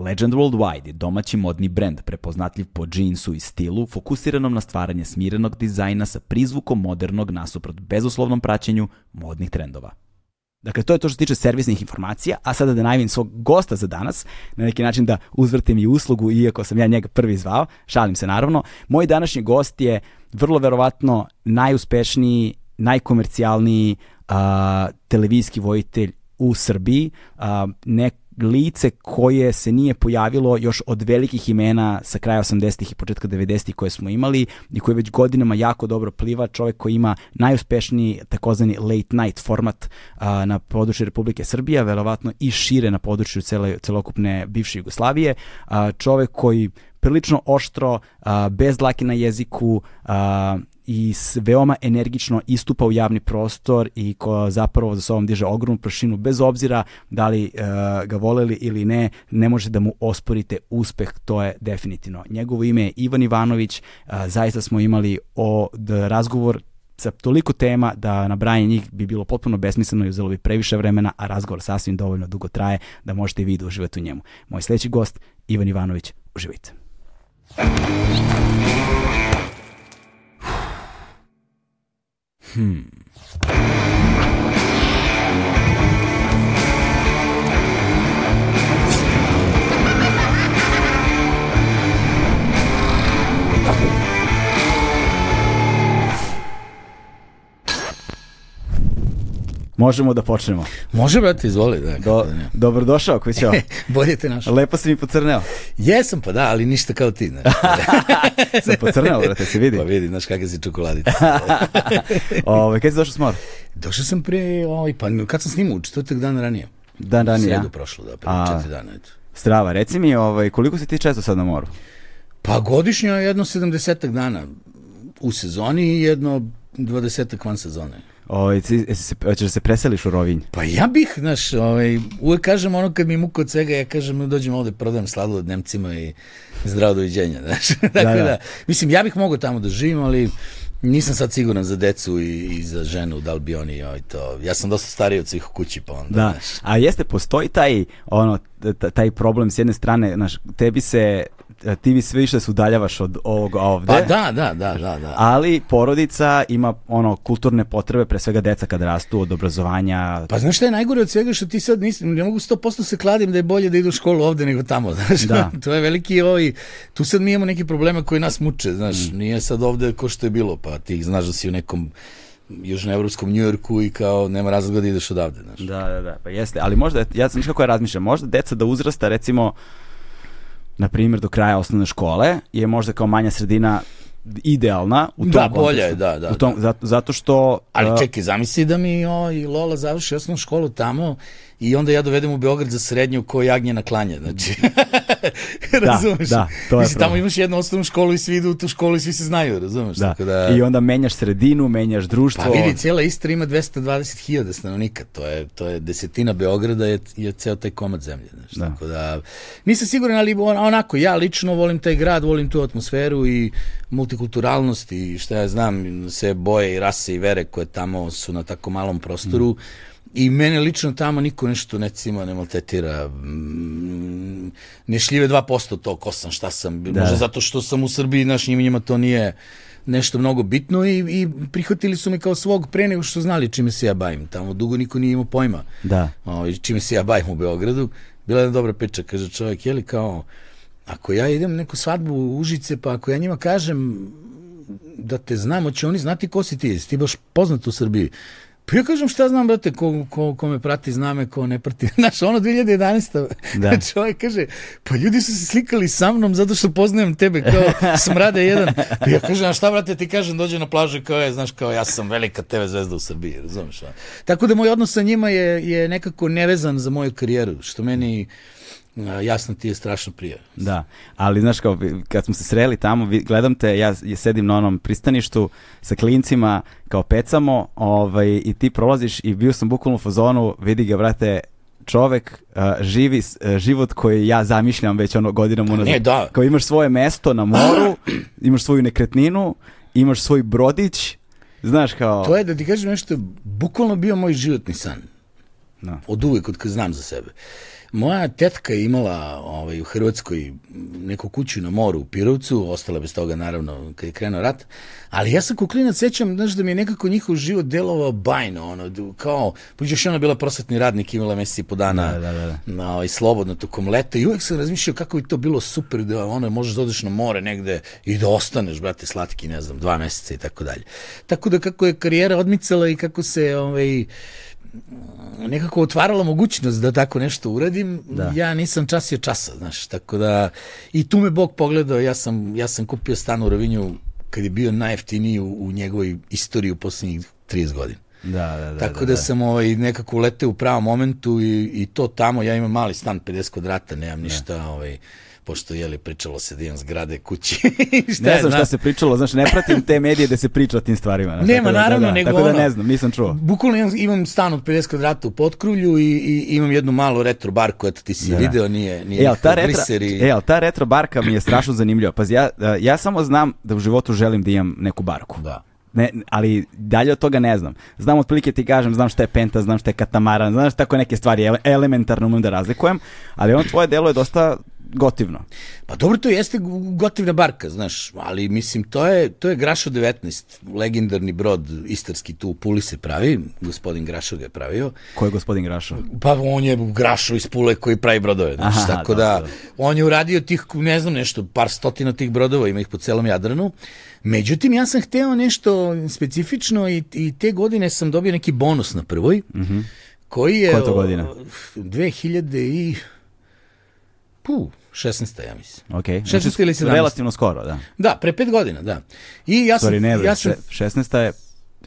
Legend Worldwide je domaći modni brend prepoznatljiv po džinsu i stilu, fokusiranom na stvaranje smirenog dizajna sa prizvukom modernog nasuprot bezuslovnom praćenju modnih trendova. Dakle, to je to što se tiče servisnih informacija, a sada da najavim svog gosta za danas, na neki način da uzvrtim i uslugu, iako sam ja njega prvi zvao, šalim se naravno. Moj današnji gost je vrlo verovatno najuspešniji, najkomercijalniji uh, televizijski vojitelj u Srbiji, uh, nek, lice koje se nije pojavilo još od velikih imena sa kraja 80-ih i početka 90-ih koje smo imali i koji već godinama jako dobro pliva, čovek koji ima najuspešniji takozvani late night format a, na području Republike Srbije, verovatno i šire na području cele, celokupne bivše Jugoslavije, a, čovek koji prilično oštro, a, bez dlake na jeziku, a, i veoma energično istupa u javni prostor i ko zapravo za sobom diže ogromnu prašinu bez obzira da li uh, ga voleli ili ne, ne može da mu osporite uspeh, to je definitivno. Njegovo ime je Ivan Ivanović, uh, zaista smo imali o razgovor sa toliko tema da nabrajanje njih bi bilo potpuno besmisleno i uzelo bi previše vremena, a razgovor sasvim dovoljno dugo traje da možete i vi da uživate u njemu. Moj sledeći gost, Ivan Ivanović, uživajte. Hmm. Možemo da počnemo. Može, brate, izvoli. Da, Do, dobrodošao, Kućao. Bolje te našao. Lepo si mi pocrneo. Jesam, pa da, ali ništa kao ti. Znaš. Sam pocrneo, brate, se vidi. Pa vidi, znaš kakve si čokoladice. Ove, kad si došao s mora? Došao sam pre, ovaj, pa kad sam snimao, četvrtak dan ranije. Dan ranije, Sredu ja? prošlo, da, pre četiri dana, eto. Strava, reci mi, ovaj, koliko si ti često sad na moru? Pa godišnjo je jedno 70 dana u sezoni i jedno 20 van sezone. Ovaj, se, hoćeš da se preseliš u Rovinj? Pa ja bih, znaš, ovaj, uvek kažem ono kad mi muka od svega, ja kažem dođem ovde, prodajem sladoled Nemcima i zdravo doviđenja, znaš. Tako da, da. da, mislim, ja bih mogao tamo da živim, ali nisam sad siguran za decu i, i za ženu, da li bi oni, ovaj, to, ja sam dosta stariji od svih u kući, pa onda, Da, znaš. a jeste, postoji taj, ono, taj problem s jedne strane, znaš, tebi se, ti bi sve više se udaljavaš od ovog ovde. Pa da, da, da, da, da. Ali porodica ima ono kulturne potrebe, pre svega deca kad rastu od obrazovanja. Pa znaš šta je najgore od svega što ti sad nisam, ne mogu 100% se kladim da je bolje da idu u školu ovde nego tamo, znaš, Da. to je veliki ovaj, tu sad mi imamo neke probleme koji nas muče, znaš, nije sad ovde ko što je bilo, pa ti znaš da si u nekom južnoevropskom Njujorku i kao nema razloga da ideš odavde, znaš. Da, da, da, pa jeste. Ali možda, ja sam kako ja razmišljam, možda deca da uzrasta recimo na primjer do kraja osnovne škole je možda kao manja sredina idealna u tom Da, kontekstu. je, da, da, U tom, zato, zato što... Ali čekaj, zamisli da mi o, i Lola završi osnovnu školu tamo i onda ja dovedem u Beograd za srednju ko jagnje na klanje, znači. razumeš? da, to je Mislim, tamo imaš jednu osnovnu školu i svi idu u tu školu i svi se znaju, razumeš? Da. Tako da... I onda menjaš sredinu, menjaš društvo. Pa vidi, cijela Istra ima 220.000 stanovnika, to je, to je desetina Beograda je, je ceo taj komad zemlje. Znaš, Da. Tako da, nisam siguran, ali on, onako, ja lično volim taj grad, volim tu atmosferu i multikulturalnost i šta ja znam, sve boje i rase i vere koje tamo su na tako malom prostoru. I mene lično tamo niko nešto ne cima, ne maltetira, ne šljive 2% to ko sam, šta sam, Da. možda zato što sam u Srbiji, naš njima, njima to nije nešto mnogo bitno i, i prihvatili su me kao svog pre nego što znali čime se ja bavim. Tamo dugo niko nije imao pojma Da. ovaj, čime se ja bavim u Beogradu. Bila je jedna dobra priča, kaže čovjek, je li kao, ako ja idem neku svadbu u Užice, pa ako ja njima kažem da te znam, hoće oni znati ko si ti, jesi ti baš poznat u Srbiji. Pa ja kažem šta znam, brate, ko, ko, ko me prati, zna me, ko ne prati. Znaš, ono 2011. Da. Čovjek kaže, pa ljudi su se slikali sa mnom zato što poznajem tebe kao smrade jedan. Pa ja kažem, a šta, brate, ti kažem, dođe na plažu i kao je, znaš, kao ja sam velika TV zvezda u Srbiji, razumeš? a? Tako da moj odnos sa njima je, je nekako nevezan za moju karijeru, što meni a, jasno ti je strašno prije. Da, ali znaš kao, kad smo se sreli tamo, gledam te, ja sedim na onom pristaništu sa klincima, kao pecamo, ovaj, i ti prolaziš i bio sam bukvalno u fazonu, vidi ga, brate, čovek a, živi a, život koji ja zamišljam već ono godinama unazad. ne, da. Kao imaš svoje mesto na moru, imaš svoju nekretninu, imaš svoj brodić, znaš kao... To je da ti kažem nešto, bukvalno bio moj životni san. Da. Od uvek, od kad znam za sebe. Moja tetka je imala ovaj, u Hrvatskoj neku kuću na moru u Pirovcu, ostala bez toga naravno kad je krenuo rat, ali ja sam ko klinac sećam, znaš da mi je nekako njihov život delovao bajno, ono, da- kao, pođeš ona bila prosvetni radnik, imala mesec i po dana Da, da, da. na, ovaj, slobodno tokom leta i uvek sam razmišljao kako bi to bilo super da ono, možeš da odeš na more negde i da ostaneš, brate, slatki, ne znam, dva meseca i tako dalje. Tako da kako je karijera odmicala i kako se ovaj, nekako otvarala mogućnost da tako nešto uradim, Da. ja nisam časio časa, znaš, tako da i tu me Bog pogledao, ja sam, ja sam kupio stan u Rovinju kad je bio najjeftiniji u, u njegovoj istoriji u poslednjih 30 godina. Da, da, da. Tako da, sam ovaj, nekako uleteo u pravom momentu i, i to tamo, ja imam mali stan 50 kvadrata, nemam ništa, ovaj, pošto je li pričalo se da imam zgrade kući. šta Ne znam šta se pričalo, znaš, ne pratim te medije da se priča o tim stvarima. znaš, Nema, tako da, naravno, da, da, nego Tako da ne znam, nisam čuo. Bukvalno imam, imam stan od 50 kvadrata u Potkrulju i, i imam jednu malu retro barku, eto ti si Da. video, nije, nije E, ta, i... e, ali ta retro barka mi je strašno zanimljiva. Pazi, ja, ja samo znam da u životu želim da imam neku barku. Da. Ne, ali dalje od toga ne znam. Znam otprilike ti kažem, znam šta je penta, znam šta je katamaran, znaš tako neke stvari, ele- elementarno umem da razlikujem, ali ono tvoje delo je dosta gotivno. Pa dobro, to jeste gotivna barka, znaš, ali mislim, to je, to je Grašo 19, legendarni brod istarski tu u Puli se pravi, gospodin Grašo ga je pravio, Ko je gospodin Grašo? Pa on je Grašo iz Pule koji pravi brodove, znaš, Aha, tako da dobro. on je uradio tih, ne znam nešto, par stotina tih brodova, ima ih po celom Jadranu. Međutim, ja sam hteo nešto specifično i, i te godine sam dobio neki bonus na prvoj, koji je... Koja je to godina? o, 2000 i... Puh, 16. ja mislim. Ok. 16 ili 17. Relativno skoro, da. Da, pre pet godina, da. I ja sam... Sorry, ne, ja sam, še- 16 je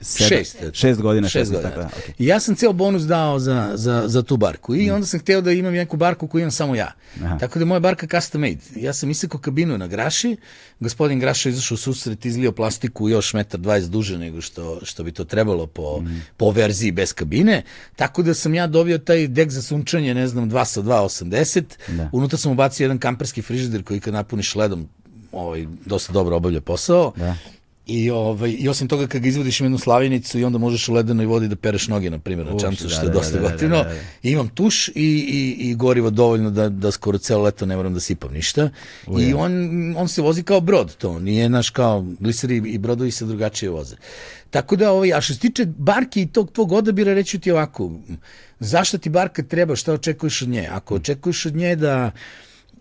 sedam- Šest. šest godina, Šest 16, godina. tako da, ok. I ja sam ceo bonus dao za, za, za tu barku. Mm. I onda sam hteo da imam neku barku koju imam samo ja. Aha. Tako da je moja barka custom made. Ja sam isekao kabinu na graši, gospodin Graša izašao u susret, izlio plastiku još metar 20 duže nego što, što bi to trebalo po, Mm. po verziji bez kabine. Tako da sam ja dobio taj dek za sunčanje, ne znam, 2 sa 2,80. Da. Unutra sam ubacio jedan kamperski frižider koji kad napuniš ledom ovaj, dosta dobro obavlja posao. Da. I, ovaj, I osim toga kad ga izvodiš im jednu slavinicu i onda možeš u ledenoj vodi da pereš noge, na primjer, na čamcu, da, što je da, dosta da, da, gotivno. da, da, da. I imam tuš i, i, i gorivo dovoljno da, da skoro celo leto ne moram da sipam ništa. I on, on se vozi kao brod, to nije naš kao gliseri i brodovi se drugačije voze. Tako da, ovaj, a što se tiče barke i tog tvog odabira, reću ti ovako, zašto ti barka treba, šta očekuješ od nje? Ako očekuješ od nje da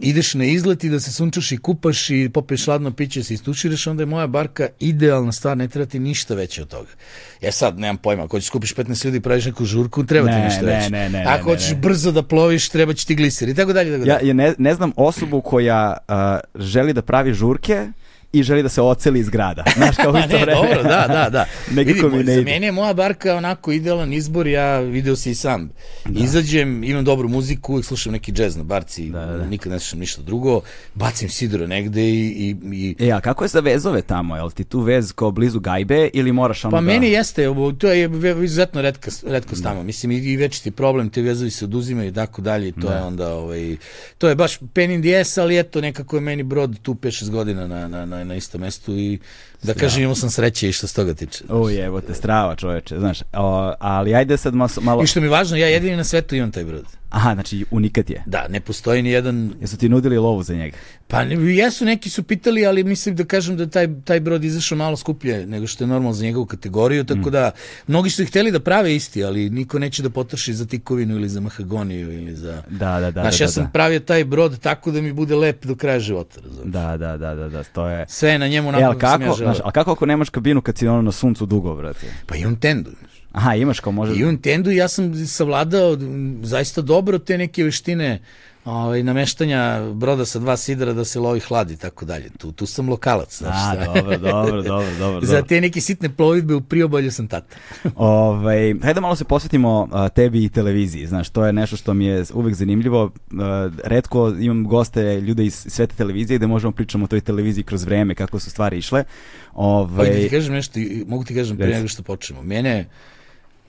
ideš na izlet i da se sunčaš i kupaš i popiješ hladno piće, se istuširaš, onda je moja barka idealna stvar, ne treba ti ništa veće od toga. Ja sad nemam pojma, ako ćeš skupiš 15 ljudi i praviš neku žurku, treba ti Ne, ništa ne, veće. ne, ne, ako ne, hoćeš ne. brzo da ploviš, treba će ti gliser i tako dalje. Tako Ja, dalje. ja ne, ne znam osobu koja a, želi da pravi žurke i želi da se oceli iz grada. Znaš, kao Pa isto ne, vreme. dobro, da, da, da. Nekako Vidi, mi ne za ide. mene je moja barka onako idealan izbor, ja video se i sam. Izađem, imam dobru muziku, uvijek slušam neki džez na barci, Da, da. nikad ne slušam ništa drugo, bacim sidro negde i, i, i E, a kako je za vezove tamo? Jel ti tu vez kao blizu gajbe ili moraš ono Pa da... meni jeste, to je izuzetno redka, redko tamo. Mislim, i, i već ti problem, te vezovi se oduzimaju i tako dalje, i to je onda, ovaj, to je baš pen in the ass, ali eto, nekako je meni brod tu 5-6 godina na, na, na, na istom mestu i da kažem, imao sam sreće i što se toga tiče. O evo te, strava čoveče, znaš, o, ali ajde sad malo... I što mi je važno, ja jedini na svetu imam taj brod. Aha, znači unikat je. Da, ne postoji ni jedan Jesu ti nudili lovu za njega? Pa ne- jesu, neki su pitali, ali mislim da kažem da taj, taj brod izašao malo skuplje nego što je normalno za njegovu kategoriju, Mm. tako da mnogi su ih hteli da prave isti, ali niko neće da potroši za tikovinu ili za mahagoniju ili za... Da, da, da. Znaš, da, ja da, sam da. pravio taj brod tako da mi bude lep do kraja života, razumiješ? Da, da, da, da, da, to je... Sve na njemu E, ali kako sam ja želeo. Znaš, ali kako ako nemaš kabinu kad si ono na suncu dugo, brate? Pa imam tendu. Aha, imaš kao može... I imam tendu i ja sam savladao zaista dobro te neke veštine ovaj, nameštanja broda sa dva sidra da se lovi hladi i tako dalje. Tu, tu sam lokalac. Znaš, A, šta? dobro, dobro, dobro, dobro. Za te neke sitne plovidbe u priobalju sam tata. Ovaj, hajde malo se posvetimo a, tebi i televiziji. Znaš, to je nešto što mi je uvek zanimljivo. A, redko imam goste, ljude iz svete televizije gde možemo pričamo o toj televiziji kroz vreme, kako su stvari išle. Ovaj, da ti kažem nešto, mogu ti kažem pre nego što počnemo. Mene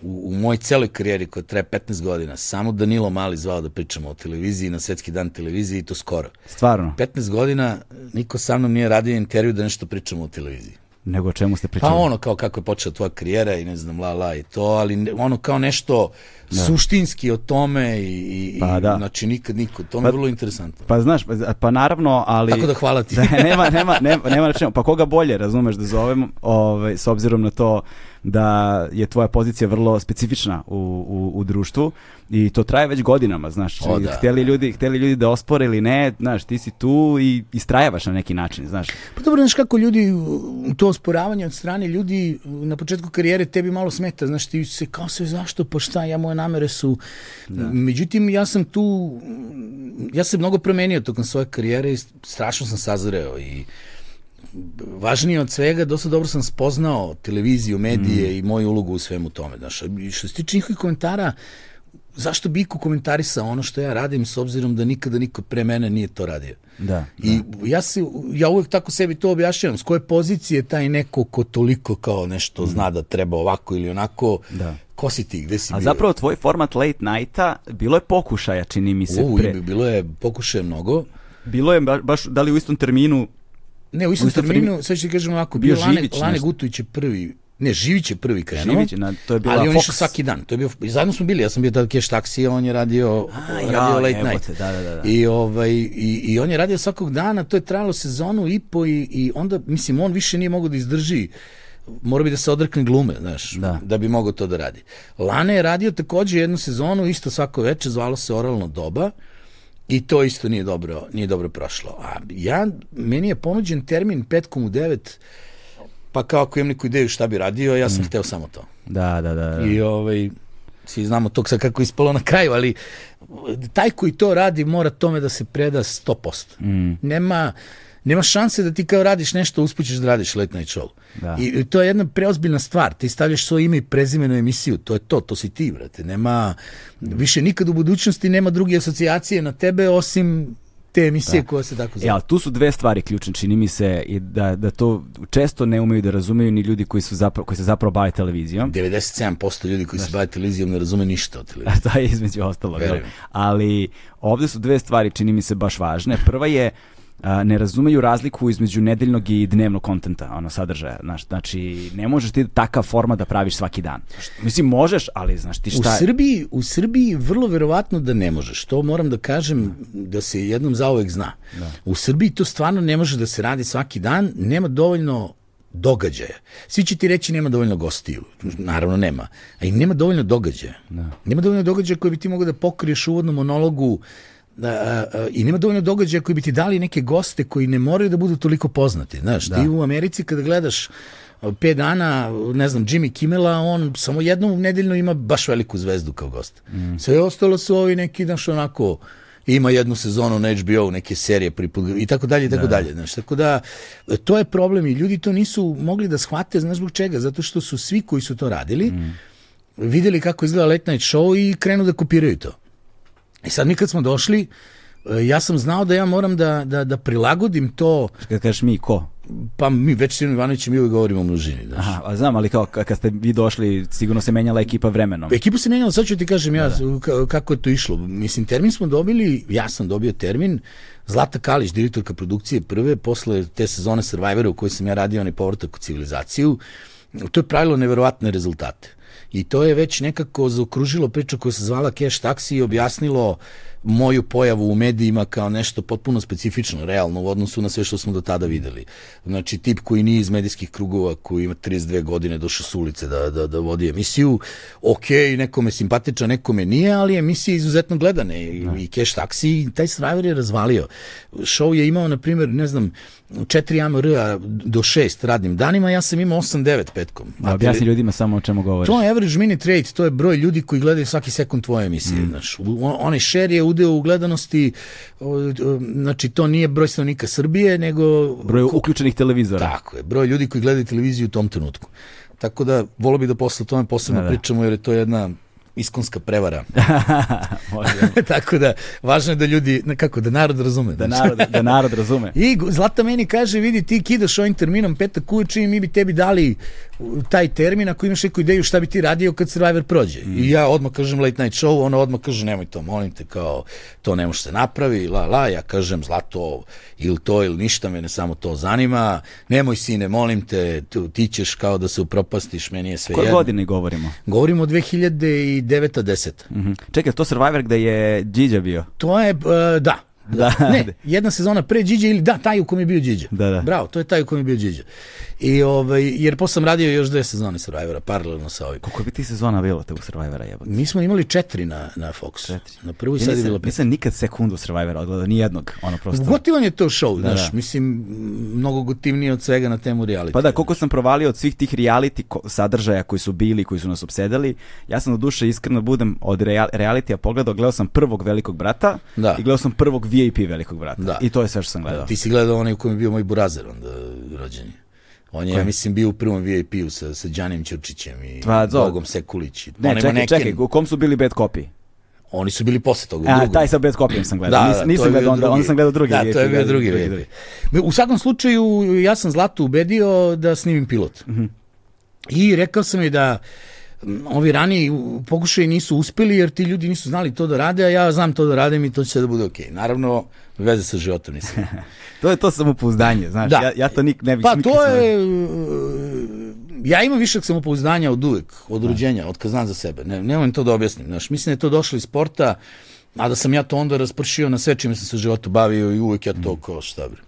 u, u mojoj celoj karijeri koja traje 15 godina, samo Danilo Mali zvao da pričamo o televiziji na svetski dan televizije i to skoro. stvarno, 15 godina niko sa mnom nije radio intervju da nešto pričamo o televiziji. nego o čemu ste pričali? Pa ono kao kako je počela tvoja karijera i ne znam la la i to, ali ono kao nešto suštinski o tome i, i, Pa da. znači nikad niko, to mi je Pa- vrlo interesantno. Pa znaš, pa, pa naravno, ali... Tako da hvala ti. Da, nema, nema, nema, nema čemu. Pa koga bolje, razumeš, da zovem, ovaj, s obzirom na to da je tvoja pozicija vrlo specifična u, u, u društvu i to traje već godinama, znaš. O, da. hteli, ljudi, hteli ljudi da ospore ili ne, znaš, ti si tu i istrajavaš na neki način, znaš. Pa dobro, znaš kako ljudi, to osporavanje od strane ljudi na početku karijere tebi malo smeta, znaš, ti se kao sve zašto, pa šta, ja moje namere su... Međutim, ja sam tu, ja sam mnogo promenio tokom svoje karijere i strašno sam sazreo i važnije od svega, dosta dobro sam spoznao televiziju, medije i moju ulogu u svemu tome. Znaš, što se tiče njihovih komentara, zašto bi iko komentarisao ono što ja radim s obzirom da nikada niko pre mene nije to radio. Da. I ja se ja uvek tako sebi to objašnjavam, s koje pozicije taj neko ko toliko kao nešto zna da treba ovako ili onako, Da. ko si ti, gde si A bio? zapravo tvoj format late nighta bilo je pokušaja, čini mi se. U, pre. bilo je pokušaje mnogo. Bilo je ba- baš, da li u istom terminu, Ne, u istom istom terminu, sad ću ti kažem ovako, Bio bio Lane, Lane. Gutović je prvi, ne, Živić je prvi krenuo. Živić, na, to je bila ali on išao svaki dan. To je bio, i zajedno smo bili, ja sam bio tada cash taksi, a on je radio, A, radio ja, late jebote, night. da, da, da, da. I, ovaj, i, I on je radio svakog dana, to je trajalo sezonu i po i, i onda, mislim, on više nije mogao da izdrži mora bi da se odrekne glume, znaš, Da. da bi mogao to da radi. Lane je radio takođe jednu sezonu, isto svako veče, zvalo se Oralno doba, i to isto nije dobro, nije dobro prošlo. A ja, meni je ponuđen termin petkom u devet, pa kao ako imam neku ideju šta bi radio, ja sam Mm. hteo samo to. Da, da, da. da. I ovaj, svi znamo tog sad kako ispalo na kraju, ali taj koji to radi mora tome da se preda 100%. Mm. Nema, nema šanse da ti kao radiš nešto, uspućeš da radiš late night show. Da. I, I to je jedna preozbiljna stvar. Ti stavljaš svoje ime i prezime na emisiju. To je to, to si ti, brate. Nema, više nikad u budućnosti nema druge asocijacije na tebe osim te emisije da. koja se tako zove. E, ali tu su dve stvari ključne, čini mi se, i da, da to često ne umeju da razumeju ni ljudi koji, su zapravo, koji se zapravo bave televizijom. 97% ljudi koji se bave televizijom ne razume ništa o televiziji. je između ostalog. Verujem. jel? Ali ovde su dve stvari, čini mi se, baš važne. Prva je a, ne razumeju razliku između nedeljnog i dnevnog kontenta, ono sadržaja. Znaš, znači, ne možeš ti takav format da praviš svaki dan. Mislim, možeš, ali znaš ti U šta... Srbiji, u Srbiji vrlo verovatno da ne možeš. To moram da kažem da se jednom zauvek zna. Da. U Srbiji to stvarno ne može da se radi svaki dan, nema dovoljno događaja. Svi će ti reći nema dovoljno gostiju. Naravno nema. A i nema dovoljno događaja. Da. Nema dovoljno događaja koje bi ti mogao da pokriješ u uvodnom monologu i nema dovoljno događaja koji bi ti dali neke goste koji ne moraju da budu toliko poznati. Znaš, da. ti u Americi kada gledaš pet dana, ne znam, Jimmy Kimmela, on samo jednom nedeljno ima baš veliku zvezdu kao gost. Mm. Sve ostalo su ovi neki, znaš, onako, ima jednu sezonu na HBO, neke serije priput, i tako dalje, i tako da. dalje. Znaš, tako da, to je problem i ljudi to nisu mogli da shvate, znaš zbog čega? Zato što su svi koji su to radili, mm. videli kako izgleda Late Night Show i krenu da kopiraju to. I sad mi kad smo došli, e, ja sam znao da ja moram da, da, da prilagodim to, Kad kažeš mi, ko? pa mi već Sinu Ivanović i mi uvijek govorimo o množini. Znaš. Aha, a znam, ali kao ka- kad ste vi došli, sigurno se menjala ekipa vremenom. Ekipu se menjala, sad ću ti kažem ja ka- kako je to išlo. Mislim, termin smo dobili, ja sam dobio termin, Zlata Kalić, direktorka produkcije prve, posle te sezone Survivora u kojoj sam ja radio onaj povratak u civilizaciju, to je pravilo neverovatne rezultate. I to je već nekako zaokružilo priču koja se zvala Cash Taxi i objasnilo moju pojavu u medijima kao nešto potpuno specifično, realno u odnosu na sve što smo do tada videli. Znači, tip koji nije iz medijskih krugova, koji ima 32 godine, došao s ulice da, da, da vodi emisiju, ok, nekome simpatičan, nekome nije, ali emisije izuzetno gledane i, i Cash Taxi, taj Survivor je razvalio. Show je imao, na primjer, ne znam, 4 AMR do 6 radnim danima, ja sam imao 8-9 petkom. Da objasni ljudima samo o čemu govoriš. To je average minute rate, to je broj ljudi koji gledaju svaki sekund tvoje emisije. Mm. Znaš, U- on- onaj share je udeo u gledanosti, znači to nije broj stanovnika Srbije, nego... Broj uključenih televizora. Tako je, broj ljudi koji gledaju televiziju u tom trenutku. Tako da, volio bi da posle o tome posebno Da, da. pričamo, jer je to jedna iskonska prevara. Tako da, važno je da ljudi, kako, da narod razume. da, narod, da narod razume. I Zlata meni kaže, vidi ti kidaš ovim terminom petak uveče i mi bi tebi dali taj termin ako imaš neku ideju šta bi ti radio kad Survivor prođe. I ja odmah kažem late night show, ona odmah kaže nemoj to, molim te, kao to ne može se napravi, la la, ja kažem Zlato ili to ili ništa, mene samo to zanima, nemoj sine, molim te, tu, ti ćeš kao da se upropastiš, meni je sve Koje jedno. godine govorimo? Govorimo o 2009 10 Mhm. Čekaj, to Survivor gde je Điđa bio? To je, e, da. Da. Ne, jedna sezona pre Điđe ili da, taj u kom je bio Điđe. Da, da. Bravo, to je taj u kom je bio Điđe. I, ovaj, jer posle sam radio još dve sezone Survivora, paralelno sa ovim. Koliko bi ti sezona bilo te u Survivora jebote? Mi smo imali četiri na, na Fox. Četiri. Na prvu i sad je bilo pet. nisam nikad sekundu Survivora odgledao, ni jednog, ono prosto. Gotivan je to show, znaš, da. mislim, mnogo gotivnije od svega na temu reality. Pa da, koliko sam provalio od svih tih reality sadržaja koji su bili, koji su nas obsedali, ja sam do duše iskreno budem od real, realitija pogledao, gledao sam prvog velikog brata Da. i gledao sam prvog VIP velikog brata. Da. I to je sve što sam gledao. Ti si gledao onaj u kojem je bio moj burazer onda rođeni. On je, ja mislim, bio u prvom VIP-u sa, sa Đanim Ćurčićem i Pa, zo- Bogom Sekulić. Ne, čekaj, maneken. čekaj, u kom su bili bad copy? Oni su bili posle toga. A, taj sa bad copyjem sam gledao. Da, Nis, da, nisam gledao onda, drugi. onda sam gledao drugi Da, to je bio drugi drugi, VIP. U svakom slučaju, ja sam Zlatu ubedio da snimim pilot. Mhm. I rekao sam joj da m, ovi raniji pokušaji nisu uspeli jer ti ljudi nisu znali to da rade, a ja znam to da radim i to će da bude okej. Naravno, veze sa životom nisam. To je to samopouzdanje, znaš, Da. ja, ja to nik, ne bih Pa to je... uh, Ja imam višak samopouzdanja od uvek, od rođenja, od kad znam za sebe. Ne, ne volim to da objasnim. Znaš, mislim da je to došlo iz sporta, a da sam ja to onda raspršio na sve čime sam se u životu bavio i uvek ja to kao šta bre.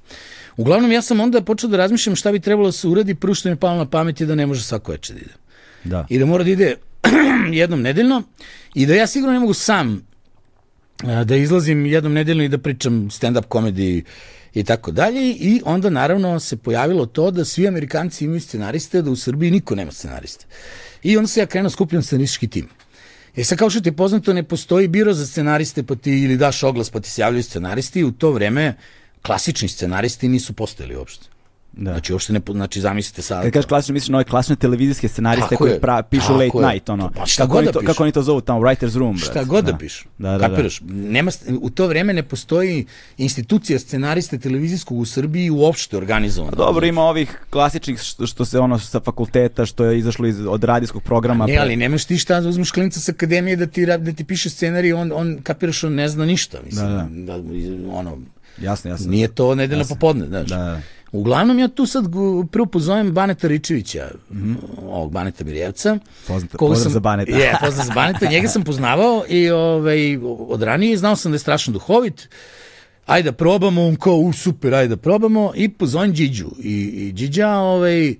Uglavnom, ja sam onda počeo da razmišljam šta bi trebalo da se uradi, prvo što mi je palo na pamet je da ne može svako veče da ide Da. i da mora da ide jednom nedeljno i da ja sigurno ne mogu sam a, da izlazim jednom nedeljno i da pričam stand-up komedi i tako dalje i onda naravno se pojavilo to da svi Amerikanci imaju scenariste, da u Srbiji niko nema scenariste. I onda se ja krenuo skupljam scenaristički tim. E sad kao što ti je poznato ne postoji biro za scenariste pa ti ili daš oglas pa ti se javljaju scenaristi u to vreme klasični scenaristi nisu postojali uopšte. Da. Znači uopšte ne, znači zamislite sad. Kad kažeš klasično, misliš na ove klasične televizijske scenariste Tako koji je, pra, pišu tako late je. night, ono. Pa šta kako, god oni da to, pišu. kako oni to zovu tamo, writer's room, brate. Šta god da, pišu. Da, da, da. Kapiraš? Nema, u to vreme ne postoji institucija scenariste televizijskog u Srbiji uopšte organizovana. Pa Dobro, ima ovih klasičnih što, što se ono sa fakulteta, što je izašlo iz, od radijskog programa. Ne, pre- ali nemaš ti šta da uzmeš klinca sa akademije da ti, da ti piše scenarij, on, on kapiraš, on ne zna ništa. Mislim, Da, da, ono, Jasno, jasno. nije to nedeljno popodne, znaš. Da, da. Uglavnom ja tu sad prvo pozovem Baneta Ričevića, ovog Baneta Mirjevca. Poznat- koga pozdrav sam- za Baneta. Je, pozdrav za Baneta, njega sam poznavao i ovaj, od ranije znao sam da je strašno duhovit. Ajde da probamo, on kao, u, super, ajde da probamo. I pozovem Điđu. I, i Điđa, ovaj,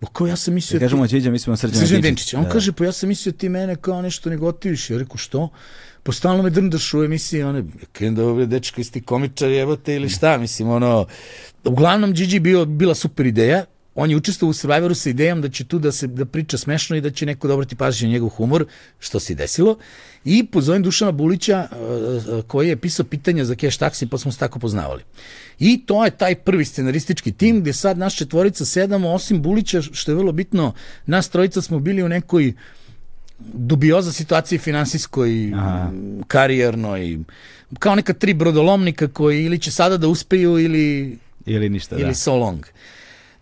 bo kao ja sam mislio... Kad kažemo Điđa, mislimo na Srđana Srđan. Denčić. On Da, da. kaže, pa ja sam mislio ti mene kao nešto ne gotiviš. Ja rekao, što? Pa stalno me drndaš u emisiji, one, da ovo dečko isti komičar, jebote, ili šta, mislim, ono, uglavnom, Gigi bio, bila super ideja, on je učestvovao u Survivoru sa idejom da će tu da se da priča smešno i da će neko dobrati pažnju na njegov humor, što se i desilo. I pozovem Dušana Bulića, uh, koji je pisao pitanja za Cash Taxi, pa smo se tako poznavali. I to je taj prvi scenaristički tim, gde sad naš četvorica sedamo, osim Bulića, što je vrlo bitno, nas trojica smo bili u nekoj dubioza situaciji finansijskoj, Aha. karijernoj, kao neka tri brodolomnika koji ili će sada da uspeju ili, Ili ništa, da. ili so long.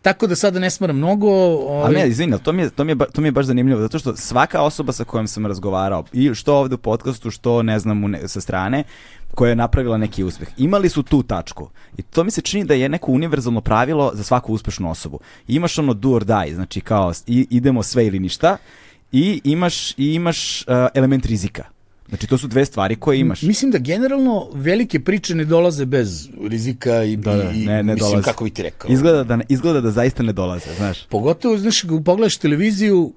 Tako da sada ne smaram mnogo. Ovaj, A ne, izvini, ali to mi, je, to, mi je, ba- to mi je baš zanimljivo, zato što svaka osoba sa kojom sam razgovarao, i što ovde u podcastu, što ne znam u ne, sa strane, koja je napravila neki uspeh. Imali su tu tačku. I to mi se čini da je neko univerzalno pravilo za svaku uspešnu osobu. Imaš ono do or die, znači kao i, idemo sve ili ništa, i imaš, i imaš uh, element rizika. Znači to su dve stvari koje imaš. Mislim da generalno velike priče ne dolaze bez rizika i, Da, da, i ne, ne mislim, dolaze. kako bi ti rekao. Izgleda da, izgleda da zaista ne dolaze, znaš. Pogotovo, znaš, pogledaš televiziju,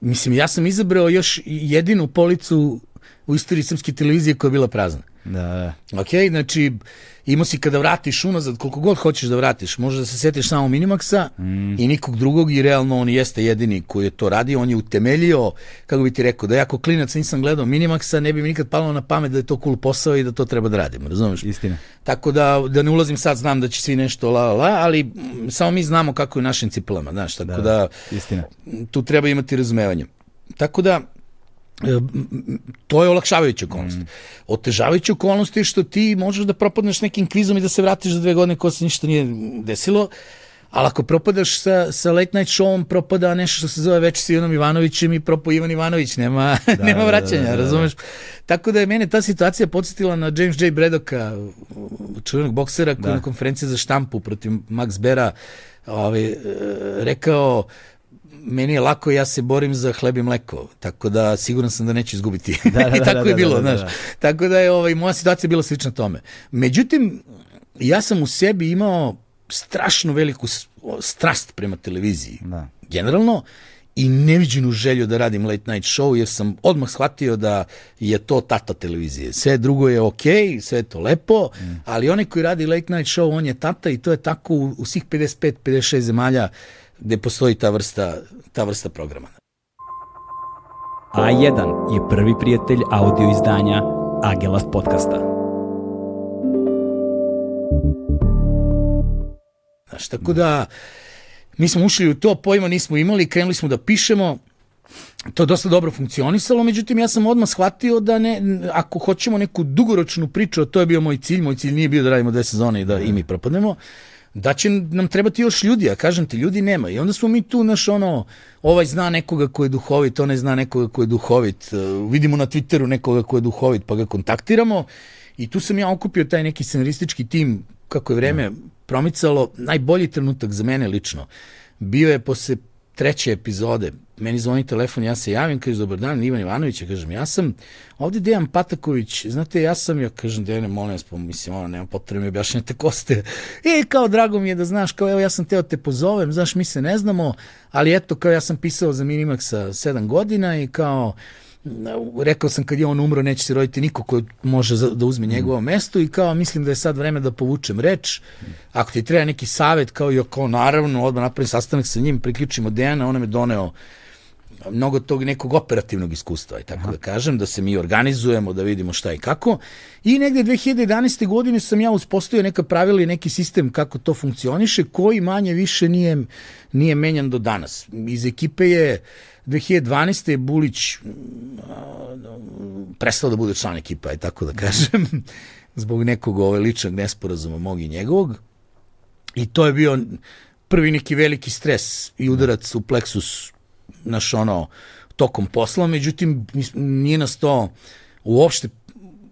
mislim, ja sam izabrao još jedinu policu u istoriji srpske televizije koja je bila prazna. Da, da. Ok, znači imao si kada vratiš unazad koliko god hoćeš da vratiš, može da se setiš samo Minimaxa mm. i nikog drugog i realno on jeste jedini koji je to radio, on je utemeljio, kako bi ti rekao, da ja ako klinac nisam gledao Minimaxa, ne bi mi nikad palo na pamet da je to cool posao i da to treba da radim, razumeš? Istina. Tako da, da ne ulazim sad, znam da će svi nešto la la la, ali samo mi znamo kako je u našim cipelama, znaš, tako da, Da, istina. tu treba imati razumevanje. Tako da, to je olakšavajuća okolnost. Mm. Otežavajuća okolnost je što ti možeš da propadneš nekim kvizom i da se vratiš za dve godine ko se ništa nije desilo, ali ako propadaš sa, sa late night showom, propada nešto što se zove već s Ivanom Ivanovićem i propo Ivan Ivanović, nema, da, nema vraćanja, da, da, da, razumeš? Tako da je mene ta situacija podsjetila na James J. Bredoka, čuvenog boksera koji Da. na konferenciji za štampu protiv Max Bera ovaj, e, rekao meni je lako, ja se borim za hleb i mleko, tako da siguran sam da neću izgubiti. Da, da, I da, tako da, je bilo, da, da, znaš. da. Tako da je ovaj, moja situacija bila slična tome. Međutim, ja sam u sebi imao strašno veliku strast prema televiziji. Da. Generalno, i neviđenu želju da radim late night show, jer sam odmah shvatio da je to tata televizije. Sve drugo je okej, sve je to lepo, ali onaj koji radi late night show, on je tata i to je tako u, u svih 55-56 zemalja gde postoji ta vrsta, ta vrsta programa. A1 je prvi prijatelj audio izdanja Agelast podcasta. Znaš, tako da mi smo ušli u to, pojma nismo imali, krenuli smo da pišemo, to je dosta dobro funkcionisalo, međutim ja sam odmah shvatio da ne, ako hoćemo neku dugoročnu priču, to je bio moj cilj, moj cilj nije bio da radimo dve sezone i da i mi propadnemo, da će nam trebati još ljudi, a kažem ti, ljudi nema. I onda smo mi tu, naš ono, ovaj zna nekoga ko je duhovit, onaj zna nekoga ko je duhovit, uh, vidimo na Twitteru nekoga ko je duhovit, pa ga kontaktiramo. I tu sam ja okupio taj neki scenaristički tim, kako je vreme promicalo, najbolji trenutak za mene lično bio je posle treće epizode, meni zvoni telefon, ja se javim, kaže, dobar dan, Ivan Ivanović, ja kažem, ja sam, ovde Dejan Pataković, znate, ja sam, ja kažem, Dejane, molim vas, pa mislim, ono, nema potrebe mi objašnjate ko ste. E, kao, drago mi je da znaš, kao, evo, ja sam teo te pozovem, znaš, mi se ne znamo, ali eto, kao, ja sam pisao za Minimaxa sedam godina i kao, rekao sam kad je on umro neće se roditi niko ko može da uzme njegovo mesto i kao mislim da je sad vreme da povučem reč. Ako ti treba neki savet kao i kao naravno odmah napravim sastanak sa njim, priključimo Dejana, on je doneo mnogo tog nekog operativnog iskustva, i tako da kažem, da se mi organizujemo, da vidimo šta i kako. I negde 2011. godine sam ja uspostavio neka pravila i neki sistem kako to funkcioniše, koji manje više nije, nije menjan do danas. Iz ekipe je 2012. je Bulić a, prestao da bude član ekipa, i tako da kažem, zbog nekog ove ličnog nesporazuma mog i njegovog. I to je bio prvi neki veliki stres i udarac u pleksus naš ono tokom posla, međutim nije nas to uopšte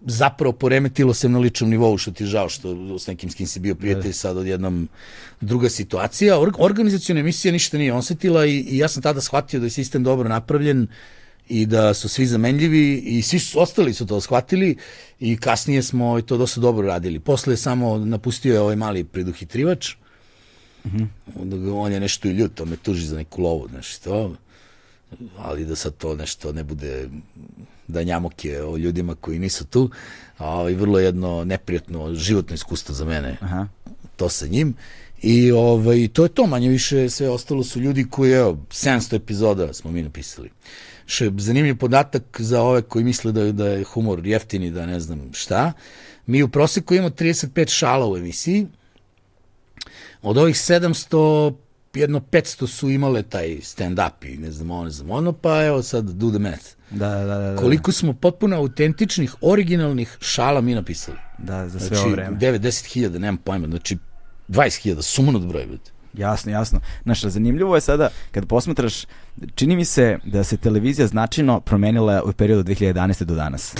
zapravo poremetilo se na ličnom nivou, što ti je žao što s nekim s kim si bio prijatelj sad odjednom druga situacija. Or, organizacijona emisija ništa nije osetila i, i ja sam tada shvatio da je sistem dobro napravljen i da su svi zamenljivi i svi su, ostali su to shvatili i kasnije smo to dosta dobro radili. Posle je samo napustio je ovaj mali preduhitrivač, onda ga- on je nešto i ljut, on me tuži za neku lovu, znaš to, ali da sad to nešto ne bude da njamoke o ljudima koji nisu tu, a vrlo jedno neprijatno životno iskustvo za mene. Aha. to sa njim. I ovaj, to je to manje više sve ostalo su ljudi koji evo 700 epizoda smo mi napisali. Što je zanimljiv podatak za ove koji misle da, da je humor jeftini da ne znam šta. Mi u proseku imamo 35 šala u emisiji. Od ovih 700 jedno 500 su imale taj stand-up i ne znam ono, ne znam ono, pa evo sad do the math. Da, da, da. da. Koliko smo potpuno autentičnih, originalnih šala mi napisali. Da, za sve Znači, ovo vreme. 9-10 hiljada, nemam pojma, znači 20 hiljada, sumanut broj. brate. Jasno, jasno. Znaš, zanimljivo je sada, kad posmatraš, čini mi se da se televizija značajno promenila u periodu od 2011. do danas.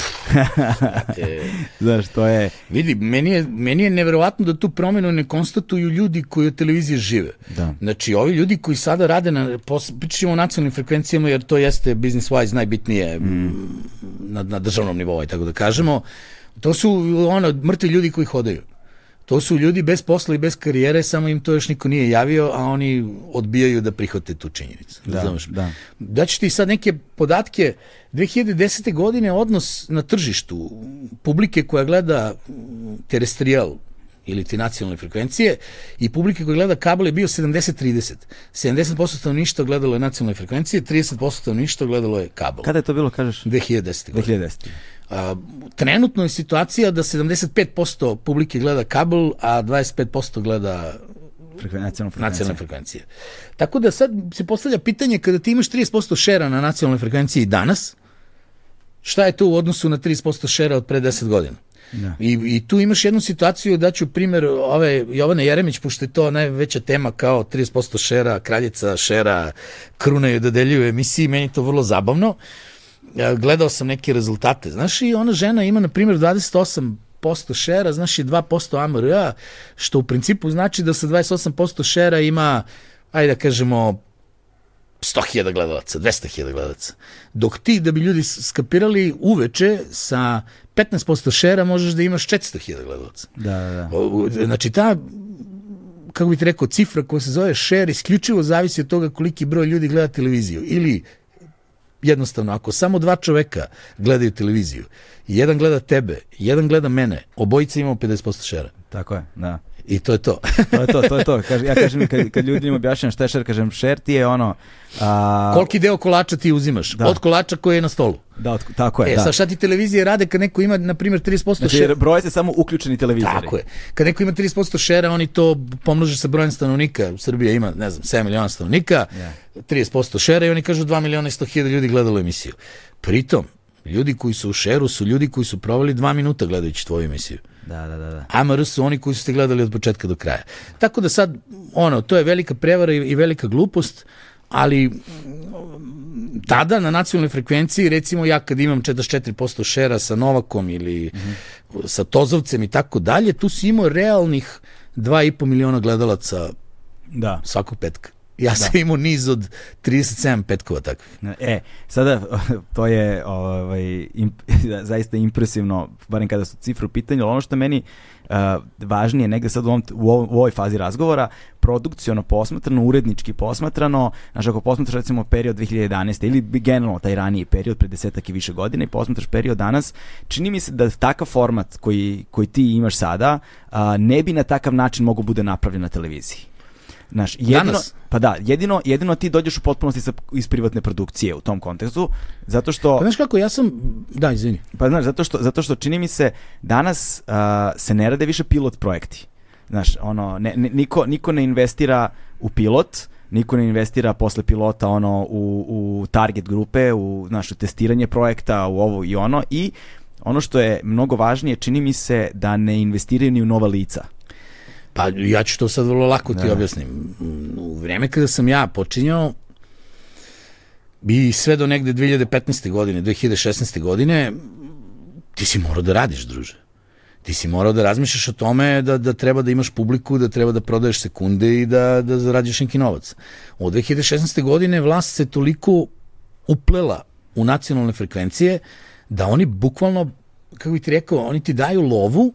Znaš, to je... vidi, meni je, meni je neverovatno da tu promenu ne konstatuju ljudi koji od televizije žive. Da. Znači, ovi ljudi koji sada rade na, pričamo o nacionalnim frekvencijama, jer to jeste business wise najbitnije mm. na, na državnom nivou, tako da kažemo, to su ono, mrtvi ljudi koji hodaju. To su ljudi bez posla i bez karijere, samo im to još niko nije javio, a oni odbijaju da prihvate tu činjenicu. Da, Razumeš? da. Daću ti sad neke podatke. 2010. godine odnos na tržištu publike koja gleda terestrijal ili ti nacionalne frekvencije i publike koja gleda kabel je bio 70-30. 70% stanovništva gledalo je nacionalne frekvencije, 30% stanovništva gledalo je kabel. Kada je to bilo, kažeš? 2010. godine. 2010. Trenutno je situacija da 75% publike gleda kabel, a 25% gleda Frekven, nacionalna frekvencija. nacionalne frekvencije. Tako da sad se postavlja pitanje kada ti imaš 30% šera na nacionalnoj frekvenciji danas, šta je to u odnosu na 30% šera od pre 10 godina? Da. I, I tu imaš jednu situaciju, daću primjer ove Jovana Jeremić, pošto je to najveća tema kao 30% šera, kraljica šera, kruna je dodeljuju emisiji, meni to vrlo zabavno. Ja, Gledao sam neke rezultate, znaš, i ona žena ima, na primjer, 28% šera, znaš, i 2% AMR-a, što u principu znači da sa 28% šera ima, ajde da kažemo, 100.000 gledalaca, 200.000 gledalaca. Dok ti, da bi ljudi skapirali, uveče sa 15% šera možeš da imaš 400.000 gledalaca. Da, da, da. Znači, ta kako bih ti rekao, cifra koja se zove share isključivo zavisi od toga koliki broj ljudi gleda televiziju. Ili, jednostavno, ako samo dva čoveka gledaju televiziju, jedan gleda tebe, jedan gleda mene, obojica imamo 50% šera. Tako je, da. I to je to. To je to, to je to. Kaže, ja kažem, kad, kad ljudima objašnjam šta je share, kažem, share ti je ono... A, Koliki deo kolača ti uzimaš? Da. Od kolača koji je na stolu. da, od- tako je, E, da. sad šta ti televizije rade kad neko ima, na primjer, 30% Znači, šera? jer broje se samo uključeni televizori. Tako je. Kad neko ima 30% šera, oni to pomnože sa brojem stanovnika. Srbija ima, ne znam, 7 miliona stanovnika, Ja. 30% šera i oni kažu 2 miliona i 100 hiljada ljudi gledalo emisiju. Pritom, ljudi koji su u šeru su ljudi koji su proveli 2 minuta gledajući tvoju emisiju. Da, da, da. da. AMR su oni koji su te gledali od početka do kraja. Tako da sad, ono, to je velika prevara i, i velika glupost, ali mm, tada na nacionalnoj frekvenciji, recimo ja kad imam 44% šera sa Novakom ili sa Tozovcem i tako dalje, tu si imao realnih 2,5 miliona gledalaca Da. svakog petka. Ja sam imao niz od 37 petkova takvih. E, sada to je ovaj, imp, zaista impresivno, barem kada su cifre u pitanju, ali ono što meni uh, važnije negde sad u, ovom, u, ovoj fazi razgovora, produkciono posmatrano, urednički posmatrano, znaš, ako posmatraš recimo period 2011. ili generalno taj raniji period, pre desetak i više godina i posmatraš period danas, čini mi se da takav format koji, koji ti imaš sada a, ne bi na takav način mogu bude napravljen na televiziji. Znaš, jedino, Danas? pa da, jedino, jedino ti dođeš u potpunosti sa, iz privatne produkcije u tom kontekstu, zato što... Pa znaš kako, ja sam, da, izvini. Pa znaš, zato što, zato što čini mi se danas a, se ne rade više pilot projekti. Znaš, ono, ne, ne, niko, niko ne investira u pilot, niko ne investira posle pilota ono u, u target grupe, u znaš, u testiranje projekta, u ovo i ono i ono što je mnogo važnije, čini mi se da ne investiraju ni u nova lica. Pa ja ću to sad vrlo lako ti Da. objasnim. U vreme kada sam ja počinjao, i sve do negde 2015. godine, 2016. godine, ti si morao da radiš, druže. Ti si morao da razmišljaš o tome da, da treba da imaš publiku, da treba da prodaješ sekunde i da, da zarađuješ neki novac. Od 2016. godine vlast se toliko uplela u nacionalne frekvencije da oni bukvalno, kako bi ti rekao, oni ti daju lovu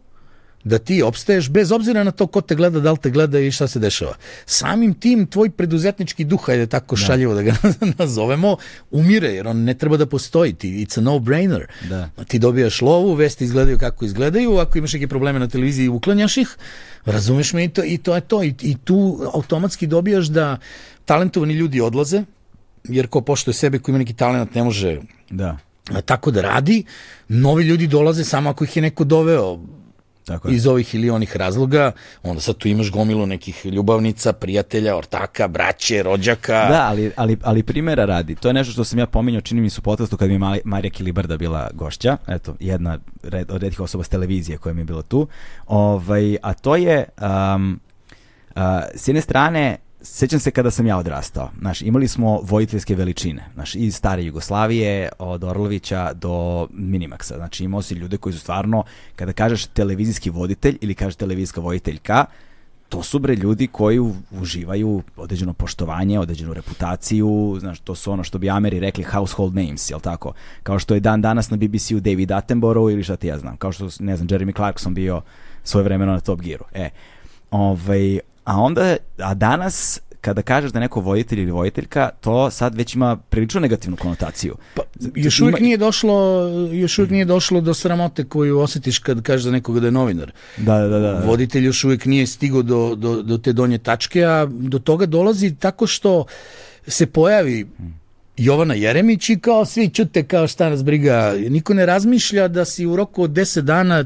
da ti opstaješ bez obzira na to ko te gleda, da li te gleda i šta se dešava. Samim tim tvoj preduzetnički duh, ajde tako šaljivo da ga nazovemo, umire jer on ne treba da postoji. Ti, it's a no-brainer. Da. Ti dobijaš lovu, vesti izgledaju kako izgledaju, ako imaš neke probleme na televiziji uklanjaš ih, razumeš me i to, i to je to. I, I tu automatski dobijaš da talentovani ljudi odlaze, jer ko poštuje sebe, ko ima neki talent, ne može Da, tako da radi. Novi ljudi dolaze samo ako ih je neko doveo tako je. iz ovih ili onih razloga, onda sad tu imaš gomilu nekih ljubavnica, prijatelja, ortaka, braće, rođaka. Da, ali, ali, ali primjera radi. To je nešto što sam ja pominjao, čini mi se u podcastu kad mi je Marija Kilibarda bila gošća. Eto, jedna red, od redkih osoba s televizije koja mi je bila tu. Ovaj, a to je, um, uh, s jedne strane, Sećam se kada sam ja odrastao. Znaš, imali smo vojiteljske veličine. Znaš, iz stare Jugoslavije, od Orlovića do Minimaxa. Znači, imao si ljude koji su stvarno, kada kažeš televizijski voditelj ili kažeš televizijska voditeljka, to su bre ljudi koji uživaju određeno poštovanje, određenu reputaciju, znaš, to su ono što bi Ameri rekli household names, jel tako? Kao što je dan danas na BBC-u David Attenborough ili šta ti ja znam, kao što, ne znam, Jeremy Clarkson bio svoje vremeno na Top Gearu. E, ovaj, a onda, a danas kada kažeš da je neko voditelj ili voditeljka, to sad već ima prilično negativnu konotaciju. Pa, još uvijek Ima- nije došlo, još uvijek nije došlo do sramote koju osjetiš kad kažeš za nekoga da je novinar. Da, da, da. da. Voditelj još uvijek nije stigo do, do, do te donje tačke, a do toga dolazi tako što se pojavi Jovana Jeremić i kao svi čute kao šta nas briga. Niko ne razmišlja da si u roku od 10 dana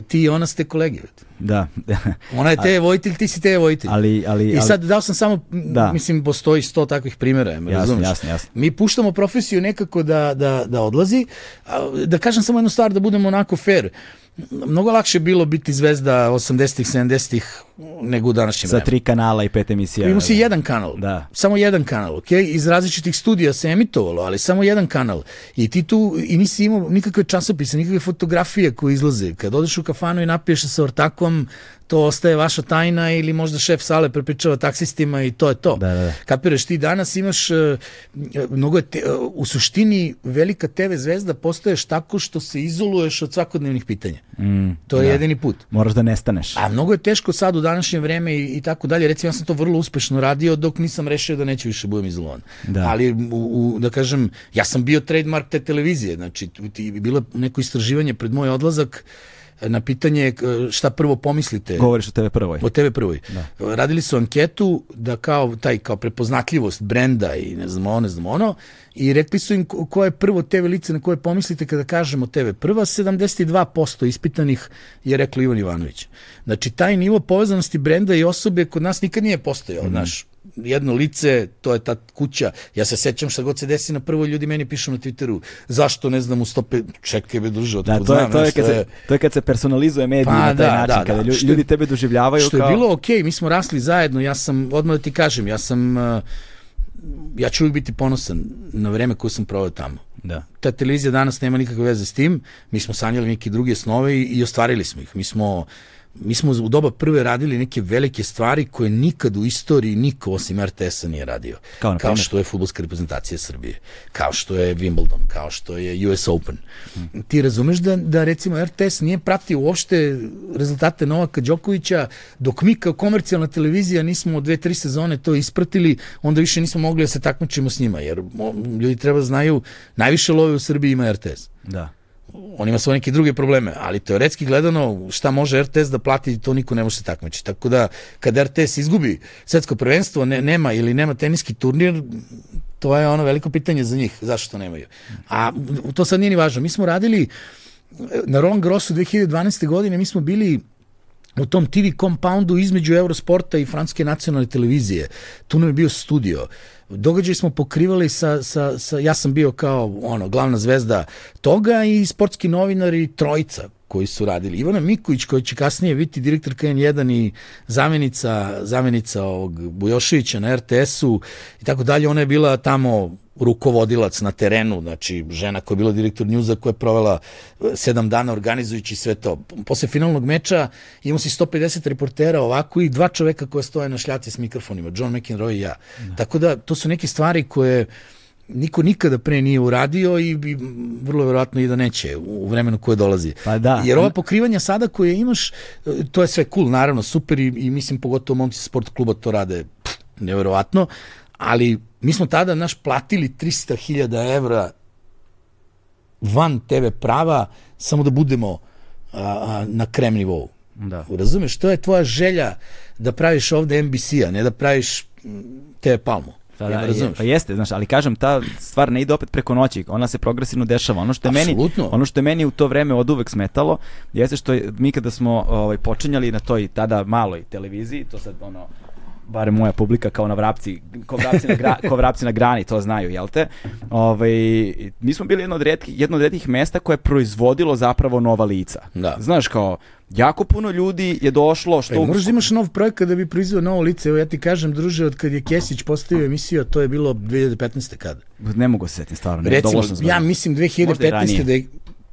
ti i ona ste kolege. Da. Ona je te vojitelj, ti si te vojitelj. ali, ali, I sad dao sam samo, Da. mislim, postoji sto takvih primjera, Jasno, razumeš? jasno, jasno. Mi puštamo profesiju nekako da, da, da odlazi. Da kažem samo jednu stvar, da budemo onako fair. Mnogo lakše bilo biti zvezda 80-ih, 70-ih nego u današnjem sa vremenu. tri kanala i pet emisija. Imao si da. jedan kanal, Da. samo jedan kanal, ok? Iz različitih studija se emitovalo, ali samo jedan kanal. I ti tu, i nisi imao nikakve časopise, nikakve fotografije koje izlaze. Kad odeš u kafanu i napiješ sa ortakom, to ostaje vaša tajna ili možda šef sale prepričava taksistima i to je to. Da, da, da. Kapiraš, ti danas imaš, e, mnogo je te, e, u suštini velika TV zvezda postaješ tako što se izoluješ od svakodnevnih pitanja. Mm, To je da. jedini put. Moraš da nestaneš. A mnogo je teško sad u današnje vreme i, i tako dalje. Recimo, ja sam to vrlo uspešno radio dok nisam rešio da neću više budem izolovan. Da. Ali, u, u, da kažem, ja sam bio trademark te televizije. Znači, ti bilo neko istraživanje pred moj odlazak na pitanje e, šta prvo pomislite Govoriš o tebe prvoj. o TV prvoj. Radili su anketu da kao taj kao prepoznatljivost brenda i ne znam ono, ne znam ono i rekli su im ko ko je prvo TV lice na koje pomislite kada kažemo TV prva, 72% ispitanih je reklo Ivan Ivanović. Znači taj nivo povezanosti brenda i osobe kod nas nikad nije postojao, znaš. Jedno lice, to je ta kuća. Ja se sećam šta god se desi na prvoj ljudi meni pišu na Twitteru. Zašto ne znam u stope čekaj be druže, Da, to je, to je, kad se, to je kad se personalizuje mediji Pa na taj da, način, da, kada da. lju- Što je- ljudi tebe doživljavaju Što kao... je bilo okej, mi smo rasli zajedno, ja sam, odmah da ti kažem, ja sam, uh, ja ću uvijek biti ponosan na vreme koje sam proveo tamo. Da. Ta televizija danas nema nikakve veze s tim, mi smo sanjali neke druge snove i, i ostvarili smo ih. Mi smo, mi smo u doba prve radili neke velike stvari koje nikad u istoriji niko osim RTS-a nije radio. Kao kao što je futbolska reprezentacija Srbije, kao što je Wimbledon, kao što je US Open. Ti razumeš da, da recimo RTS nije pratio uopšte rezultate Novaka Đokovića, dok mi kao komercijalna televizija nismo dve, tri sezone to ispratili, onda više nismo mogli da se takmičimo s njima, jer ljudi treba da znaju, najviše love u Srbiji ima RTS Da. On ima svoje neke druge probleme, ali teoretski gledano šta može RTS da plati, to niko ne može se takmičiti. Tako da kad RTS izgubi svetsko prvenstvo, ne, nema ili nema teniski turnir, to je ono veliko pitanje za njih, zašto to nemaju. A to sad nije ni važno. Mi smo radili na Roland Grossu 2012. godine, mi smo bili u tom TV compoundu između Eurosporta i Francuske nacionalne televizije. Tu nam je bio studio. Događaj smo pokrivali sa, sa, sa, ja sam bio kao ono glavna zvezda toga i sportski novinari trojica koji su radili. Ivana Miković koja će kasnije biti direktor KN1 i zamjenica, zamjenica ovog Bujoševića na RTS-u i tako dalje. Ona je bila tamo rukovodilac na terenu, znači žena koja je bila direktor njuza koja je provela e, sedam dana organizujući sve to. Posle finalnog meča imamo si 150 reportera ovako i dva čoveka koja stoje na šljati s mikrofonima, John McEnroe i ja. Tako da to su neke stvari koje niko nikada pre nije uradio i, i vrlo verovatno i da neće u vremenu koje dolazi. Pa da. Jer ova pokrivanja sada koje imaš, e, to je sve cool, naravno, super i, i mislim pogotovo momci sport kluba to rade pff, neverovatno, ali mi smo tada naš platili 300.000 evra van TV prava samo da budemo a, a, na krem nivou. Da. Razumeš, to je tvoja želja da praviš ovde NBC-a, ne da praviš TV Palmu. Da, me je, pa jeste, znaš, ali kažem, ta stvar ne ide opet preko noći, ona se progresivno dešava. Ono što je meni, ono što je meni u to vreme od uvek smetalo, jeste što je, mi kada smo ovaj, počinjali na toj tada maloj televiziji, to sad ono, barem moja publika kao na vrapci, kao vrapci na, gra, kao vrapci na grani, to znaju, jel te? Ovaj, mi smo bili jedno od, retkih, jedno od retkih mesta koje je proizvodilo zapravo nova lica. Da. Znaš, kao, jako puno ljudi je došlo, što... E, moraš da imaš nov projekat da bi proizveo novo lice. Evo ja ti kažem, druže, od kad je Kesić postavio emisiju, a to je bilo 2015. kada. Ne mogu se setim stvarno. Ne, Recimo, ja mislim Možda i ranije. 2015. da je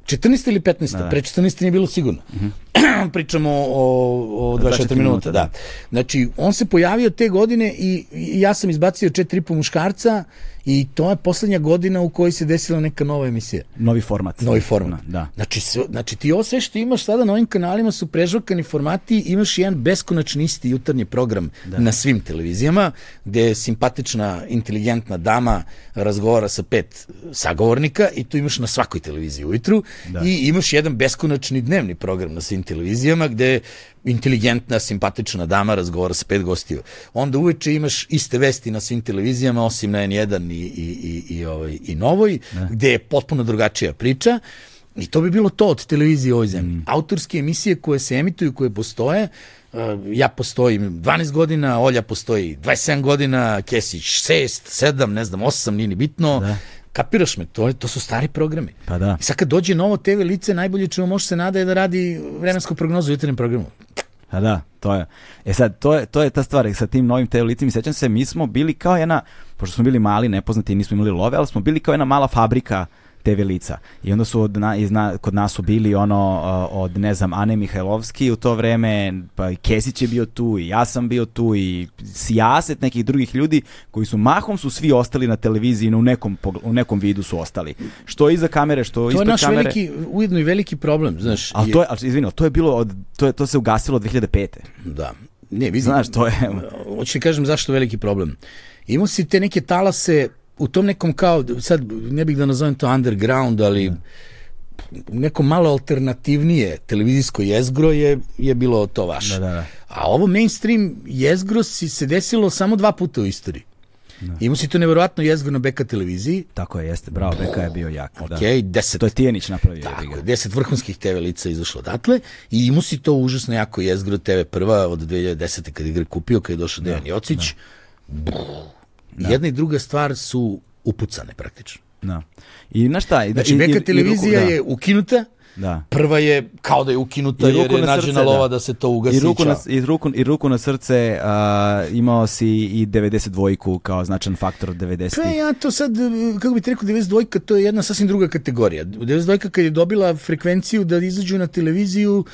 14. ili 15. Da, da. Pre 14. nije bilo sigurno. Uh -huh. Pričamo o, o 24 minuta, da. da. Znači, on se pojavio te godine i, i ja sam izbacio četiri po muškarca i to je poslednja godina u kojoj se desila neka nova emisija. Novi format. Novi format. Da. Znači, sve, znači ti ovo sve što imaš sada na ovim kanalima su prežvakani formati, imaš jedan beskonačni isti jutarnji program da. na svim televizijama, gde simpatična, inteligentna dama razgovara sa pet sagovornika i tu imaš na svakoj televiziji ujutru da. i imaš jedan beskonačni dnevni program na svim televizijama gde inteligentna, simpatična dama razgovara sa pet gostiju. Onda uveče imaš iste vesti na svim televizijama, osim na N1 i, i, i, i, ovaj, i Novoj, ne. gde je potpuno drugačija priča. I to bi bilo to od televizije ovoj zemlji. Mm. Autorske emisije koje se emituju, koje postoje, uh, ja postojim 12 godina, Olja postoji 27 godina, Kesić 6, 7, ne znam, 8, nije ni bitno. Da. Kapiraš me, to, to su stari programi. Pa da. I sad kad dođe novo TV lice, najbolje čemu može se nada je da radi vremensku prognozu u jutarnjem programu. Pa da, to je. E sad, to je, to je ta stvar sa tim novim TV licima. Sećam se, mi smo bili kao jedna, pošto smo bili mali, nepoznati, nismo imali love, ali smo bili kao jedna mala fabrika TV lica. I onda su od na, izna, kod nas su bili ono od ne znam Ane Mihajlovski u to vreme, pa i Kesić je bio tu i ja sam bio tu i sijaset nekih drugih ljudi koji su mahom su svi ostali na televiziji no u nekom u nekom vidu su ostali. Što iza kamere, što ispred kamere. To je naš veliki ujedno i veliki problem, znaš. Al to je, al izvini, to je bilo od to je to se ugasilo od 2005. Da. Ne, vidi. Znaš, to je ti kažem zašto veliki problem. Imao si te neke talase u tom nekom kao, sad ne bih da nazovem to underground, ali da. neko malo alternativnije televizijsko jezgro je, je bilo to vaše. Da, da, da. A ovo mainstream jezgro si se desilo samo dva puta u istoriji. Da. Imao si to neverovatno jezgro na Beka televiziji. Tako je, jeste, bravo, Beka je bio jak. Ok, da. deset. To je Tijenić napravio. Tako, deset vrhunskih TV lica izašlo odatle i imao si to užasno jako jezgro TV prva od 2010. kad igra kupio, kad je došao da, Dejan Jocić. Da. Da. Jedna i druga stvar su upucane praktično. Da. I na šta? I, znači, neka televizija i ruku, da. je ukinuta, Da. Prva je kao da je ukinuta jer je nađena srce, lova da. da se to ugasi. I ruku, na, i ruku, i ruku na srce uh, imao si i 92-ku kao značan faktor od 90. Pa ja to sad, kako bih rekao, 92-ka to je jedna sasvim druga kategorija. 92-ka kad je dobila frekvenciju da izađu na televiziju,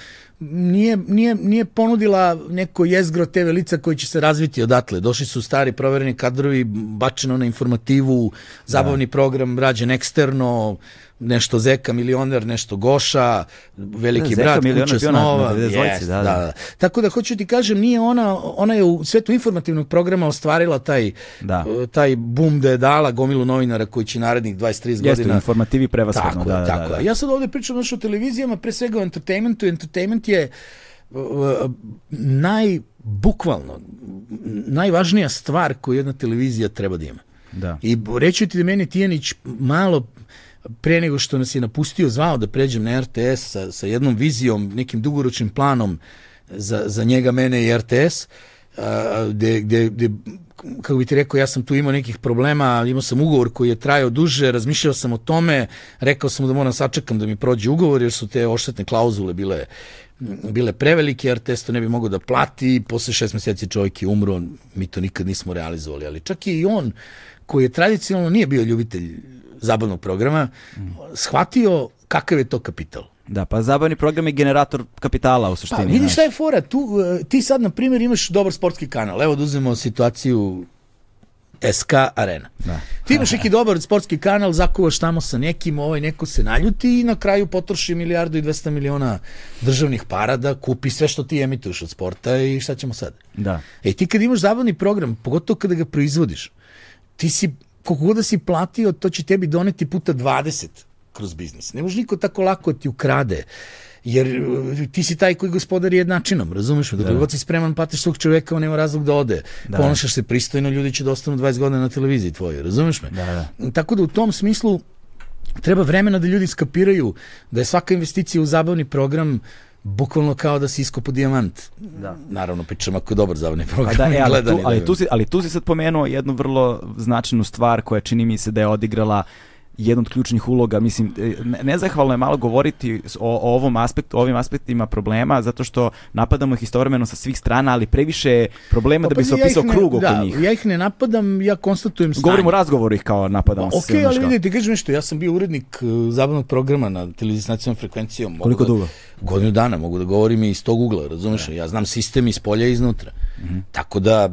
nije, nije, nije ponudila neko jezgro TV lica koji će se razviti odatle. Došli su stari provereni kadrovi, bačeno na informativu, zabavni da. program rađen eksterno, nešto Zeka milioner, nešto Goša, veliki da, brat, kuća snova. Na, yes, da, da. da, Tako da hoću ti kažem, nije ona, ona je u svetu informativnog programa ostvarila taj, da. taj bum da je dala gomilu novinara koji će narednih 23 Jeste, godina. informativi prevashodno. Tako, da, da, tako. Da, da. Ja sad ovde pričam o televizijama, pre svega o entertainmentu. Entertainment je uh, naj, bukvalno, najvažnija stvar koju jedna televizija treba da ima. Da. I reći ti da meni Tijanić malo pre nego što nas je napustio zvao da pređem na RTS sa, sa jednom vizijom, nekim dugoročnim planom za, za njega, mene i RTS, gde, gde, gde kako bi ti rekao, ja sam tu imao nekih problema, imao sam ugovor koji je trajao duže, razmišljao sam o tome, rekao sam da moram sačekam da mi prođe ugovor, jer su te oštetne klauzule bile bile prevelike, RTS to ne bi mogao da plati, posle šest meseci čovjek je umro, mi to nikad nismo realizovali, ali čak i on, koji je tradicionalno nije bio ljubitelj zabavnog programa, shvatio kakav je to kapital. Da, pa zabavni program je generator kapitala u suštini. Pa vidiš šta je fora, tu, e, ti sad na primjer imaš dobar sportski kanal, evo da uzmemo situaciju SK Arena. Da. Ti imaš neki dobar sportski kanal, zakuvaš tamo sa nekim, ovaj neko se naljuti i na kraju potroši milijardu i 200 miliona državnih para da kupi sve što ti emituješ od sporta i šta ćemo sad? Da. E ti kad imaš zabavni program, pogotovo kada ga proizvodiš, ti si koliko god da si platio, to će tebi doneti puta 20 kroz biznis. Ne može niko tako lako da ti ukrade jer uh, ti si taj koji gospodari jednačinom, razumeš me? Dok da. god si spreman platiš svog čoveka, on nema razlog da ode. Da. Ponašaš se pristojno, ljudi će da ostanu 20 godina na televiziji tvojoj, razumeš me? Da, da. Tako da u tom smislu treba vremena da ljudi skapiraju da je svaka investicija u zabavni program bukvalno kao da si iskopo dijamant. Da. Naravno, pričam ako je dobar zabavni program. Pa da, e, ali, tu, ali, tu si, ali tu si sad pomenuo jednu vrlo značajnu stvar koja čini mi se da je odigrala jedna od ključnih uloga. Mislim, e, ne- nezahvalno je malo govoriti o, o ovom aspektu, o ovim aspektima problema, zato što napadamo ih istovremeno sa svih strana, ali previše je problema da bi pazi, se ja opisao ne- krug oko da, njih. Ja ih ne napadam, ja konstatujem stanje. Govorimo o razgovoru ih kao napadamo. Ok, ali kao. vidite, kažem nešto, ja sam bio urednik uh, zabavnog programa na televiziji s nacionalnom frekvencijom. Mogu Koliko da, dugo? Godinu dana, mogu da govorim i iz tog ugla, razumeš? Ja znam sistem iz polja i iznutra. Mhm. Tako da,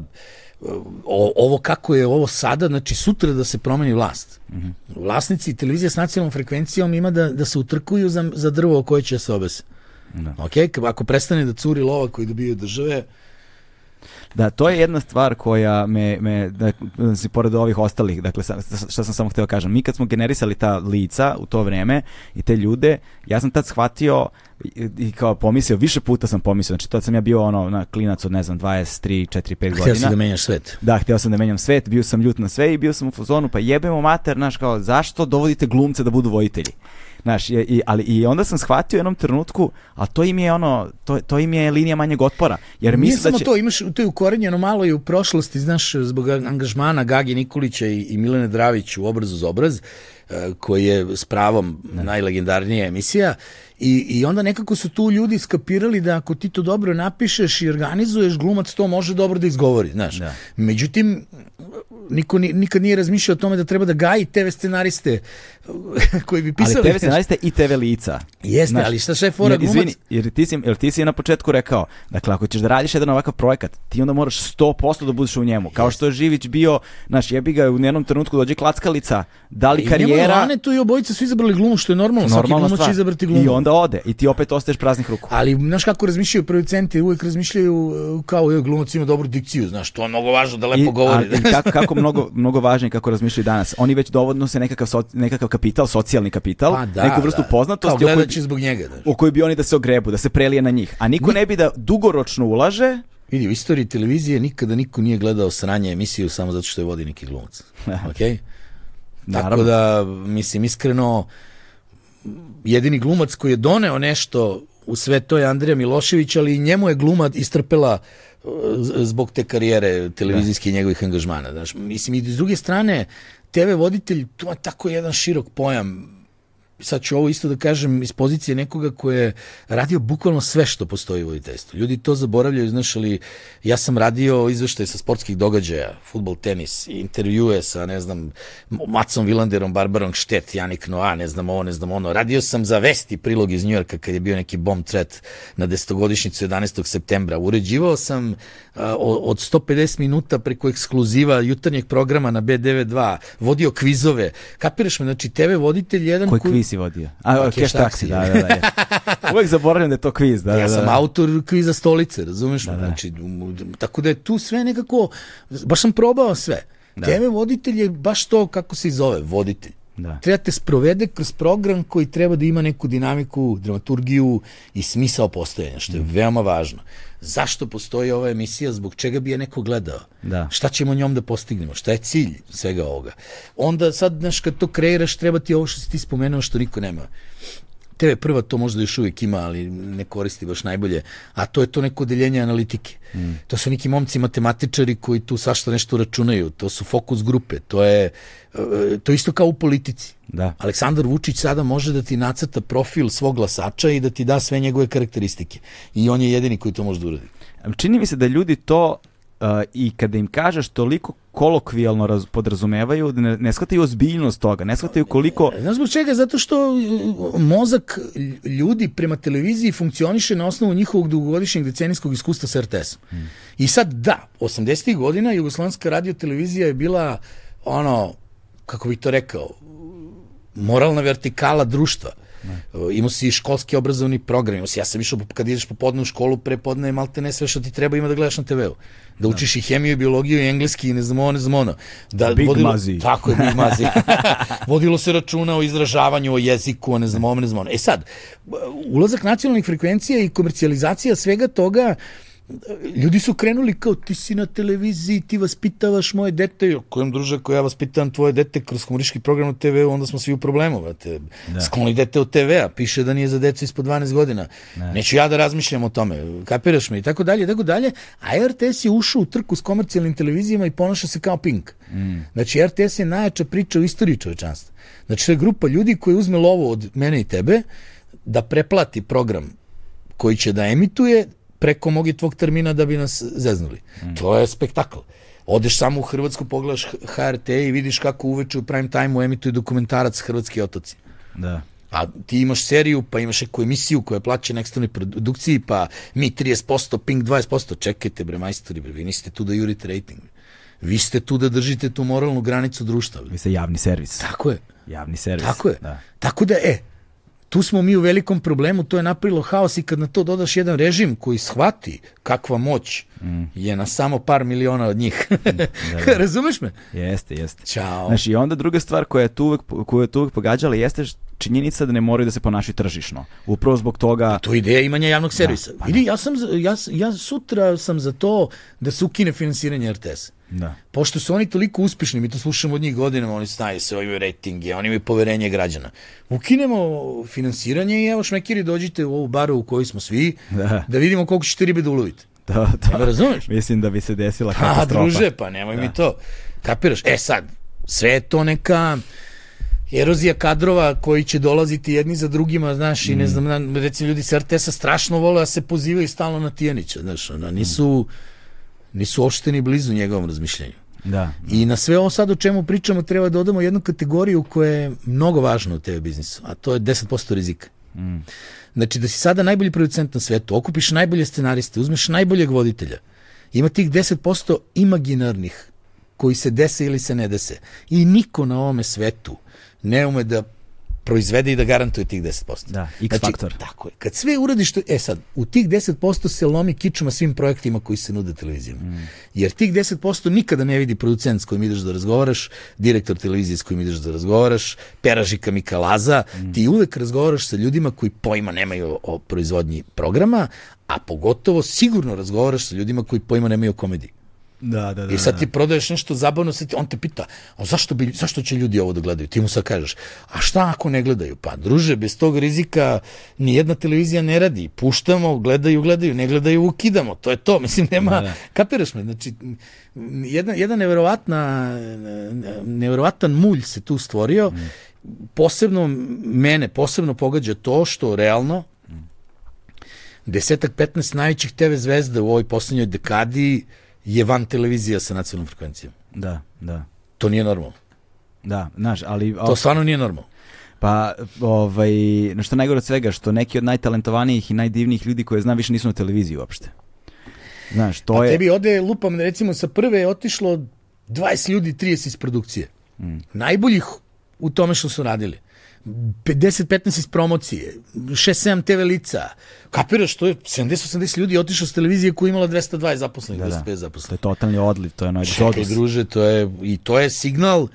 o, ovo kako je ovo sada, znači sutra da se promeni vlast. Mhm. Vlasnici televizije s nacionalnom frekvencijom ima da, da se utrkuju za, za drvo koje će se obese. Da. Ok, ako prestane da curi lova koji dobiju države, Da, to je jedna stvar koja me, me da, da si pored ovih ostalih, dakle, šta sam samo hteo kažem, mi kad smo generisali ta lica u to vreme i te ljude, ja sam tad shvatio i, kao pomislio, više puta sam pomislio, znači tad sam ja bio ono, na klinac od ne znam, 23, 4, 5 htio godina. si da menjaš svet. Da, htio sam da menjam svet, bio sam ljut na sve i bio sam u fazonu, pa jebemo mater, znaš, kao, zašto dovodite glumce da budu vojitelji? Znaš, i, i, ali i onda sam shvatio u jednom trenutku, a to im je ono, to, to im je linija manjeg otpora. Jer Nije mislim samo da će... to, imaš, to je ukorenjeno malo i u prošlosti, znaš, zbog angažmana Gagi Nikolića i, i Milene Dravić u Obraz uz obraz, koji je s pravom najlegendarnija emisija i, i onda nekako su tu ljudi skapirali da ako ti to dobro napišeš i organizuješ, glumac to može dobro da izgovori, znaš. Da. Međutim, niko ni, nikad nije razmišljao o tome da treba da gaji TV scenariste koji bi pisali. Ali TV scenariste i TV lica. Jeste, Znaš, ali šta je fora glumac? izvini, jer ti, si, jer ti si na početku rekao, dakle, ako ćeš da radiš jedan ovakav projekat, ti onda moraš 100% da budeš u njemu. Kao što je Živić bio, znaš, jebi ga, u jednom trenutku dođe klackalica, da li je karijera, Lane tu i obojica su izabrali glumu, što je normalno, svaki normalna glumac će izabrati glumu. I onda ode, i ti opet ostaješ praznih ruku. Ali, znaš kako razmišljaju producenti, uvijek razmišljaju uh, kao je glumac ima dobru dikciju, znaš, to je mnogo važno da lepo I, govori. a, i kako, kako mnogo, mnogo važnije kako razmišljaju danas. Oni već dovodno se nekakav, so, nekakav kapital, socijalni kapital, Pa da, neku vrstu da. poznatosti Kao o kojoj, gledat će zbog njega. Znaš. u kojoj bi oni da se ogrebu, da se prelije na njih. A niko ne bi da dugoročno ulaže, Vidi, u istoriji televizije nikada niko nije gledao sranje emisiju samo zato što je vodi neki glumac. Ok? Tako Naravno. da, mislim, iskreno, jedini glumac koji je doneo nešto u sve to je Andrija Milošević, ali i njemu je gluma istrpela uh, zbog te karijere televizijske i njegovih angažmana. Znaš. Mislim, i s druge strane, TV voditelj, to je tako jedan širok pojam. Sad ću ovo isto da kažem iz pozicije nekoga ko je radio bukvalno sve što postoji u voditeljstvu. Ljudi to zaboravljaju, znaš, ali ja sam radio izveštaje sa sportskih događaja, futbol, tenis, intervjue sa, ne znam, Macom Vilanderom, Barbarom Štet, Janik Noa, ne znam ovo, ne znam ono. Radio sam za vesti prilog iz Njujorka kad je bio neki bomb threat na desetogodišnjicu 11. septembra. Uređivao sam a, od 150 minuta preko ekskluziva jutarnjeg programa na B92, vodio kvizove. Kapiraš me, znači TV voditelj jedan koji kviz si vodio? A, Pa, Cash Taxi, Taxi, da, da, da. je. Uvijek zaboravljam da je to kviz, da, ja da, da. sam autor kviza stolice, razumeš? Da, da. Znači, tako da je tu sve nekako, baš sam probao sve. Da. TV voditelj je baš to kako se i zove, voditelj. Da. Treba te sprovede kroz program koji treba da ima neku dinamiku, dramaturgiju i smisao postojanja, što je Mm. veoma važno. Zašto postoji ova emisija, zbog čega bi je neko gledao? Da. Šta ćemo njom da postignemo? Šta je cilj svega ovoga? Onda sad, znaš, kad to kreiraš, treba ti ovo što si ti spomenuo što niko nema. TV prva to možda još uvijek ima, ali ne koristi baš najbolje, a to je to neko deljenje analitike. Mm. To su neki momci matematičari koji tu svašta nešto računaju, to su fokus grupe, to je e, to isto kao u politici. Da. Aleksandar Vučić sada može da ti nacrta profil svog glasača i da ti da sve njegove karakteristike. I on je jedini koji to može da uradi. Čini mi se da ljudi to uh, i kada im kažeš toliko kolokvijalno raz, podrazumevaju, ne, ne shvataju ozbiljnost toga, ne shvataju koliko... Znaš zbog čega? Zato što uh, mozak ljudi prema televiziji funkcioniše na osnovu njihovog dugogodišnjeg decenijskog iskustva sa RTS-om. Hmm. I sad da, 80. godina Jugoslovenska radio televizija je bila ono, kako bih to rekao, moralna vertikala društva. Uh, Imao si školski obrazovni program, imao si, ja sam išao, kad ideš popodne u školu, prepodne je malte ne sve što ti treba ima da gledaš na TV-u. Da učiš i hemiju, i biologiju, i engleski, i ne znam ovo, ne znam ono. Da, Big vodilo- Mazi. Tako je, Big Mazi. Vodilo se računa o izražavanju, o jeziku, o ne znam ovo, ne znam ono. E sad, ulazak nacionalnih frekvencija i komercijalizacija svega toga ljudi su krenuli kao ti si na televiziji, ti vaspitavaš moje dete, jo, kojem druže, ko ja vaspitavam tvoje dete kroz humoristički program u TV-u, onda smo svi u problemu, brate. Da. Skloni dete od TV-a, piše da nije za decu ispod 12 godina. Ne. Neću ja da razmišljam o tome, kapiraš me i tako dalje, i tako dalje. A RTS je ušao u trku s komercijalnim televizijama i ponaša se kao Pink. Mm. Znači, RTS je najjača priča u istoriji čovečanstva. Znači, to je grupa ljudi koji uzme lovo od mene i tebe, da preplati program koji će da emituje preko mogi tvog termina da bi nas zeznuli. Mm. To je spektakl. Odeš samo u Hrvatsku, pogledaš HRT i vidiš kako uveče u prime time-u emituju dokumentarac Hrvatski otoci. Da. A ti imaš seriju, pa imaš neku emisiju koja je plaćena eksternoj produkciji, pa mi 30%, Pink 20%. Čekajte bre, majstori, bre, vi niste tu da jurite rating. Vi ste tu da držite tu moralnu granicu društva. Vi ste javni servis. Tako je. Javni servis. Tako je. Da. Tako da, e, tu smo mi u velikom problemu, to je napravilo haos i kad na to dodaš jedan režim koji shvati kakva moć mm. je na samo par miliona od njih. da, da. Razumeš me? Jeste, jeste. Ćao. Znaš, i onda druga stvar koja je tu uvek, koja je tu uvek pogađala jeste činjenica da ne moraju da se ponašaju tržišno. Upravo zbog toga... To je ideja imanja javnog da, servisa. Da, pa Vidi, ja, sam, ja, ja sutra sam za to da se ukine finansiranje RTS. Da. Pošto su oni toliko uspešni, mi to slušamo od njih godinama, oni znaju se, imaju rejtinge, oni imaju poverenje građana. Ukinemo finansiranje i evo šmekiri dođite u ovu baru u kojoj smo svi, da, da vidimo koliko ćete ribe da ulovite. Da, da. Ne razumeš? Mislim da bi se desila katastrofa. A, druže, pa nemoj da. mi to. Kapiraš? E sad, sve je to neka erozija kadrova koji će dolaziti jedni za drugima, znaš, mm. i ne mm. znam, recimo ljudi sa RTS-a strašno vole da se pozivaju stalno na Tijanića, znaš, ona, nisu... Mm nisu uopšte ni blizu njegovom razmišljanju. Da. I na sve ovo sad o čemu pričamo treba da dodamo jednu kategoriju koja je mnogo važna u TV biznisu, a to je 10% rizika. Mm. Znači da si sada najbolji producent na svetu, okupiš najbolje scenariste, uzmeš najboljeg voditelja, ima tih 10% imaginarnih koji se dese ili se ne dese. I niko na ovome svetu ne ume da proizvede i da garantuje tih 10%. Da, X znači, faktor. Tako je. Kad sve uradiš, to, e sad, u tih 10% se lomi kičuma svim projektima koji se nude televizijama. Mm. Jer tih 10% nikada ne vidi producent s kojim ideš da razgovaraš, direktor televizije s kojim ideš da razgovaraš, peražika Mika Laza, mm. ti uvek razgovaraš sa ljudima koji pojma nemaju o proizvodnji programa, a pogotovo sigurno razgovaraš sa ljudima koji pojma nemaju o komediji. Da, da, da. I sad ti prodaješ nešto zabavno, sad ti, on te pita, a zašto, bi, zašto će ljudi ovo da gledaju? Ti mu sad kažeš, a šta ako ne gledaju? Pa, druže, bez tog rizika ni jedna televizija ne radi. Puštamo, gledaju, gledaju, ne gledaju, ukidamo. To je to. Mislim, nema, da, da. kapiraš me? Znači, jedna, jedna neverovatna, neverovatan mulj se tu stvorio. Mm. Posebno, mene posebno pogađa to što realno, desetak, 15 najvećih TV zvezda u ovoj poslednjoj dekadi je van televizija sa nacionalnom frekvencijom. Da, da. To nije normalno. Da, znaš, ali... To stvarno nije normalno. Pa, ovaj, na što najgore od svega, što neki od najtalentovanijih i najdivnijih ljudi koje znam više nisu na televiziji uopšte. Znaš, to pa je... tebi ode, lupam, recimo sa prve je otišlo 20 ljudi, 30 iz produkcije. Mm. Najboljih u tome što su radili. 50-15 iz promocije, 6-7 TV lica. Kapiraš, to je 70-80 ljudi otišao s televizije koja imala 220 zaposlenih, da, 205 da. zaposlenih. To je totalni odliv, to je onaj Čekaj, druže, to je, i to je signal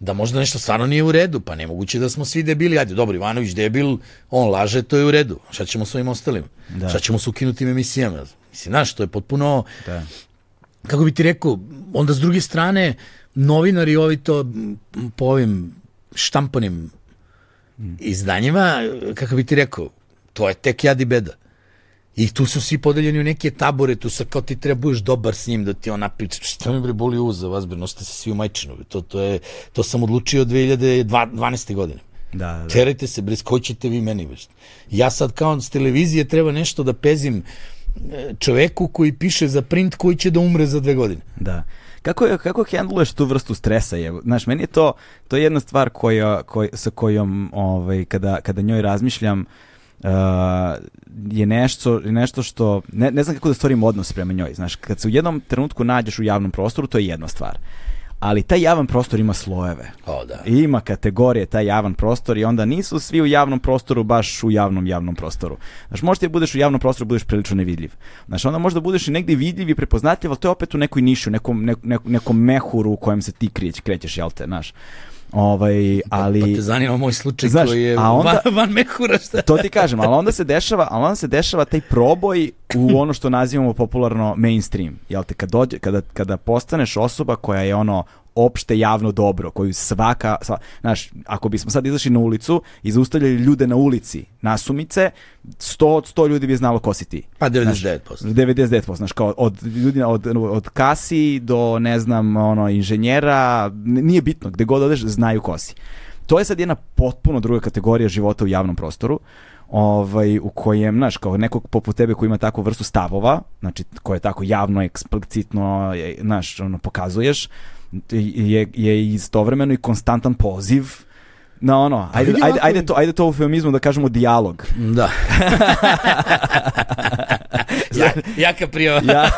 da možda nešto stvarno nije u redu, pa nemoguće da smo svi debili, ajde, dobro, Ivanović debil, on laže, to je u redu. Šta ćemo s ovim ostalim? Da. Šta ćemo s ukinutim emisijama? Mislim, znaš, to je potpuno, da. kako bi ti rekao, onda s druge strane, novinari ovi to po ovim štampanim izdanjima, kako bi ti rekao, to je tek jad i beda. I tu su svi podeljeni u neke tabore, tu sa kao ti treba budeš dobar s njim da ti on napriča. Šta mi bre boli uza vas, bre, nosite se svi u majčinu. To, to, je, to sam odlučio 2012. godine. Da, da. Terajte se, bre, koji ćete vi meni, bre. Ja sad kao s televizije treba nešto da pezim e, čoveku koji piše za print koji će da umre za dve godine. Da. Kako, kako handluješ tu vrstu stresa? Je? Znaš, meni je to, to je jedna stvar koja, koj, sa kojom, ovaj, kada, kada njoj razmišljam, uh, je nešto, nešto što, ne, ne znam kako da stvorim odnos prema njoj. Znaš, kad se u jednom trenutku nađeš u javnom prostoru, to je jedna stvar ali taj javan prostor ima slojeve. O, da. Ima kategorije taj javan prostor i onda nisu svi u javnom prostoru baš u javnom javnom prostoru. Znaš, možda ti budeš u javnom prostoru, budeš prilično nevidljiv. Znaš, onda možda budeš i negdje vidljiv i prepoznatljiv, ali to je opet u nekoj niši, u nekom, ne, nekom mehuru u kojem se ti krećeš, krećeš jel te, znaš. Ovaj, ali... Pa te zanima moj slučaj Znaš, koji je a onda- van, van mehura, šta? To ti kažem, ali onda se dešava, ali onda se dešava taj proboj u ono što nazivamo popularno mainstream. Jel te, kad dođe, kada, kada postaneš osoba koja je ono opšte javno dobro, koju svaka, sva, znaš, ako bismo sad izašli na ulicu i zaustavljali ljude na ulici, nasumice, 100 od 100 ljudi bi znalo ko si ti. Pa Znaš, 99%. 99%, znaš, kao od ljudi, od, od kasi do, ne znam, ono, inženjera, nije bitno, gde god odeš, znaju ko si. To je sad jedna potpuno druga kategorija života u javnom prostoru, ovaj, u kojem, znaš, kao nekog poput tebe koji ima takvu vrstu stavova, znači, koje tako javno, eksplicitno, znaš, ono, pokazuješ, je, je istovremeno i konstantan poziv na ono, ajde, vidi ajde, ovako- ajde, to, ajde to u feminizmu da kažemo dijalog. Da. ja, jaka prijava. Ja.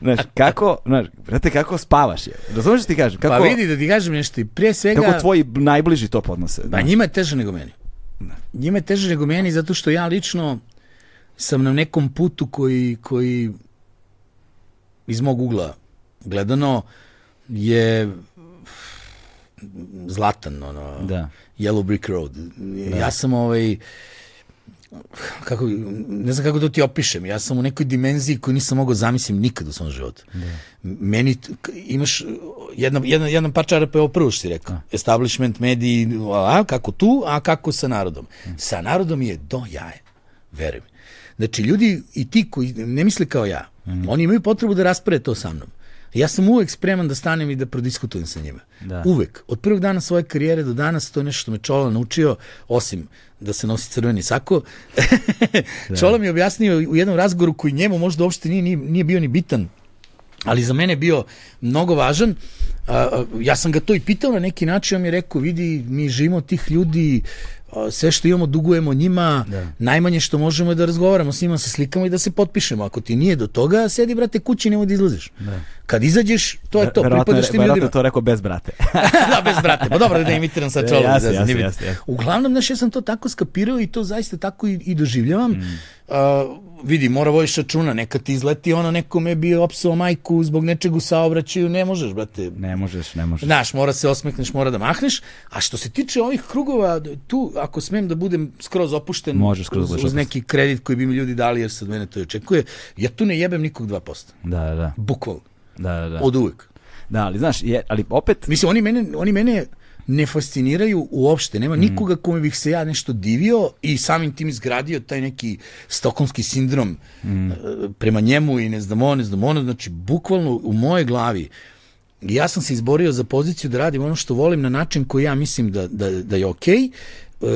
znaš, kako, znaš, brate, kako spavaš je? Razumeš što ti kažem? Kako, Pa vidi da ti kažem nešto, i prije svega... kako tvoji najbliži to podnose? Pa njima je teže nego meni. Njima je teže nego meni zato što ja lično sam na nekom putu koji, koji iz mog ugla gledano je zlatan, ono, Da. Yellow Brick Road. Ja sam ovaj kako, ne znam kako to ti opišem, ja sam u nekoj dimenziji koju nisam mogao zamislim nikad u svom životu. Meni, t- k- imaš jedna, jedna, jedan par čarapa je prvo što si rekao. Establishment, mediji, a, kako tu, a kako sa narodom. Sa narodom je do jaje, veruj mi. Znači, ljudi i ti koji ne misle kao ja, oni imaju potrebu da raspre to sa mnom. Ja sam uvek spreman da stanem i da prodiskutujem sa njima. Da. Uvek. Od prvog dana svoje karijere do danas to je nešto što me Čola naučio, osim da se nosi crveni sako. Čola mi je objasnio u jednom razgovoru koji njemu možda uopšte nije, nije, nije bio ni bitan, ali za mene je bio mnogo važan. A, ja sam ga to i pitao na neki način, on mi je rekao, vidi, mi živimo od tih ljudi, sve što imamo dugujemo njima, Da. najmanje što možemo je da razgovaramo s njima, se slikamo i da se potpišemo. Ako ti nije do toga, sedi, brate, kući, nemoj da izlaziš. Kad izađeš, to je to, Verovatno pripadaš tim ljudima. to rekao bez brate. da, bez brate. Pa dobro da imitiram sa E, čolom. da. Uglavnom, znaš, ja sam to tako skapirao i to zaista tako i, i doživljavam. Mm. Uh, vidi, mora vodiš računa, nekad ti izleti ono, nekome bi opsao majku zbog nečeg u saobraćaju, ne možeš, brate. ne možeš, ne možeš. Znaš, mora se osmekneš, mora da mahneš. A što se tiče ovih krugova, tu, ako smem da budem skroz opušten Možeš skroz uz, budeš uz opušten. neki kredit koji bi mi ljudi dali, jer se od mene to i očekuje, ja tu ne jebem nikog 2%. Da, da, da. Bukvalno. Da, da, da. Od uvek. Da, ali znaš, je, ali opet, Mislim, oni mene, oni mene ne fasciniraju uopšte. Nema nikoga kome bih se ja nešto divio i samim tim izgradio taj neki stokholmski sindrom e, prema njemu i ne znam ono, ne znam ono. Znači, bukvalno u moje glavi ja sam se izborio za poziciju da radim ono što volim na način koji ja mislim da, da, da je okej. E,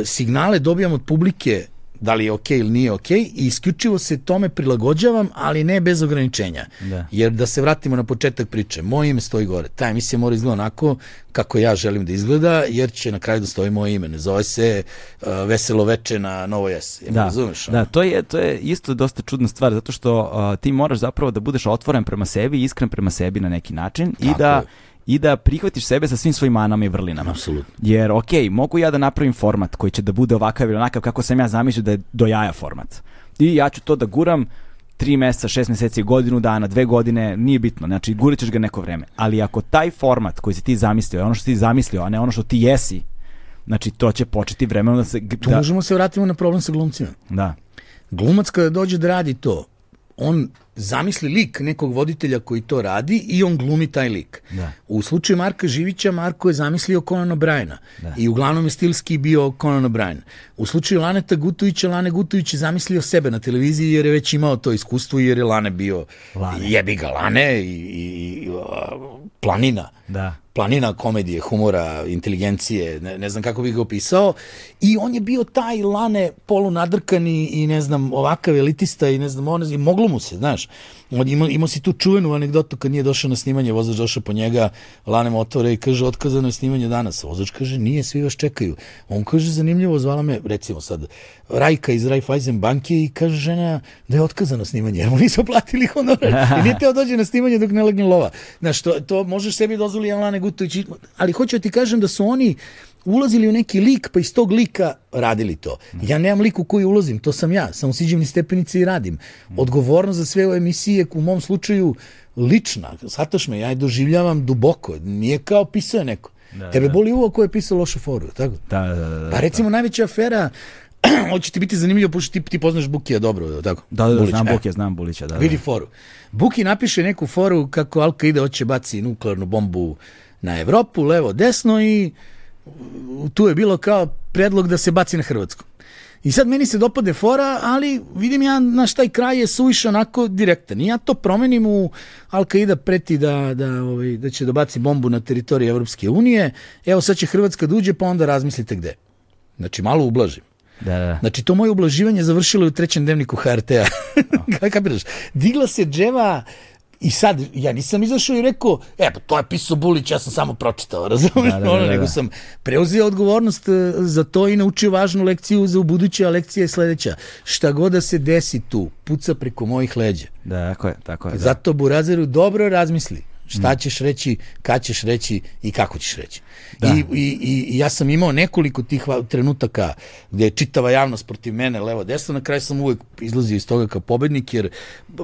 Signale dobijam od publike da li je okej ili nije okej i isključivo se tome prilagođavam, ali ne bez ograničenja. Da. Jer da se vratimo na početak priče, moje ime stoji gore. Ta emisija mora izgleda onako kako ja želim da izgleda, jer će na kraju da stoji moje ime. Ne zove se uh, Veselo veče na Novo S. Ja da, razumeš? da, to je, to je isto dosta čudna stvar, zato što uh, ti moraš zapravo da budeš otvoren prema sebi, iskren prema sebi na neki način i Tako da, je. I da prihvatiš sebe sa svim svojim manama i vrlinama. Apsolutno. Jer, ok, mogu ja da napravim format koji će da bude ovakav ili onakav kako sam ja zamislio da je do jaja format. I ja ću to da guram tri meseca, šest meseci, godinu dana, dve godine, nije bitno, znači gurit ćeš ga neko vreme. Ali ako taj format koji si ti zamislio je ono što si ti zamislio, a ne ono što ti jesi, znači to će početi vremenom da se... Tu Da, možemo se vratiti na problem sa glumcima. da, Glumac kada dođe da radi to, on zamisli lik nekog voditelja koji to radi i on glumi taj lik. Da. U slučaju Marka Živića, Marko je zamislio Conan O'Briena i uglavnom je stilski bio Conan O'Brien. U slučaju Laneta Gutovića, Lane Gutović je zamislio sebe na televiziji jer je već imao to iskustvo jer je Lane bio Lane. jebi ga Lane i, i, i planina da. Planina komedije, humora, inteligencije, ne, ne znam kako bih ga opisao. I on je bio taj lane polunadrkani i ne znam, ovakav elitista i ne znam, on, i moglo mu se, znaš. On imao, imao si tu čuvenu anegdotu kad nije došao na snimanje, vozač došao po njega, lane mu otvore i kaže, otkazano je snimanje danas. Vozač kaže, nije, svi vas čekaju. On kaže, zanimljivo, zvala me, recimo sad, Rajka iz Raiffeisen banke i kaže žena da je otkazano snimanje, jer mu nisu platili honorar. I nije teo dođe na snimanje dok ne legne lova. Znaš, to, to možeš sebi dozvoli Jelane Gutović, ali hoću da ti kažem da su oni ulazili u neki lik, pa iz tog lika radili to. Ja nemam lik u koji ulazim, to sam ja, samo siđem ni stepenice i radim. Odgovornost za sve ove emisije, u mom slučaju, lična, shataš me, ja je doživljavam duboko, nije kao pisao je neko. Da, Tebe da. boli uvo ko je pisao lošu foru, tako? Da, da, da, da. Pa recimo najveća afera, hoće ti biti zanimljivo, pošto ti, ti poznaš Bukija dobro, tako? Da, da, da, znam e. Buke, znam Bulića, da. da. Vidi foru. Buki napiše neku foru kako Al-Qaida hoće baci nuklearnu bombu na Evropu, levo, desno i tu je bilo kao predlog da se baci na Hrvatsku. I sad meni se dopade fora, ali vidim ja, naš taj kraj je suviše onako direktan. I ja to promenim u Al-Qaida preti da, da, ovaj, da će da baci bombu na teritoriju Evropske unije. Evo sad će Hrvatska da uđe, pa onda razmislite gde. Znači, malo ublažim. Da, da. Znači, to moje ublaživanje završilo je u trećem dnevniku HRT-a. Kako? Digla se dževa i sad, ja nisam izašao i rekao, e, pa to je pisao Bulić, ja sam samo pročitao, razumiješ? Da, da, da, ono, da. nego sam preuzeo odgovornost e, za to i naučio važnu lekciju za ubuduće, a lekcija je sledeća. Šta god da se desi tu, puca preko mojih leđa. Da, tako je, tako je. Da. Zato Burazeru dobro razmisli šta ćeš reći, kad ćeš reći i kako ćeš reći. Da. I, i, i, ja sam imao nekoliko tih trenutaka gde je čitava javnost protiv mene, levo, desno, na kraju sam uvek izlazio iz toga kao pobednik, jer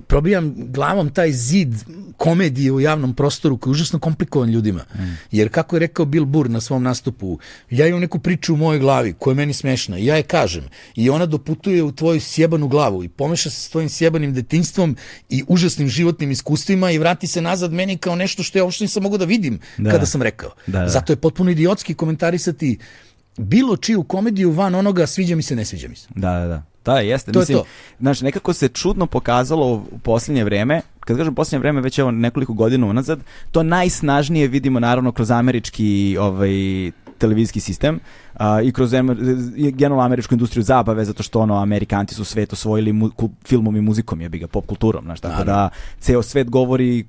probijam glavom taj zid komedije u javnom prostoru koji je užasno komplikovan ljudima. Jer kako je rekao Bill Burr na svom nastupu, ja imam neku priču u mojoj glavi koja je meni smešna i ja je kažem i ona doputuje u tvoju sjebanu glavu i pomeša se s tvojim sjebanim detinstvom i užasnim životnim iskustvima i vrati se nazad meni kao nešto što ja uopšte nisam mogu da vidim Da. kada sam rekao. Da, da. Zato je potpuno idiotski komentarisati bilo čiju komediju van onoga sviđa mi se, ne sviđa mi se. Da, da, da. Da, jeste. To je Mislim, to. Znaš, nekako se čudno pokazalo u posljednje vreme, kad kažem posljednje vreme, već evo nekoliko godina unazad, to najsnažnije vidimo naravno kroz američki ovaj, televizijski sistem a, i kroz generalno američku industriju zabave, zato što ono, Amerikanci su svet osvojili mu, filmom i muzikom, je ga pop kulturom, znaš, tako da ceo svet govori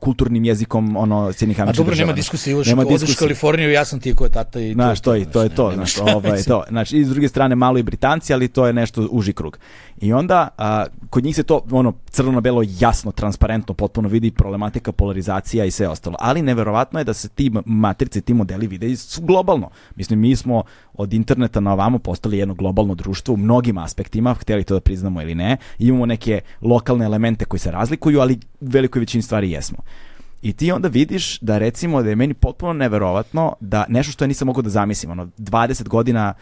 kulturnim jezikom ono sjednih A američkih dobro, država, nema znaš. diskusije, odeš, Nema diskusije. Kaliforniju, ja sam ti ko je tata i Znaš, to, je, to je to, nema znaš, ovaj, to, znači, i s druge strane malo i Britanci, ali to je nešto uži krug. I onda, a, kod njih se to, ono, crno-belo, jasno, transparentno, potpuno vidi problematika, polarizacija i sve ostalo. Ali neverovatno je da se ti matrice, ti modeli vide i su globalno. Mislim, mi smo od interneta na ovamo postali jedno globalno društvo u mnogim aspektima, htjeli to da priznamo ili ne. Imamo neke lokalne elemente koji se razlikuju, ali velikoj većini stvari jesmo. I ti onda vidiš da recimo da je meni potpuno neverovatno da nešto što ja nisam mogao da zamislim, ono 20 godina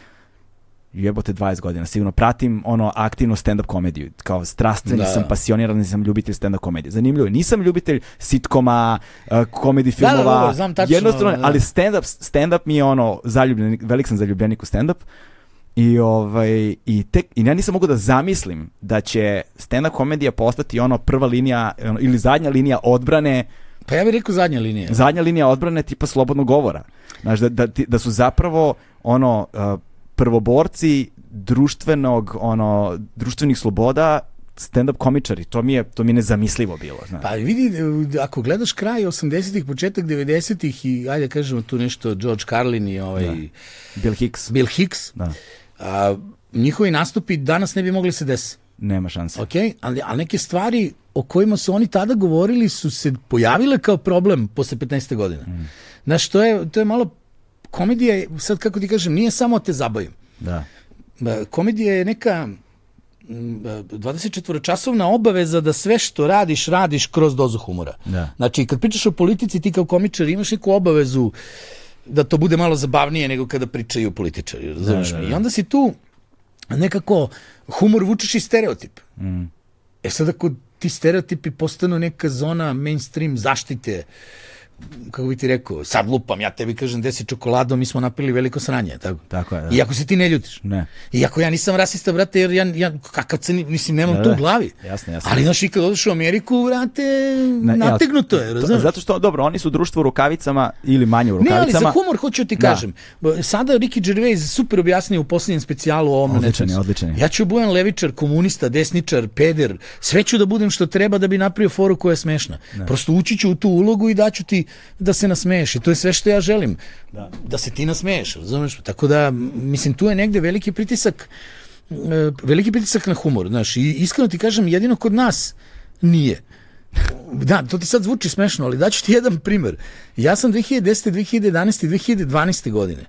jebote 20 godina, sigurno pratim ono aktivno stand-up komediju, kao strastveni Da, sam, da. pasioniran sam ljubitelj stand-up komedije. Zanimljivo je, nisam ljubitelj sitkoma, uh, komedi Da, da, filmova, da, znam tačno, jednostavno, da. ali stand-up, stand-up mi je ono, zaljubljenik, velik sam zaljubljenik u stand-up, I, ovaj, i, tek, I ja nisam mogu da zamislim da će stand-up komedija postati ono prva linija ono, ili zadnja linija odbrane Pa ja bih rekao zadnja linija. zadnja linija odbrane tipa slobodnog govora. Znaš, da, da, da su zapravo ono uh, prvoborci društvenog ono društvenih sloboda stand-up komičari. To mi je to mi je nezamislivo bilo, znaš. Pa vidi, ako gledaš kraj 80-ih, početak 90-ih i ajde kažemo tu nešto George Carlin i ovaj Bill Hicks. Bill Hicks, Da. A, njihovi nastupi danas ne bi mogli se desiti. Nema šanse. Ok, ali, ali neke stvari o kojima su oni tada govorili su se pojavile kao problem posle 15. godina. Mm. Znaš, to je, to je malo komedija, je, sad kako ti kažem, nije samo da te zabavim. Da. Komedija je neka mm, 24-časovna obaveza da sve što radiš, radiš kroz dozu humora. Da. Znači, kad pričaš o politici, ti kao komičar imaš neku obavezu da to bude malo zabavnije nego kada pričaju političari, razumiješ Da, me? da, da. I onda si tu nekako humor vučeš i stereotip. Mm. E sad ako ti stereotipi postanu neka zona mainstream zaštite, kako bi ti rekao, sad lupam, ja tebi kažem desi čokolado, mi smo napili veliko sranje, tako? Tako je, da. I ako se ti ne ljutiš. Ne. Iako ja nisam rasista, brate, jer ja, ja kakav ceni, mislim, nemam Da, to u da. glavi. Jasno, jasno. Ali, znaš, i kad odeš u Ameriku, brate, Ne, nategnuto je, razumiješ? Zato što, dobro, oni su društvo u rukavicama ili manje u Ne, ali rukavicama. za humor hoću ti Da. kažem. Sada Ricky Gervais super objasnio u posljednjem specijalu o ovom Odličan je, odličan je. Ja ću bujan levičar, komunista, desničar, peder, sve ću da budem što treba da bi napravio foru koja je smešna. Prosto ući ću u tu ulogu i daću ti da se nasmeješ i to je sve što ja želim. Da, da se ti nasmeješ, razumeš? Tako da, mislim, tu je negde veliki pritisak e, veliki pritisak na humor, znaš, i iskreno ti kažem, jedino kod nas nije. Da, to ti sad zvuči smešno, ali daću ti jedan primer. Ja sam 2010. 2011. i 2012. godine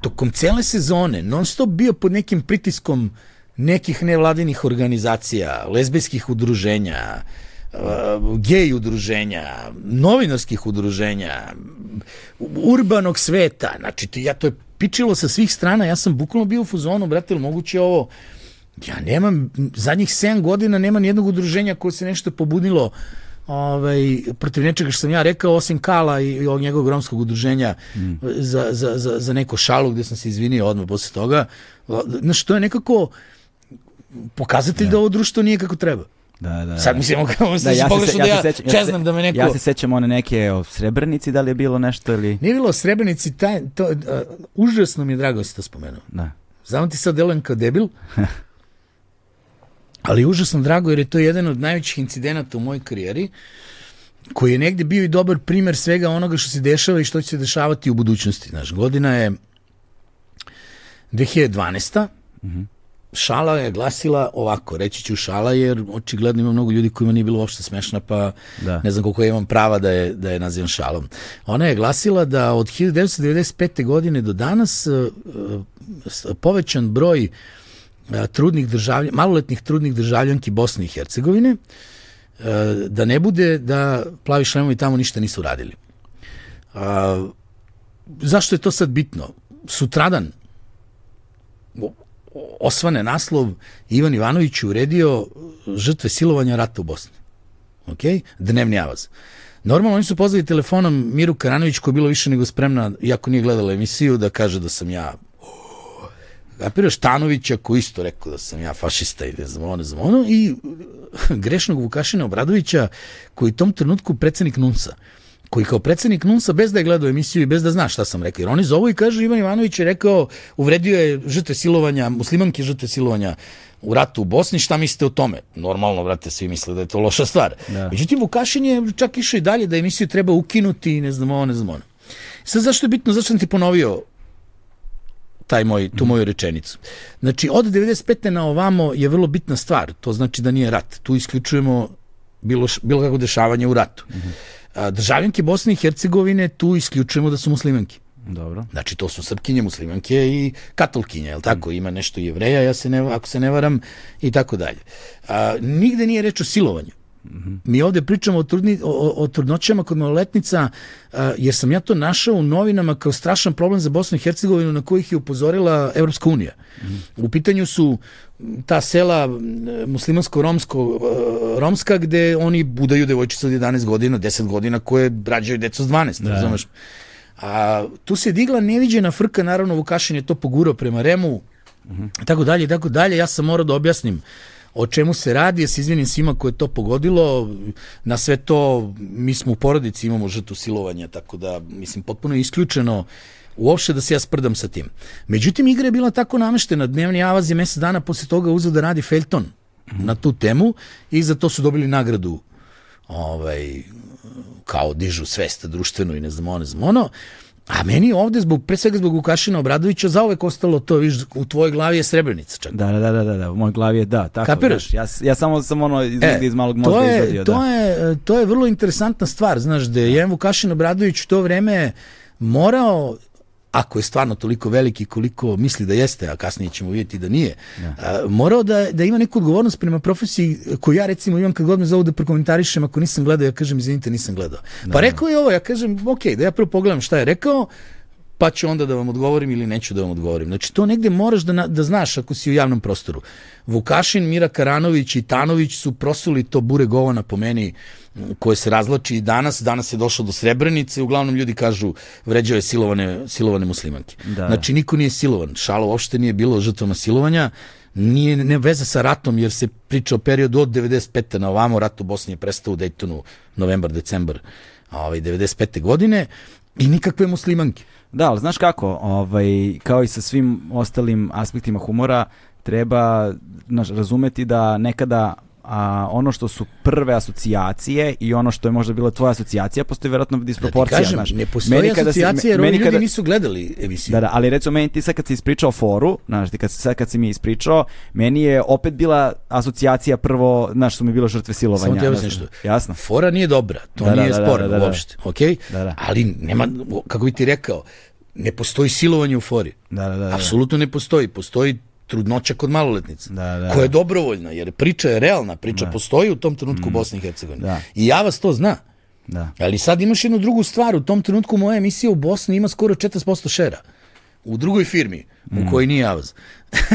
tokom cele sezone non stop bio pod nekim pritiskom nekih nevladinih organizacija, lezbijskih udruženja, uh, gej udruženja, novinarskih udruženja, urbanog sveta. Znači, ja to je pičilo sa svih strana, ja sam bukvalno bio u fuzonu, brate, moguće ovo, ja nemam, zadnjih 7 godina nema nijednog udruženja koje se nešto pobudilo ovaj, protiv nečega što sam ja rekao, osim Kala i, i ovog njegovog romskog udruženja mm. za, za, za, za neko šalu gde sam se izvinio odmah posle toga. Znaš, to je nekako pokazatelj da, da ovo društvo nije kako treba. Da, da. Sad mislimo kao da, ja se, da ja, ja čeznam da me neko... Ja se sećam one neke o Srebrenici, da li je bilo nešto ili... Nije bilo o Srebrenici, taj, to, uh, užasno mi je drago da si to spomenuo. Da. Znam ti sad delujem kao debil, ali užasno drago jer je to jedan od najvećih incidenata u mojoj karijeri koji je negde bio i dobar primer svega onoga što se dešava i što će se dešavati u budućnosti. Znaš, godina je 2012. Mm -hmm šala je glasila ovako, reći ću šala jer očigledno ima mnogo ljudi kojima nije bilo uopšte smešna pa da. ne znam koliko ja imam prava da je, da je nazivam šalom. Ona je glasila da od 1995. godine do danas uh, povećan broj uh, trudnih državlja, maloletnih trudnih državljanki Bosne i Hercegovine da ne bude da plavi šlemovi tamo ništa nisu radili. Zašto je to sad bitno? Sutradan osvane naslov Ivan Ivanović uredio žrtve silovanja rata u Bosni. Ok? Dnevni avaz. Normalno oni su pozvali telefonom Miru Karanović koja je bila više nego spremna, iako nije gledala emisiju, da kaže da sam ja Kapiraš Tanovića koji isto rekao da sam ja fašista i ne znam ono, ne znam ono i grešnog Vukašina Obradovića koji u tom trenutku predsednik NUNSA koji kao predsednik NUNSA bez da je gledao emisiju i bez da zna šta sam rekao. Jer oni zovu i kažu Ivan Ivanović je rekao, uvredio je žrtve silovanja, muslimanke žrtve silovanja u ratu u Bosni, šta mislite o tome? Normalno, brate, svi misle da je to loša stvar. Da. Međutim, Vukašin je čak išao i dalje da emisiju treba ukinuti i ne znam ovo, ne znam ono. Sad zašto je bitno, zašto sam ti ponovio taj moj, tu mhm. moju rečenicu. Znači, od 95. na ovamo je vrlo bitna stvar. To znači da nije rat. Tu isključujemo bilo, bilo kako dešavanje u ratu. Mm -hmm državljanke Bosne i Hercegovine tu isključujemo da su muslimanke. Dobro. Znači to su srpkinje, muslimanke i katolkinje, je tako? Ima nešto jevreja, ja se ne, ako se ne varam, i tako dalje. A, nigde nije reč o silovanju. Mi ovde pričamo o, trudni, o, o trudnoćama kod maloletnica, a, jer sam ja to našao u novinama kao strašan problem za Bosnu i Hercegovinu na kojih je upozorila Evropska unija. U pitanju su ta sela muslimansko-romsko romska gde oni budaju devojčice od 11 godina, 10 godina koje rađaju decu s 12, da. razumeš? A tu se digla neviđena frka, naravno Vukašin je to pogurao prema Remu, -hmm. tako dalje, tako dalje. Ja sam morao da objasnim o čemu se radi, ja se izvinim svima koje je to pogodilo, na sve to mi smo u porodici, imamo žrtu silovanja, tako da, mislim, potpuno je isključeno uopšte da se ja sprdam sa tim. Međutim, igra je bila tako nameštena, dnevni avaz je mesec dana posle toga uzeo da radi Felton mm -hmm. na tu temu i za to su dobili nagradu ovaj, kao dižu svesta društvenu i ne znam ono, ne znam ono. A meni ovde, zbog, pre svega zbog Vukašina Obradovića, zaovek ostalo to, viš, u tvojoj glavi je Srebrenica čak. Da, da, da, da, da, u mojoj glavi je da. Tako, Kapiraš? Znaš, ja, ja samo sam ono iz, e, iz malog mozga to je, izvadio. To, da. je, to je vrlo interesantna stvar, znaš, da je Vukašin Obradović u to vreme morao ako je stvarno toliko veliki koliko misli da jeste, a kasnije ćemo vidjeti da nije, ja. Da. a, morao da, da ima neku odgovornost prema profesiji koju ja recimo imam kad god me zovu da prokomentarišem, ako nisam gledao, ja kažem izvinite, nisam gledao. Da, pa rekao je ovo, ja kažem, ok, da ja prvo pogledam šta je rekao, pa ću onda da vam odgovorim ili neću da vam odgovorim. Znači, to negde moraš da, da znaš ako si u javnom prostoru. Vukašin, Mira Karanović i Tanović su prosuli to bure govana po meni koje se razlači i danas. Danas je došlo do Srebrenice, uglavnom ljudi kažu vređao je silovane, silovane muslimanke. Da. Znači, niko nije silovan. Šalo uopšte nije bilo žrtvama silovanja nije ne veze sa ratom jer se priča o periodu od 95. na ovamo, rat u Bosni je prestao u Daytonu novembar, decembar ovaj, 95. godine i nikakve muslimanke. Da, ali znaš kako, ovaj, kao i sa svim ostalim aspektima humora, treba znaš, razumeti da nekada a, ono što su prve asocijacije i ono što je možda bila tvoja asocijacija, postoji verovatno disproporcija. Da kažem, znaš. ne postoji meni kada asocijacija jer oni ljudi nisu gledali emisiju. Da, da, ali recimo meni ti sad kad si ispričao foru, znaš, ti kad, sad kad si mi ispričao, meni je opet bila asocijacija prvo, znaš, su mi bilo žrtve silovanja. Samo ti nešto. Jasno. Fora nije dobra, to da, nije da, da, sporno da, da, da, uopšte, ok? Da, da. Ali nema, kako bi ti rekao, ne postoji silovanje u fori. Da, da, da, da. Apsolutno ne postoji. Postoji trudnoća kod maloletnica, da, da, koja je dobrovoljna, jer priča je realna, priča da. postoji u tom trenutku u mm. Bosni i Hercegovini. Da. I ja vas to zna. Da. Ali sad imaš jednu drugu stvar, u tom trenutku moja emisija u Bosni ima skoro 40% šera. U drugoj firmi, u kojoj nije Avaz.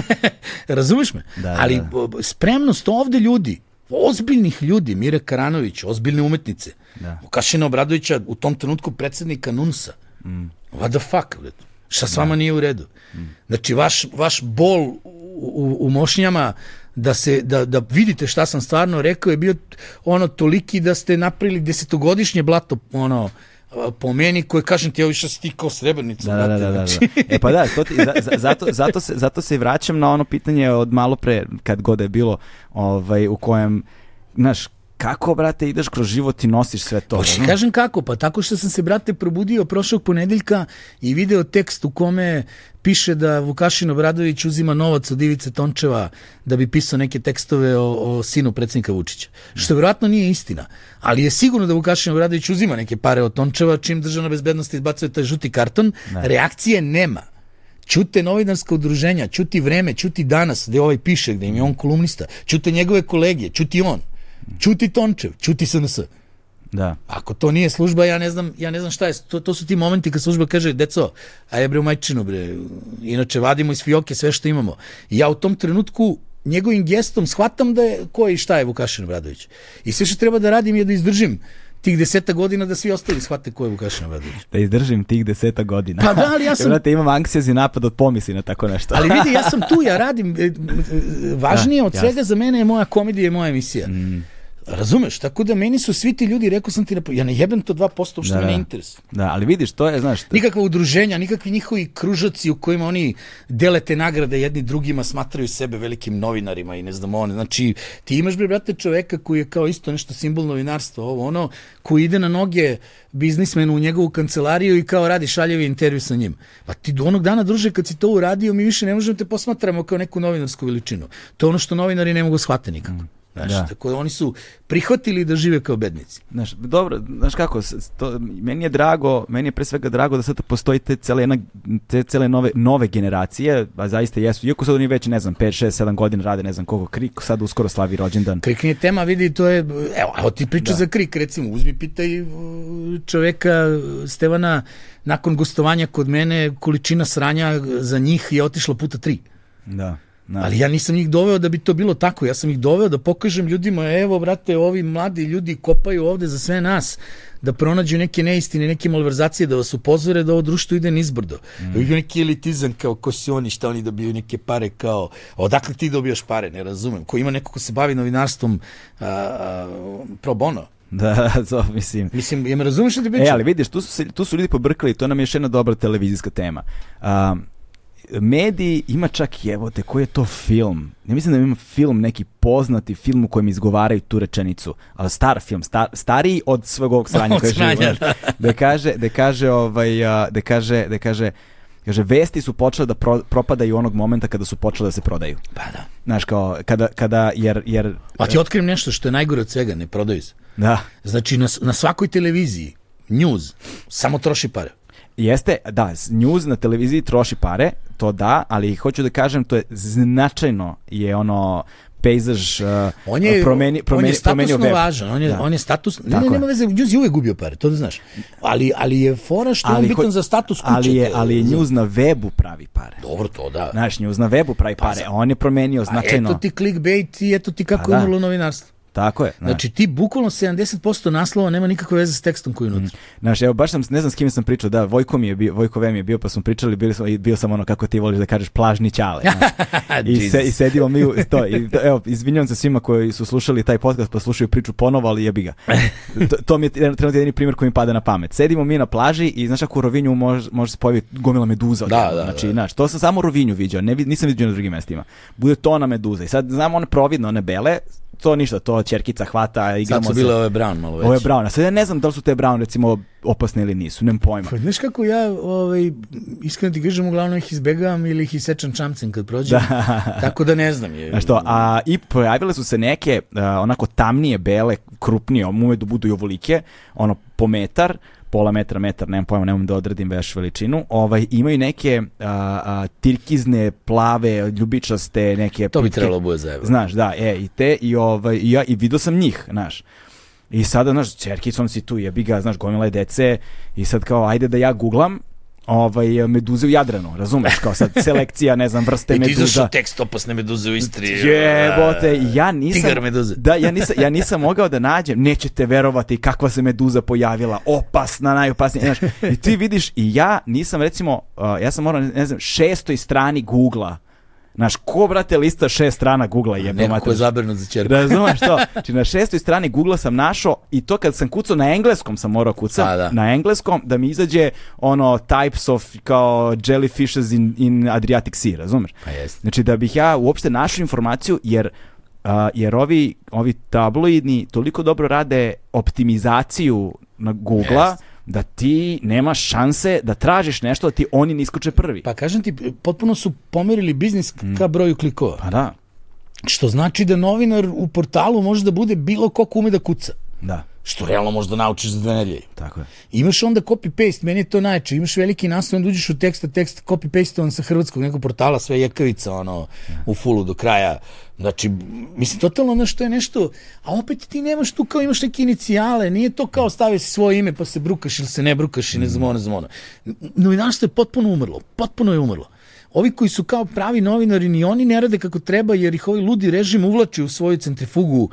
Razumeš me? Mm. Da, Ali da. spremnost ovde ljudi, ozbiljnih ljudi, Mire Karanović, ozbiljne umetnice, Da. Vukašina Obradovića, u tom trenutku predsednika NUNSA. Mm. What the fuck? Šta s vama nije u redu? Znači, vaš, vaš bol u, u, u mošnjama da, se, da, da vidite šta sam stvarno rekao je bio ono toliki da ste napravili desetogodišnje blato ono po meni koje kažem ti ja više si ti kao srebrnica Da, da, da, da, da. znači. E pa da, to ti, za, za- zato, zato, se, zato se vraćam na ono pitanje od malo pre, kad god je bilo, ovaj, u kojem, znaš, kako, brate, ideš kroz život i nosiš sve to? Ono? kažem kako? Pa tako što sam se, brate, probudio prošlog ponedeljka i video tekst u kome piše da Vukašin Obradović uzima novac od Ivice Tončeva da bi pisao neke tekstove o, o sinu predsjednika Vučića. Što vjerojatno nije istina. Ali je sigurno da Vukašin Obradović uzima neke pare od Tončeva čim državna bezbednost izbacuje taj žuti karton. Reakcije nema. Ćute novinarska udruženja, ćuti vreme, ćuti danas, gde ovaj piše, gde im je on kolumnista, ćute njegove kolegije, ćuti on, ćuti Tončev, ćuti SNS. Da. Ako to nije služba, ja ne znam, ja ne znam šta je. To, to su ti momenti kad služba kaže, deco, a je bre u majčinu, bre. Inače, vadimo iz fioke sve što imamo. I ja u tom trenutku njegovim gestom shvatam da je ko je i šta je Vukašin Obradović. I sve što treba da radim je da izdržim tih deseta godina da svi ostali shvate ko je Vukašin Obradović. Da izdržim tih deseta godina. Pa da, ali ja sam- Brate, imam anksiozni napad od pomisli na tako nešto. Ali vidi, ja sam tu, ja radim. e, e, Važnije Da, od jasno. svega za mene je moja komedija i moja emisija. Razumeš? Tako da meni su svi ti ljudi, rekao sam ti, na- ja ne jebem to 2%, uopšte Da, me ne da. interesuje. Da, ali vidiš, to je, znaš, Nikakva udruženja, nikakvi njihovi kružaci u kojima oni dele te nagrade jedni drugima, smatraju sebe velikim novinarima i ne znam on. Znači, ti imaš, bre, brate, čoveka koji je kao isto nešto simbol novinarstva, ovo ono, koji ide na noge biznismenu u njegovu kancelariju i kao radi šaljevi intervju sa njim. Pa ti do onog dana, druže, kad si to uradio, mi više ne možemo te posmatramo kao neku novinarsku veličinu. To je ono što novinari ne mogu shvatiti nikako. Znaš, Da. tako da oni su prihvatili da žive kao bednici. Znaš, dobro, znaš kako, to, meni je drago, meni je pre svega drago da sad postoji te cele, jedna, te cele nove, nove generacije, a zaista jesu, iako sad oni već, ne znam, 5, 6, 7 godina rade, ne znam koliko, Krik sad uskoro slavi rođendan. Krik nije tema, vidi, to je, evo, evo ti priča Da. za Krik, recimo, uzmi pitaj uh, čoveka uh, Stevana, nakon gostovanja kod mene, količina sranja za njih je otišla puta tri. Da. Da. Ali ja nisam njih doveo da bi to bilo tako, ja sam ih doveo da pokažem ljudima, evo, brate, ovi mladi ljudi kopaju ovde za sve nas, da pronađu neke neistine, neke malverzacije, da vas upozore da ovo društvo ide nizbrdo. Mm. I neki elitizam kao ko si oni, šta oni dobiju neke pare kao, odakle ti dobijaš pare, ne razumem. Ko ima neko ko se bavi novinarstvom a, a, pro bono. Da, to mislim. Mislim, je me razumeš šta ti pričam? E, ali vidiš, tu su, se, tu su ljudi pobrkali, to nam je još jedna dobra televizijska tema. Um, mediji ima čak jebote, koji je to film? Ja mislim da ima film, neki poznati film u kojem izgovaraju tu rečenicu, ali star film, star, stariji od svog ovog sranja koje sranja, živi. Da kaže, da kaže, ovaj, da kaže, da kaže, kaže, vesti su počele da pro, propadaju onog momenta kada su počele da se prodaju. Pa da. Znaš, kao, kada, kada jer, jer, Pa ti otkrijem nešto što je najgore od svega, ne prodaju se. da, Znači, na, na svakoj televiziji, news, samo troši pare. Jeste, da, news na televiziji troši pare, to da, ali hoću da kažem, to je značajno je ono pejzaž uh, On je, promeni, promeni, on je promenio statusno web. važan, on je, Da. on je status, ne, ne, je. nema veze, News je uvek gubio pare, to da znaš. Ali, ali je fora što je Ali bitan ho- za status kuće. Ali je, ali je news na webu pravi pare. Dobro, to da. Znaš, news na webu pravi pare, za- a on je promenio A značajno. eto ti clickbait i eto ti kako Pa je da. umrlo novinarstvo. Tako je. Znaš. Znači ti bukvalno 70% naslova nema nikakve veze s tekstom koji je unutra. Znaš, evo, baš sam, ne znam s kim sam pričao, da, Vojko mi je bio, Vojko V mi je bio, pa smo pričali, bili smo, bio sam ono, kako ti voliš da kažeš, plažni ćale. I, se. I sedimo mi u to, i, evo, izvinjavam se svima koji su slušali taj podcast pa slušaju priču ponovo, ali jebi ga. To, to mi je trenutno jedini primjer koji mi pada na pamet. Sedimo mi na plaži i znaš kako u Rovinju može, može se pojaviti gomila meduza. Da, da, Znači, da. znaš, to sam samo u Rovinju vidio, ne, nisam vidio na drugim mestima. Bude tona meduza i sad znamo one providne, one bele, to ništa, to ćerkica hvata, igramo Sad su bile ove Brown malo već. Ovo je Brown, a sad ja ne znam da li su te Brown recimo opasne ili nisu, nemam pojma. Pa, znaš kako ja, ovaj, iskreno ti kažem, uglavnom ih izbegavam ili ih isečem čamcem kad prođem. Tako da ne znam. Je, Znaš to, a i pojavile su se neke a, onako tamnije, bele, krupnije, ume da budu i ovolike, ono po metar, pola metra, metar, nemam pojma, nemam da odredim veš veličinu, ovaj, imaju neke a, a, tirkizne, plave, ljubičaste, neke To bi trebalo bude za evo. Znaš, da, e, i te, i, ovaj, i ja, i vidio sam njih, znaš. I sada, znaš, čerkicom si tu, jebi ga, znaš, gomila je dece i sad kao, ajde da ja googlam, ovaj, meduze u Jadranu, razumeš, kao sad selekcija, ne znam, vrste I ti meduza. izašao tekst opasne meduze u Istri. Jebote, ja nisam... Tigar meduze. Da, ja nisam, ja nisam mogao da nađem, nećete verovati kakva se meduza pojavila, opasna, najopasnija, znaš, i ti vidiš, i ja nisam, recimo, uh, ja sam morao, ne znam, šestoj strani Google-a, Znaš, ko, brate, lista šest strana Google-a jebe Neko je zabrinut za čerku. Razumeš to? Znači na šestoj strani Google sam našao i to kad sam kucao na engleskom sam morao kucam, A, da. na engleskom da mi izađe ono types of kao jellyfishes in, in Adriatic Sea, razumeš? Pa jest. Znači da bih ja uopšte našao informaciju jer a, jer ovi, ovi tabloidni toliko dobro rade optimizaciju na Google-a Jest. Da ti nemaš šanse da tražiš nešto da ti oni ne iskoče prvi. Pa kažem ti, potpuno su pomerili biznis ka broju klikova. Pa da, Što znači da novinar u portalu može da bude bilo ko ko ume da kuca. da, Što realno možda naučiš za dve nedelje. tako je. Imaš onda copy-paste, meni je to najče. Imaš veliki naslov, onda uđeš u tekst, a tekst copy-pasteovan sa hrvatskog nekog portala, sve jekavica, ono, u fullu do kraja. Znači, mislim, totalno ono što je nešto, a opet ti nemaš tu kao imaš neke inicijale, nije to kao stavio si svoje ime pa se brukaš ili se ne brukaš i ne znam ono, ne znam ono. Novinarstvo je potpuno umrlo, potpuno je umrlo. Ovi koji su kao pravi novinari, ni oni ne rade kako treba, jer ih ovaj ludi režim uvlači u svoju centrifugu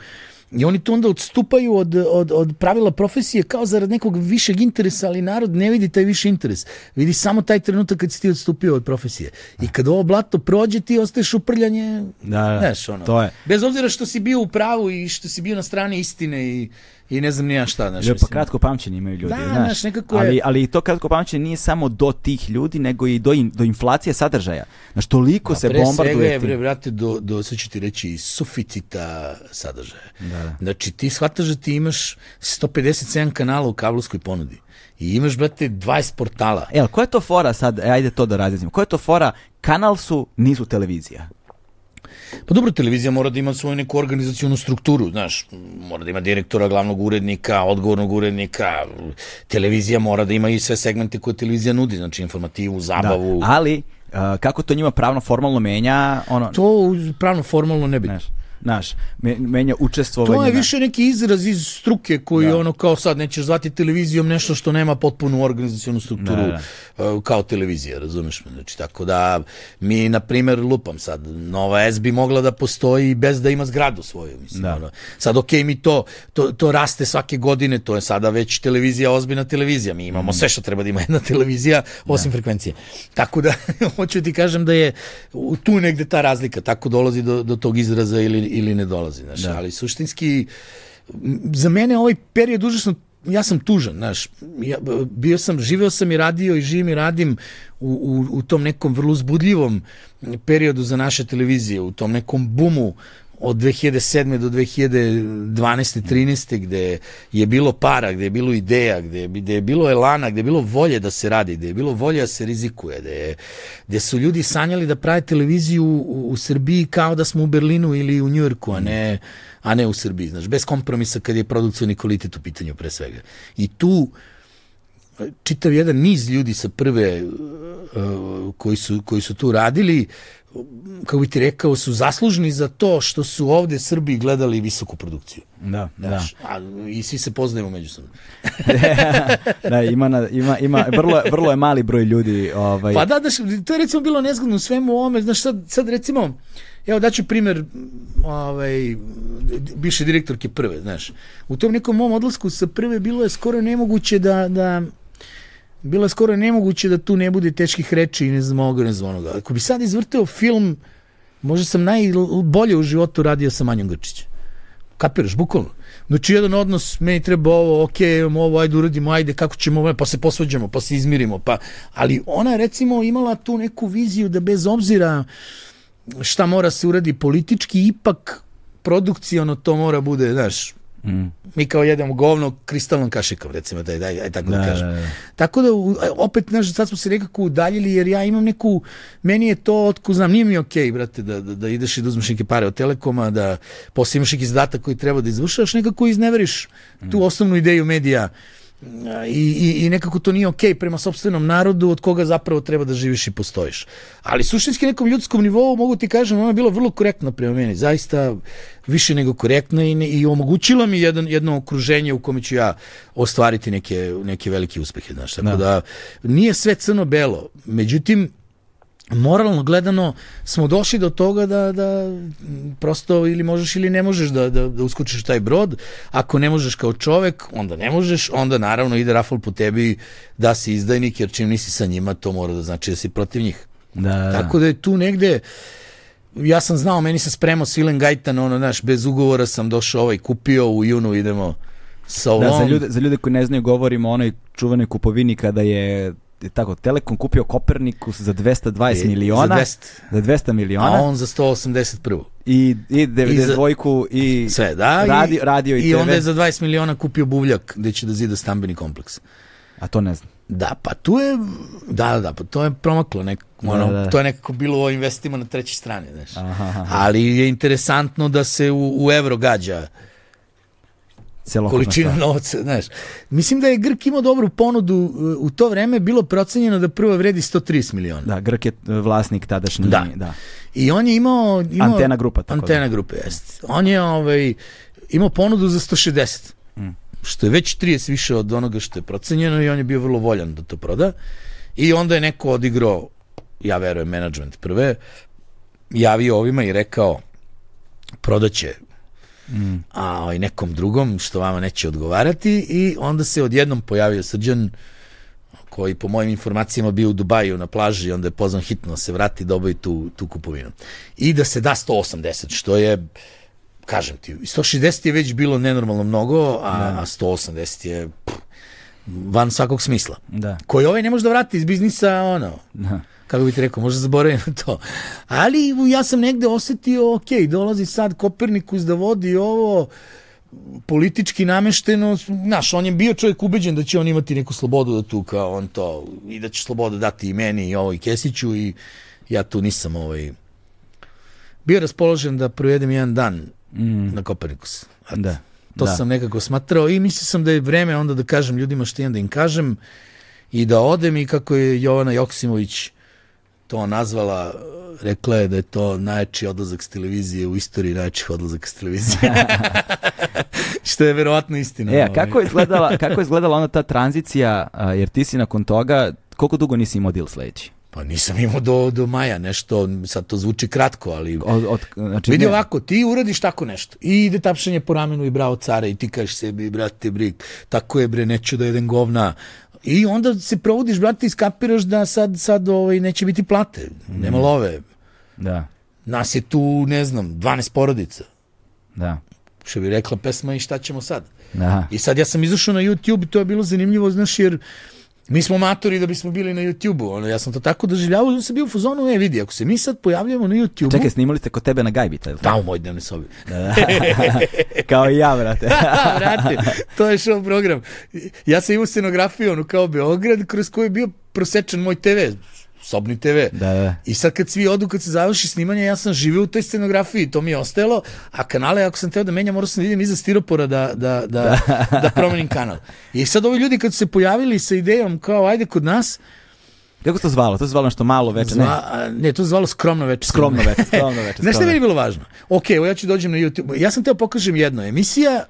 I oni tu onda odstupaju od, od, od pravila profesije kao zarad nekog višeg interesa, ali narod ne vidi taj viši interes. Vidi samo taj trenutak kad si ti odstupio od profesije. I kad ovo blato prođe, ti ostaješ uprljanje, Da, da, znaš, ono. to je. Bez obzira što si bio u pravu i što si bio na strani istine i, i ne znam ni ja šta, znaš. Pa kratko pamćenje imaju ljudi, Da, znaš. nekako je- ali, ali to kratko pamćenje nije samo do tih ljudi, nego i do, in, do inflacije sadržaja. Znaš, toliko se Pre svega bombarduje je, bre, brate, do, do, sad ću ti reći, suficita sadržaja. Da, da. Znači, ti shvataš da ti imaš 157 kanala u kablovskoj ponudi. I imaš, brate, 20 portala. E, ali koja je to fora sad, e, ajde to da razjasnimo, koja je to fora, kanal su, nisu televizija. Pa dobro, televizija mora da ima svoju neku organizacionu strukturu, znaš, mora da ima direktora, glavnog urednika, odgovornog urednika, televizija mora da ima i sve segmente koje televizija nudi, znači informativu, zabavu. Da, ali, kako to njima pravno formalno menja, ono, To pravno formalno ne bi. Znaš, znaš, me- menja učestvovanje. To je više neki izraz iz struke koji Da. ono kao sad nećeš zvati televizijom nešto što nema potpunu organizacionu strukturu Da, uh, kao televizija, razumeš me? Znači, tako da mi, na primjer, lupam sad, Nova S bi mogla da postoji bez da ima zgradu svoju, mislim. Da. Ono. Sad, okej, mi to, to, to raste svake godine, to je sada već televizija, ozbiljna televizija, mi imamo sve što treba da ima jedna televizija, osim frekvencije. Tako da, hoću ti kažem da je tu negde ta razlika, tako dolazi do, do tog izraza ili, ili ne dolazi, znaš, Da. ali suštinski za mene ovaj period užasno ja sam tužan, znaš, ja, bio sam, živeo sam i radio i živim i radim u, u, u tom nekom vrlo uzbudljivom periodu za naše televizije, u tom nekom bumu od 2007. do 2012. 13. gde je bilo para, gde je bilo ideja, gde je, gde je bilo elana, gde je bilo volje da se radi, gde je bilo volje da se rizikuje, gde, je, gde su ljudi sanjali da prave televiziju u, u Srbiji kao da smo u Berlinu ili u Njujorku, a ne, a ne u Srbiji, znaš, bez kompromisa kad je produkcijni kvalitet u pitanju pre svega. I tu čitav jedan niz ljudi sa prve uh, koji, su, koji su tu radili kako bi ti rekao, su zaslužni za to što su ovde Srbi gledali visoku produkciju. Da, da. Znaš, a, I svi se poznajemo međusobno. da, ima, na, ima, ima vrlo, vrlo je mali broj ljudi. Ovaj, Pa da, da, to je recimo bilo nezgodno u svemu ovome, znaš, sad, sad recimo, evo daću primer ovaj, bivše direktorke prve, znaš, u tom nekom mom odlasku sa prve bilo je skoro nemoguće da, da bilo je skoro nemoguće da tu ne bude teških reči i ne znam ovoga, ne znam onoga. Ako bi sad izvrteo film, možda sam najbolje u životu radio sa Manjom Grčićem. Kapiraš, bukvalno. Znači, jedan odnos, meni treba ovo, ok, imamo ovo, ajde uradimo, ajde, kako ćemo ovo, pa se posvađamo, pa se izmirimo, pa... Ali ona recimo, imala tu neku viziju da bez obzira šta mora se uradi politički, ipak produkcijono to mora bude, znaš, mm, mi kao jedemo govno kristalnom kašikom, recimo, daj, daj, daj tako da, da, kažem. da, da. Tako da, opet, znaš, sad smo se nekako udaljili, jer ja imam neku, meni je to, otko znam, nije mi okej, brate, da, da, da ideš i da uzmeš neke pare od Telekoma, da posle imaš neki zadatak koji treba da izvršaš, nekako izneveriš tu osnovnu ideju medija i, i, i nekako to nije okej prema sobstvenom narodu od koga zapravo treba da živiš i postojiš. Ali suštinski nekom ljudskom nivou mogu ti kažem, ona je bila vrlo korektna prema meni, zaista više nego korektna i, ne, i omogućila mi jedan, jedno okruženje u kome ću ja ostvariti neke, neke velike uspehe. Znaš, tako da. da nije sve crno-belo, međutim, moralno gledano smo došli do toga da, da prosto ili možeš ili ne možeš da, da, da uskočiš taj brod. Ako ne možeš kao čovek, onda ne možeš, onda naravno ide rafal po tebi da si izdajnik, jer čim nisi sa njima, to mora da znači da si protiv njih. Da, da. Tako da je tu negde, ja sam znao, meni se spremao Silen Gajtan, ono, znaš, bez ugovora sam došao ovaj, kupio, u junu idemo sa ovom. Da, za ljude, za ljude koji ne znaju, govorimo o onoj čuvenoj kupovini kada je tako, Telekom kupio Kopernikus za 220 I, miliona. Za 200. Za 200 miliona. A on za 181. I, i 92 i, i sve, da. Radio, radio i, i, i onda je za 20 miliona kupio buvljak gde će da zida stambeni kompleks. A to ne znam. Da, pa tu je, da, da, pa to je promaklo, nek, da, ono, da, da. to je nekako bilo o investima na trećoj strani, znaš. Aha, aha. Ali je interesantno da se u, u evro gađa količina novca, znaš. Mislim da je Grk imao dobru ponudu, u to vreme bilo procenjeno da prva vredi 130 miliona. Da, Grk je vlasnik tadašnji. Da. da. I on je imao... imao antena grupa. Tako antena da. grupa, jest. On je ovaj, imao ponudu za 160. Mm. Što je već 30 više od onoga što je procenjeno i on je bio vrlo voljan da to proda. I onda je neko odigrao, ja verujem, management prve, javio ovima i rekao prodaće mm. a ovaj, nekom drugom što vama neće odgovarati i onda se odjednom pojavio Srđan koji po mojim informacijama bio u Dubaju na plaži, onda je pozvan hitno da se vrati da obavi tu, tu kupovinu. I da se da 180, što je, kažem ti, 160 je već bilo nenormalno mnogo, a, da. a 180 je pff, van svakog smisla. Da. Koji ovaj ne može da vrati iz biznisa, ono, da kako bih ti rekao, možda zaboravim na to. Ali ja sam negde osetio, ok, dolazi sad Kopernikus da vodi ovo, politički namešteno, znaš, on je bio čovjek ubeđen da će on imati neku slobodu da tu kao on to, i da će slobodu dati i meni i ovoj Kesiću i ja tu nisam ovaj, bio raspoložen da provedem jedan dan mm. na Kopernikus. Da. To da. sam nekako smatrao i mislio sam da je vreme onda da kažem ljudima što imam da im kažem i da odem i kako je Jovana Joksimović to nazvala, rekla je da je to najjači odlazak s televizije u istoriji najjačih odlazaka s televizije. Što je verovatno istina. E, kako je izgledala, kako je izgledala ona ta tranzicija, jer ti si nakon toga, koliko dugo nisi imao deal sledeći? Pa nisam imao do, do maja nešto, sad to zvuči kratko, ali od, od, znači vidi ne. ovako, ti uradiš tako nešto i ide tapšanje po ramenu i bravo care i ti kažeš sebi, brate, brik, tako je bre, neću da jedem govna, I onda se provodiš, brate, i skapiraš da sad, sad ovaj, neće biti plate, mm. nema love. Da. Nas je tu, ne znam, 12 porodica. Da. Što bi rekla pesma i šta ćemo sad. Da. I sad ja sam izašao na YouTube i to je bilo zanimljivo, znaš, jer mi smo matori da bismo bili na YouTube-u. Ono, ja sam to tako doživljavao, da sam bio u fazonu, e vidi, ako se mi sad pojavljamo na YouTube-u... Čekaj, snimali ste kod tebe na gajbi, taj? Da, u moj dnevnoj sobi. Kao i ja, brate. brate, to je show program. Ja sam imao scenografiju, ono, kao Beograd, kroz koju je bio prosečan moj TV sobni TV. Da, da. I sad kad svi odu, kad se završi snimanje, ja sam živio u toj scenografiji, to mi je ostajalo, a kanale, ako sam teo da menjam, morao sam da idem iza stiropora da, da, da, da, da promenim kanal. I sad ovi ljudi kad su se pojavili sa idejom kao ajde kod nas, Kako se to zvalo? To se zvalo nešto malo veče, ne? Zva, ne, to se zvalo skromno veče. Skromno veče, skromno veče. Znaš šta je bilo važno? Ok, evo ja ću dođem na YouTube. Ja sam teo pokažem jedno. Emisija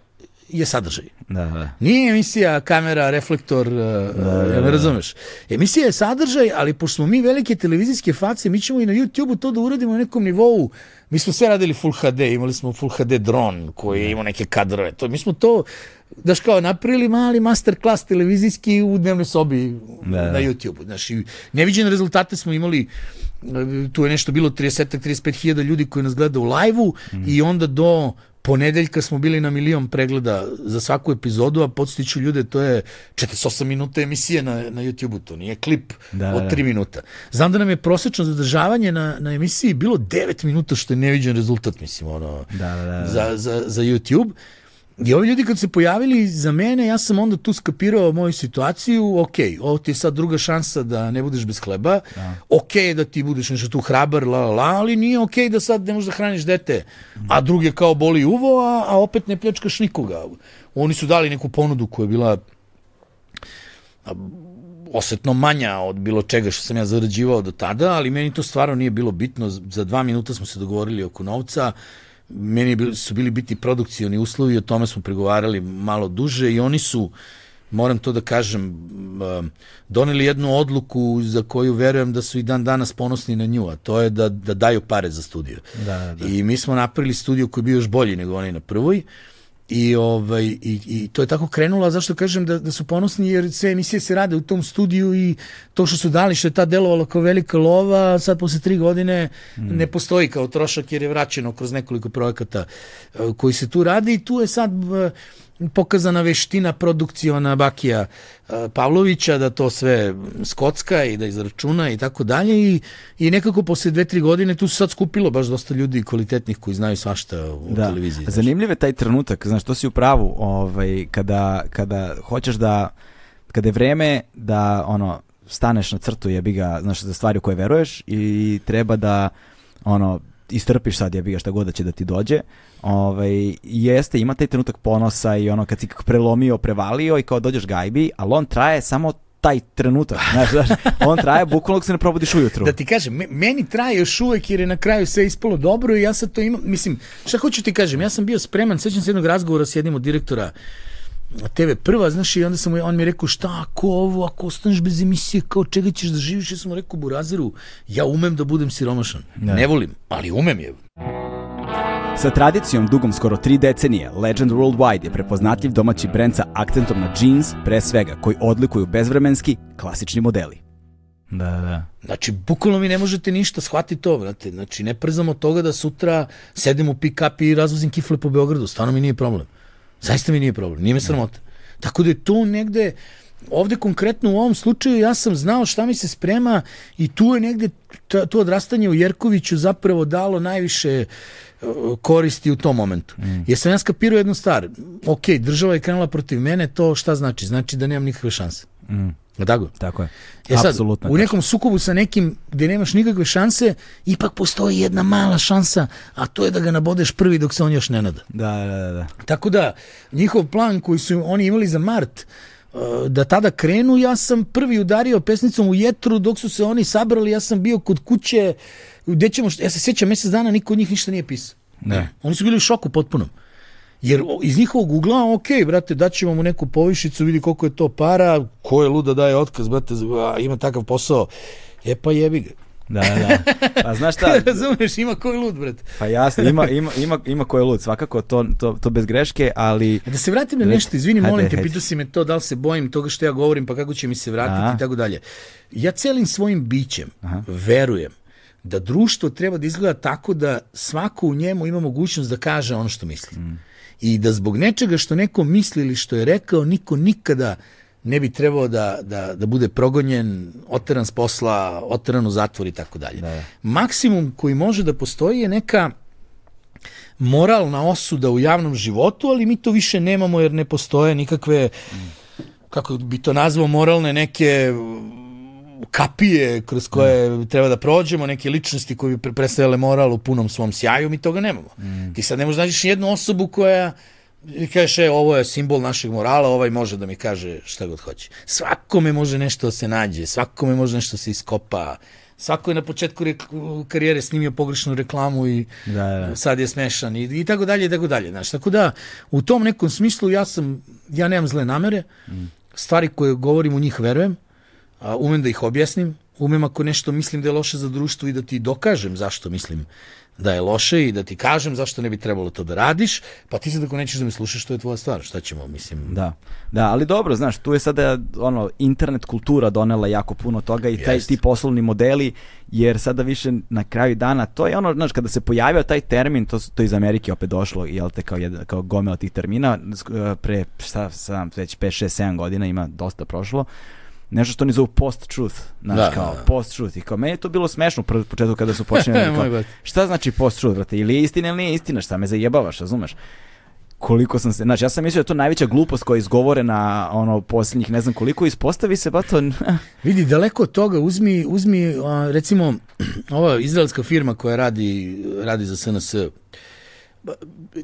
je sadržaj. Da, da. Nije emisija kamera, reflektor, da, da, da, ne razumeš. Emisija je sadržaj, ali pošto smo mi velike televizijske face, mi ćemo i na YouTube-u to da uradimo na nekom nivou. Mi smo sve radili Full HD, imali smo Full HD dron koji je imao neke kadrove. To, mi smo to, daš kao, napravili mali masterclass televizijski u dnevnoj sobi da, na YouTube-u. Znaš, neviđene rezultate smo imali tu je nešto bilo 30-35 hiljada ljudi koji nas gleda u live-u mm. i onda do ponedeljka smo bili na milion pregleda za svaku epizodu, a podstiću ljude, to je 48 minuta emisije na, na YouTube-u, to nije klip da, od 3 da. minuta. Znam da nam je prosečno zadržavanje na, na emisiji bilo 9 minuta, što je neviđen rezultat, mislim, ono, da, da, da. Za, za, za YouTube. I ovi ljudi kad se pojavili za mene, ja sam onda tu skapirao moju situaciju, ok, ovo ti je sad druga šansa da ne budeš bez hleba, da. ok da ti budeš nešto tu hrabar, la, la, la, ali nije ok da sad ne možeš da hraniš dete, a druge kao boli uvo, a, a opet ne pljačkaš nikoga. Oni su dali neku ponudu koja je bila osetno manja od bilo čega što sam ja zarađivao do tada, ali meni to stvarno nije bilo bitno. Za dva minuta smo se dogovorili oko novca, meni su bili biti produkcioni uslovi, o tome smo pregovarali malo duže i oni su, moram to da kažem, doneli jednu odluku za koju verujem da su i dan danas ponosni na nju, a to je da, da daju pare za studio. Da, da. I mi smo napravili studio koji je bio još bolji nego oni na prvoj. I, ovaj, i, i to je tako krenulo, zašto kažem da, da su ponosni, jer sve emisije se rade u tom studiju i to što su dali, što je ta delovalo kao velika lova, sad posle tri godine mm. ne postoji kao trošak jer je vraćeno kroz nekoliko projekata uh, koji se tu radi i tu je sad uh, pokazana veština produkcijona Bakija Pavlovića da to sve skocka i da izračuna i tako dalje i, i nekako posle dve, tri godine tu se sad skupilo baš dosta ljudi kvalitetnih koji znaju svašta u da. televiziji. Znaš. Zanimljiv je taj trenutak, znaš, to si u pravu, ovaj, kada, kada hoćeš da, kada je vreme da ono, staneš na crtu jebi ga, znaš, za stvari u koje veruješ i treba da ono, istrpiš sad jebi ga šta god da će da ti dođe, ovaj, jeste, ima taj trenutak ponosa i ono kad si prelomio, prevalio i kao dođeš gajbi, ali on traje samo taj trenutak, znaš, znaš, on traje bukvalno se ne probodiš ujutru. Da ti kažem, meni traje još uvek jer je na kraju sve ispalo dobro i ja sad to imam, mislim, šta hoću ti kažem, ja sam bio spreman, sećam se jednog razgovora s jednim od direktora TV prva, znaš, i onda sam, on mi rekao, šta ako ovo, ako ostaneš bez emisije, kao čega ćeš da živiš? Ja sam mu rekao, Burazeru, ja umem da budem siromašan. Ne, ne volim, ali umem je. Sa tradicijom dugom skoro tri decenije, Legend Worldwide je prepoznatljiv domaći brend sa akcentom na jeans, pre svega, koji odlikuju bezvremenski, klasični modeli. Da, da. Znači, bukvalno mi ne možete ništa, shvati to, brate. Znači, ne przamo toga da sutra sedem u pick-up i razvozim kifle po Beogradu. Stvarno mi nije problem. Zaista mi nije problem, nije me sramota. Tako da je to negde, ovde konkretno u ovom slučaju ja sam znao šta mi se sprema i tu je negde to odrastanje u Jerkoviću zapravo dalo najviše uh, koristi u tom momentu. Mm. Jer sam ja skapirao jednu stvar. Ok, država je krenula protiv mene, to šta znači? Znači da nemam nikakve šanse. Mm. Tako? Tako je. E sad, Apsolutno u nekom sukobu sa nekim gde nemaš nikakve šanse, ipak postoji jedna mala šansa, a to je da ga nabodeš prvi dok se on još ne nada. Da, da, da. Tako da, njihov plan koji su oni imali za mart, uh, da tada krenu, ja sam prvi udario pesnicom u jetru dok su se oni sabrali, ja sam bio kod kuće, gde ćemo, ja se sjećam, mesec dana niko od njih ništa nije pisao. Ne. Oni su bili u šoku potpunom. Jer iz njihovog ugla, ok, brate, daćemo mu neku povišicu, vidi koliko je to para, ko je luda daje otkaz, brate, ima takav posao. E pa jebi ga. Da, da. Pa znaš šta? Razumeš, ima ko je lud, brate. Pa jasno, ima, ima, ima, ima ko je lud, svakako to, to, to bez greške, ali... Da se vratim na nešto, izvini, hajde, molim te, pitao si me to, da li se bojim toga što ja govorim, pa kako će mi se vratiti Aha. i tako dalje. Ja celim svojim bićem Aha. verujem da društvo treba da izgleda tako da svako u njemu ima mogućnost da kaže ono što misli. Mm i da zbog nečega što neko misli ili što je rekao, niko nikada ne bi trebao da, da, da bude progonjen, oteran s posla, oteran u zatvor i tako dalje. Da, da. Maksimum koji može da postoji je neka moralna osuda u javnom životu, ali mi to više nemamo jer ne postoje nikakve, kako bi to nazvao, moralne neke kapije kroz koje mm. treba da prođemo, neke ličnosti koje bi predstavljale moral u punom svom sjaju, mi toga nemamo. Mm. Ti sad ne možeš nađeš jednu osobu koja kažeš, e, ovo je simbol našeg morala, ovaj može da mi kaže šta god hoće. Svakome može nešto da se nađe, svakome može nešto da se iskopa, svako je na početku karijere snimio pogrešnu reklamu i da, da. sad je smešan i, i tako dalje i tako dalje. Znaš, tako da u tom nekom smislu ja sam, ja nemam zle namere, mm. stvari koje govorim u njih verujem, a, umem da ih objasnim, umem ako nešto mislim da je loše za društvo i da ti dokažem zašto mislim da je loše i da ti kažem zašto ne bi trebalo to da radiš, pa ti sad ako nećeš da me slušaš, to je tvoja stvar, šta ćemo, mislim. Da, da, ali dobro, znaš, tu je sada ono, internet kultura donela jako puno toga i taj, Jest. ti poslovni modeli, jer sada više na kraju dana, to je ono, znaš, kada se pojavio taj termin, to, to iz Amerike opet došlo, jel te, kao, jedan, kao gomela tih termina, pre, šta sam, već 5, 6, 7 godina, ima dosta prošlo, nešto što oni zovu post-truth, znaš, da, kao da, da. post-truth. I kao, meni je to bilo smešno u početku kada su počinjeni. kao, šta znači post-truth, brate? Ili je istina ili nije istina, šta me zajebavaš, razumeš? koliko sam se, znači ja sam mislio da je to najveća glupost koja je izgovorena ono posljednjih ne znam koliko ispostavi se bato vidi daleko od toga uzmi uzmi recimo ova izraelska firma koja radi radi za SNS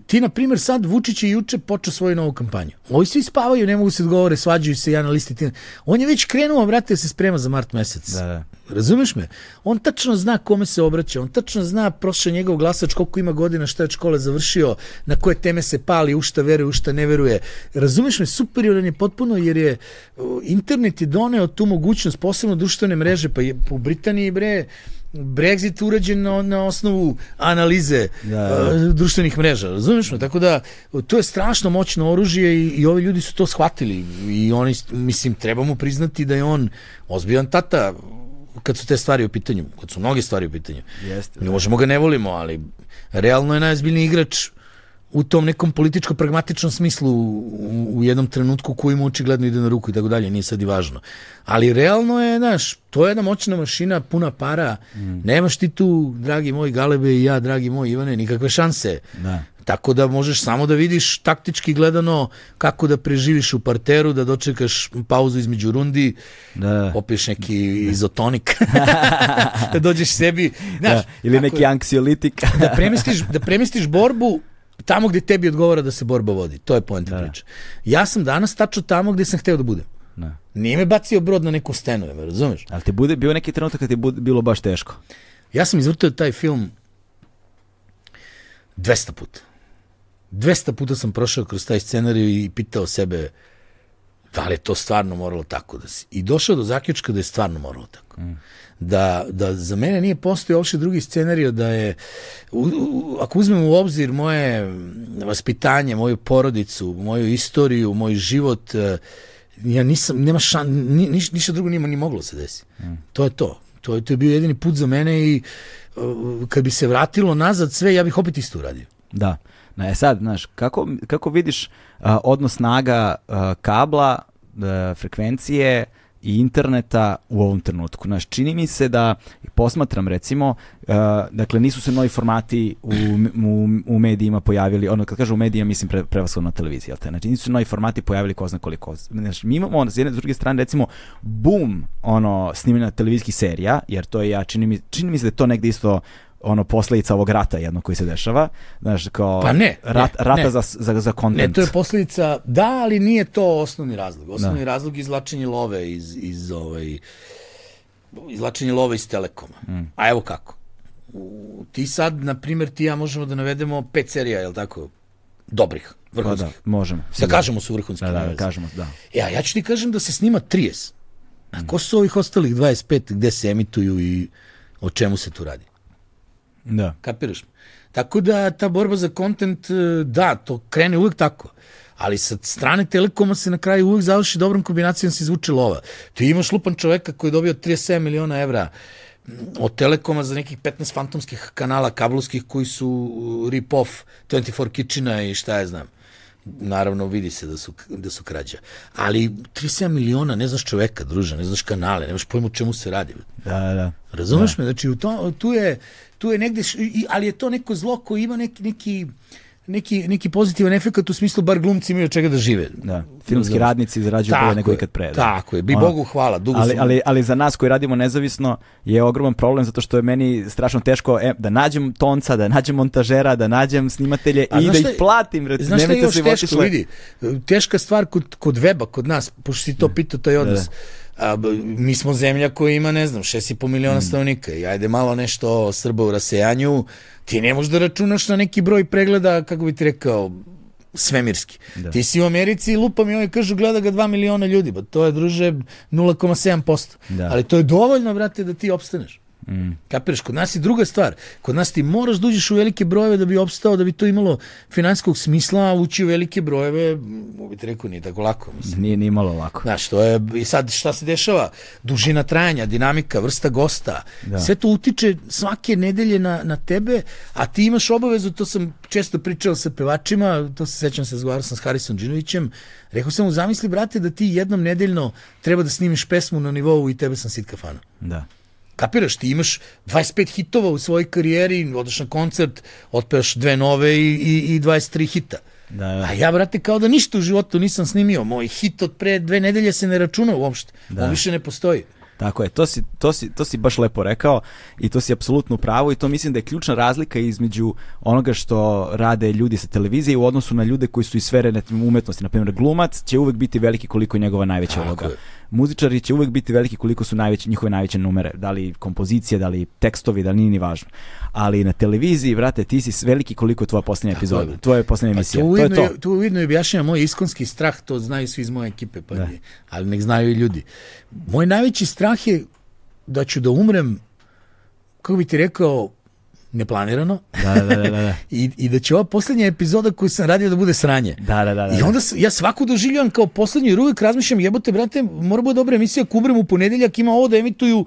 ti, na primjer, sad Vučić je juče počeo svoju novu kampanju. Ovi svi spavaju, ne mogu se odgovore, svađaju se ja na listi. Ti... On je već krenuo, brate, da se sprema za mart mesec. Da, da. Razumeš me? On tačno zna kome se obraća, on tačno zna prošle njegov glasač, koliko ima godina, šta je od škole završio, na koje teme se pali, u šta veruje, u šta ne veruje. Razumeš me? Superioran je potpuno jer je uh, internet je doneo tu mogućnost, posebno društvene mreže, pa je u Britaniji bre, Brexit urađen na, na osnovu analize Da, da. uh, društvenih mreža, razumeš me? Tako da, to je strašno moćno oružje i, i ovi ljudi su to shvatili i oni, mislim, treba mu priznati da je on ozbiljan tata kad su te stvari u pitanju, kad su mnoge stvari u pitanju. Jeste, Mi možemo ga ne volimo, ali realno je najozbiljniji igrač u tom nekom političko-pragmatičnom smislu u, u jednom trenutku koji mu očigledno ide na ruku i tako dalje, nije sad i važno. Ali realno je, znaš, to je jedna moćna mašina, puna para, mm. nemaš ti tu, dragi moj Galebe i ja, dragi moj Ivane, nikakve šanse. Da. Tako da možeš samo da vidiš taktički gledano kako da preživiš u parteru, da dočekaš pauzu između rundi, Da. popiješ neki izotonik, da dođeš sebi. Znaš, Da. Ili neki anksiolitik. da premestiš, da premestiš borbu tamo gde tebi odgovara da se borba vodi. To je poenta Da. priče. Ja sam danas tačno tamo gde sam hteo da budem. Da. Nije me bacio brod na neku stenu, me razumeš? Ali ti bude, bio neki trenutak kad ti je bude, bilo baš teško. Ja sam izvrtao taj film 200 puta. 200 puta sam prošao kroz taj scenariju i pitao sebe da li je to stvarno moralo tako da se... I došao do zaključka da je stvarno moralo tako. Mm. Da, da za mene nije postoji uopšte drugi scenario da je, u, u, ako uzmem u obzir moje vaspitanje, moju porodicu, moju istoriju, moj život, eh, ja nisam, nema šan, ni, niš, ništa drugo nije ni moglo da se desi. Mm. To je to. To je, to je bio jedini put za mene i uh, kad bi se vratilo nazad sve, ja bih opet isto uradio. Da. Na, e sad, znaš, kako, kako vidiš a, odnos snaga a, kabla, a, frekvencije i interneta u ovom trenutku? Znaš, čini mi se da, posmatram recimo, a, dakle, nisu se novi formati u, u, u medijima pojavili, ono kad kažem u medijima, mislim pre, prevashodno na televiziji, te? Znači, nisu se novi formati pojavili ko zna koliko. Znaš, mi imamo, ono, s jedne s druge strane, recimo, boom, ono, snimljena televizijskih serija, jer to je ja, čini mi, čini mi se da je to negde isto ono posledica ovog rata jedno koji se dešava, znaš, kao Pa ne, rat, ne, rata ne. za, za, za content. Ne, to je posledica, da, ali nije to osnovni razlog. Osnovni da. razlog je izlačenje love iz, iz ovaj, izlačenje love iz Telekoma. Mm. A evo kako. U, ti sad, na primjer, ti ja možemo da navedemo pet serija, je li tako? Dobrih, Pa vrhunskih. da, možemo. Da kažemo su vrhunski. Da, da, da, kažemo, da. Ja, ja ću ti kažem da se snima 30. A ko su ovih ostalih 25 gde se emituju i o čemu se tu radi? Da. Kapiraš? Tako da ta borba za kontent, e, da, to krene uvek tako. Ali sa strane Telekoma se na kraju uvek završi dobrom kombinacijom se izvuče lova. Ti imaš lupan čoveka koji je dobio 37 miliona evra m, od Telekoma za nekih 15 fantomskih kanala kablovskih koji su rip-off 24 Kitchena i šta ja znam. Naravno, vidi se da su, da su krađa. Ali 37 miliona, ne znaš čoveka, druže, ne znaš kanale, nemaš pojma o čemu se radi. Da, da, da. Razumeš me? Znači, u to, tu, je, tu je negde, ali je to neko zlo koji ima neki, neki, neki, neki pozitivan efekt u smislu bar glumci imaju čega da žive. Da. Filmski radnici zarađuju bolje nego ikad pre. Da. Tako je, bi Ono, Bogu hvala, dugo ali, ali, ali za nas koji radimo nezavisno je ogroman problem zato što je meni strašno teško e, da nađem tonca, da nađem montažera, da nađem snimatelje A i da šta ih platim. Re, Znaš šta je još teško, vidi? Teška stvar kod, kod weba, kod nas, pošto si to pitao, taj odnos. A, mi smo zemlja koja ima, ne znam, 6,5 miliona Mm. stanovnika i ajde malo nešto Srba u rasejanju, ti ne možeš da računaš na neki broj pregleda, kako bi ti rekao, svemirski. Da. Ti si u Americi i lupa mi ovaj kažu gleda ga 2 miliona ljudi, ba to je druže 0,7%. Da. Ali to je dovoljno, brate, da ti opstaneš. Mm. Kapiraš, kod nas je druga stvar. Kod nas ti moraš da uđeš u velike brojeve da bi opstao, da bi to imalo finansijskog smisla, a ući u velike brojeve, mogu bi ti rekao, nije tako lako. Mislim. Nije, nije malo lako. Znaš, to je, i sad šta se dešava? Dužina trajanja, dinamika, vrsta gosta, Da. sve to utiče svake nedelje na, na tebe, a ti imaš obavezu, to sam često pričao sa pevačima, to se sećam se, razgovarao sam s Harisom Đinovićem, rekao sam mu, zamisli, brate, da ti jednom nedeljno treba da snimiš pesmu na nivou i tebe sam sit kafana. Da. Kapiraš, ti imaš 25 hitova u svojoj karijeri, odeš na koncert, otpevaš dve nove i, i, i 23 hita. Da, da. A ja, brate, kao da ništa u životu nisam snimio. Moj hit od pre dve nedelje se ne računa uopšte. Da. On više ne postoji. Tako je, to si, to, si, to si baš lepo rekao i to si apsolutno u pravu i to mislim da je ključna razlika između onoga što rade ljudi sa televizije u odnosu na ljude koji su iz sfere umetnosti. Na primjer, glumac će uvek biti veliki koliko je njegova najveća Tako uloga. je. Muzičari će uvek biti veliki koliko su najveće, njihove najveće numere. Da li kompozicije, da li tekstovi, da li nije ni važno. Ali na televiziji, vrate, ti si veliki koliko je tvoja posljednja epizoda. je. Tvoja posljednja emisija. to To, je to. to ujedno i objašnjava moj iskonski strah, to znaju svi iz moje ekipe, pa Da. ali nek znaju i ljudi. Moj najveći strah je da ću da umrem, kako bi ti rekao, neplanirano, Da, da, da, da, da. i, i da će ova posljednja epizoda koju sam radio da bude sranje. Da, da, da, da. I onda s- ja svaku doživljavam kao poslednju jer uvijek razmišljam jebote brate, mora bude dobra emisija ako umrem u ponedeljak, ima ovo da emituju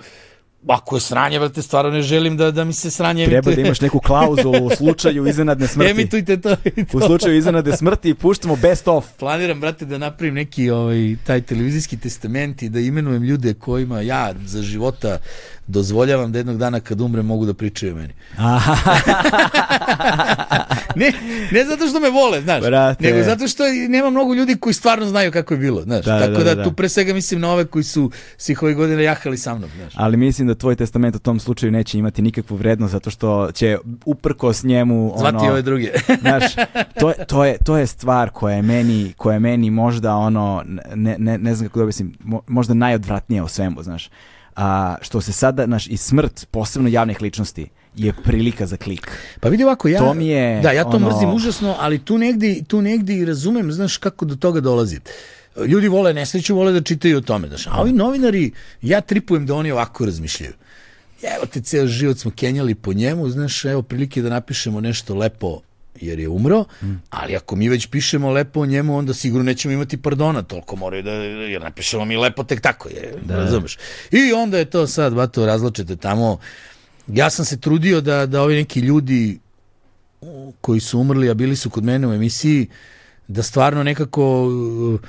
Ako je sranje, brate, stvarno ne želim da, da mi se sranje Treba emituje. da imaš neku klauzulu u slučaju iznenadne smrti. Emitujte to i to. U slučaju iznenadne smrti puštamo best of. Planiram, brate, da napravim neki ovaj, taj televizijski testament i da imenujem ljude kojima ja za života dozvoljavam da jednog dana kad umrem mogu da pričaju o meni. ne, ne zato što me vole, znaš, Brate. nego zato što nema mnogo ljudi koji stvarno znaju kako je bilo, znaš. Da, Tako da, da, da, tu da. pre svega mislim na ove koji su svih ovih godina jahali sa mnom, znaš. Ali mislim da tvoj testament u tom slučaju neće imati nikakvu vrednost zato što će uprkos njemu Zvati ono, ove druge. Znaš, to, to, je, to je stvar koja je meni, koja je meni možda ono, ne, ne, ne znam kako da objasnim, mo- možda najodvratnija u svemu, znaš. A, što se sada, znaš, i smrt, posebno javnih ličnosti, je prilika za klik. Pa vidi ovako, ja, To mi je, da, ja to ono- mrzim užasno, ali tu negdje, tu negdje i razumem, znaš kako do toga dolazi. Ljudi vole nesreću, vole da čitaju o tome, znaš. A ovi novinari, ja tripujem da oni ovako razmišljaju. Evo te, ceo život smo kenjali po njemu, znaš, evo prilike da napišemo nešto lepo jer je umro, ali ako mi već pišemo lepo o njemu, onda sigurno nećemo imati pardona, toliko moraju da, jer napišemo mi lepo tek tako, je, da. razumeš. I onda je to sad, bato, razlačete tamo, ja sam se trudio da, da ovi neki ljudi koji su umrli, a bili su kod mene u emisiji, da stvarno nekako uh,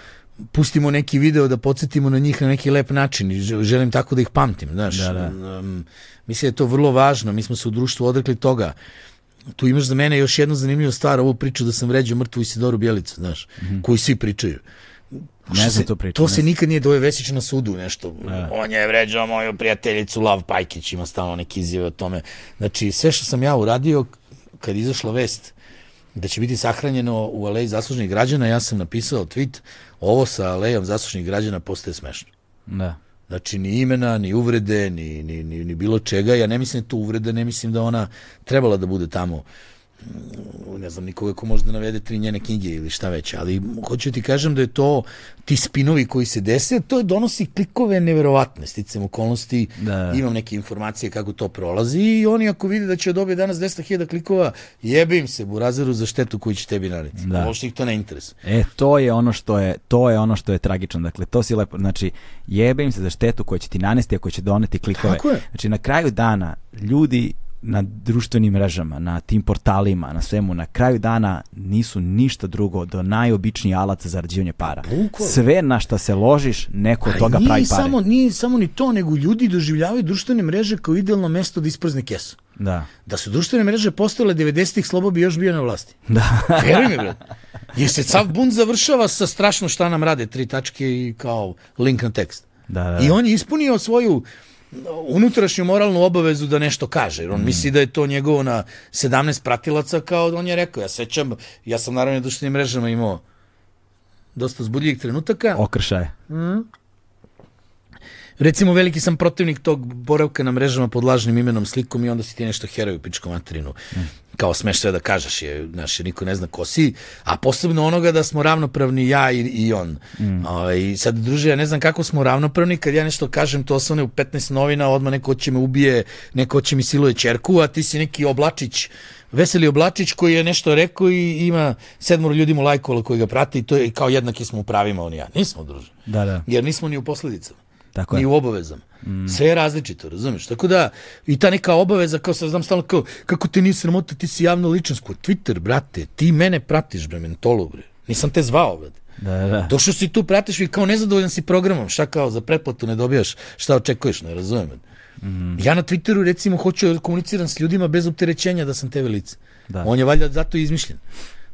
pustimo neki video da podsjetimo na njih na neki lep način i žel- želim tako da ih pamtim, znaš. Da, da. Um, mislim da je to vrlo važno, mi smo se u društvu odrekli toga. Tu imaš za mene još jednu zanimljivu stvar, ovu priču da sam vređao mrtvu Isidoru Bjelicu, znaš, koju svi pričaju. Ne znam tu priču, To ne se nikad nije doje Vesić na sudu nešto. On je vređao moju prijateljicu Lav Pajkić, ima stalno neke izjave o tome. Znači, sve što sam ja uradio, kad je izašla vest da će biti sahranjeno u aleji zaslužnih građana, ja sam napisao tweet, ovo sa alejom zaslužnih građana postaje smešno. Da. Znači, ni imena, ni uvrede, ni, ni, ni, ni bilo čega. Ja ne mislim da to uvreda, ne mislim da ona trebala da bude tamo ne znam, nikoga ko može da navede tri njene knjige ili šta već, ali hoću ti kažem da je to ti spinovi koji se dese, to je donosi klikove neverovatne, sticam okolnosti, Da. imam neke informacije kako to prolazi i oni ako vide da će dobije danas 200.000 klikova, jebim se burazeru za štetu koju će tebi naneti. Da. Uopšte ih to ne interesuje. E, to je ono što je, to je ono što je tragično. Dakle, to si lepo, znači, jebe im se za štetu koja će ti nanesti, a koja će doneti klikove. Tako je. Znači, na kraju dana, ljudi na društvenim mrežama, na tim portalima, na svemu, na kraju dana nisu ništa drugo do najobičniji alat za zarađivanje para. Bukvalno. Sve na šta se ložiš, neko od Ali toga pravi pare. Samo, nije samo ni to, nego ljudi doživljavaju društvene mreže kao idealno mesto da isprazne kesu. Da. Da su društvene mreže postojale 90-ih, Slobo bi još bio na vlasti. Da. Veruj mi, brad. Jer se sav bunt završava sa strašno šta nam rade, tri tačke i kao link na tekst. Da, da, I da. on je ispunio svoju unutrašnju moralnu obavezu da nešto kaže. Jer on misli da je to njegovo na 17 pratilaca, kao on je rekao. Ja sećam, ja sam naravno na društvenim mrežama imao dosta zbudljivih trenutaka. Okršaje. Recimo, veliki sam protivnik tog boravka na mrežama pod lažnim imenom, slikom i onda si ti nešto heraju pičkom materinu. Kao smeš sve da kažeš, je, znaš, niko ne zna ko si, a posebno onoga da smo ravnopravni ja i, i on. I sad, druže, ja ne znam kako smo ravnopravni, kad ja nešto kažem, to osvane u 15 novina, odmah neko će me ubije, neko će mi siluje čerku, a ti si neki oblačić, Veseli Oblačić koji je nešto rekao i ima sedmoro ljudi mu lajkovalo koji ga prati i to je kao jednaki smo u pravima on i ja. Nismo, druže. Da, da. Jer nismo ni u posledicama Tako ni je. u obavezama. Sve je različito, razumeš? Tako da, i ta neka obaveza, kao sad znam stalno kao, kako te nije sramota, ti si javna ličnost, ko Twitter, brate, ti mene pratiš, bre, mentolu, bre. Nisam te zvao, brate. Da, da, da. Došao si tu, pratiš i kao nezadovoljan si programom, šta kao za pretplatu ne dobijaš, šta očekuješ, ne razumem. Ja na Twitteru recimo hoću da komuniciram s ljudima bez opterećenja da sam TV lice. Da. On je valjda zato izmišljen.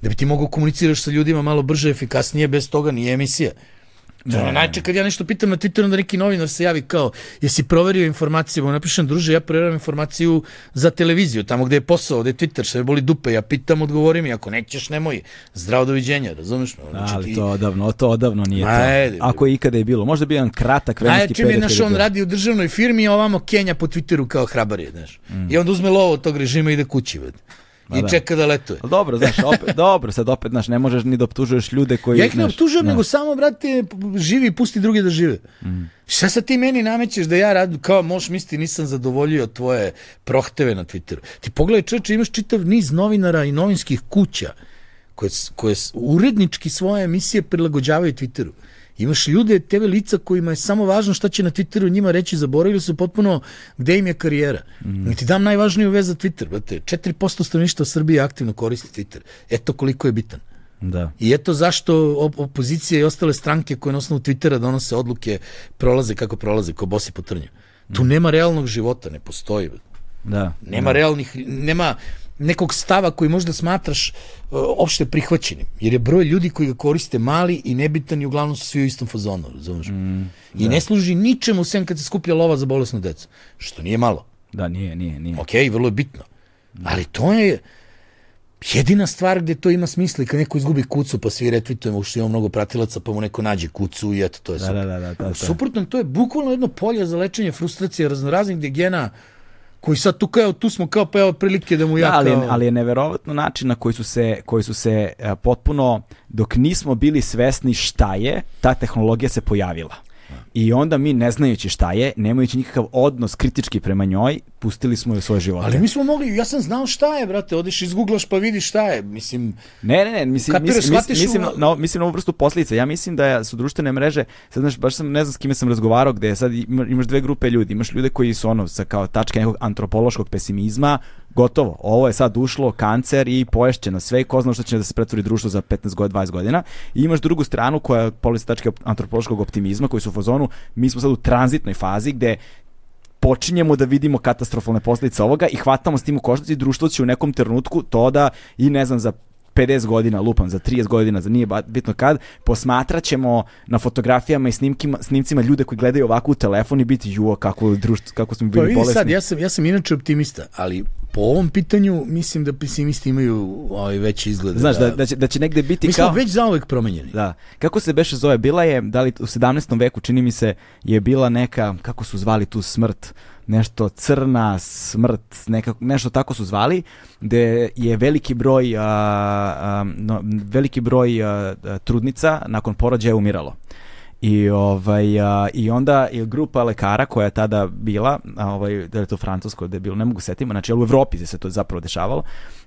Da bi ti mogao komuniciraš sa ljudima malo brže, efikasnije, bez toga nije emisija. To je najče kad ja nešto pitam na Twitteru da neki novinar se javi kao jesi proverio informaciju, ja napišem druže ja provjeram informaciju za televiziju, tamo gde je posao, gde je Twitter, sve boli dupe, ja pitam, odgovori mi, ako nećeš nemoj, zdravo doviđenja, razumeš? me? Da, ali ti- to odavno, to odavno nije Ma, to. ajde, Ako je ikada je bilo. Možda bi jedan kratak vremenski period. znaš, kad je on bilo. radi u državnoj firmi, a ovamo Kenja po Twitteru kao hrabar je, znaš. I onda uzme lovo od tog režima i ide kući, već. I da. čeka da letuje. Ali dobro, znaš, opet, dobro, sad opet, znaš, ne možeš ni da optužuješ ljude koji... Ja ih ne optužujem, da. nego samo, brate, živi i pusti druge da žive. Šta sad ti meni namećeš da ja radim, kao možeš misliti nisam zadovoljio tvoje prohteve na Twitteru. Ti pogledaj čoveče, imaš čitav niz novinara i novinskih kuća koje, koje urednički svoje emisije prilagođavaju Twitteru. Imaš ljude, TV lica kojima je samo važno šta će na Twitteru njima reći, zaboravili su potpuno gde im je karijera. Mm. Ti dam najvažniju vez za Twitter, brate. 4% stanovništva Srbije aktivno koristi Twitter. Eto koliko je bitan. Da. I eto zašto op- opozicija i ostale stranke koje na osnovu Twittera donose odluke prolaze kako prolaze, ko bosi po trnju. Tu nema realnog života, ne postoji. Da. Nema realnih, nema nekog stava koji možda smatraš uh, opšte prihvaćenim. Jer je broj ljudi koji ga koriste mali i nebitan i uglavnom su svi u istom fazonu, razumeš? Mm, I ne služi ničemu sem kad se skuplja lova za bolesnu decu. Što nije malo. Da, nije, nije, nije. Ok, vrlo je bitno. Ali to je jedina stvar gde to ima smisla i kad neko izgubi kucu pa svi retvitujemo što ima mnogo pratilaca pa mu neko nađe kucu i eto to je Da, super. da, da, da, da, da. Suprotno, to je bukvalno jedno polje za lečenje frustracije raznoraznih degena koji sad tu kao, tu smo kao pa evo prilike da mu ja Da, ali, kao... ali je neverovatno način na koji su se, koji su se e, potpuno, dok nismo bili svesni šta je, ta tehnologija se pojavila. I onda mi, ne znajući šta je, nemajući nikakav odnos kritički prema njoj, pustili smo je svoje živote. Ali mi smo mogli, ja sam znao šta je, brate, odeš izgooglaš pa vidiš šta je, mislim, Ne, ne, ne, mislim, Kapiraš, mislim, mislim, mislim, u- na, na, mislim na ovu vrstu posljedica. Ja mislim da su društvene mreže, sad znaš, baš sam, ne znam s kime sam razgovarao, gde sad ima- imaš dve grupe ljudi. Imaš ljude koji su ono, sa kao tačke nekog antropološkog pesimizma, gotovo, ovo je sad ušlo, kancer i poješće na sve i ko zna što će da se pretvori društvo za 15 godina, 20 godina. I imaš drugu stranu koja je polica tačke antropološkog optimizma, koji su u fazonu, mi smo sad u tranzitnoj fazi gde počinjemo da vidimo katastrofalne posljedice ovoga i hvatamo s tim u koštac i društvo će u nekom trenutku to da i ne znam za 50 godina, lupam, za 30 godina, za nije bitno kad, posmatrat ćemo na fotografijama i snimkima, snimcima ljude koji gledaju ovako u telefon i biti juo kako, društvo, kako smo Pa bili vidi bolesni. sad, ja sam, ja sam inače optimista, ali po ovom pitanju mislim da pesimisti imaju ovaj, veći izgled. Znaš, da, da, će, da će negde biti Mi smo kao... već zauvek promenjeni. Da. Kako se beše zove? Bila je, da li u 17. veku, čini mi se, je bila neka, kako su zvali tu smrt, nešto crna smrt, neka, nešto tako su zvali, gde je veliki broj, a, a, no, veliki broj a, trudnica nakon porođaja umiralo. I, ovaj, a, I onda je grupa lekara koja je tada bila, a, ovaj, da je to francusko, da je bilo, ne mogu setimo, znači u Evropi se to zapravo dešavalo,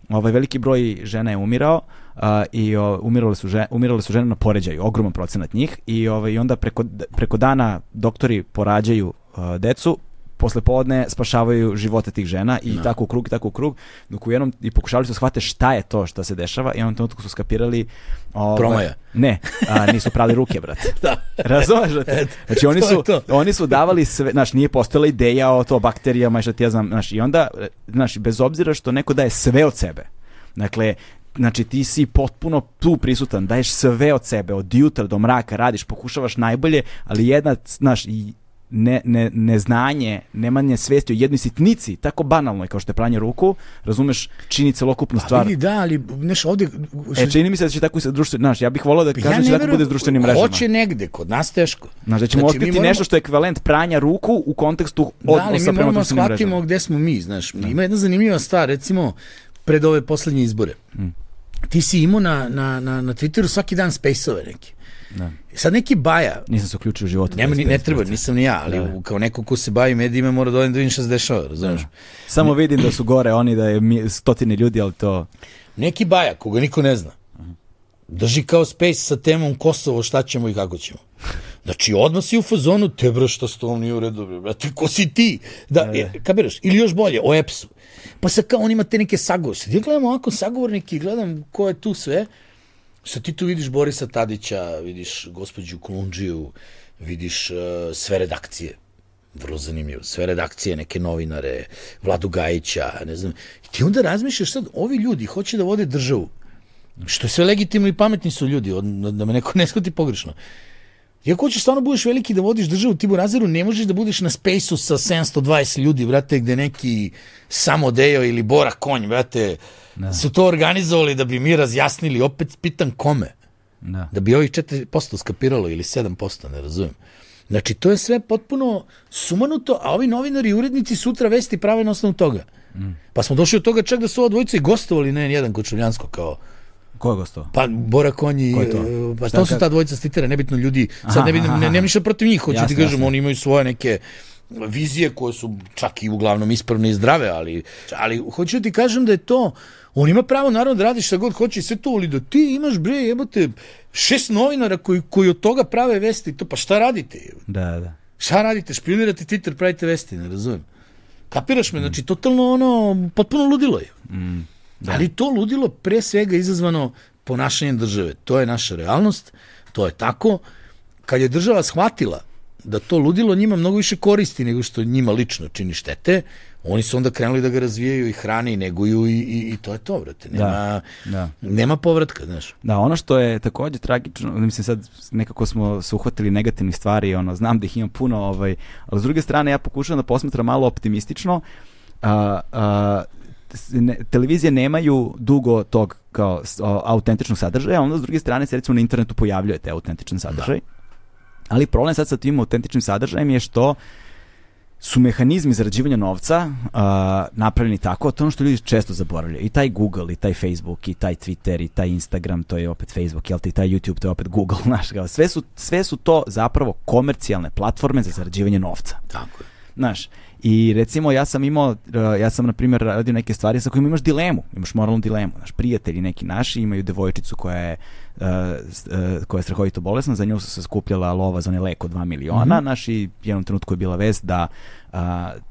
ovaj, veliki broj žena je umirao a, i o, umirale, su žene, umirale su žene na poređaju, ogroman procenat njih i, ovaj, i onda preko, preko dana doktori porađaju decu, posle podne spašavaju živote tih žena i tako u krug i tako u krug dok u jednom i pokušavali su da shvate šta je to što se dešava i u jednom trenutku su skapirali ovaj, Promaja. ne, a, nisu prali ruke brate Da. Razumeš? Znači oni su, to. oni su davali sve, znaš, nije postojala ideja o to bakterijama i što ti ja znam, znaš, i onda, znaš, bez obzira što neko daje sve od sebe, dakle, znači ti si potpuno tu prisutan, daješ sve od sebe, od jutra do mraka radiš, pokušavaš najbolje, ali jedna, znaš, ne, ne, neznanje, nemanje svesti o jednoj sitnici, tako banalnoj kao što je pranje ruku, razumeš, čini celokupnu Pa stvar. vidi, da, ali neš ovde... E, čini mi se da će tako i sa društvenim, znaš, ja bih volao da kažem da će tako bude s društvenim mrežama. Hoće negde, kod nas teško. Znaš, da ćemo Znači, mi otkriti moramo- nešto što je ekvivalent pranja ruku u kontekstu Da, ali odnosa mi prema moramo društvenim shvatimo mrežama. gde smo mi, znaš. Ima jedna zanimljiva stvar, recimo, pred ove poslednje izbore. Mm. Ti si imao na, na, na, na Twitteru svaki dan space-ove neki. Da. Sad neki baja, Nisam se uključio u životu. nema, ni, ne 25%. treba, nisam ni ja, ali Da. u- kao neko ko se bavi medijima mora da odem da vidim šta se dešava, razumiješ? Samo vidim da su gore oni, da je stotine ljudi, ali to... Neki baja, koga niko ne zna, drži kao space sa temom Kosovo, šta ćemo i kako ćemo. Znači, odmah si u fazonu, te bro, što s tom nije u redu, brate, ko si ti? Da, e, kabiraš? Ili još bolje, o EPS-u. Pa sad kao on ima te neke sagovore. Sad ja gledam ovako sagovornike i gledam ko je tu sve. Sad ti tu vidiš Borisa Tadića, vidiš gospođu Kolundžiju, vidiš uh, sve redakcije. Vrlo zanimljivo. Sve redakcije, neke novinare, Vladu Gajića, ne znam. I ti onda razmišljaš sad, ovi ljudi hoće da vode državu. Što je sve legitimno i pametni su ljudi, od- da me neko ne shvati pogrešno. I ako hoćeš stvarno budeš veliki da vodiš državu Tibu Razeru, ne možeš da budeš na spaceu sa 720 ljudi, brate, gde neki samo Dejo ili Bora Konj, brate, Da. su to organizovali da bi mi razjasnili, opet pitam kome. Da. Da bi ovih 4% skapiralo ili 7%, ne razumem. Znači, to je sve potpuno sumanuto, a ovi novinari i urednici sutra vesti prave na osnovu toga. Pa smo došli od toga čak da su ova dvojica i gostovali na N1 kod Čubljansko kao Ko je gostovao? Pa Bora Konji, Ko to? e, pa Šta to su ta dvojica stitera, nebitno ljudi, Aha, sad ne vidim, aha, ne, aha. nemam ništa protiv njih, hoću ti Jasno, kažem, oni imaju svoje neke vizije koje su čak i uglavnom ispravne i zdrave, ali, ali hoću ti kažem da je to, on ima pravo naravno da radi šta god hoće i sve to, ali da ti imaš bre, jebote, šest novinara koji, koji od toga prave vesti, to pa šta radite? Da, da. Šta radite? Špionirate Twitter, pravite vesti, ne razumem. Kapiraš me? Znači, totalno ono, potpuno ludilo je. Mm, da. Ali to ludilo pre svega izazvano ponašanjem države. To je naša realnost, to je tako. Kad je država shvatila da to ludilo njima mnogo više koristi nego što njima lično čini štete, oni su onda krenuli da ga razvijaju i hrane i neguju i, i, i to je to, brate. Nema, Da, da. nema povratka, znaš. Da, ono što je takođe tragično, mislim sad nekako smo se uhvatili negativnih stvari, ono, znam da ih ima puno, ovaj, ali s druge strane ja pokušavam da posmatram malo optimistično. A, a, ne, televizije nemaju dugo tog kao o, autentičnog sadržaja, onda s druge strane se recimo na internetu pojavljuje te autentičan sadržaj. Ali problem sad sa tim autentičnim sadržajem je što su mehanizmi zarađivanja novca uh, napravljeni tako, to je ono što ljudi često zaboravljaju. I taj Google, i taj Facebook, i taj Twitter, i taj Instagram, to je opet Facebook, jel te, i taj YouTube, to je opet Google, znaš, kao, sve su, sve su to zapravo komercijalne platforme za zarađivanje novca. Tako je. Znaš, i recimo ja sam imao, uh, ja sam na primjer radio neke stvari sa kojima imaš dilemu, imaš moralnu dilemu. Znaš, prijatelji neki naši imaju devojčicu koja je, uh, s- uh, koja je strahovito bolesna, za nju su se skupljala lova za onaj lek od 2 miliona, mm naši jednom trenutku je bila vest da uh,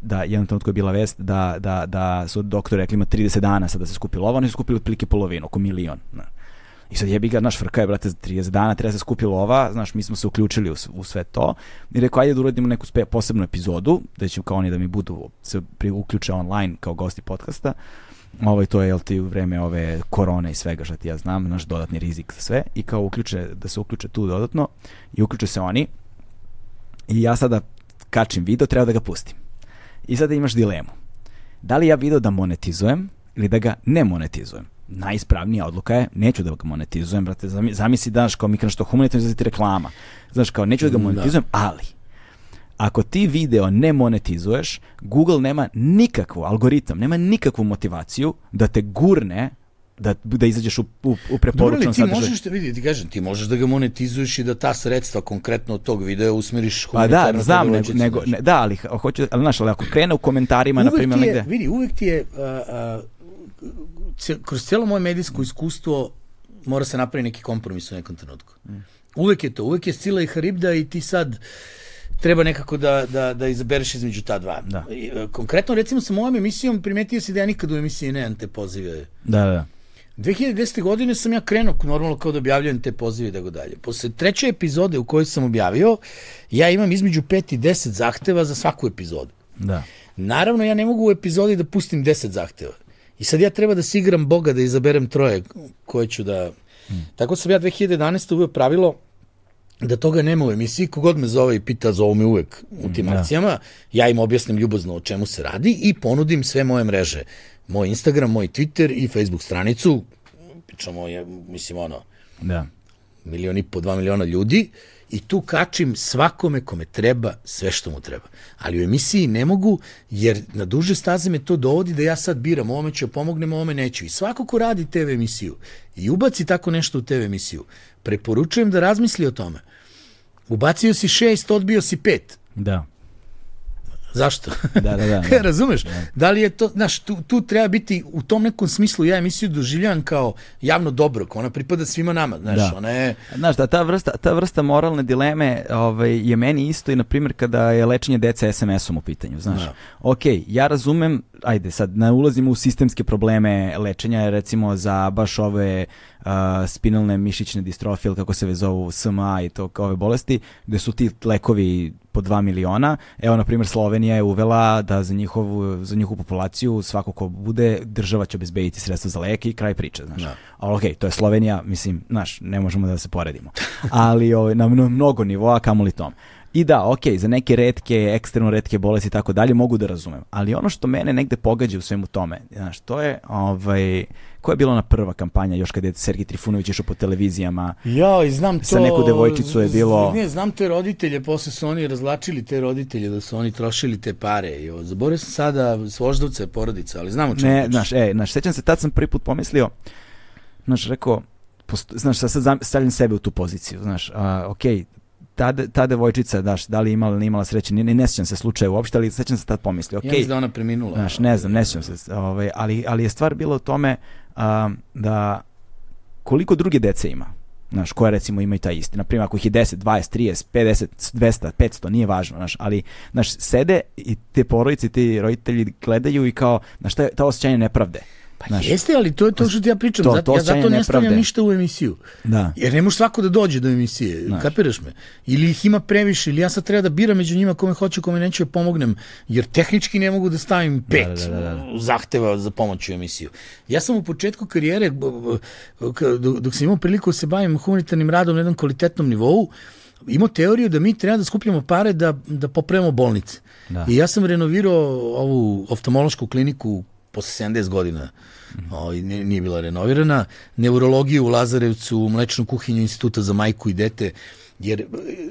da jednom trenutku je bila vest da, da, da su doktori rekli ima 30 dana sad da se skupi lova, oni su skupili otprilike polovinu, oko milion. Znaš. I sad jebi ga, naš frka je, brate, za 30 dana treba se skupi lova, znaš, mi smo se uključili u, u sve to i rekao, ajde da uradimo neku spe, posebnu epizodu, da će kao oni da mi budu, se pri, uključe online kao gosti podcasta. Ovaj, to je, jel ti, u vreme ove korone i svega što ti ja znam, naš dodatni rizik za sve i kao uključe, da se uključe tu dodatno i uključe se oni i ja sada kačim video, treba da ga pustim. I sada imaš dilemu. Da li ja video da monetizujem ili da ga ne monetizujem? Najispravnija odluka je neću da ga monetizujem, brate, zami- zamisli daš kao mi kažeš što humanitarno izlazi reklama. Znaš, kao neću da ga Da. monetizujem, ali ako ti video ne monetizuješ, Google nema nikakvu, algoritam, nema nikakvu motivaciju da te gurne da, da izađeš u, u, u Dobro, ali preporučenom ti sadržaju. možeš, da vidi, ti kažem, ti možeš da ga monetizuješ i da ta sredstva konkretno od tog videa usmeriš Pa da, znam, toj nego, nego ne, da, ali ho- hoću, ali znaš, ali ako krene u komentarima, na primjer, negde, vidi, uvek ti je, a, ce- kroz cijelo moje medijsko iskustvo mora se napraviti neki kompromis u nekom trenutku. Uvek je to, uvek je Scila i Haribda i ti sad treba nekako da, da, da izabereš između ta dva. Da. E, Konkretno, recimo sa mojom emisijom, primetio si da ja nikad u emisiji nemam te pozive. da, da, 2010. godine sam ja krenuo normalno kao da objavljujem te pozive i tako dalje. Posle treće epizode u kojoj sam objavio, ja imam između 5 i 10 zahteva za svaku epizodu. da. Naravno, ja ne mogu u epizodi da pustim 10 zahteva. I sad ja treba da si igram Boga da izaberem troje koje ću da... Tako sam ja 2011. uveo pravilo da toga nema u emisiji, kogod me zove i pita, zovu me uvek u tim da. akcijama, ja im objasnim ljubazno o čemu se radi i ponudim sve moje mreže. Moj Instagram, moj Twitter i Facebook stranicu, pričamo, je, mislim, ono, da. milion i po, dva miliona ljudi i tu kačim svakome kome treba sve što mu treba. Ali u emisiji ne mogu, jer na duže staze me to dovodi da ja sad biram, ovome ću pomognem, ovome neću. I svako ko radi TV emisiju i ubaci tako nešto u TV emisiju, preporučujem da razmisli o tome. Ubacio si šest, odbio si pet. Da. Zašto? Da, da, da, da. Razumeš? Da li je to, znaš, tu, tu treba biti u tom nekom smislu, ja emisiju doživljavam kao javno dobro, kao ona pripada svima nama, znaš, Da. ona je... Znaš, da, ta vrsta, ta vrsta moralne dileme ovaj, je meni isto i, na primjer, kada je lečenje dece SMS-om u pitanju, znaš. Da. Ok, ja razumem, ajde, sad ne ulazimo u sistemske probleme lečenja, recimo za baš ove uh, spinalne mišićne distrofije, ili kako se ve zovu, SMA i to, ove bolesti, gde su ti lekovi po 2 miliona. Evo, na primjer, Slovenija je uvela da za njihovu, za njihovu populaciju svako ko bude, država će obezbediti sredstva za lek i kraj priče, znaš. Da. Ali okej, to je Slovenija, mislim, znaš, ne možemo da se poredimo. Ali ovaj, na mno- mnogo nivoa, kamoli tom. I da, ok, za neke redke, ekstremno redke bolesti i tako dalje mogu da razumem. Ali ono što mene negde pogađa u svemu tome, znaš, to je, ovaj, koja je bila ona prva kampanja još kada je Sergij Trifunović išao po televizijama? Ja, i znam to... Sa neku devojčicu je bilo- Ne, znam te roditelje, posle su oni razlačili te roditelje, da su oni trošili te pare. I, zaboravio sam sada s Voždovca je porodica, ali znam o čemu Ne, znaš, e, znaš, sećam se, tad sam prvi put pomislio, znaš, rekao, posto, znaš, sad, stavljam sebe u tu poziciju, znaš, a, ok, ta, ta devojčica, daš, da li imala ili imala sreće, ne, ne, sjećam se slučaja uopšte, ali sećam se tad pomislio, ok, Ja mislim da ona preminula. Znaš, ne znam, ne sjećam se, ovaj, ali, ali je stvar bila u tome a, da koliko druge dece ima, znaš, koja recimo imaju taj isti. Naprimjer, ako ih je 10, 20, 30, 50, 200, 500, nije važno, znaš, ali, znaš, sede i te porodice, ti roditelji gledaju i kao, znaš, ta, ta osjećanje nepravde. Pa Znaš, jeste, ali to je to što ti ja pričam. To- to ja zato ne stavljam ništa u emisiju. Da. Jer ne može svako da dođe do emisije, Znaš. kapiraš me? Ili ih ima previše, ili ja sad treba da biram među njima kome hoću, kome neću da pomognem, jer tehnički ne mogu da stavim pet da, da, da. zahteva za pomoć u emisiju. Ja sam u početku karijere, dok sam imao priliku da se bavim humanitarnim radom na jednom kvalitetnom nivou, imao teoriju da mi treba da skupljamo pare da, da popravimo bolnice. Da. I ja sam renovirao ovu oftalmološku kliniku posle 70 godina. Ovaj, nije, nije bila renovirana. Neurologiju u Lazarevcu, mlečnu kuhinju instituta za majku i dete. Jer, e,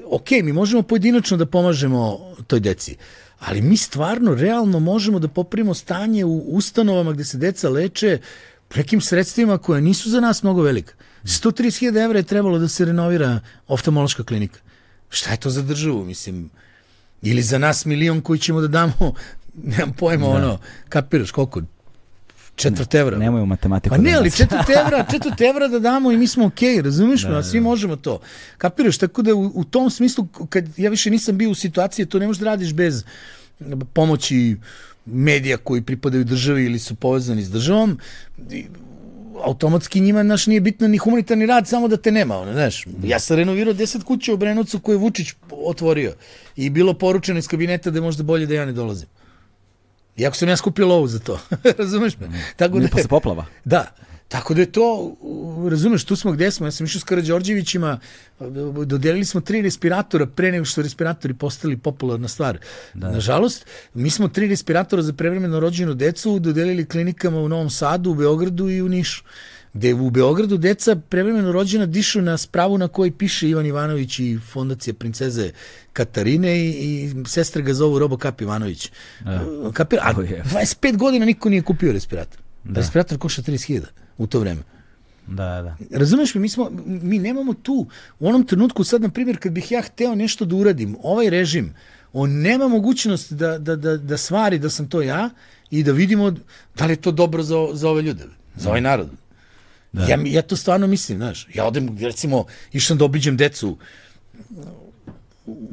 ok, mi možemo pojedinačno da pomažemo toj deci, ali mi stvarno, realno možemo da popravimo stanje u ustanovama gde se deca leče nekim sredstvima koje nisu za nas mnogo velika. 130.000 evra je trebalo da se renovira oftalmološka klinika. Šta je to za državu, mislim? Ili za nas milion koji ćemo da damo, nemam pojma, ono, kapiraš koliko? Četvrt evra. Nemoj u matematiku. Pa ne, da ali četvrt evra, četvrt evra da damo i mi smo okej, razumiješ me, a svi možemo to. Kapiraš, tako da u, u tom smislu, kad ja više nisam bio u situaciji, to ne možeš da radiš bez pomoći medija koji pripadaju državi ili su povezani s državom, automatski njima naš nije bitno ni humanitarni rad, samo da te nema, ono, znaš. Ja sam renovirao 10 kuća u Brenovcu koje je Vučić otvorio i bilo poručeno iz kabineta da je možda bolje da ja ne dolazim. Iako sam ja skupio lovu za to. Razumeš me? Tako Ne, da, posle poplava. da, tako da je to, razumeš, tu smo gde smo, ja sam išao s Karadžorđevićima, dodelili smo tri respiratora pre nego što respiratori postali popularna stvar. Da. Nažalost, mi smo tri respiratora za prevremeno rođenu decu dodelili klinikama u Novom Sadu, u Beogradu i u Nišu gde u Beogradu deca prevremeno rođena dišu na spravu na kojoj piše Ivan Ivanović i fondacija princeze Katarine i, i sestre ga zovu Robo Kap Ivanović. Da. Kapir, a Oh, je. 25 godina niko nije kupio respirator. Da. Respirator košta 30.000 u to vreme. Da, da. Razumeš me, mi, smo, mi nemamo tu, u onom trenutku sad, na primjer, kad bih ja hteo nešto da uradim, ovaj režim, on nema mogućnost da, da, da, da stvari da sam to ja i da vidimo da li je to dobro za, za ove ljude, za ovaj narod. Da. Ja, ja to stvarno mislim, znaš. Ja odem, recimo, išao sam da obiđem decu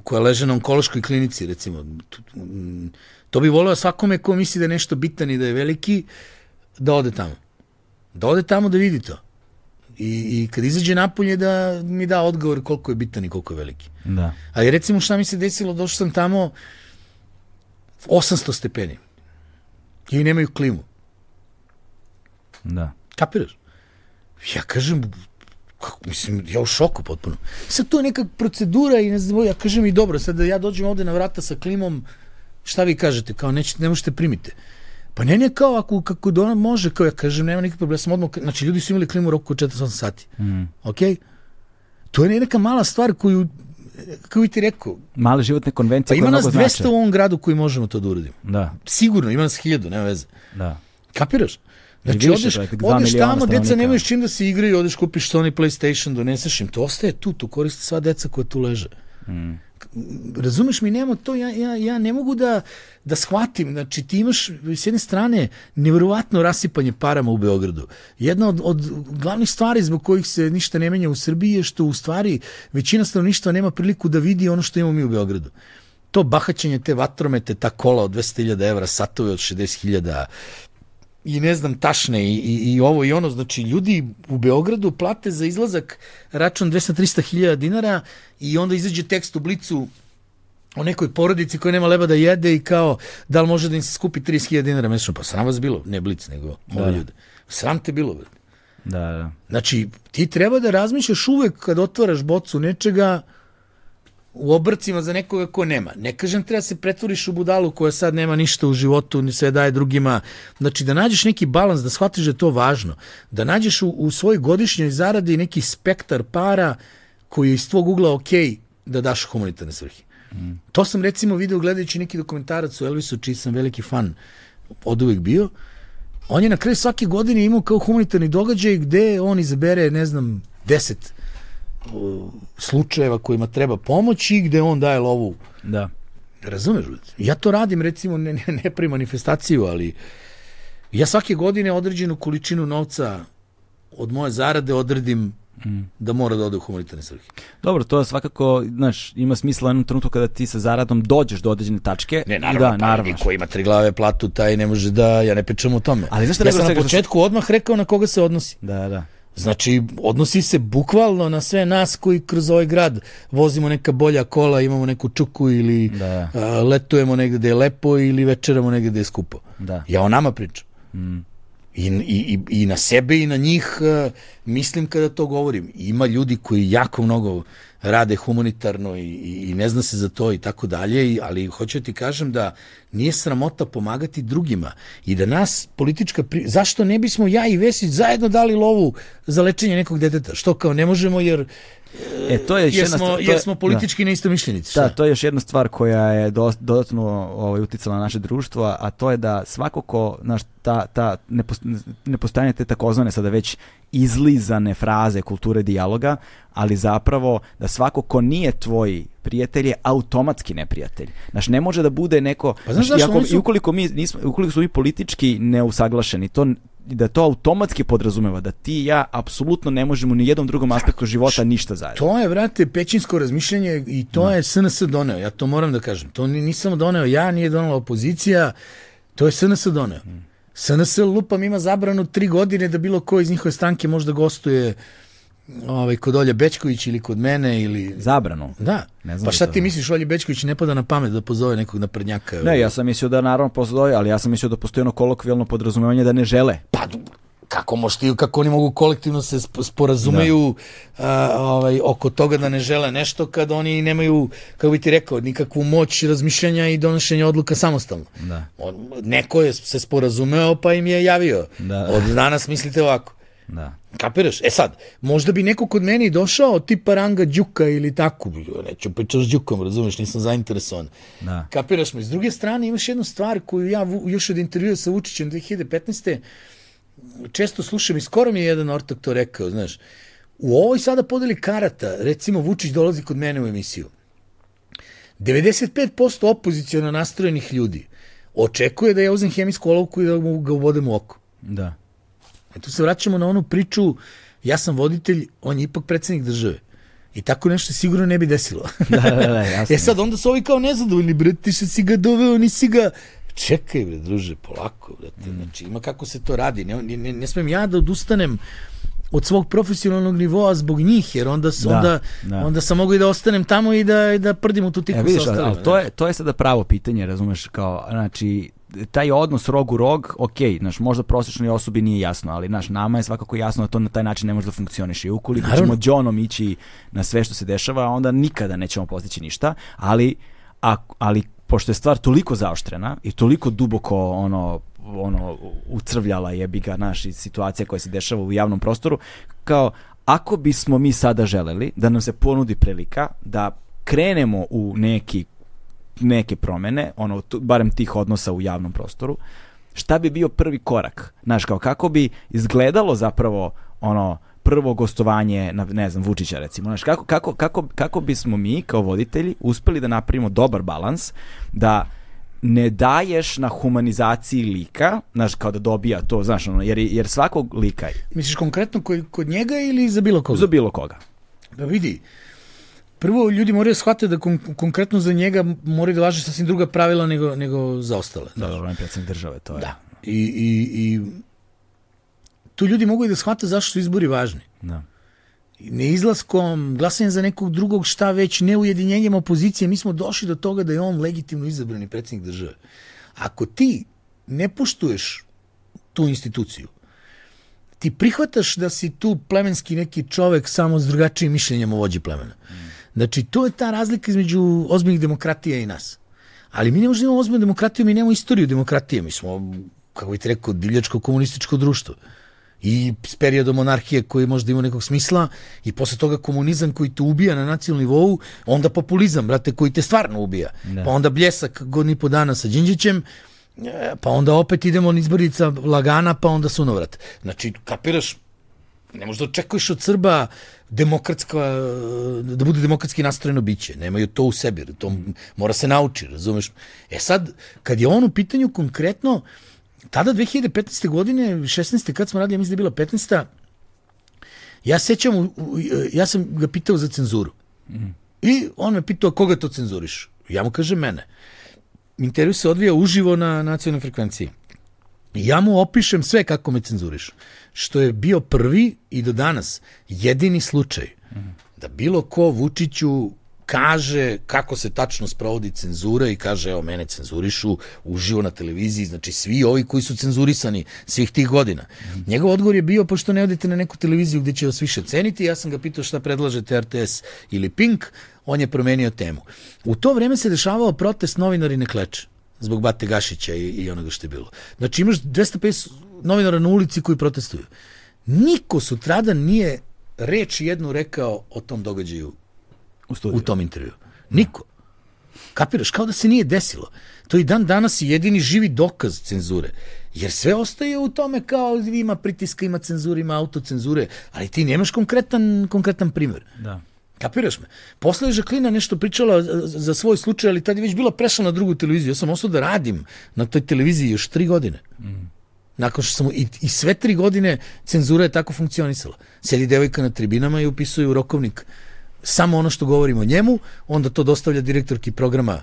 koja leže na onkološkoj klinici, recimo. To bi voleo svakome ko misli da je nešto bitan i da je veliki, da ode tamo. Da ode tamo da vidi to. I, i kad izađe napolje da mi da odgovor koliko je bitan i koliko je veliki. Da. Ali recimo šta mi se desilo, došao sam tamo 800 stepeni. I nemaju klimu. Da. Kapiraš? Ja kažem, kako, mislim, ja u šoku potpuno. Sad to je neka procedura i ne znam, ja kažem i dobro, sad da ja dođem ovde na vrata sa klimom, šta vi kažete, kao nećete, ne možete primite. Pa ne, ne, kao ako, kako da ona može, kao ja kažem, nema nikakve problema, ja sam odmah, znači ljudi su imali klimu u roku od 48 sati. Mm. Ok? To je neka mala stvar koju, kako bi ti rekao, Male životne konvencije pa ima koje nas mnogo 200 znače. u ovom gradu koji možemo to da uradimo. Da, Sigurno, ima nas 1000, nema veze. da. Kapiraš? Znači, više, odeš, dva odeš tamo, deca nemaju s čim da se igraju, odeš kupiš Sony PlayStation, doneseš im, to ostaje tu, to koriste sva deca koja tu leže. Mm. Razumeš mi, nema to, ja, ja, ja ne mogu da, da shvatim, znači ti imaš s jedne strane nevjerovatno rasipanje parama u Beogradu. Jedna od, od glavnih stvari zbog kojih se ništa ne menja u Srbiji je što u stvari većina stanovništva nema priliku da vidi ono što imamo mi u Beogradu to bahaćenje te vatromete, ta kola od 200.000 evra, satove od 60.000, i ne znam tašne i, i, i ovo i ono, znači ljudi u Beogradu plate za izlazak račun 200-300 hiljada dinara i onda izađe tekst u blicu o nekoj porodici koja nema leba da jede i kao da li može da im se skupi 30.000 dinara mesečno. Pa sram vas bilo, ne blic, nego ove ljude. Sram te bilo, brate. Da, da. Znači, ti treba da razmišljaš uvek kad otvaraš bocu nečega u obrcima za nekoga ko nema. Ne kažem treba se pretvoriš u budalu koja sad nema ništa u životu, ni sve daje drugima. Znači da nađeš neki balans, da shvatiš da je to važno. Da nađeš u, u svojoj godišnjoj zaradi neki spektar para koji je iz tvog ugla ok da daš humanitarne svrhe. Mm. To sam recimo video gledajući neki dokumentarac u Elvisu, čiji sam veliki fan od uvek bio. On je na kraju svake godine imao kao humanitarni događaj gde on izabere, ne znam, deset slučajeva kojima treba pomoć i gde on daje lovu. Da. Razumeš? Ja to radim, recimo, ne, ne, ne pri manifestaciju, ali ja svake godine određenu količinu novca od moje zarade odredim mm. da mora da ode u humanitarne svrhe. Dobro, to je svakako, znaš, ima smisla u jednom trenutku kada ti sa zaradom dođeš do određene tačke. Ne, naravno, da, pa naravno. ko ima tri glave platu, taj ne može da, ja ne pričam o tome. Ali znaš ja sam na početku što... odmah rekao na koga se odnosi. Da, da. Znači, odnosi se bukvalno na sve nas koji kroz ovaj grad vozimo neka bolja kola, imamo neku čuku ili da. a, letujemo negde gde je lepo ili večeramo negde gde je skupo. Da. Ja o nama pričam. Mm. I, i, I na sebe i na njih uh, mislim kada to govorim. Ima ljudi koji jako mnogo rade humanitarno i, i, i ne zna se za to i tako dalje, ali hoću da ti kažem da nije sramota pomagati drugima i da nas politička... Pri... Zašto ne bismo ja i Vesić zajedno dali lovu za lečenje nekog deteta? Što kao ne možemo jer E, to je jer, smo, je, jer smo politički da. neistomišljenici. Da, to je još jedna stvar koja je do, dodatno ovaj, uticala na naše društvo, a to je da svako ko, znaš, ta, ta nepostojanje te takozvane sada već izlizane fraze kulture dijaloga, ali zapravo da svako ko nije tvoj prijatelj je automatski neprijatelj. Znaš, ne može da bude neko... Pa znaš, znaš, su... ukoliko, mi nismo, ukoliko su mi politički neusaglašeni, to da to automatski podrazumeva da ti i ja apsolutno ne možemo ni jednom drugom aspektu života ništa zajedno. To je, vrate, pećinsko razmišljanje i to da. je SNS doneo, ja to moram da kažem. To nisam doneo ja, nije donela opozicija, to je SNS doneo. Hmm. SNS lupam ima zabranu tri godine da bilo ko iz njihove stranke možda gostuje ovaj, kod Olja Bečković ili kod mene ili... Zabranu? Da. Ne znam pa šta da ti misliš, Olja Bečković ne pada na pamet da pozove nekog naprednjaka? Ne, ja sam mislio da naravno pozove, ali ja sam mislio da postoji ono kolokvijalno podrazumevanje da ne žele. Pa kako možeš ti, kako oni mogu kolektivno se sporazumeju da. a, ovaj, oko toga da ne žele nešto kad oni nemaju, kako bi ti rekao, nikakvu moć razmišljanja i donošenja odluka samostalno. Da. On, neko je se sporazumeo pa im je javio. Da. Od danas mislite ovako. Da. Kapiraš? E sad, možda bi neko kod meni došao tipa ranga Đuka ili tako. Neću pričati s Đukom, razumeš, nisam zainteresovan. Da. Kapiraš me? S druge strane, imaš jednu stvar koju ja još od intervjua sa Vučićem 2015 često slušam i skoro mi je jedan ortak to rekao, znaš, u ovoj sada podeli karata, recimo Vučić dolazi kod mene u emisiju, 95% opozicijona nastrojenih ljudi očekuje da ja uzem hemijsku olovku i da ga ubodem u oko. Da. E tu se vraćamo na onu priču, ja sam voditelj, on je ipak predsednik države. I tako nešto sigurno ne bi desilo. da, da, da, jasno. e sad, onda su ovi kao nezadovoljni, bre, ti što si ga doveo, nisi ga čekaj bre, druže, polako, brate. Mm. Znači, ima kako se to radi. Ne, ne, ne smem ja da odustanem od svog profesionalnog nivoa zbog njih, jer onda, da, onda, da. onda sam mogu i da ostanem tamo i da, da prdim u tu tiku e, vidiš, sa ostalima. To je, to je sada pravo pitanje, razumeš, kao, znači, taj odnos rog u rog, ok, znaš, možda prosječnoj osobi nije jasno, ali naš nama je svakako jasno da to na taj način ne može da funkcioniše. I ukoliko Naravno. ćemo džonom ići na sve što se dešava, onda nikada nećemo postići ništa, ali, a, ali pošto je stvar toliko zaoštrena i toliko duboko ono ono ucrvljala jebi ga naši situacija koja se dešava u javnom prostoru kao ako bismo mi sada želeli da nam se ponudi prilika da krenemo u neki neke promene, ono barem tih odnosa u javnom prostoru, šta bi bio prvi korak? Znaš, kao kako bi izgledalo zapravo ono prvo gostovanje na ne znam Vučića recimo znači kako kako kako kako bismo mi kao voditelji uspeli da napravimo dobar balans da ne daješ na humanizaciji lika, znaš, kao da dobija to, znaš, ono, jer, jer svakog lika... Misliš konkretno kod, kod njega ili za bilo koga? Za bilo koga. Da vidi, prvo ljudi moraju shvatiti da kon konkretno za njega moraju da važe sasvim druga pravila nego, nego za ostale. Da, da, on je predsednik države, to je. Da. I, i, i tu ljudi mogu i da shvate zašto su izbori važni. Da. neizlaskom, glasanjem za nekog drugog šta već, neujedinjenjem opozicije, mi smo došli do toga da je on legitimno izabrani predsjednik države. Ako ti ne poštuješ tu instituciju, ti prihvataš da si tu plemenski neki čovek samo s drugačijim mišljenjem o vođi plemena. Znači, to je ta razlika između ozbiljnih demokratija i nas. Ali mi ne možemo imamo ozbiljnu demokratiju, mi nemamo istoriju demokratije. Mi smo, kako bih rekao, divljačko komunističko društvo i s periodom monarhije koji možda ima nekog smisla i posle toga komunizam koji te ubija na nacionalnom nivou, onda populizam, brate, koji te stvarno ubija. Da. Pa onda bljesak godini po dana sa Đinđićem, e, pa onda opet idemo na izborica lagana, pa onda sunovrat. Znači, kapiraš, ne možda očekuješ od Srba demokratska, da bude demokratski nastrojeno biće. Nemaju to u sebi, to mora se nauči, razumeš? E sad, kad je on u pitanju konkretno, tada 2015. godine, 16. kad smo radili, ja mislim da je bila 15. Ja sećam, ja sam ga pitao za cenzuru. Mm. I on me pitao koga to cenzuriš? Ja mu kažem mene. Intervju se odvija uživo na nacionalnoj frekvenciji. Ja mu opišem sve kako me cenzuriš. Što je bio prvi i do danas jedini slučaj da bilo ko Vučiću kaže kako se tačno sprovodi cenzura i kaže evo mene cenzurišu uživo na televiziji, znači svi ovi koji su cenzurisani svih tih godina. Njegov odgovor je bio pošto ne odete na neku televiziju gde će vas više ceniti, ja sam ga pitao šta predlažete RTS ili Pink, on je promenio temu. U to vreme se dešavao protest novinari ne kleče zbog Bate Gašića i, i onoga što je bilo. Znači imaš 250 novinara na ulici koji protestuju. Niko sutradan nije reč jednu rekao o tom događaju u, u tom intervju. Niko. Kapiraš, kao da se nije desilo. To i dan danas je jedini živi dokaz cenzure. Jer sve ostaje u tome kao ima pritiska, ima cenzure, ima autocenzure, ali ti nemaš konkretan, konkretan primjer. Da. Kapiraš me? Posle je Žaklina nešto pričala za svoj slučaj, ali tad je već bila prešla na drugu televiziju. Ja sam ostao da radim na toj televiziji još tri godine. Mm. Nakon što sam, i, i sve tri godine cenzura je tako funkcionisala. Sedi devojka na tribinama i upisuje u rokovnik samo ono što govorimo o njemu, onda to dostavlja direktorki programa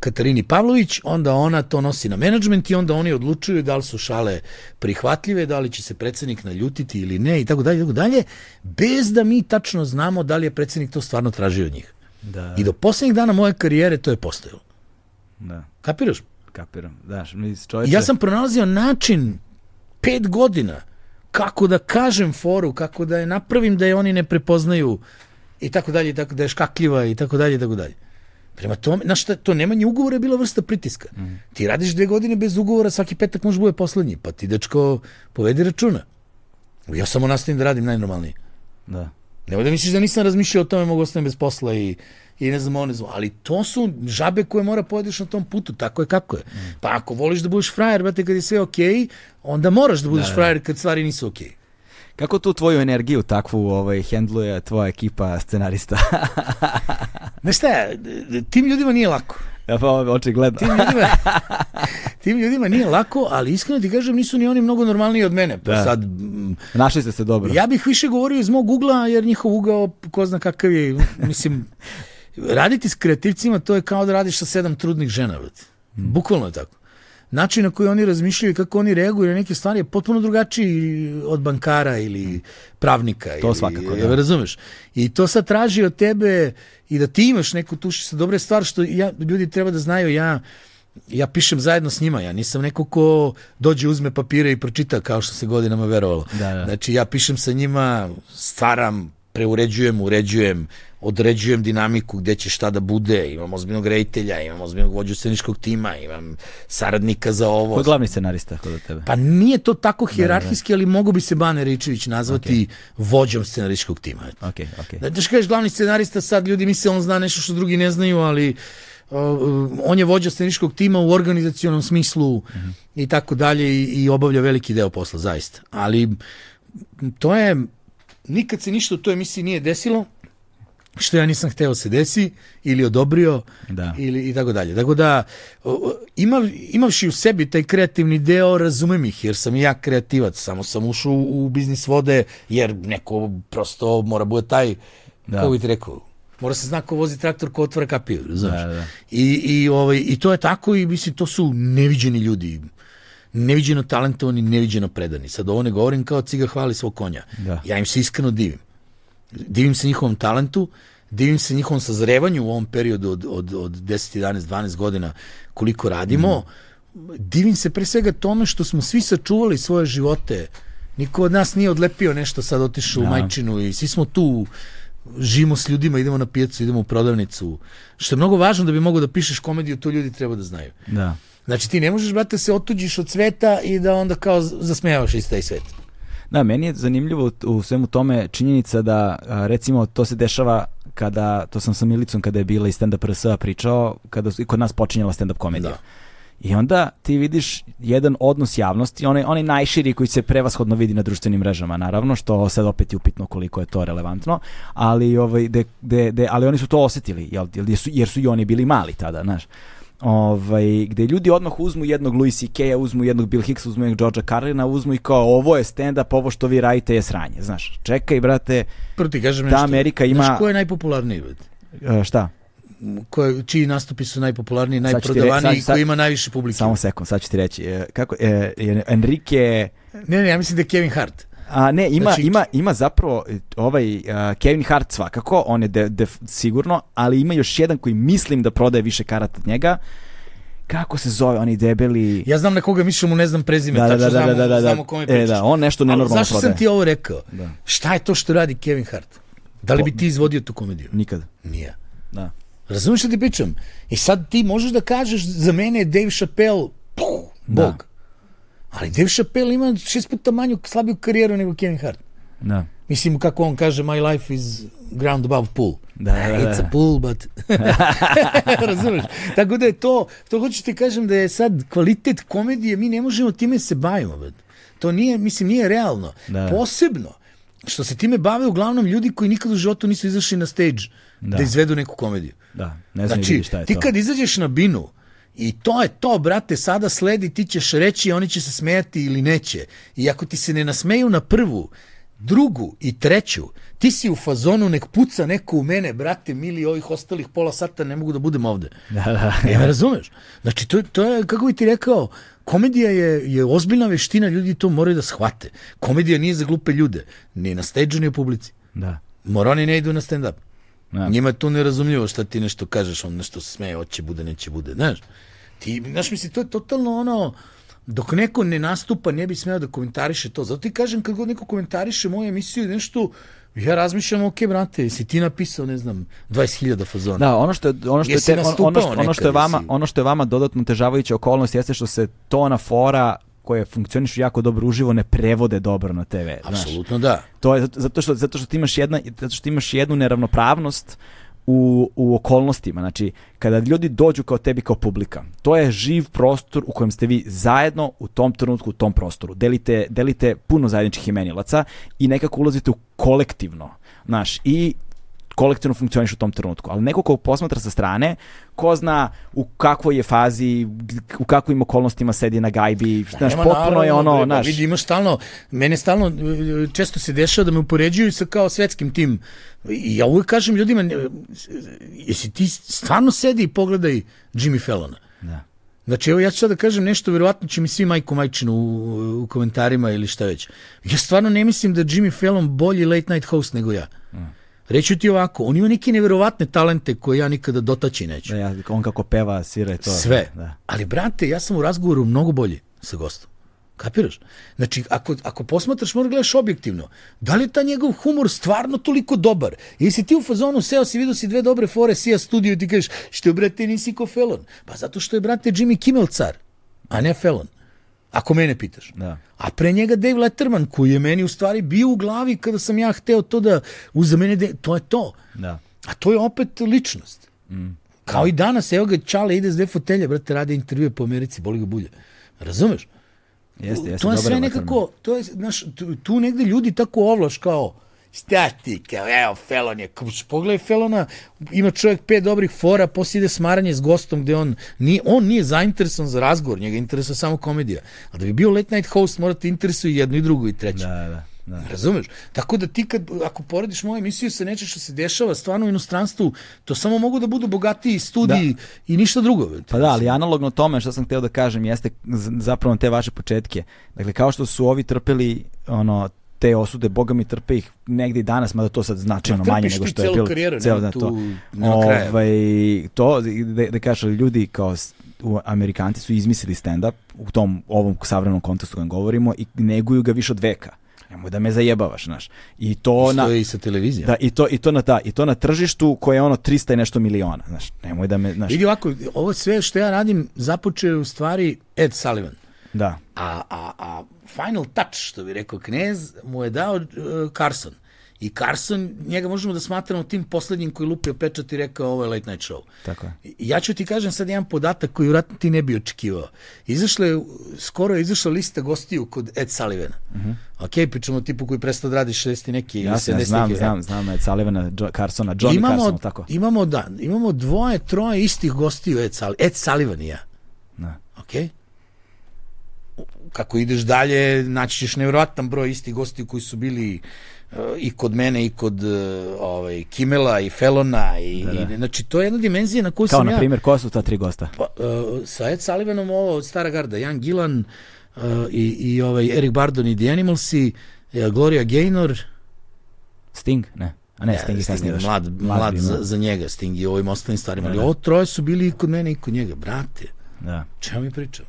Katarini Pavlović, onda ona to nosi na menadžment i onda oni odlučuju da li su šale prihvatljive, da li će se predsednik naljutiti ili ne i tako dalje, tako dalje, bez da mi tačno znamo da li je predsednik to stvarno tražio od njih. Da. I do poslednjih dana moje karijere to je postojalo. Da. Kapiraš? Kapiram. Da, čovječe... Ja sam pronalazio način pet godina kako da kažem foru, kako da je napravim da je oni ne prepoznaju i tako dalje, i tako da je škakljiva i tako dalje, i tako dalje. Prema tome, znaš šta, to nemanje ugovora je bila vrsta pritiska. Mm. Ti radiš dve godine bez ugovora, svaki petak može bude poslednji, pa ti dečko povedi računa. Ja samo nastavim da radim najnormalnije. Da. Nemoj da misliš da nisam razmišljao o tome, mogu ostavim bez posla i, i ne znam, ne znam, ali to su žabe koje mora pojedeš na tom putu, tako je kako je. Mm. Pa ako voliš da budeš frajer, brate, kad je sve okej, okay, onda moraš da budeš da, da. frajer kad stvari nisu okej. Okay. Kako tu tvoju energiju takvu ovaj, hendluje tvoja ekipa scenarista? Znaš šta, tim ljudima nije lako. Ja pa očigledno. Tim ljudima, tim ljudima nije lako, ali iskreno ti kažem, nisu ni oni mnogo normalniji od mene. Pa da. sad, Našli ste se dobro. Ja bih više govorio iz mog ugla, jer njihov ugao, ko zna kakav je, mislim, raditi s kreativcima, to je kao da radiš sa sedam trudnih žena. Bukvalno je tako način na koji oni razmišljaju i kako oni reaguju na neke stvari je potpuno drugačiji od bankara ili pravnika. To ili, svakako, da. Razumeš? I to sad traži od tebe i da ti imaš neku tuši sa dobre stvari, što ja, ljudi treba da znaju, ja ja pišem zajedno s njima, ja nisam neko ko dođe, uzme papire i pročita kao što se godinama verovalo. Da, da. Znači ja pišem sa njima, stvaram, preuređujem, uređujem, određujem dinamiku gde će šta da bude, imam ozbiljnog rejtelja, imam ozbiljnog vođu sceničkog tima, imam saradnika za ovo. Ko je glavni scenarista kod tebe? Pa nije to tako hijerarhijski, ali mogu bi se Bane Ričević nazvati okay. vođom scenaričkog tima. Ok, ok. Da, da kažeš glavni scenarista, sad ljudi misle on zna nešto što drugi ne znaju, ali uh, on je vođa sceničkog tima u organizacionom smislu mm -hmm. i tako dalje i, i obavlja veliki deo posla, zaista. Ali to je, nikad se ništa u toj emisiji nije desilo, što ja nisam hteo se desi ili odobrio da. ili i tako dalje. Tako da ima, imavši u sebi taj kreativni deo, razumem ih jer sam ja kreativac, samo sam ušao u, u biznis vode jer neko prosto mora bude taj, da. kako bih ti rekao, mora se zna ko vozi traktor, ko otvara kapiju, znaš. Da, da. I, i, ovaj, I to je tako i mislim to su neviđeni ljudi neviđeno talentovani, neviđeno predani. Sad ovo ne govorim kao ciga hvali svog konja. Da. Ja im se iskreno divim. Divim se njihovom talentu, divim se njihovom sazrevanju u ovom periodu od, od, od 10, 11, 12 godina koliko radimo. Divim se pre svega tome što smo svi sačuvali svoje živote. Niko od nas nije odlepio nešto sad otišao u Da. majčinu i svi smo tu živimo s ljudima, idemo na pijacu, idemo u prodavnicu. Što je mnogo važno da bi mogo da pišeš komediju, to ljudi treba da znaju. Da. Znači ti ne možeš, brate, se otuđiš od sveta i da onda kao zasmejavaš isti taj svet. Da, meni je zanimljivo u- svemu tome činjenica da, recimo, to se dešava kada, to sam sa Milicom kada je bila i stand-up RS-a pričao, kada i kod nas počinjala stand-up komedija. Da. I onda ti vidiš jedan odnos javnosti, onaj, onaj najširi koji se prevashodno vidi na društvenim mrežama, naravno, što sad opet je upitno koliko je to relevantno, ali, ovaj, de, de, de, ali oni su to osetili, jel, jer, su, jer su i oni bili mali tada, znaš. Ovaj, gde ljudi odmah uzmu jednog Louis C.K.-a, uzmu jednog Bill Hicksa, uzmu jednog Georgea Carlina, uzmu i kao ovo je stand-up, ovo što vi radite je sranje, znaš. Čekaj, brate, Prvo ti kažem Ta nešto. Amerika ima- Znaš ko je najpopularniji? e, šta? Ko je, čiji nastupi su najpopularniji, najprodavaniji i koji ima najviše publike? Samo sekund, sad ću ti reći. E, kako, e, Enrique... Ne, ne, ja mislim da je Kevin Hart. A ne, ima, Znači- ima, ima zapravo e, ovaj uh, Kevin Hart svakako, on je de, de, sigurno, ali ima još jedan koji mislim da prodaje više karata od njega. Kako se zove, oni debeli... Ja znam na koga mišljam mu ne znam prezime, Da, da, tačno da, da, znamo, da, da, da. znamo kome E, pričaš. da, on nešto nenormalno zašto prodaje. sam ti ovo rekao? Da. Šta je to što radi Kevin Hart? Da li bi ti izvodio tu komediju? Nikad. Nije. Da. Razumiješ što ti pričam? I sad ti možeš da kažeš za mene je Dave Chappelle puh, Da. Ali Dave Chappelle ima šest puta manju, slabiju karijeru nego Kevin Hart. Da. Mislim, kako on kaže, my life is ground above pool. Da, da, da. It's a pool, but... Razumeš? Tako da je to, to hoću ti kažem da je sad kvalitet komedije, mi ne možemo time se bavimo. Bad. To nije, mislim, nije realno. Da. Posebno, što se time bave uglavnom ljudi koji nikad u životu nisu izašli na stage da, Da. izvedu neku komediju. Da. Ne znam Znači, znači, šta je ti to. kad izađeš na binu i to je to, brate, sada sledi, ti ćeš reći, oni će se smejati ili neće. I ako ti se ne nasmeju na prvu, drugu i treću, ti si u fazonu, nek puca neko u mene, brate, mili, ovih ostalih pola sata ne mogu da budem ovde. Da, da. Ja me razumeš? Znači, to, to je, kako bi ti rekao, komedija je, je ozbiljna veština, ljudi to moraju da shvate. Komedija nije za glupe ljude, ni na stage ni u publici. da. Mora oni ne idu na stand-up. Da. Njima je to nerazumljivo šta ti nešto kažeš, on nešto se smeje, hoće bude, neće bude, znaš. Ti, znaš, misli, to je totalno ono, dok neko ne nastupa, ne bi smeo da komentariše to. Zato ti kažem, kad god neko komentariše moju emisiju nešto, ja razmišljam, ok, brate, si ti napisao, ne znam, 20.000 fazona. Da, ono što je ono što je te, ono, nastupao ono, što, ono što je vama, ono što je vama dodatno težavajuća okolnost jeste što se tona fora koje funkcionišu jako dobro uživo ne prevode dobro na TV. znaš. Apsolutno da. To je zato- zato što zato što ti imaš jedna zato što ti imaš jednu neravnopravnost u, u okolnostima. Znači, kada ljudi dođu kao tebi kao publika, to je živ prostor u kojem ste vi zajedno u tom trenutku, u tom prostoru. Delite, delite puno zajedničkih imenilaca i nekako ulazite u kolektivno. Znaš, i kolektivno funkcioniš u tom trenutku. Ali neko ko posmatra sa strane, ko zna u kakvoj je fazi, u kakvim okolnostima sedi na gajbi, znaš, Nema potpuno je naravno, ono, bre, pa znaš, Vidi, imaš stalno, mene stalno, e, često se dešava da me upoređuju sa kao svetskim tim. I ja uvijek kažem ljudima, jesi ti stvarno sedi i pogledaj Jimmy Fallona. Da. Znači, evo ja ću sad da kažem nešto, verovatno će mi svi majku majčinu u, u komentarima ili šta već. Ja stvarno ne mislim da je Jimmy Fallon bolji late night host nego ja. Reću ti ovako, on ima neke neverovatne talente koje ja nikada dotaći neću. Da, ja, on kako peva, svira i to. Sve. Da. Ali, brate, ja sam u razgovoru mnogo bolji sa gostom. Kapiraš? Znači, ako, ako posmatraš, moraš gledaš objektivno. Da li je ta njegov humor stvarno toliko dobar? Ili si ti u fazonu seo si, vidio si dve dobre fore, sija studiju i ti kažeš, što brate, nisi ko Felon? Pa zato što je, brate, Jimmy Kimmel car, a ne Felon. Ako mene pitaš. Da. A pre njega Dave Letterman, koji je meni u stvari bio u glavi kada sam ja hteo to da uza mene, de... to je to. Da. A to je opet ličnost. Kao i danas, evo ga Čale ide s dve fotelje, brate, radi intervjue po Americi, boli ga bulje. Razumeš? Jeste, jeste, to je sve nekako, to je, znaš, tu, tu negde ljudi tako ovlaš kao, šta ti, kao, evo, Felon je, kao, pogledaj Felona, ima čovjek pet dobrih fora, poslije ide smaranje s gostom gde on nije, on nije zainteresovan za razgovor, njega interesuje samo komedija. A da bi bio late night host, mora te interesuje jedno i drugo i treće. Da, da, da. Razumeš? Tako da ti kad, ako porediš moju emisiju sa nečem što se dešava stvarno u inostranstvu, to samo mogu da budu bogatiji studiji i ništa drugo. Pa da, ali analogno tome što sam hteo da kažem jeste zapravo te vaše početke. Dakle, kao što su ovi trpeli ono te osude, boga mi trpe ih negde i danas, mada to sad značajno Ma, manje nego što je bilo. karijeru, celo da, to. Ovaj, to, da, da kažeš, ljudi kao Amerikanci su izmislili stand-up u tom ovom savremenom kontekstu kojem govorimo i neguju ga više od veka. Nemoj da me zajebavaš, znaš. I to na... Isto je i sa televizijom. Da, i to, i to na ta, i to na tržištu koje je ono 300 i nešto miliona, znaš. Nemoj da me, znaš. Vidi ovako, ovo sve što ja radim započeo je u stvari Ed Sullivan. Da. A, a, a final touch, što bi rekao knez, mu je dao uh, Carson. I Carson, njega možemo da smatramo tim poslednjim koji lupio pečat i rekao ovo je late night show. Tako je. Ja ću ti kažem sad jedan podatak koji vratno ti ne bi očekivao. Izašla je, skoro je izašla lista gostiju kod Ed Sullivana. Uh -huh. Ok, pričamo o tipu koji prestao da radi 60 neki ili Ja 70 znam, neki. znam, znam, Ed Sullivana, Jo, Carsona, Johnny imamo, Carsona, tako. Imamo, da, imamo dvoje, troje istih gostiju Ed, Ed Sullivan i ja. Da. Ok? Kako ideš dalje, naći ćeš nevjerojatan broj istih gostiju koji su bili uh, i kod mene i kod uh, ovaj, Kimela i Felona i, da, da. i znači to je jedna dimenzija na koju Kao, sam na ja primjer, koja su ta tri gosta? pa, uh, sa Ed Sullivanom ovo od Stara Garda, Jan Gillan uh, i, i ovaj Eric Bardon i The Animalsi, uh, Gloria Gaynor, Sting? Ne. A ne, Sting Sting kasnije je mlad, mlad, bi, za, da. za njega, Sting i ovim ostalim stvarima, ali Da, da. ovo troje su bili i kod mene i kod njega, brate, Da. čemu mi pričam?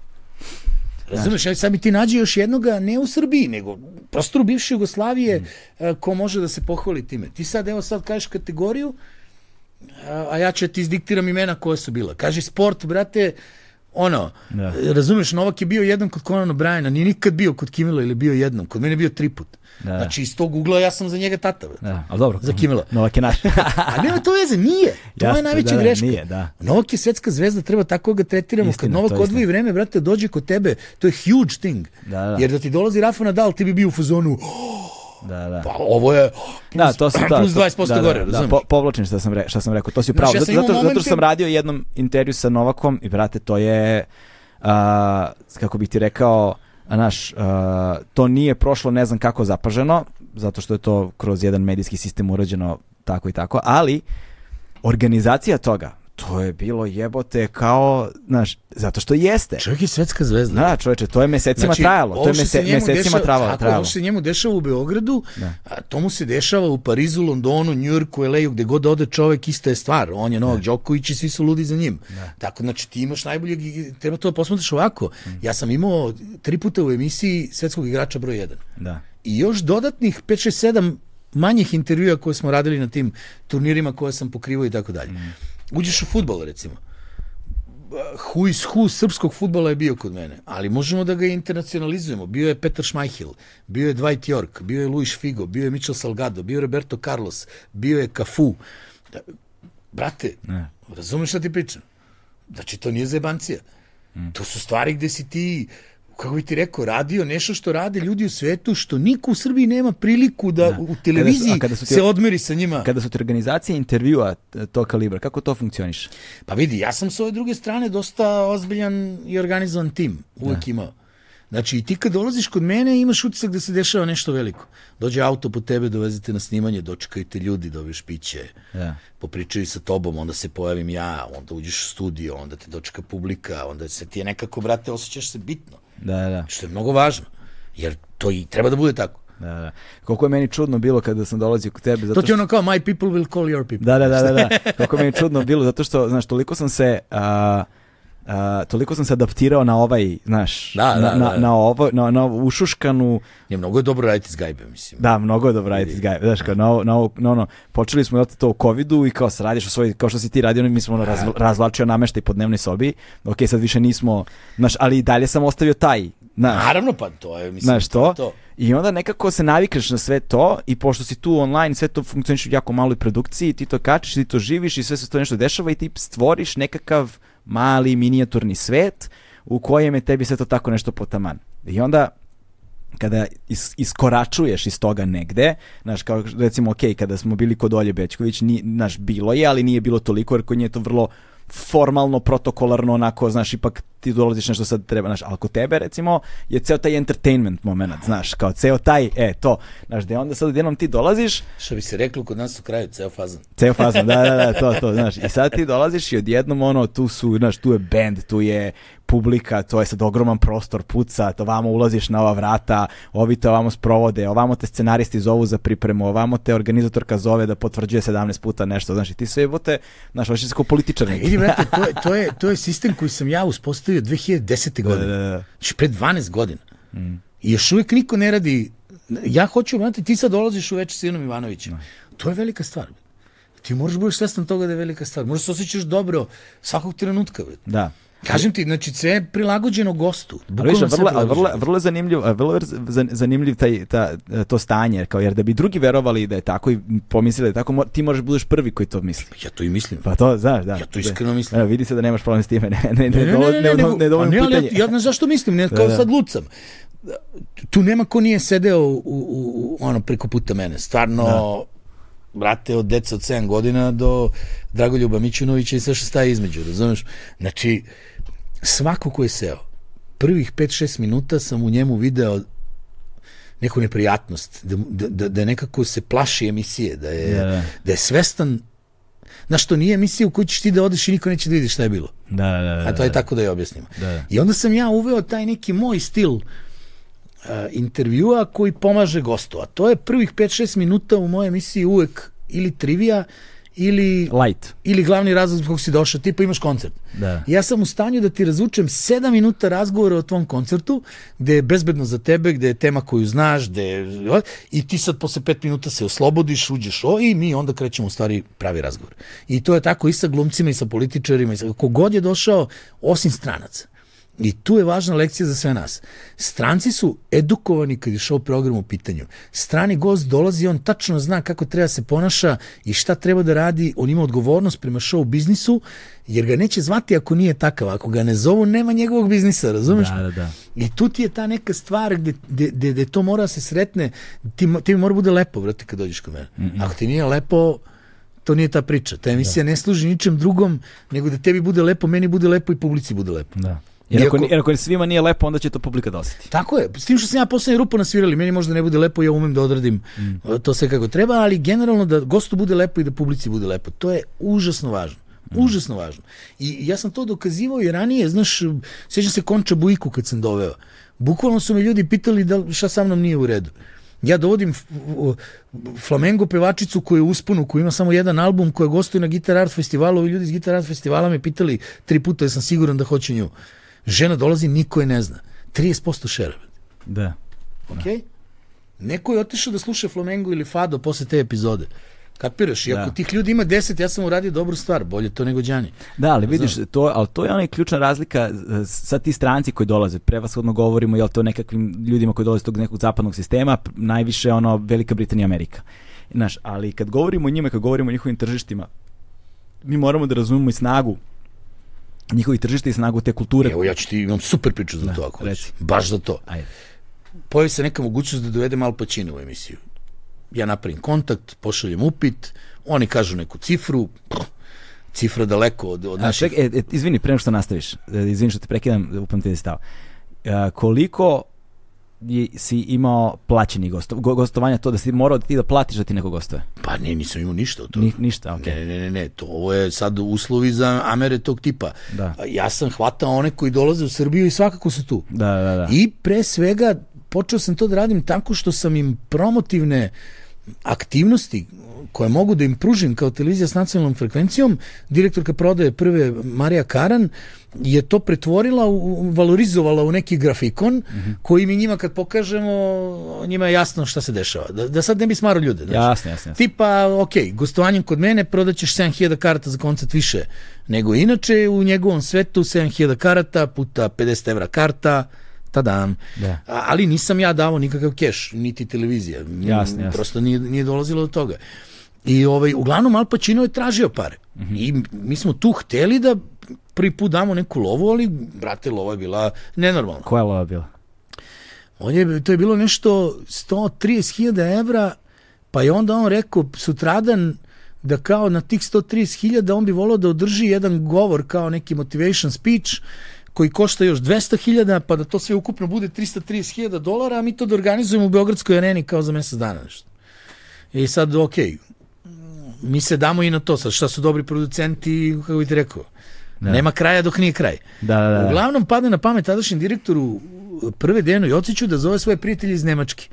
Razumeš, ja sad mi ti nađe još jednoga, ne u Srbiji, nego u prostoru bivše Jugoslavije, mm. ko može da se pohvali time. Ti sad, evo sad kažeš kategoriju, a, a ja ću ti izdiktiram imena koje su bila. Kaži sport, brate, ono, Da. razumeš, Novak je bio jednom kod Conan O'Briena, nije nikad bio kod Kimila ili bio jednom, kod mene je bio tri put. Da. Znači, iz tog ugla ja sam za njega tata. Da, ali dobro. Za Kimela. Novak je naš. A nema to veze, nije. To Jasno, je najveća da, da, greška. nije, da. Novak je svetska zvezda, treba tako ga tretiramo. Istina, Kad Novak odvoji vreme, brate, dođe kod tebe, to je huge thing. Da, da. Jer da ti dolazi Rafa Nadal, ti bi bio u fazonu, Da, da. pa ovo je plus, Da, to su da, plus to- 20% da, da, gore, Da, razumeš? po, povlačim što sam, re, što sam rekao, to si pravo. ja zato, zato, zato što sam radio jednom intervju sa Novakom i brate, to je, a, kako bih ti rekao, a, naš, a, to nije prošlo ne znam kako zapaženo, zato što je to kroz jedan medijski sistem urađeno tako i tako, ali organizacija toga, to je bilo jebote kao, znaš, zato što jeste. Čovjek je svetska zvezda. Da, čoveče, to je mesecima trajalo, to je mese, mesecima dešava- trajalo. Tako, trajalo. ovo što se njemu dešava u Beogradu, Da. a, to mu se dešava u Parizu, Londonu, Njujorku, LA-u, gde god ode čovek, ista je stvar. On je Novak Đoković i svi su ludi za njim. Tako, znači, ti imaš najboljeg, treba to da posmatraš ovako. Mm. Ja sam imao tri puta u emisiji svetskog igrača broj 1. Da. I još dodatnih 5, 6, 7 manjih intervjua koje smo radili na tim turnirima koje sam pokrivao i tako dalje. Uđeš u futbol, recimo. Who is who srpskog futbola je bio kod mene, ali možemo da ga internacionalizujemo. Bio je Petar Schmeichel, bio je Dwight York, bio je Luis Figo, bio je Michel Salgado, bio je Roberto Carlos, bio je Cafu. Da, brate, Ne. razumeš šta ti pričam? Znači, to nije zebancija. To su stvari gde si ti, kako bi ti rekao, radio nešto što rade ljudi u svetu, što niko u Srbiji nema priliku da, Da. u televiziji Kada su- kada su ti- se odmeri sa njima. Kada su ti organizacije intervjua t- tog kalibra, kako to funkcioniše? Pa vidi, ja sam s ove druge strane dosta ozbiljan i organizovan tim, uvek imao. Znači, i ti kad dolaziš kod mene imaš utisak da se dešava nešto veliko. Dođe auto po tebe, dovezete na snimanje, dočekaju te ljudi, dobiješ piće, Da. popričaju sa tobom, onda se pojavim ja, onda uđeš u studio, onda te dočeka publika, onda se ti je nekako, brate, osjećaš se bitno, Da, da, što je mnogo važno. Jer to i treba da bude tako. da, da. Koliko je meni čudno bilo kada sam dolazio kod tebe, zato To ti je što... ono kao, my people will call your people. Da, da, da, da, da. Koliko je meni čudno bilo, zato što, znaš, toliko sam se... A, a, toliko sam se adaptirao na ovaj, znaš, Da, da, na, na, da. na, ovo, na, na ovu ušuškanu, Je mnogo je dobro raditi s gajbe, mislim. da, mnogo je dobro raditi s Gajom, znaš, kao, na, ovo- na, ovo- na ono, počeli smo to u covidu i kao se radiš u svoj, kao što si ti radio, mi smo ono, raz, razvlačio nameštaj po dnevnoj sobi, ok, sad više nismo, znaš, ali i dalje sam ostavio taj, znaš, Naravno, pa to je, mislim, Znaš to? to. I onda nekako se navikneš na sve to i pošto si tu online, sve to funkcioniš u jako maloj produkciji, ti to kačiš, ti to živiš i sve se to nešto dešava i ti stvoriš nekakav mali minijaturni svet u kojem je tebi sve to tako nešto potaman. I onda kada is, iskoračuješ iz toga negde, znaš, kao recimo, ok, kada smo bili kod Olje Bećković, ni, znaš, bilo je, ali nije bilo toliko, jer kod nje je to vrlo formalno, protokolarno, onako, znaš, ipak ti dolaziš nešto sad treba, znaš, ali kod tebe recimo je ceo taj entertainment moment, znaš, kao ceo taj, e, to, znaš, gde onda sad odjednom ti dolaziš, Što bi se reklo kod nas u kraju, ceo fazan. ceo fazon, da, da, da, to, to, znaš, i sad ti dolaziš i odjednom ono, tu su, znaš, tu je band, tu je publika, to je sad ogroman prostor, puca, to vamo ulaziš na ova vrata, ovi te ovamo sprovode, ovamo te scenaristi zovu za pripremu, ovamo te organizatorka zove da potvrđuje 17 puta nešto, znaš, i ti sve jebote, znaš, hoće se kao političar. Vidi, brate, to je, to, je, to je sistem koji sam ja uspostavio 2010. godine. da, da. Znači, pre 12 godina. I još uvijek niko ne radi... Ja hoću, brate, ti sad dolaziš u veče s Ivanom Ivanovićem. To je velika stvar. Ti moraš budeš svestan toga da je velika stvar. Možeš se osjećaš dobro svakog trenutka. Brate. Da. Kažem ti, znači sve je prilagođeno gostu. Bukvalno vrlo, vrlo, vrlo je zanimljiv, vrlo zanimljiv taj, ta, to stanje, kao jer da bi drugi verovali da je tako i pomislili da je tako, ti možeš budeš prvi koji to misli. Ja to i mislim. Pa to, znaš, da. Ja to iskreno mislim. Evo, vidi se da nemaš problem s time, ne, ne, ne, Ne, ne, ne, ne, ne, ne, dovoljno a ne, ali pitanje. ja, ne zašto mislim, ne, kao da. sad lucam. Tu nema ko nije sedeo u, u, ono preko puta mene. Stvarno, brate, od deca od 7 godina do Dragoljuba Mićunovića i sve što staje između, razumeš? Znači, svako ko je seo, prvih 5-6 minuta sam u njemu video neku neprijatnost, da, da, da, da nekako se plaši emisije, da je, Da, da. da je svestan Znaš, to nije emisija u kojoj ćeš ti da odeš i niko neće da vidi šta je bilo. Da, da, da. A to je tako da je objasnimo. Da. I onda sam ja uveo taj neki moj stil uh, intervjua koji pomaže gostu. A to je prvih 5-6 minuta u mojoj emisiji uvek ili trivija ili, Light. ili glavni razlog zbog kog si došao, tipa imaš koncert. Da. Ja sam u stanju da ti razvučem 7 minuta razgovora o tvom koncertu, gde je bezbedno za tebe, gde je tema koju znaš, gde je, i ti sad posle 5 minuta se oslobodiš, uđeš o, i mi onda krećemo u stvari pravi razgovor. I to je tako i sa glumcima i sa političarima, i sa, kogod je došao, osim stranaca. I tu je važna lekcija za sve nas. Stranci su edukovani kad je show program u pitanju. Strani gost dolazi, on tačno zna kako treba se ponaša i šta treba da radi, on ima odgovornost prema show biznisu, jer ga neće zvati ako nije takav. Ako ga ne zovu, nema njegovog biznisa, razumeš? Da, da, da. I tu ti je ta neka stvar gde, gde, gde, gde to mora da se sretne, ti, ti mora bude lepo, brate, kad dođeš kod mene. Ako ti nije lepo, to nije ta priča. Ta emisija ne služi ničem drugom, nego da tebi bude lepo, meni bude lepo i publici bude lepo. Da. Jer ako, jer ako svima nije lepo, onda će to publika da osjeti. Tako je, s tim što sam ja poslednji rupu nasvirali, meni možda ne bude lepo, ja umem da odradim mm. to sve kako treba, ali generalno da gostu bude lepo i da publici bude lepo. To je užasno važno. Užasno važno. I ja sam to dokazivao i ranije, znaš, sjećam se Konča Bujku kad sam doveo. Bukvalno su me ljudi pitali da šta sa mnom nije u redu. Ja dovodim flamengo pevačicu koju je usponu, koja ima samo jedan album, koja gostuje na Guitar Art festivalu i ljudi iz Guitar Art festivala me pitali tri puta, jer sam siguran da hoće nju. Žena dolazi, niko je ne zna. 30% šera. Da. Ok? Neko je otišao da sluša flamengo ili fado posle te epizode. Kapiraš? I ako Da. tih ljudi ima 10, ja sam uradio dobru stvar. Bolje to nego Đani. Da, ali vidiš, to, ali to je ona ključna razlika e, sad ti stranci koji dolaze, prevashodno govorimo jel to nekakvim ljudima koji dolaze iz tog nekog zapadnog sistema, najviše ono Velika Britanija Amerika. Znaš, ali kad govorimo o njima, kad govorimo o njihovim tržištima, mi moramo da razumemo i snagu njihovih tržišta i snagu te kulture. Evo, ja ću ti imam super priču za Da, to ako hoćeš. Baš za to. Ajde. Pojavi se neka mogućnost da dovedem Al Pacino u emisiju. Ja napravim kontakt, pošaljem upit, oni kažu neku cifru, cifra daleko od, od A, naših... ček, e, e, izvini, pre nego što nastaviš, e, izvini što te prekidam, upam ti da stav. E, koliko si imao plaćeni gosto, go, gostovanja, to da si morao ti da platiš da ti neko gostuje? Pa ne, nisam imao ništa od toga. Ni, ništa, okej. Ne, ne, ne, ne, to ovo je sad uslovi za Amere tog tipa. Da. Ja sam hvatao one koji dolaze u Srbiju i svakako su tu. Da, da, da. I pre svega počeo sam to da radim tako što sam im promotivne aktivnosti koje mogu da im pružim kao televizija s nacionalnom frekvencijom, direktorka prodaje prve Marija Karan je to pretvorila, u, valorizovala u neki grafikon koji mi njima kad pokažemo, njima je jasno šta se dešava. Da, da sad ne bi smaro ljude. znaš. Jasno, jasno, jasno. Tipa, ok, gostovanjem kod mene prodaćeš 7000 karata za koncert više nego inače u njegovom svetu 7000 karata puta 50 evra karta, tadam. Da. Ali nisam ja davao nikakav keš, niti televizija. Jasno, jasno. Prosto nije, nije dolazilo do toga. I ovaj, uglavnom Al Pacino je tražio pare. I mi smo tu hteli da prvi put damo neku lovu, ali, brate, lova je bila nenormalna. Koja je lova bila? On je, to je bilo nešto 130.000 evra, pa je onda on rekao sutradan da kao na tih 130.000 on bi volao da održi jedan govor kao neki motivation speech koji košta još 200.000, pa da to sve ukupno bude 330.000 dolara, a mi to da organizujemo u Beogradskoj areni kao za mesec dana nešto. I sad, ok, mi se damo i na to, sad šta su dobri producenti, kako bi ti rekao, da. nema kraja dok nije kraj. Da, da, da. Uglavnom padne na pamet tadašnjem direktoru prve Dejanu Jociću da zove svoje prijatelje iz Nemačke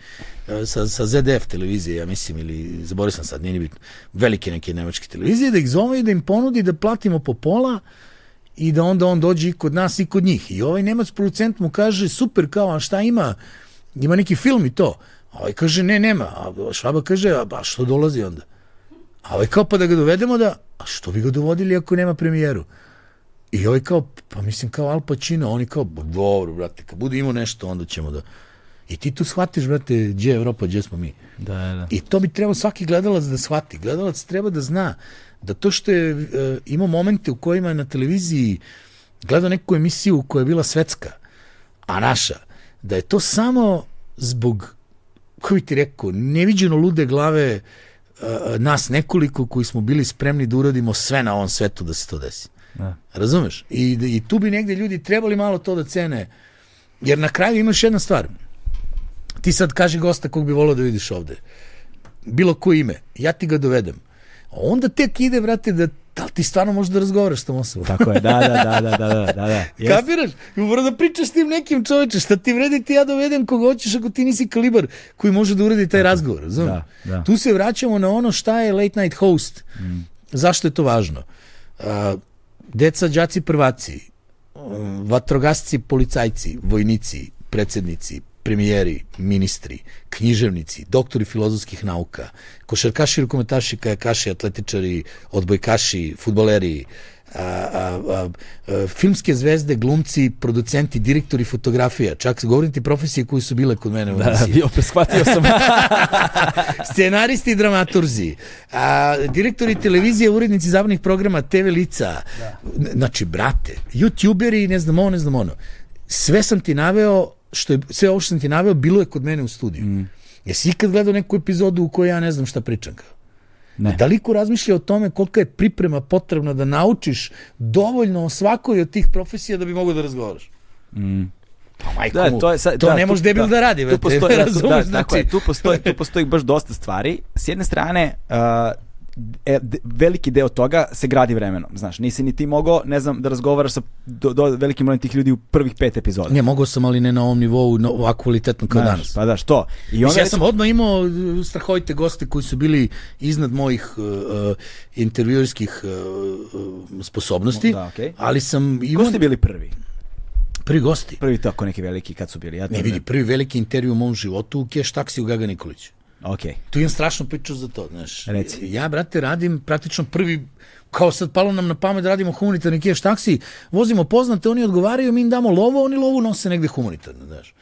e, sa, sa ZDF televizije, ja mislim, ili zaboravio sam sad, nije ni bitno, velike neke nemačke televizije, da ih zove i da im ponudi da platimo po pola i da onda on dođe i kod nas i kod njih. I ovaj nemac producent mu kaže, super, kao, a šta ima? Ima neki film i to. A ovaj kaže, ne, nema. A Švaba kaže, a, a što dolazi onda? A ovaj kao, pa da ga dovedemo da, a što bi ga dovodili ako nema premijeru? I ovaj kao, pa mislim kao Al Pacino, oni kao, dobro, brate, kad bude imao nešto, onda ćemo da... I ti tu shvatiš, brate, gdje je Evropa, gdje smo mi. Da, da. I to bi trebao svaki gledalac da shvati. Gledalac treba da zna da to što je uh, imao momente u kojima je na televiziji gledao neku emisiju koja je bila svetska, a naša, da je to samo zbog, kako bi ti rekao, neviđeno lude glave uh, nas nekoliko koji smo bili spremni da uradimo sve na ovom svetu da se to desi. Da. Razumeš? I, I tu bi negde ljudi trebali malo to da cene. Jer na kraju imaš jedna stvar. Ti sad kaži gosta kog bi volao da vidiš ovde. Bilo ko ime. Ja ti ga dovedem. Onda tek ide, vrate, da da li ti stvarno možeš da razgovaraš s tom osobom? Tako je, da, da, da, da, da, da, da. Kapiraš? I mora da pričaš s tim nekim čoveče, šta ti vredi ti ja dovedem koga hoćeš ako ti nisi kalibar koji može da uradi taj razgovor, razumiješ? Da, da. Tu se vraćamo na ono šta je late night host. Mm. Zašto je to važno? Uh, deca, đaci, prvaci, vatrogasci, policajci, vojnici, predsednici, premijeri, ministri, književnici, doktori filozofskih nauka, košarkaši, rukometaši, kajakaši, atletičari, odbojkaši, futboleri, a, a, a, a, filmske zvezde, glumci, producenti, direktori fotografija, čak govorim ti profesije koji su bile kod mene u Da, bio shvatio sam. Scenaristi i dramaturzi, a, direktori televizije, urednici zabavnih programa, TV lica, da. znači, brate, youtuberi, ne znam ono, ne znam ono. Sve sam ti naveo, što je, sve ovo što sam ti naveo, bilo je kod mene u studiju. Mm. Jesi ikad gledao neku epizodu u kojoj ja ne znam šta pričam kao? Ne. Da li ko razmišlja o tome kolika je priprema potrebna da naučiš dovoljno o svakoj od tih profesija da bi mogao da razgovaraš? Mm. Pa majko da, to, je sad, to da, ne može debil da, da radi. Tu postoji, razumeš, da, znači... je, tu, postoji, tu postoji baš dosta stvari. S jedne strane, uh, e, veliki deo toga se gradi vremenom, znaš, nisi ni ti mogao, ne znam, da razgovaraš sa do, do velikim brojem tih ljudi u prvih pet epizoda. Ne, mogao sam, ali ne na ovom nivou, no, ovako kvalitetno kao znaš, danas. Pa da, što? I onda ja sam odmah imao uh, strahovite goste koji su bili iznad mojih uh, uh intervjuerskih uh, sposobnosti, da, okay. ali sam imao... Ko ste bili prvi? Prvi gosti. Prvi tako neki veliki kad su bili. Ja ne vidi, prvi veliki intervju u mom životu u Keš taksi u Gaga Nikoliću. Ok. Tu imam strašnu priču za to, znaš. Reci. Ja, brate, radim praktično prvi kao sad palo nam na pamet da radimo humanitarni keš taksi, vozimo poznate, oni odgovaraju, mi im damo lovo, oni lovu nose negde humanitarno, znaš.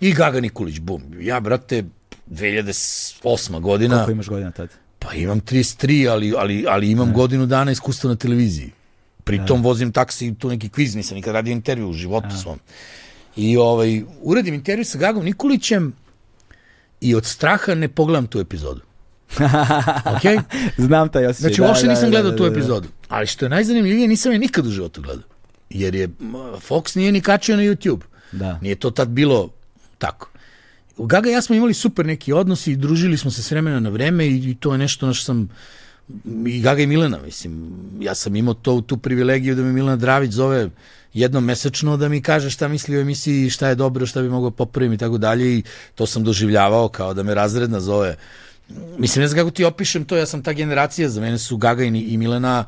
I Gaga Nikolić, bum. Ja, brate, 2008. godina. Koliko imaš godina tad? Pa imam 33, ali, ali, ali imam ne. godinu dana iskustva na televiziji. Pritom ne. vozim taksi, tu neki kviz, nisam nikad radio intervju u životu ne. svom. I ovaj, uradim intervju sa Gagom Nikolićem, i od straha ne pogledam tu epizodu. ok? Znam taj osjećaj. Znači, uopšte da, nisam da, gledao da, tu epizodu. Ali što je najzanimljivije, nisam je nikad u životu gledao. Jer je Fox nije ni kačio na YouTube. Da. Nije to tad bilo tako. Gaga i ja smo imali super neki odnosi i družili smo se s vremena na vreme i, i to je nešto na što sam i Gaga i Milena, mislim, ja sam imao to, tu privilegiju da me Milena Dravić zove jednom mesečno da mi kaže šta misli o emisiji, šta je dobro, šta bi mogao popraviti i tako dalje i to sam doživljavao kao da me razredna zove. Mislim, ne znam kako ti opišem to, ja sam ta generacija, za mene su Gaga i Milena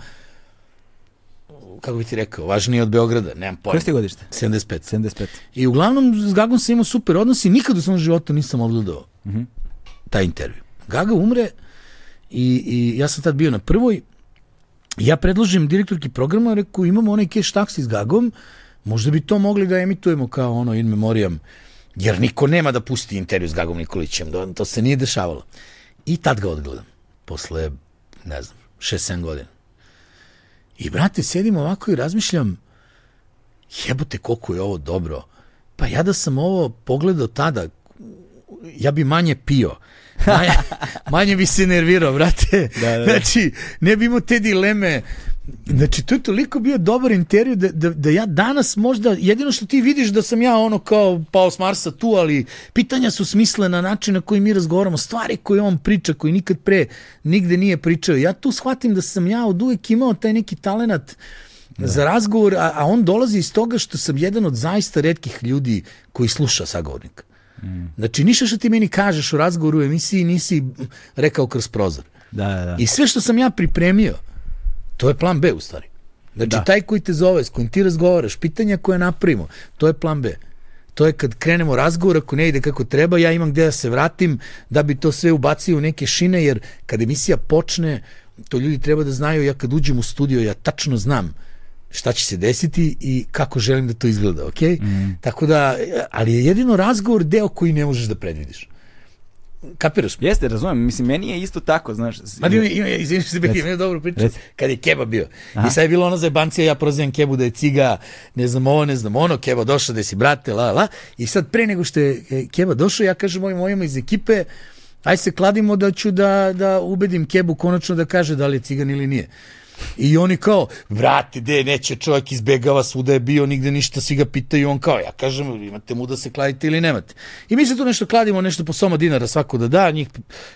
kako bi ti rekao, važniji od Beograda, nemam pojma. Koje ste godište? 75. 75. I uglavnom s Gagom sam imao super odnos i nikad u svom životu nisam odgledao mm -hmm. taj intervju. Gaga umre i, i ja sam tad bio na prvoj ja predložim direktorki programa, reku, imamo onaj cash taksi s Gagom, možda bi to mogli da emitujemo kao ono in memoriam, jer niko nema da pusti intervju s Gagom Nikolićem, da, to se nije dešavalo. I tad ga odgledam, posle, ne znam, 6-7 godina. I, brate, sedim ovako i razmišljam, jebote, koliko je ovo dobro. Pa ja da sam ovo pogledao tada, ja bi manje pio manje, manje bi se nervirao, brate. Da, da. Znači, ne bi imao te dileme Znači, to je toliko bio dobar intervju da, da, da ja danas možda, jedino što ti vidiš da sam ja ono kao pao s Marsa tu, ali pitanja su smislena, način na koji mi razgovaramo, stvari koje on priča, koji nikad pre nigde nije pričao. Ja tu shvatim da sam ja od uvek imao taj neki talenat da. za razgovor, a, a on dolazi iz toga što sam jedan od zaista redkih ljudi koji sluša sagovornika. Mm. Znači, ništa što ti meni kažeš u razgovoru u emisiji nisi rekao kroz prozor. Da, da, da. I sve što sam ja pripremio, to je plan B u stvari. Znači, da. taj koji te zove, s kojim ti razgovaraš, pitanja koje napravimo, to je plan B. To je kad krenemo razgovor, ako ne ide kako treba, ja imam gde da se vratim da bi to sve ubacio u neke šine, jer kad emisija počne, to ljudi treba da znaju, ja kad uđem u studio, ja tačno znam šta će se desiti i kako želim da to izgleda, ok? Mm. Tako da, ali je jedino razgovor deo koji ne možeš da predvidiš. Kapiraš? Jeste, razumem. Mislim, meni je isto tako, znaš. Ma ima, ima, izvini što bih imao dobru priču. Reci. Kad je Keba bio. Aha. I sad je bilo ono za bancija, ja prozivam Kebu da je ciga, ne znam ovo, ne znam ono, Keba došao da si brate, la, la. I sad pre nego što je e, Keba došao, ja kažem mojim mojima iz ekipe, aj se kladimo da ću da, da ubedim Kebu konačno da kaže da li je cigan ili nije. I oni kao, vrati, de, neće čovjek izbegava svuda je bio, nigde ništa, svi ga pitaju, on kao, ja kažem, imate mu da se kladite ili nemate. I mi se tu nešto kladimo, nešto po soma dinara svako da da, njih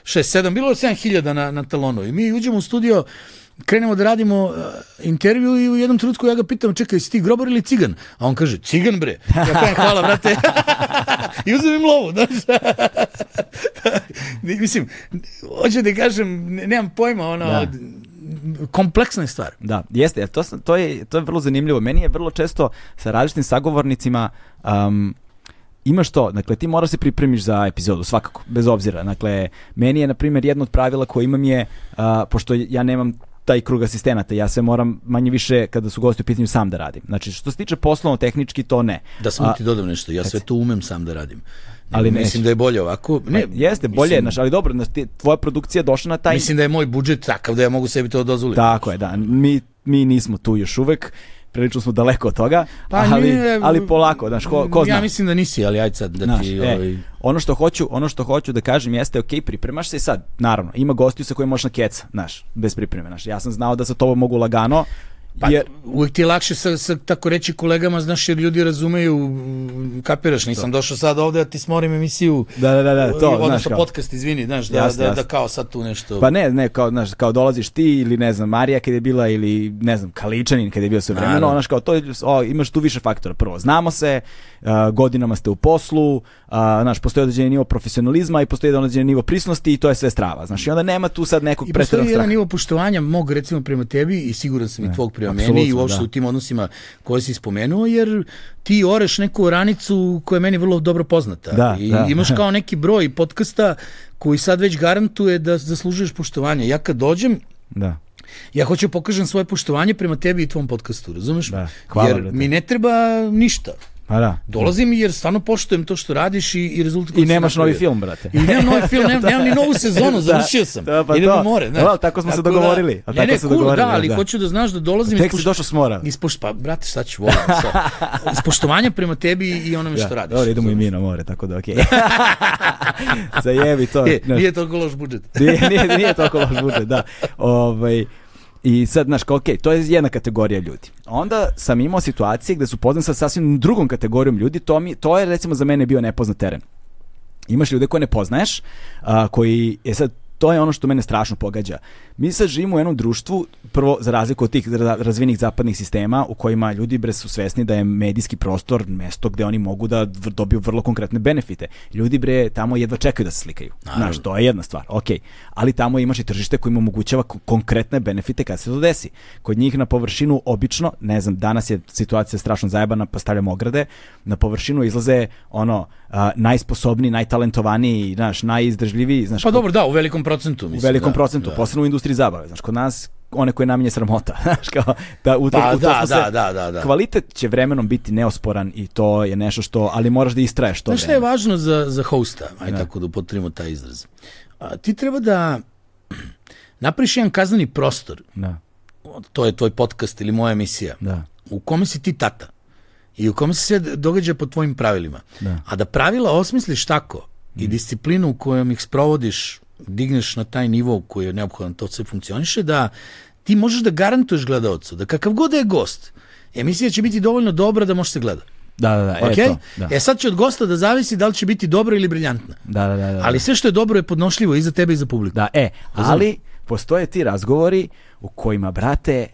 6-7, bilo je 7.000 na, na talonu. I mi uđemo u studio, krenemo da radimo uh, intervju i u jednom trenutku ja ga pitam, čekaj, si ti grobar ili cigan? A on kaže, cigan bre. Ja kažem, hvala, brate. I uzem im lovu, znaš. Mislim, hoću da kažem, nemam pojma, ono, da kompleksna je stvar. Da, jeste, to, to, je, to je vrlo zanimljivo. Meni je vrlo često sa različitim sagovornicima um, imaš to, dakle ti moraš se pripremiš za epizodu, svakako, bez obzira. Dakle, meni je, na primjer, jedno od pravila koje imam je, uh, pošto ja nemam taj krug asistenata. Ja sve moram manje više kada su gosti u pitanju sam da radim. Znači što se tiče poslovno tehnički to ne. Da samo ti dodam nešto, ja sve to umem sam da radim ali ne, mislim da je bolje ovako. Ne, pa, jeste, bolje, mislim, naš, ali dobro, naš, tvoja produkcija došla na taj... Mislim da je moj budžet takav da ja mogu sebi to dozvoliti. Tako je, da. Mi, mi nismo tu još uvek prilično smo daleko od toga, pa, ali, nije, ali polako, znaš, ko, ko zna. Ja mislim da nisi, ali ajde sad da znaš, ti... E, ovaj... ono, što hoću, ono što hoću da kažem jeste, ok, pripremaš se sad, naravno, ima gostiju sa kojim možeš na keca, znaš, bez pripreme, znaš. Ja sam znao da sa tobom mogu lagano, Pa, je, uvijek ti je lakše sa, sa tako reći kolegama, znaš, jer ljudi razumeju, kapiraš, nisam to. došao sad ovde da ti smorim emisiju, da, da, da, da to, odnosno znaš, kao. podcast, izvini, znaš, da, jasne, da, jasne. da kao sad tu nešto... Pa ne, ne, kao, znaš, kao dolaziš ti ili, ne znam, Marija kad je bila ili, ne znam, Kaličanin kad je bio sve vremeno, znaš, kao, to o, imaš tu više faktora. Prvo, znamo se, uh, godinama ste u poslu, uh, znaš, postoji određeni nivo profesionalizma i postoji određeni nivo prisnosti i to je sve strava, znaš, i onda nema tu sad nekog pretjeranog straha. I postoji jedan nivo poštovanja mog, recimo, prema tebi i siguran sam i tvog prema meni i uopšte u tim odnosima koje si spomenuo, jer ti oreš neku ranicu koja je meni vrlo dobro poznata. Da, I da. imaš kao neki broj podcasta koji sad već garantuje da zaslužuješ poštovanje. Ja kad dođem, da. Ja hoću da pokažem svoje poštovanje prema tebi i tvom podcastu, razumeš? Da, hvala Jer mi ne treba ništa. Pa da. Dolazim jer stvarno poštujem to što radiš i, i rezultat koji I nemaš novi film, brate. I nemam novi film, nemam, nemam ni novu sezonu, da, završio sam. Da, pa Idem to. na more, znaš. Da, tako smo tako se dogovorili. Da, ne, ne, cool, da, ali da. hoću da znaš da dolazim... Tek si došao s mora. Ispoš, pa, brate, šta ću volim. Iz poštovanja prema tebi i onome što radiš. Dobro, idemo i mi na more, tako da okej. Okay. Zajebi to. Je, nije toliko loš budžet. nije, nije, nije toliko loš budžet, da. Ovaj, I sad, znaš, ok, to je jedna kategorija ljudi. Onda sam imao situacije gde su poznam sa sasvim drugom kategorijom ljudi, to, mi, to je recimo za mene bio nepoznat teren. Imaš ljude koje ne poznaješ, a, koji, je sad, to je ono što mene strašno pogađa. Mi sad živimo u jednom društvu, prvo za razliku od tih razvijenih zapadnih sistema u kojima ljudi bre su svesni da je medijski prostor mesto gde oni mogu da dobiju vrlo konkretne benefite. Ljudi bre tamo jedva čekaju da se slikaju. Znaš, to je jedna stvar. Ok. Ali tamo imaš i tržište koje im omogućava konkretne benefite kad se to desi. Kod njih na površinu obično, ne znam, danas je situacija strašno zajebana, pa stavljamo ograde, na površinu izlaze ono a, najsposobniji, najtalentovaniji, znaš, najizdržljiviji, znaš. Pa dobro, da, u velikom procentu, mislim. U velikom da, procentu, da. posebno u industriji zabave, znaš, kod nas one koje namenje sramota, znaš, kao da u to, pa, u to da, da, se, da, da, da. Kvalitet će vremenom biti neosporan i to je nešto što, ali moraš da istraješ to. Znaš šta je važno za za hosta, aj da. tako da upotrebimo taj izraz. A, ti treba da napriš jedan kazneni prostor. Da. To je tvoj podcast ili moja emisija. Da. U kome si ti tata i u kome se sve događa po tvojim pravilima. Da. A da pravila osmisliš tako mm. i disciplinu kojom ih sprovodiš digneš na taj nivo koji je neophodan, to sve funkcioniše, da ti možeš da garantuješ gledaocu da kakav god da je gost, emisija će biti dovoljno dobra da može se gleda. Da, da, da, Ok? e to, da. E sad će od gosta da zavisi da li će biti dobra ili briljantna. Da, da, da, da. Ali sve što je dobro je podnošljivo i za tebe i za publiku. Da, e, ali postoje ti razgovori u kojima, brate,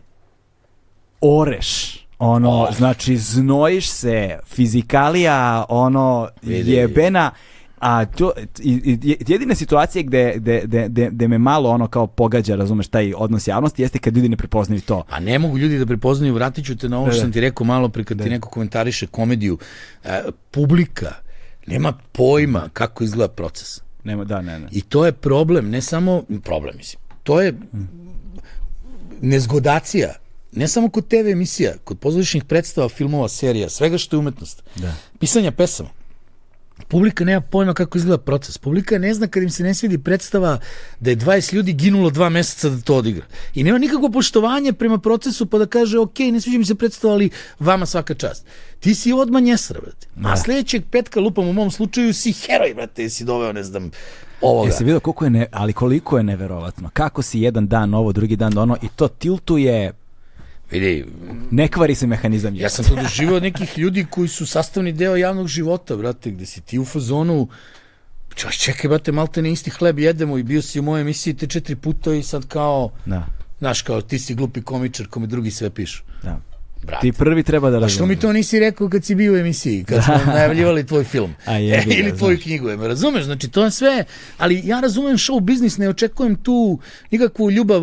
oreš. Ono, znači, znojiš se, fizikalija, ono, Vidi. jebena, a to, jedine situacije gde, gde, gde, gde, gde me malo ono kao pogađa, razumeš, taj odnos javnosti, jeste kad ljudi ne prepoznaju to. A ne mogu ljudi da prepoznaju, vratit ću te na ovo što Da, da. sam ti rekao malo pre kad ti neko komentariše komediju. E, publika nema pojma kako izgleda proces. Nema, da, ne, ne. I to je problem, ne samo problem, mislim. To je nezgodacija. Ne samo kod TV emisija, kod pozorišnih predstava, filmova, serija, svega što je umetnost. Da. Pisanja pesama. Publika nema pojma kako izgleda proces. Publika ne zna kad im se ne svidi predstava da je 20 ljudi ginulo dva meseca da to odigra. I nema nikakvo poštovanje prema procesu pa da kaže ok, ne sviđa mi se predstava, ali vama svaka čast. Ti si odmah njesra, brate. A sledećeg petka, lupam u mom slučaju, si heroj, brate, si doveo, ne znam, ovoga. Jesi vidio koliko je, ne, ali koliko je neverovatno. Kako si jedan dan ovo, drugi dan ono i to tiltuje, Vidi, ne kvari se mehanizam. ja sam to doživao nekih ljudi koji su sastavni deo javnog života, brate, gde si ti u fazonu, čas čekaj, brate, malte ne isti hleb jedemo i bio si u mojoj emisiji te četiri puta i sad kao, Da, znaš, kao ti si glupi komičar kome drugi sve pišu. da. Brate. Ti prvi treba da A što mi to nisi rekao kad si bio u emisiji, kad smo najavljivali tvoj film A jebi ga, ili tvoju knjigu, me razumeš? Znači to je sve, ali ja razumem show biznis, ne očekujem tu nikakvu ljubav,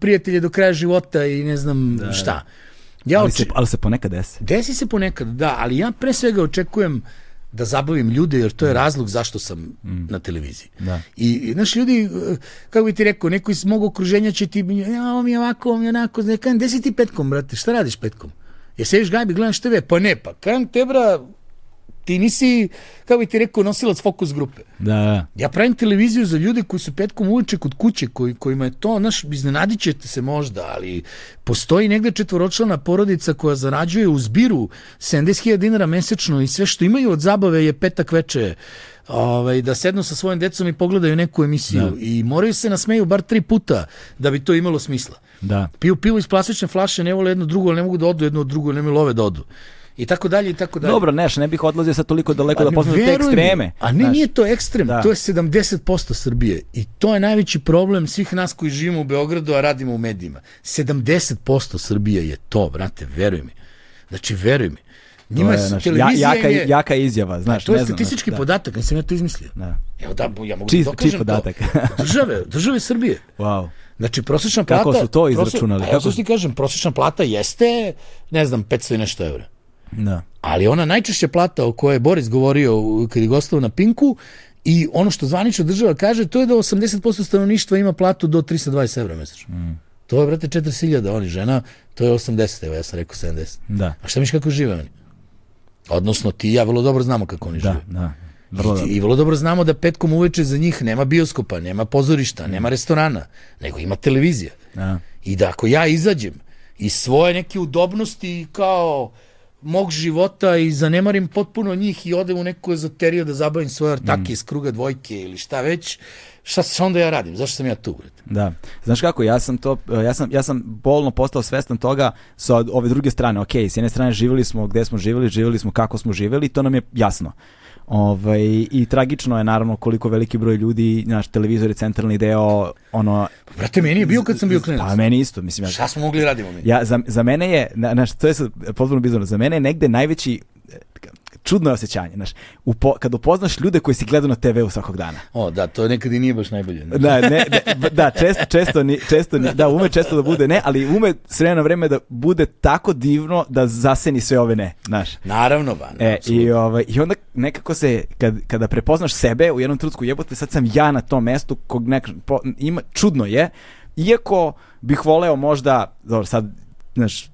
prijatelje do kraja života i ne znam šta. Ja Ali oče... se, ali se ponekad desi. Desi se ponekad, da, ali ja pre svega očekujem da zabavim ljude, jer to je razlog zašto sam na televiziji. Da. I, znaš, ljudi, eh, kako bi ti rekao, neko iz mog okruženja će ti, ja, ovo mi je ovako, ovo mi je onako, ne, kajem, gde si ti petkom, brate, šta radiš petkom? Je sediš gajbi, gledaš TV? Pa ne, pa kajem te, bra, ti nisi, kako bi ti rekao, nosilac fokus grupe. Da, da. Ja pravim televiziju za ljude koji su petkom uveče kod kuće, koji, kojima je to, znaš, iznenadit ćete se možda, ali postoji negde četvoročlana porodica koja zarađuje u zbiru 70.000 dinara mesečno i sve što imaju od zabave je petak veče ovaj, da sednu sa svojim decom i pogledaju neku emisiju Da. i moraju se nasmeju bar tri puta da bi to imalo smisla. Da. Piju pivo iz plastične flaše, ne vole jedno drugo, ali ne mogu da odu jedno od drugo, nemaju love da odu. I tako dalje, i tako dalje. Dobro, neš, ne bih odlazio sad toliko daleko da postavim te ekstreme. A ne, znaš. nije to ekstrem, Da. to je 70% Srbije. I to je najveći problem svih nas koji živimo u Beogradu, a radimo u medijima. 70% Srbije je to, brate, veruj mi. Znači, veruj mi. Njima je, je, znaš, televizija ja, jaka, je... jaka izjava, znaš, to je ne znam, statistički znaš, da. podatak, nisam ja to izmislio. Da. Evo da, ja mogu Čist- da dokažem čist podatak. to. Države, države Srbije. Wow. Znači, prosječna plata... Kako su to izračunali? Pa, Kako su- ti kažem, prosječna plata jeste, ne znam, 500 i nešto evra. Da. Ali ona najčešća plata o kojoj je Boris govorio kad je gostao na Pinku i ono što zvanično država kaže, to je da 80% stanovništva ima platu do 320 evra mesečno. Mm. To je, brate, 4000, oni žena, to je 80, evo ja sam rekao 70. Da. A šta misliš kako žive oni? Odnosno, ti i ja vrlo dobro znamo kako oni Da, žive. da. Vrlo I, dobro. I vrlo dobro znamo da petkom uveče za njih nema bioskopa, nema pozorišta, nema restorana, nego ima televizija. Da. I da ako ja izađem iz svoje neke udobnosti kao mog života i zanemarim potpuno njih i odem u neku ezoteriju da zabavim svoje ortake iz kruga dvojke ili šta već, šta, šta onda ja radim? Zašto sam ja tu? Brate? Da. Znaš kako, ja sam to, ja sam, ja sam bolno postao svestan toga sa ove druge strane. Ok, s jedne strane živjeli smo gde smo živjeli, živjeli smo kako smo živjeli, to nam je jasno. Ovaj, I tragično je naravno koliko veliki broj ljudi, naš televizor je centralni deo, ono... Brate, meni je bio kad sam bio klinac. Pa meni isto, mislim, ja, Šta smo mogli radimo mi? Ja, za, za mene je, na, znaš, to je potpuno bizarno, za mene je negde najveći čudno je osjećanje, znaš, upo, kad upoznaš ljude koji si gledao na TV-u svakog dana. O, da, to nekad i nije baš najbolje. Da, ne, ne, da, često, često, ni, često ni, da, ume često da bude ne, ali ume s vremena na vreme da bude tako divno da zaseni sve ove ne, znaš. Naravno, ba. E, i, ovaj, I onda nekako se, kad, kada prepoznaš sebe u jednom trenutku, jebote, sad sam ja na tom mestu, kog nek, po, ima, čudno je, iako bih voleo možda, dobro, sad, znaš,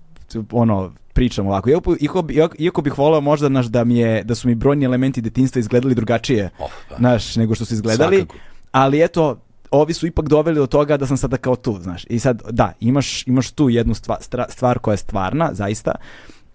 ono, pričam ovako, iako, iako, iako, bih voleo možda, znaš, da, mi je, da su mi brojni elementi detinjstva izgledali drugačije, Oh, znaš, nego što su izgledali, Svakako. ali eto, ovi su ipak doveli do toga da sam sada kao tu, znaš. I sad, da, imaš, imaš tu jednu stvar, stvar koja je stvarna, zaista,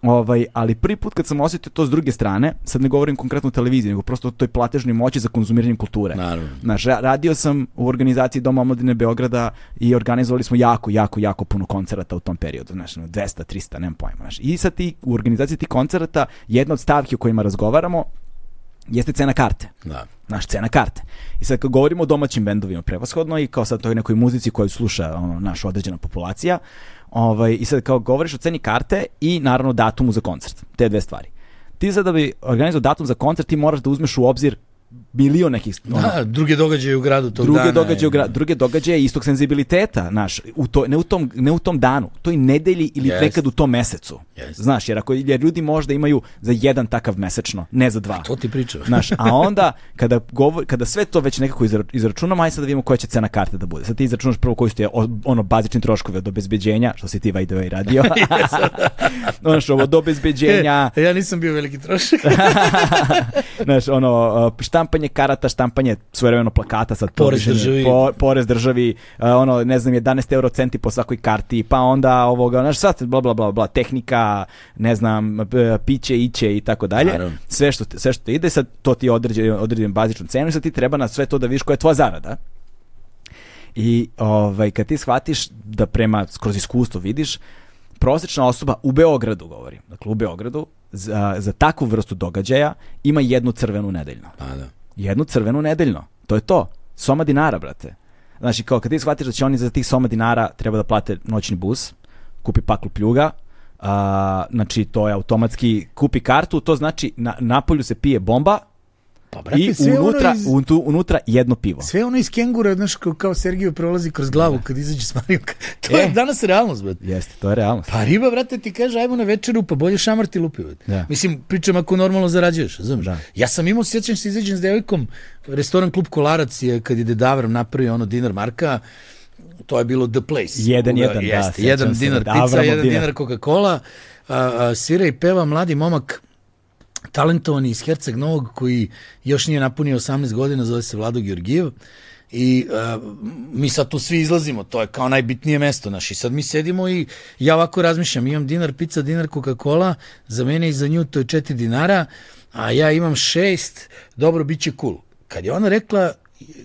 Ovaj, ali prvi put kad sam osjetio to s druge strane, sad ne govorim konkretno o televiziji, nego prosto o toj platežnoj moći za konzumiranje kulture. Naravno. Znaš, ra- radio sam u organizaciji Doma omladine Beograda i organizovali smo jako, jako, jako puno koncerata u tom periodu, znaš, ono, 200, 300, nemam pojma, znaš. I sad ti, u organizaciji tih koncerata, jedna od stavki o kojima razgovaramo jeste cena karte. Da. Naš cena karte. I sad kad govorimo o domaćim bendovima prevashodno i kao sad toj nekoj muzici koju sluša ono, naša određena populacija, ovaj, i sad kao govoriš o ceni karte i naravno datumu za koncert. Te dve stvari. Ti sad da bi organizovao datum za koncert, ti moraš da uzmeš u obzir milion nekih ono, Da, druge događaje u gradu tog druge dana. događaje, u gra- druge događaje istog senzibiliteta, znaš, u to, ne, u tom, ne u tom danu, toj nedelji ili Jest. nekad u tom mesecu. Jest. Znaš, jer ako jer ljudi možda imaju za jedan takav mesečno, ne za dva. To ti pričam. Znaš, a onda kada, govor, kada sve to već nekako izra, izračunamo, aj sad da vidimo koja će cena karte da bude. Sad ti izračunaš prvo koji su ono bazični troškovi od obezbeđenja, što si ti the way radio. ono što od obezbeđenja, E, ja nisam bio veliki trošak. znaš, ono, uh, štampanje karata, štampanje svojevremeno plakata, sad to Porez državi. po- porez državi, uh, ono, ne znam, 11 euro centi po svakoj karti, pa onda ovoga, znaš, sad bla, bla, bla, bla, tehnika, ne znam, p- piće, iće i tako dalje. Sve što, te- sve što te ide, sad to ti određe, određen bazičnu cenu i sad ti treba na sve to da vidiš koja je tvoja zarada. I ovaj, kad ti shvatiš da prema, kroz iskustvo vidiš, prosječna osoba u Beogradu govorim, dakle u Beogradu, za, za takvu vrstu događaja ima jednu crvenu nedeljno. Pa da. Jednu crvenu nedeljno. To je to. Soma dinara, brate. Znači, kao kad ti shvatiš da će oni za tih soma dinara treba da plate noćni bus, kupi paklu pljuga, a, znači to je automatski kupi kartu, to znači na, napolju se pije bomba Pa, brate, i sve unutra, ono iz... unutra, unutra jedno pivo. Sve ono iz kengura, znaš, kao, kao Sergiju prolazi kroz glavu kad izađe s Marijom. To je E. danas realnost, brate. Jeste, to je realnost. Pa riba, brate, ti kaže, ajmo na večeru, pa bolje šamar ti lupi. brate. Da. Mislim, pričam ako normalno zarađuješ, razumiješ? Da. Ja sam imao, sjećam se, izađem s devojkom, restoran Klub Kolarac je, kad je Dedavr napravio ono dinar marka, to je bilo the place. Jedan, Uga- jedan, da, jeste, sjećam jedan dinar pizza, jedan dinar. Coca-Cola, svira i peva mladi momak, talentovani iz Herceg Novog koji još nije napunio 18 godina, zove se Vlado Georgijev i uh, mi sad tu svi izlazimo, to je kao najbitnije mesto naš i sad mi sedimo i ja ovako razmišljam, imam dinar pizza, dinar Coca-Cola, za mene i za nju to je 4 dinara, a ja imam 6, dobro, bit će cool. Kad je ona rekla,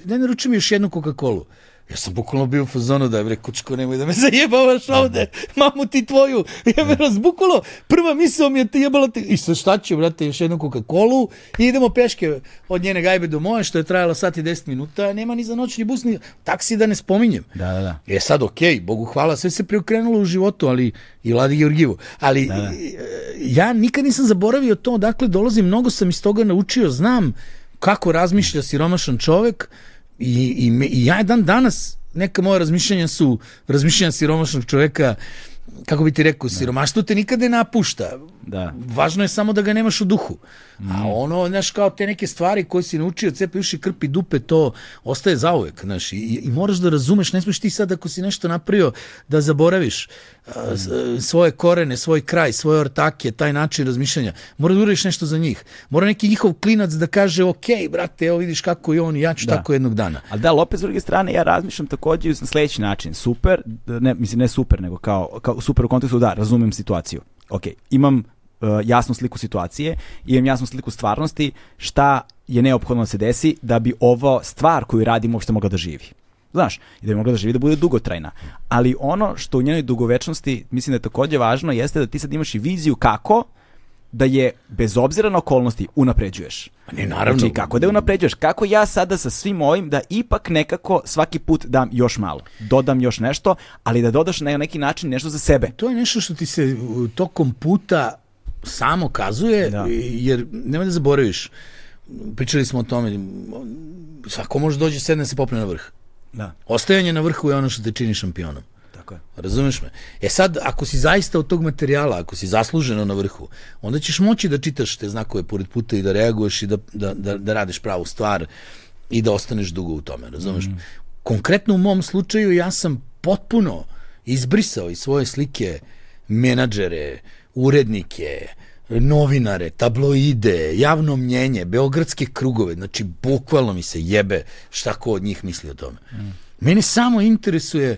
ne naruči mi još jednu Coca-Colu, Ja sam bukvalno bio u fazonu da je bre kučko nemoj da me zajebavaš ovde, mamu ti tvoju, ja me razbukalo, prva misao mi je te jebala ti, i sad šta ću brate, još jednu Coca-Colu i idemo peške od njene gajbe do moje, što je trajalo sat i 10 minuta, nema ni za noćni bus, ni taksi da ne spominjem. Da, da, da. E sad, okej, Bogu hvala, sve se preokrenulo u životu, ali i Vladi Georgijevu. Ali Da, da. e, ja nikad nisam zaboravio to, dakle dolazim, mnogo sam iz toga naučio, znam kako razmišlja siromašan čovek i, i, me, i ja dan danas, neka moja razmišljanja su razmišljanja siromašnog čoveka, kako bi ti rekao, siromaštvo te nikad ne napušta. Da. Važno je samo da ga nemaš u duhu. A ono, znaš, kao te neke stvari koje si naučio, cepi uši, krpi dupe, to ostaje zauvek, znaš, i, i moraš da razumeš, ne smeš ti sad ako si nešto napravio da zaboraviš a, svoje korene, svoj kraj, svoje ortake, taj način razmišljanja. Mora da uradiš nešto za njih. Mora neki njihov klinac da kaže, ok, brate, evo vidiš kako je on ja ću Da. tako jednog dana. Ali da, ali opet s druge strane ja razmišljam takođe na sledeći način. Super, ne, mislim ne super, nego kao, kao super u kontekstu da, razumem situaciju. Ok, imam jasnu sliku situacije, imam jasnu sliku stvarnosti, šta je neophodno da se desi da bi ovo stvar koju radimo uopšte mogla da živi. Znaš, i da bi mogla da živi da bude dugotrajna. Ali ono što u njenoj dugovečnosti mislim da je takođe važno jeste da ti sad imaš i viziju kako da je bez obzira na okolnosti unapređuješ. Pa ne, naravno. Znači, kako da je unapređuješ? Kako ja sada sa svim ovim da ipak nekako svaki put dam još malo, dodam još nešto, ali da dodaš na neki način nešto za sebe. To je nešto što ti se tokom puta samo kazuje, Da. jer nemoj da zaboraviš, pričali smo o tome, svako može dođe sedne se popne na vrh. Da, Ostajanje na vrhu je ono što te čini šampionom. tako je. Razumeš me? E sad, ako si zaista od tog materijala, ako si zasluženo na vrhu, onda ćeš moći da čitaš te znakove pored puta i da reaguješ i da, da, da, da radiš pravu stvar i da ostaneš dugo u tome, razumeš? Mm. Konkretno u mom slučaju ja sam potpuno izbrisao iz svoje slike menadžere, urednike, novinare, tabloide, javno mnjenje, beogradske krugove, znači bukvalno mi se jebe šta ko od njih misli o tome. Mm. Mene samo interesuje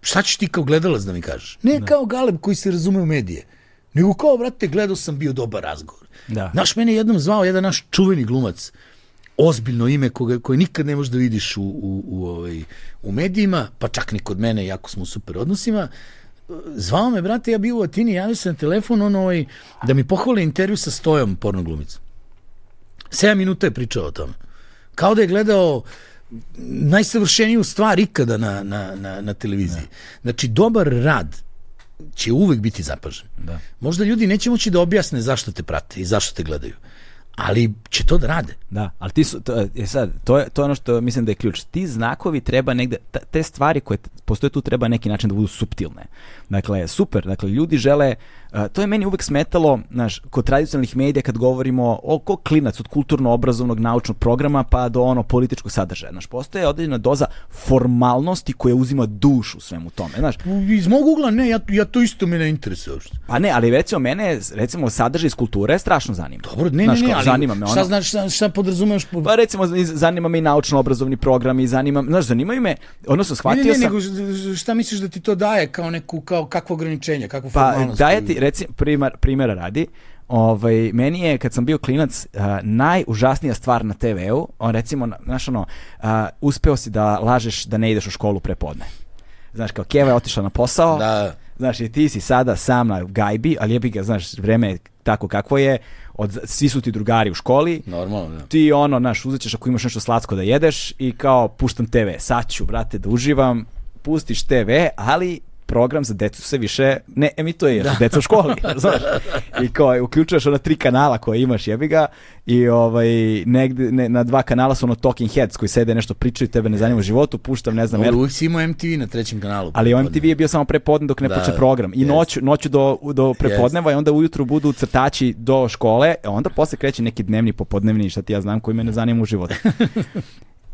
šta ćeš ti kao gledalac da mi kažeš? Ne kao Galeb koji se razume u medije, nego kao, brate, gledao sam bio dobar razgovor. Da. Naš mene je jednom zvao jedan naš čuveni glumac, ozbiljno ime koga, koje nikad ne možeš da vidiš u, u, u, ovaj, u medijima, pa čak ni kod mene, jako smo u super odnosima, zvao me, brate, ja bio u Atini, javio se na telefon, ono, ovaj, da mi pohvale intervju sa Stojom, porno glumicom. 7 minuta je pričao o tome. Kao da je gledao najsavršeniju stvar ikada na, na, na, na televiziji. Znači, dobar rad će uvek biti zapažen. Da. Možda ljudi neće moći da objasne zašto te prate i zašto te gledaju. Ali će to da rade. Da, ali ti su, to, je sad, to je, to je ono što mislim da je ključ. Ti znakovi treba negde, te stvari koje postoje tu treba neki način da budu suptilne. Dakle, super, dakle, ljudi žele, to je meni uvek smetalo, znaš, kod tradicionalnih medija kad govorimo o ko klinac od kulturno-obrazovnog naučnog programa pa do ono političkog sadržaja. Znaš, postoje određena doza formalnosti koja uzima dušu svemu tome. Znaš, Iz mog ugla ne, ja, ja to isto me ne interesuje uopšte. pa ne, ali recimo mene, recimo, sadržaj iz kulture strašno zanima. Dobro, ne, Znaš, ne, ne, kao, ali zanima me ono. šta, znaš, šta, šta podrazumeš? Po... Pa recimo, zanima me i naučno-obrazovni program i zanima, znaš, zanimaju me, odnosno Ne, shvatio ne, ne, sam... nego ž- šta misliš da ti to daje kao neku, kao kakvo ograničenje, kakvu Pa formalnost? daje ti, recimo, primar, primjera radi, ovaj, meni je, kad sam bio klinac, a, najužasnija stvar na TV-u, on recimo, na- znaš ono, a, uspeo si da lažeš da ne ideš u školu prepodne. Znaš, kao Keva je otišla na posao, Da, Znaš, i ti si sada sam na gajbi, ali jebi ga, znaš, vreme je tako kakvo je, od, svi su ti drugari u školi, normalno, da. ti ono, znaš, uzet ćeš ako imaš nešto slatko da jedeš i kao puštam TV, sad ću, brate, da uživam, pustiš TV, ali program za decu se više ne emituje, jer su deca u školi, znaš. I kao, uključuješ ona tri kanala koje imaš, jebi ga, i ovaj, negde, ne, na dva kanala su ono talking heads koji sede nešto pričaju, tebe ne zanima u životu, puštam, ne znam, uvijek si imao MTV na trećem kanalu. ali on MTV je bio samo prepodne dok ne Da, počne da. program. I Jest. noću, noću do, do prepodneva i onda ujutru budu crtači do škole, a onda posle kreće neki dnevni, popodnevni, šta ti ja znam, koji me ne zanima u životu.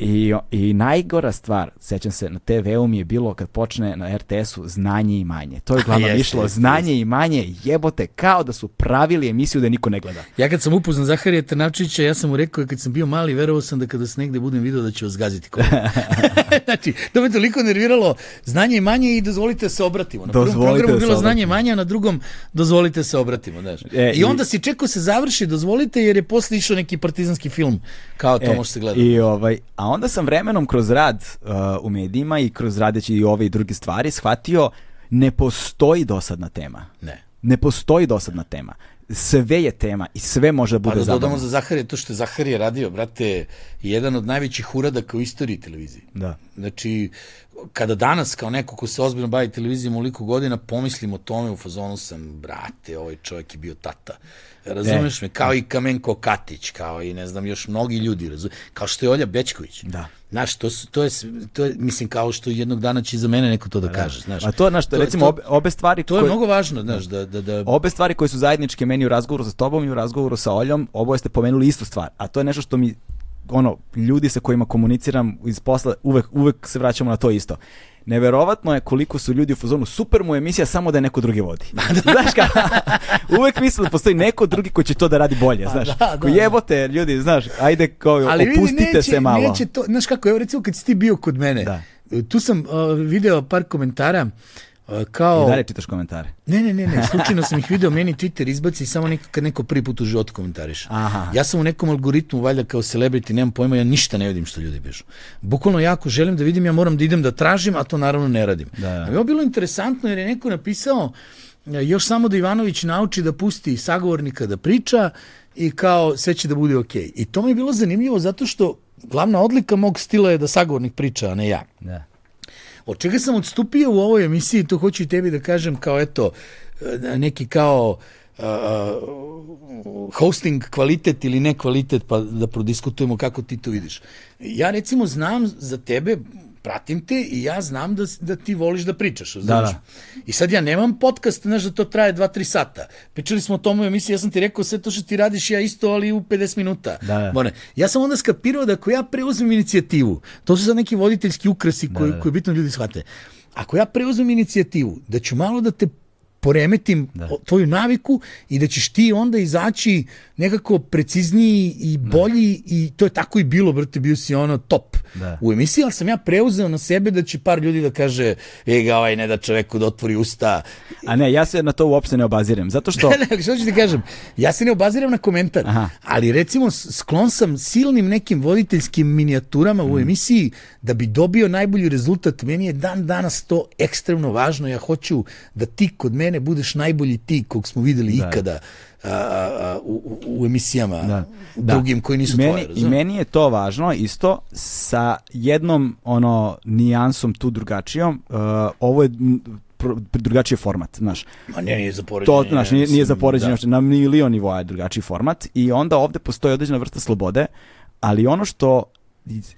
I, I najgora stvar, sećam se, na TV-u mi je bilo kad počne na RTS-u znanje i manje. To je uglavnom Jeste, išlo, jeste, znanje i manje, jebote, kao da su pravili emisiju da niko ne gleda. Ja kad sam upoznao Zaharija Trnavčića, ja sam mu rekao kad sam bio mali, verovao sam da kada se negde budem video da će vas gaziti znači, to me toliko nerviralo znanje i manje i dozvolite se obratimo. Na prvom Dozvolite programu bilo znanje i manje, a na drugom dozvolite se obratimo. Znaš. E, I i- onda si čekao se završi, dozvolite, jer je posle išao neki partizanski film, kao to E, može se gledati. I ovaj, a onda sam vremenom kroz rad uh, u medijima i kroz radeći i ove i druge stvari shvatio ne postoji dosadna tema. Ne. Ne postoji dosadna tema. Sve je tema i sve može da Pa bude da dodamo zabavno. za Zaharija, to što je Zaharija radio, brate, jedan od najvećih uradaka u istoriji televizije. Da. Znači, kada danas kao neko ko se ozbiljno bavi televizijom oliko godina, pomislim o tome, u fazonu sam, brate, ovaj čovjek je bio tata. Razumeš me? Kao i Kamenko Katić, kao i ne znam, još mnogi ljudi, razum... kao što je Olja Bečković. Da. Znaš, to, su, to, je, to je, mislim, kao što jednog dana će za mene neko to da, kaže, znaš. A to, znaš, recimo, to- obe, obe stvari To je koje- mnogo važno, znaš, da, da, da Obe stvari koje su zajedničke meni u razgovoru sa tobom i u razgovoru sa Oljom, oboje ste pomenuli istu stvar, a to je nešto što mi ono, ljudi sa kojima komuniciram iz posla, uvek, uvek se vraćamo na to isto. Neverovatno je koliko su ljudi u fazonu, super mu je emisija samo da je neko drugi vodi. znaš ka, uvek mislim da postoji neko drugi koji će to da radi bolje, znaš. da, da, Ko da. jebote, ljudi, znaš, ajde kao, Ali opustite neće, se malo. Neće to, znaš kako, evo recimo kad si ti bio kod mene, Da. tu sam uh, video par komentara uh, kao... I dalje čitaš komentare. Ne, ne, ne, ne, slučajno sam ih video, meni Twitter izbaci samo neko, kad neko prvi put u životu komentariš. Aha. Ja sam u nekom algoritmu, valjda kao celebrity, nemam pojma, ja ništa ne vidim što ljudi pišu. Bukvalno ja ako želim da vidim, ja moram da idem da tražim, a to naravno ne radim. Da, da. Mi je ovo bilo interesantno jer je neko napisao e, još samo da Ivanović nauči da pusti sagovornika da priča i kao sve će da bude okej. I to mi je bilo zanimljivo zato što glavna odlika mog stila je da sagovornik priča, a ne ja. Da. Od čega sam odstupio u ovoj emisiji, to hoću i tebi da kažem kao eto, e, neki kao uh, hosting kvalitet ili ne kvalitet, pa da prodiskutujemo kako ti to vidiš. Ja recimo znam za tebe, pratim te i ja znam da, da ti voliš da pričaš. razumeš? da. I sad ja nemam podcast, znaš da to traje 2-3 sata. Pričali smo o tome u emisiji, ja sam ti rekao sve to što ti radiš ja isto, ali u 50 minuta. Da, da. More. Ja sam onda skapirao da ako ja preuzmem inicijativu, to su sad neki voditeljski ukrasi koji, koji bitno ljudi shvate, ako ja preuzmem inicijativu, da ću malo da te poremetim Da. tvoju naviku i da ćeš ti onda izaći nekako precizniji i bolji i to je tako i bilo, brate, bio si ono top Da. u emisiji, ali sam ja preuzeo na sebe da će par ljudi da kaže, e ga ovaj ne da čoveku da otvori usta. A ne, ja se na to uopšte ne obazirem, zato što... Ne, što ću ti kažem, ja se ne obaziram na komentar, Aha. ali recimo sklon sam silnim nekim voditeljskim minijaturama Mm. u emisiji da bi dobio najbolji rezultat. Meni je dan danas to ekstremno važno. Ja hoću da ti kod mene budeš najbolji ti kog smo videli Da. ikada a, a, a, u, u- emisijama Da. drugim koji nisu meni, tvoje. I razumeš? meni je to važno isto sa jednom ono nijansom tu drugačijom. Uh, ovo je drugačiji format, znaš. Ma ne, nije za poređenje. To, znaš, nije, nije za poređenje, da. na milion nivoa je drugačiji format i onda ovde postoji određena vrsta slobode, ali ono što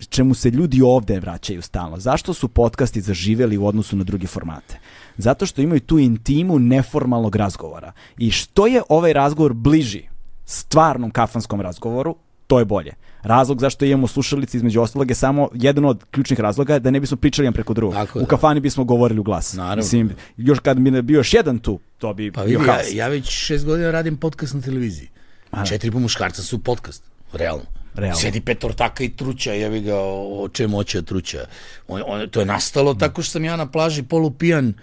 čemu se ljudi ovde vraćaju stalno. Zašto su podcasti zaživeli u odnosu na druge formate? Zato što imaju tu intimu neformalnog razgovora. I što je ovaj razgovor bliži stvarnom kafanskom razgovoru, to je bolje. Razlog zašto imamo slušalice između ostalog je samo jedan od ključnih razloga da ne bismo pričali jedan preko drugog. Tako u da. kafani bismo govorili u glas. Naravno. Mislim, još kad bi bio još jedan tu, to bi Pa bio vidi, ja, haos. ja već šest godina radim podcast na televiziji. Aha. Četiri po muškarca su podcast. Realno. Realno. Sedi pet ortaka i truća, jebi ga o, o čemu hoće da truća. On, on, to je nastalo tako što sam ja na plaži polupijan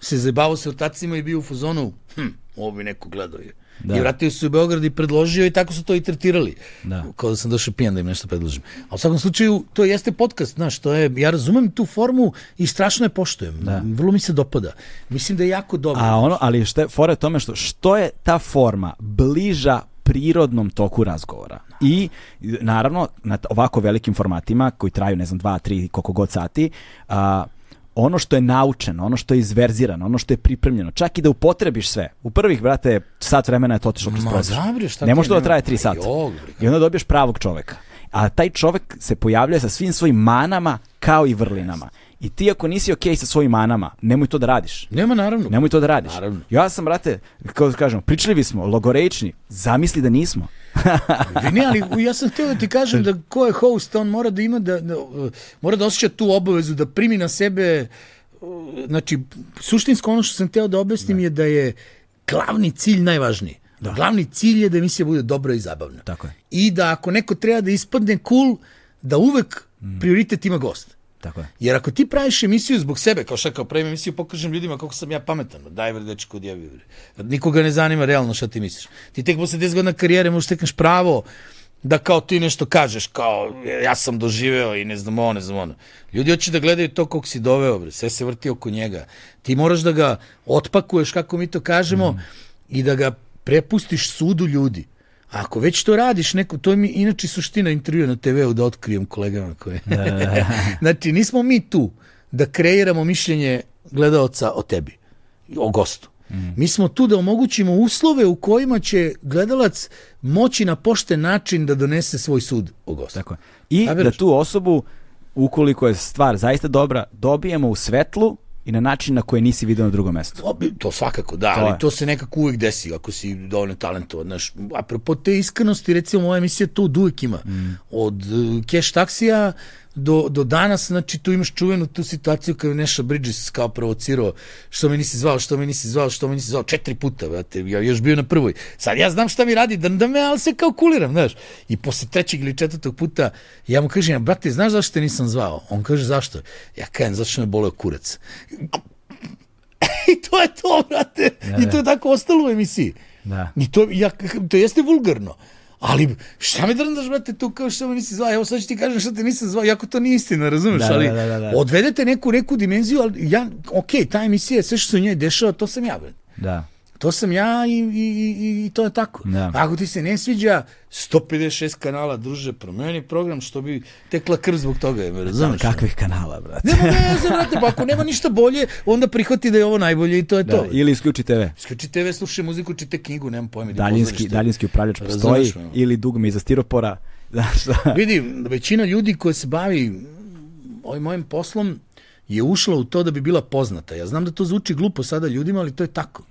se zajebavao sa ortacima i bio u fazonu, hm, ovo bi neko gledao. je. Da. I vratio se u Beograd i predložio i tako su to i tretirali. Da. Kao da sam došao pijan da im nešto predložim. A u svakom slučaju, to jeste podcast, znaš, to je, ja razumem tu formu i strašno je poštujem. Da. Vrlo mi se dopada. Mislim da je jako dobro. A ono, ali je, fora je tome što, što je ta forma bliža prirodnom toku razgovora. I naravno na ovako velikim formatima koji traju ne znam dva, tri, koliko god sati, a, ono što je naučeno, ono što je izverzirano, ono što je pripremljeno, čak i da upotrebiš sve. U prvih, brate, sat vremena je to otišlo kroz prozor. Ne može to da traje tri sata. I onda dobiješ pravog čoveka. A taj čovek se pojavljuje sa svim svojim manama kao i vrlinama. I ti ako nisi okej sa svojim manama, nemoj to da radiš. Nema naravno. Nemoj to da radiš. Naravno. Ja sam, brate, kako da kažem, pričljivi smo, logorečni, zamisli da nismo. ne, ali ja sam htio da ti kažem da ko je host, on mora da ima da, da uh, mora da osjeća tu obavezu da primi na sebe uh, znači suštinsko ono što sam hteo da objasnim je da je glavni cilj najvažniji. Da. Glavni cilj je da emisija bude dobra i zabavna. Tako je. I da ako neko treba da ispadne cool, da uvek prioritet ima gost. Tako je. Jer ako ti praviš emisiju zbog sebe, kao šta kao pravim emisiju, pokažem ljudima kako sam ja pametan. Daj bre, dečko, odjebi bre. Nikoga ne zanima realno šta ti misliš. Ti tek posle 10 godina karijere možeš tekneš pravo da kao ti nešto kažeš, kao ja sam doživeo i ne znam ovo, ne znam ono. Ljudi hoće da gledaju to kog si doveo, bre. sve se vrti oko njega. Ti moraš da ga otpakuješ, kako mi to kažemo, Mhm. i da ga prepustiš sudu ljudi. Ako već to radiš, neko, to je mi inače suština intervjua na TV-u da otkrijem kolegama koje... znači, nismo mi tu da kreiramo mišljenje gledaoca o tebi, o gostu. Mi smo tu da omogućimo uslove u kojima će gledalac moći na pošten način da donese svoj sud o gostu. Tako je. I da tu osobu, ukoliko je stvar zaista dobra, dobijemo u svetlu i na način na koji nisi vidio na drugom mestu. To, to svakako, da, To ali je. to se nekako uvijek desi ako si dovoljno talentovan. Znaš, apropo te iskrenosti, recimo, moja emisija to od uvijek ima. Od uh, cash taksija do, do danas, znači tu imaš čuvenu tu situaciju kada je Neša Bridges kao provocirao što me nisi zvao, što me nisi zvao, što me nisi zvao, četiri puta, brate, ja još bio na prvoj. Sad ja znam šta mi radi, da, da me, ali se kao kuliram, znaš. I posle trećeg ili četvrtog puta ja mu kažem, brate, znaš zašto te nisam zvao? On kaže, zašto? Ja kažem, zato što me boleo kurac. I to je to, brate. I to je tako ostalo u emisiji. Da. I to, ja, to jeste vulgarno. Ali šta me drndaš, brate, tu kao što me nisi zvao? Evo sad ću ti kažem šta te nisam zvao, jako to nije istina, razumeš? Da, ali da, da, da, da. odvedete neku, neku dimenziju, ali ja, ok, ta emisija, sve što se u njoj dešava, to sam ja, brate. Da. To sam ja i, i, i, i to je tako. Da. Ako ti se ne sviđa, 156 kanala, druže, promeni program, što bi tekla krv zbog toga, me Znam razumeš? kakvih kanala, brate. Nema veze, brate, pa ako nema ništa bolje, onda prihvati da je ovo najbolje i to je Da, to. ili isključi TV. Isključi TV, slušaj muziku, čite knjigu, nemam pojma. u Daljinski, daljinski upravljač postoji ili dugme iza stiropora. Znaš? Vidi, većina ljudi koja se bavi ovim mojim poslom je ušla u to da bi bila poznata. Ja znam da to zvuči glupo sada ljudima, ali to je tako.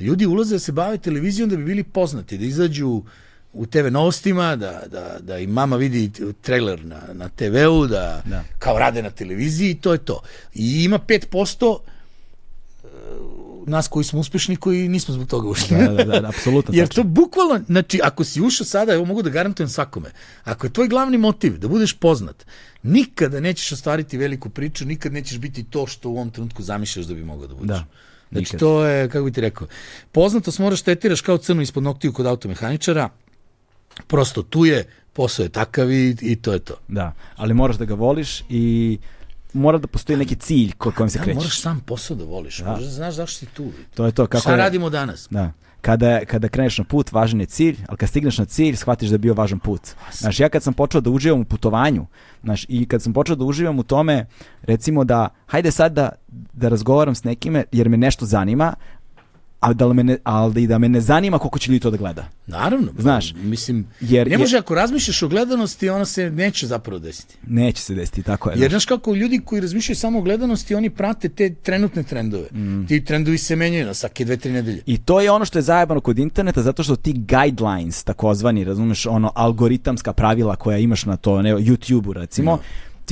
Ljudi ulaze da se bave televizijom da bi bili poznati, da izađu u TV novostima, da, da, da im mama vidi trailer na, na TV-u, da, Da. kao rade na televiziji i to je to. I ima 5% nas koji smo uspešni koji nismo zbog toga ušli. Da, da, da, apsolutno Jer to bukvalno, znači, ako si ušao sada, evo mogu da garantujem svakome, ako je tvoj glavni motiv da budeš poznat, nikada nećeš ostvariti veliku priču, nikad nećeš biti to što u ovom trenutku zamišljaš da bi mogao da budeš. Da, Znači, nikad. to je, kako bi ti rekao, poznatost moraš tetiraš kao crno ispod noktiju kod automehaničara, prosto tu je, posao je takav i, i to je to. Da, ali moraš da ga voliš i mora da postoji neki cilj ko kojim se Da, krećeš. moraš sam posao da voliš, da. moraš da znaš zašto si tu. To je to. Kako Šta je, radimo danas? Da. Kada, kada kreneš na put, važan je cilj, ali kad stigneš na cilj, shvatiš da je bio važan put. Znaš, ja kad sam počeo da uživam u putovanju, znaš, i kad sam počeo da uživam u tome, recimo da, hajde sad da, da razgovaram s nekime, jer me nešto zanima, a da me ne, ali da me ne zanima koliko će ljudi to da gleda. Naravno. Znaš, mislim, jer- ne može ako razmišljaš o gledanosti, ona se neće zapravo desiti. Neće se desiti, tako je. Jer znaš. kako ljudi koji razmišljaju samo o gledanosti, oni prate te trenutne trendove. Mm. Ti trendovi se menjaju na svake dve, tri nedelje. I to je ono što je zajebano kod interneta zato što ti guidelines takozvani, razumeš, ono algoritamska pravila koja imaš na to, ne, YouTube-u recimo,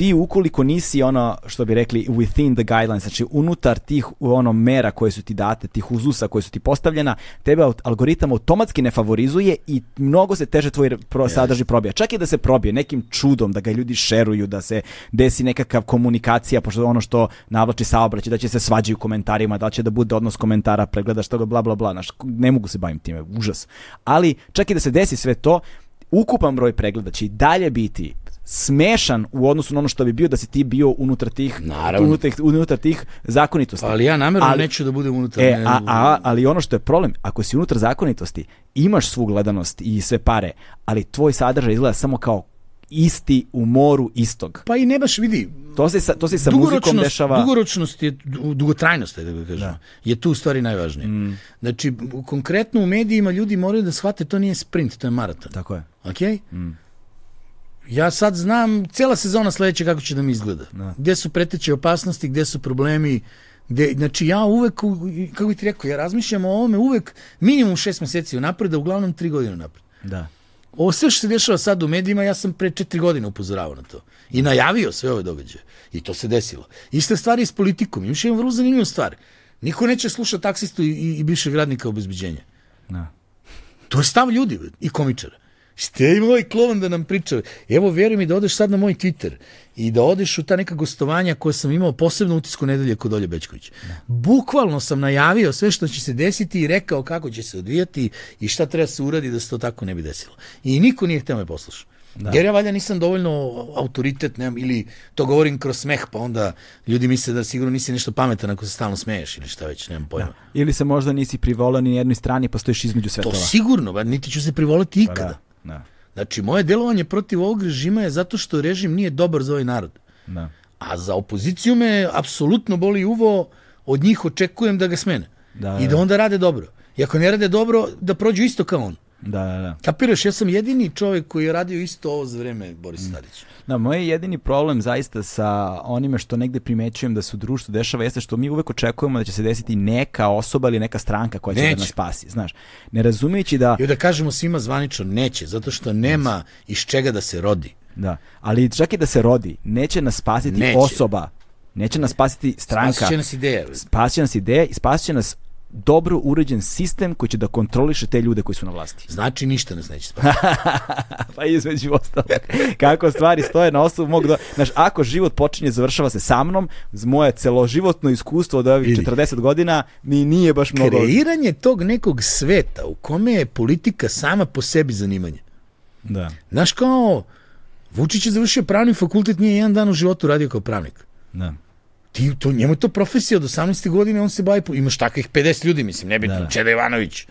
ti ukoliko nisi ono što bi rekli within the guidelines, znači unutar tih ono mera koje su ti date, tih uzusa koje su ti postavljena, tebe algoritam automatski ne favorizuje i mnogo se teže tvoj pro, sadrži probija. Čak i da se probije nekim čudom, da ga ljudi šeruju, da se desi nekakav komunikacija, pošto ono što navlači saobraćaj, da će se svađaju u komentarima, da će da bude odnos komentara, pregledaš toga, bla, bla, bla, znaš, ne mogu se bavim time, užas. Ali čak i da se desi sve to, ukupan broj pregleda će i dalje biti smešan u odnosu na ono što bi bio da si ti bio unutar tih Naravno. unutar, unutar tih zakonitosti. Ali ja namjerno Ali- neću da budem unutar. E, ne- a, a, ali ono što je problem, ako si unutar zakonitosti, imaš svu gledanost i sve pare, ali tvoj sadržaj izgleda samo kao isti u moru istog. Pa i ne baš vidi, To se sa, to se sa muzikom dešava. Dugoročnost je, du- dugotrajnost je, da ga kažem, je tu u stvari najvažnije. Mm. Znači, konkretno u medijima ljudi moraju da shvate to nije sprint, to je maraton. Tako je. Ok? Ja sad znam cijela sezona sledeće kako će da mi izgleda. Da. Gde su preteće opasnosti, gde su problemi, gde, znači ja uvek, kako bi ti rekao, ja razmišljam o ovome uvek minimum šest meseci unapred, a uglavnom tri godine unapred. Da. Ovo sve što se dešava sad u medijima, ja sam pre četiri godine upozoravao na to. I najavio sve ove događaje. I to se desilo. Iste stvari i s politikom. Imaš jedan vrlo zanimljivu stvar. Niko neće slušati taksistu i, i, i bivšeg radnika obezbeđenja. Da. To je stav ljudi i komičara. Ste im ovaj klovan da nam priča. Evo, vjeruj mi da odeš sad na moj Twitter i da odeš u ta neka gostovanja koje sam imao posebno utisku nedelje kod Olje Bečković. Bukvalno sam najavio sve što će se desiti i rekao kako će se odvijati i šta treba se uradi da se to tako ne bi desilo. I niko nije hteo me poslušati. Da. Jer ja valjda nisam dovoljno autoritet, nemam, ili to govorim kroz smeh, pa onda ljudi misle da sigurno nisi nešto pametan ako se stalno smeješ ili šta već, nemam pojma. Ili se možda nisi privolao ni jednoj strani pa stojiš između To svetova. sigurno, ba, niti ću se privoliti Pa ikada. da. Da. Znači, moje delovanje protiv ovog režima je zato što režim nije dobar za ovaj narod. Da. A za opoziciju me apsolutno boli uvo, od njih očekujem da ga smene. Da, I da onda rade dobro. I ako ne rade dobro, da prođu isto kao on. Da, da, da. Kapiraš, ja sam jedini čovjek koji je radio isto ovo za vreme Borisa Mm. Tadića. Da, moj jedini problem zaista sa onime što negde primećujem da se u društvu dešava jeste što mi uvek očekujemo da će se desiti neka osoba ili neka stranka koja će Neće. da nas spasi, znaš. Ne razumejući da, I da kažemo svima zvanično, neće, zato što nema iz čega da se rodi. da, ali čak i da se rodi, neće nas spasiti Neće. osoba, neće nas spasiti stranka, Spasit će nas ideja. spasit će nas ideja i spasit će nas dobro uređen sistem koji će da kontroliše te ljude koji su na vlasti. Znači, ništa nas neće spasiti. pa između ostalog. Kako stvari stoje na osnovu mog... Do... Znaš, ako život počinje, završava se sa mnom, z moje celoživotno iskustvo od ovih Vidi. 40 godina mi nije baš mnogo... Kreiranje tog nekog sveta u kome je politika sama po sebi zanimanje. Da. Znaš kao, Vučić je završio pravni fakultet, nije jedan dan u životu radio kao pravnik. Da. Ti, to, njemu je to profesija od 18. godine, on se bavi, po- imaš takvih 50 ljudi, mislim, nebitno, da, da. Čeda Ivanović,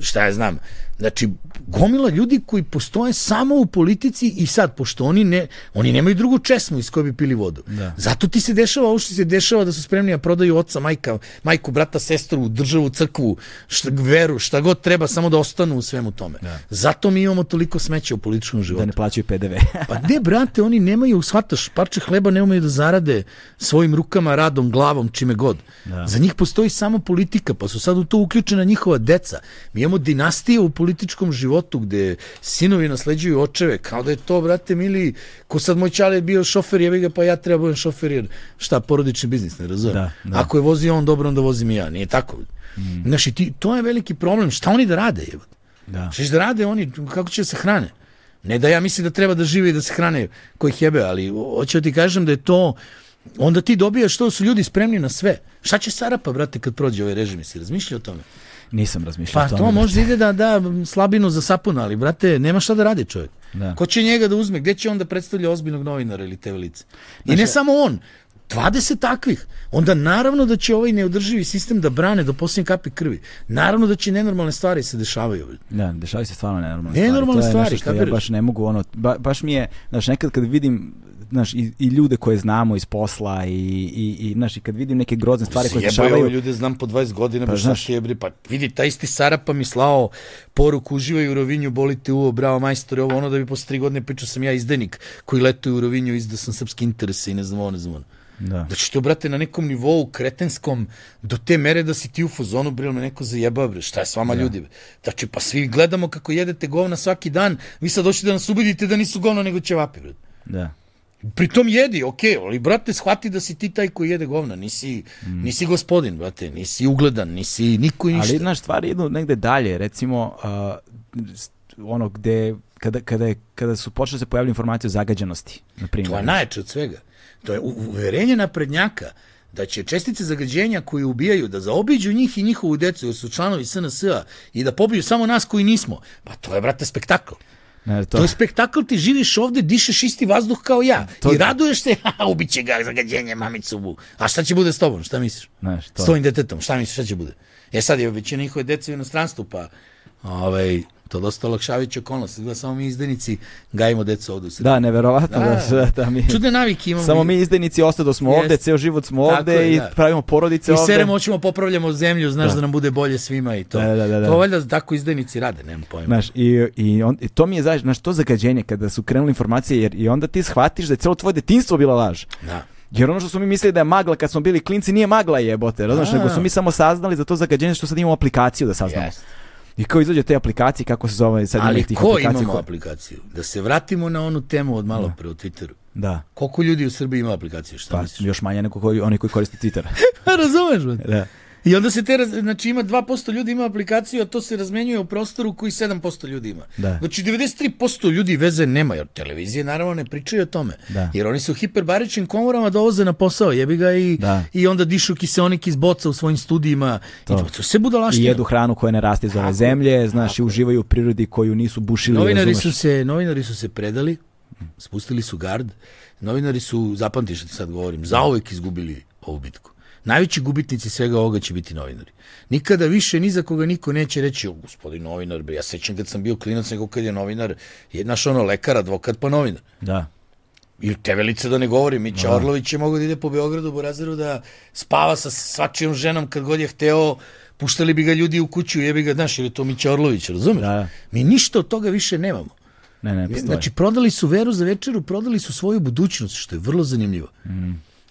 šta ja znam. Znači, gomila ljudi koji postoje samo u politici i sad, pošto oni, ne, oni nemaju drugu česmu iz koje bi pili vodu. Da. Zato ti se dešava ovo što se dešava da su spremni da prodaju oca, majka, majku, brata, sestru, državu, crkvu, šta, veru, šta god treba, samo da ostanu u svemu tome. Da. Zato mi imamo toliko smeća u političkom životu. Da ne plaćaju PDV. Pa ne, brate, oni nemaju, shvataš, parče hleba ne umeju da zarade svojim rukama, radom, glavom, čime god. Da. Za njih postoji samo politika, pa su sad u to uključena njihova deca. Mi imamo dinastije u politici političkom životu gde sinovi nasleđuju očeve, kao da je to, brate, mili, ko sad moj čale je bio šofer, jebi ga, pa ja treba budem šofer, jer šta, porodični biznis, ne razumem. Da, da. Ako je vozio on dobro, onda vozim i ja, nije tako. Mm. Znaš, ti, to je veliki problem, šta oni da rade, jebote? Da. Šta da rade oni, kako će da se hrane? Ne da ja mislim da treba da žive i da se hrane koji jebe, ali hoću da ti kažem da je to, onda ti dobijaš to da su ljudi spremni na sve. Šta će Sarapa, brate, kad prođe ovaj režim, si razmišljao o tome? Nisam razmišljao Pa o tome. to brate. možda ide da da slabinu za sapun, ali brate, nema šta da radi čovjek. Da. Ko će njega da uzme? Gde će on da predstavlja ozbiljnog novinara ili te lice? I ne samo on, 20 takvih. Onda naravno da će ovaj neodrživi sistem da brane do posljednje kapi krvi. Naravno da će nenormalne stvari se dešavaju. Da, dešavaju se stvarno nenormalne Nenormalne stvari. To je stvari, nešto što ja baš ne mogu, ono, ba, baš mi je, znaš, nekad kad vidim znaš, i, i ljude koje znamo iz posla i, i, i, znaš, i kad vidim neke grozne stvari koje se Sjebaju dešavaju, ove ljude, znam po 20 godina, Pa, znaš- ti je, bre, pa vidi, taj isti Sarapa mi slao poruku, uživaj u Rovinju, boli te uvo, bravo majstore, ovo ono da bi posle tri godine pričao sam ja izdenik koji letuje u Rovinju, izdao sam srpski interese i ne znam ovo, ne znam ono. da. Znači to, brate, na nekom nivou kretenskom, do te mere da si ti u fazonu, bre, me neko zajeba, bre, šta je s vama ljudi, bre? Znači, pa svi gledamo kako jedete govna svaki dan, vi sad došli da nas ubedite da nisu govna nego ćevapi, bre. da. Pritom jedi, okej, ali brate, shvati da si ti taj koji jede govna, nisi, nisi gospodin, brate, nisi ugledan, nisi niko i ništa. Ali, znaš, stvari idu negde dalje, recimo, uh, ono gde, kada, kada, je, kada su počele se pojavljati informacije o zagađenosti, na primjer. To je najjače od svega. To je uverenje naprednjaka da će čestice zagađenja koji ubijaju, da zaobiđu njih i njihovu decu, jer su članovi SNS-a i da pobiju samo nas koji nismo. Pa to je, brate, spektakl. Ne, To je spektakl, ti živiš ovde, dišeš isti vazduh kao ja. To- I raduješ se, a ubiće ga zagađenje, mamicu bu. A šta će bude s tobom, šta misliš? Znaš, to. S tvojim detetom, šta misliš, šta će bude? E sad je većina njihove dece u inostranstvu, pa ovaj, to dosta olakšavajuća okolnost. Izgleda samo mi izdenici gajimo decu ovde u Srbiji. Da, neverovatno da, Da. da, da mi... Čudne navike imamo. Samo mi izdajnici ostado smo Jest. ovde, ceo život smo Tako ovde je, i da. pravimo porodice I ovde. seremo, hoćemo popravljamo zemlju, znaš da. Da. nam bude bolje svima i to. Da, da, da, da. To valjda tako izdajnici rade, nemam pojma. Znaš, i, i, on, i to mi je, znaš, znaš, to zagađenje kada su krenule informacije, jer i onda ti shvatiš da je celo tvoje detinstvo bila laž. Da. Jer ono što smo mi mislili da je magla kad smo bili klinci nije magla jebote, razumeš, Da. nego smo mi samo saznali za to zagađenje što sad imamo aplikaciju da saznamo. Jest. I kao izađe te aplikacije, kako se zove, sad Ali tih ko aplikacija imamo koje- aplikaciju? Da se vratimo na onu temu od malo pre u Twitteru. Da, Koliko ljudi u Srbiji ima aplikaciju, šta pa misliš? još manje nego koji, oni koji koriste Twitter. Pa razumeš, brate? da. I onda se te, raz- znači ima 2% ljudi ima aplikaciju, a to se razmenjuje u prostoru koji 7% ljudi ima. Da. Znači 93% ljudi veze nema, jer televizije naravno ne pričaju o tome. Da. Jer oni su u hiperbaričnim komorama dovoze na posao, jebi ga i, Da. i onda dišu kiseonik iz boca u svojim studijima. To. I to, se budalaštine. I jedu hranu koja ne raste iz ove zemlje, znaš, i uživaju u prirodi koju nisu bušili, Novinari su, se, novinari su se predali, spustili su gard, novinari su, zapamti što ti sad govorim, zauvek izgubili ovu bitku. Najveći gubitnici svega ovoga će biti novinari. Nikada više ni za koga niko neće reći, o gospodin novinar, ja sećam kad sam bio klinac, nego kad je novinar, je naš ono lekar, advokat, pa novinar. Da. Ili Tevelica da ne govorim, Mića Orlović je mogao da ide po Beogradu, Borazeru, da spava sa svačijom ženom kad god je hteo, puštali bi ga ljudi u kuću, jebi ga, znaš, jer je to Mića Orlović, razumeš? Da, da. Mi ništa od toga više nemamo. Ne, ne, postoji. Znači, prodali su veru za večeru, prodali su svoju budućnost, što je vrlo zanimljivo.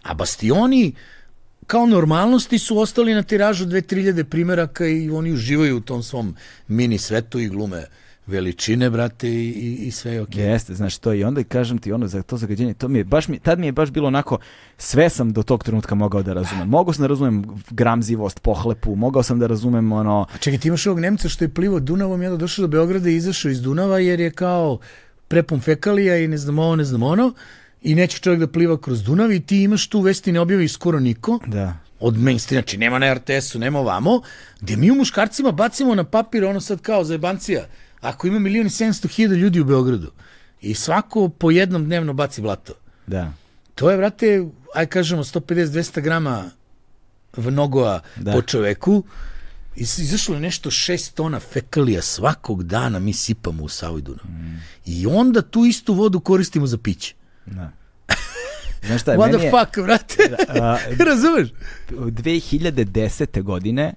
A bastioni, kao normalnosti, su ostali na tiražu 2-3 primjeraka i oni uživaju u tom svom mini svetu i glume veličine, brate, i, i, i sve je okej. Jeste, znaš to i onda kažem ti ono za to zagađenje, to mi je baš mi, tad mi je baš bilo onako, sve sam do tog trenutka mogao da razumem. Mogao sam da razumem gramzivost, pohlepu, mogao sam da razumem ono, A čekaj, ti imaš ovog Nemca što je plivao Dunavom i onda došao do Beograda i izašao iz Dunava jer je kao prepun fekalija i ne znam ovo, ne znam ono i neće čovjek da pliva kroz Dunav i ti imaš tu vesti ne objavi skoro niko da, od mainstream, znači nema na RTS-u, nema ovamo, gde mi u muškarcima bacimo na papir ono sad kao za jebancija, ako ima milijon i 700 hiljada ljudi u Beogradu i svako po jednom dnevno baci blato. da, To je, vrate, aj kažemo 150-200 grama vnogoa Da. po čoveku, izašlo je nešto šest tona fekalija svakog dana mi sipamo u Savu i Dunav. Mm. I onda tu istu vodu koristimo za piće. Da. Znaš šta, What the je, fuck, vrate? Razumeš? 2010. godine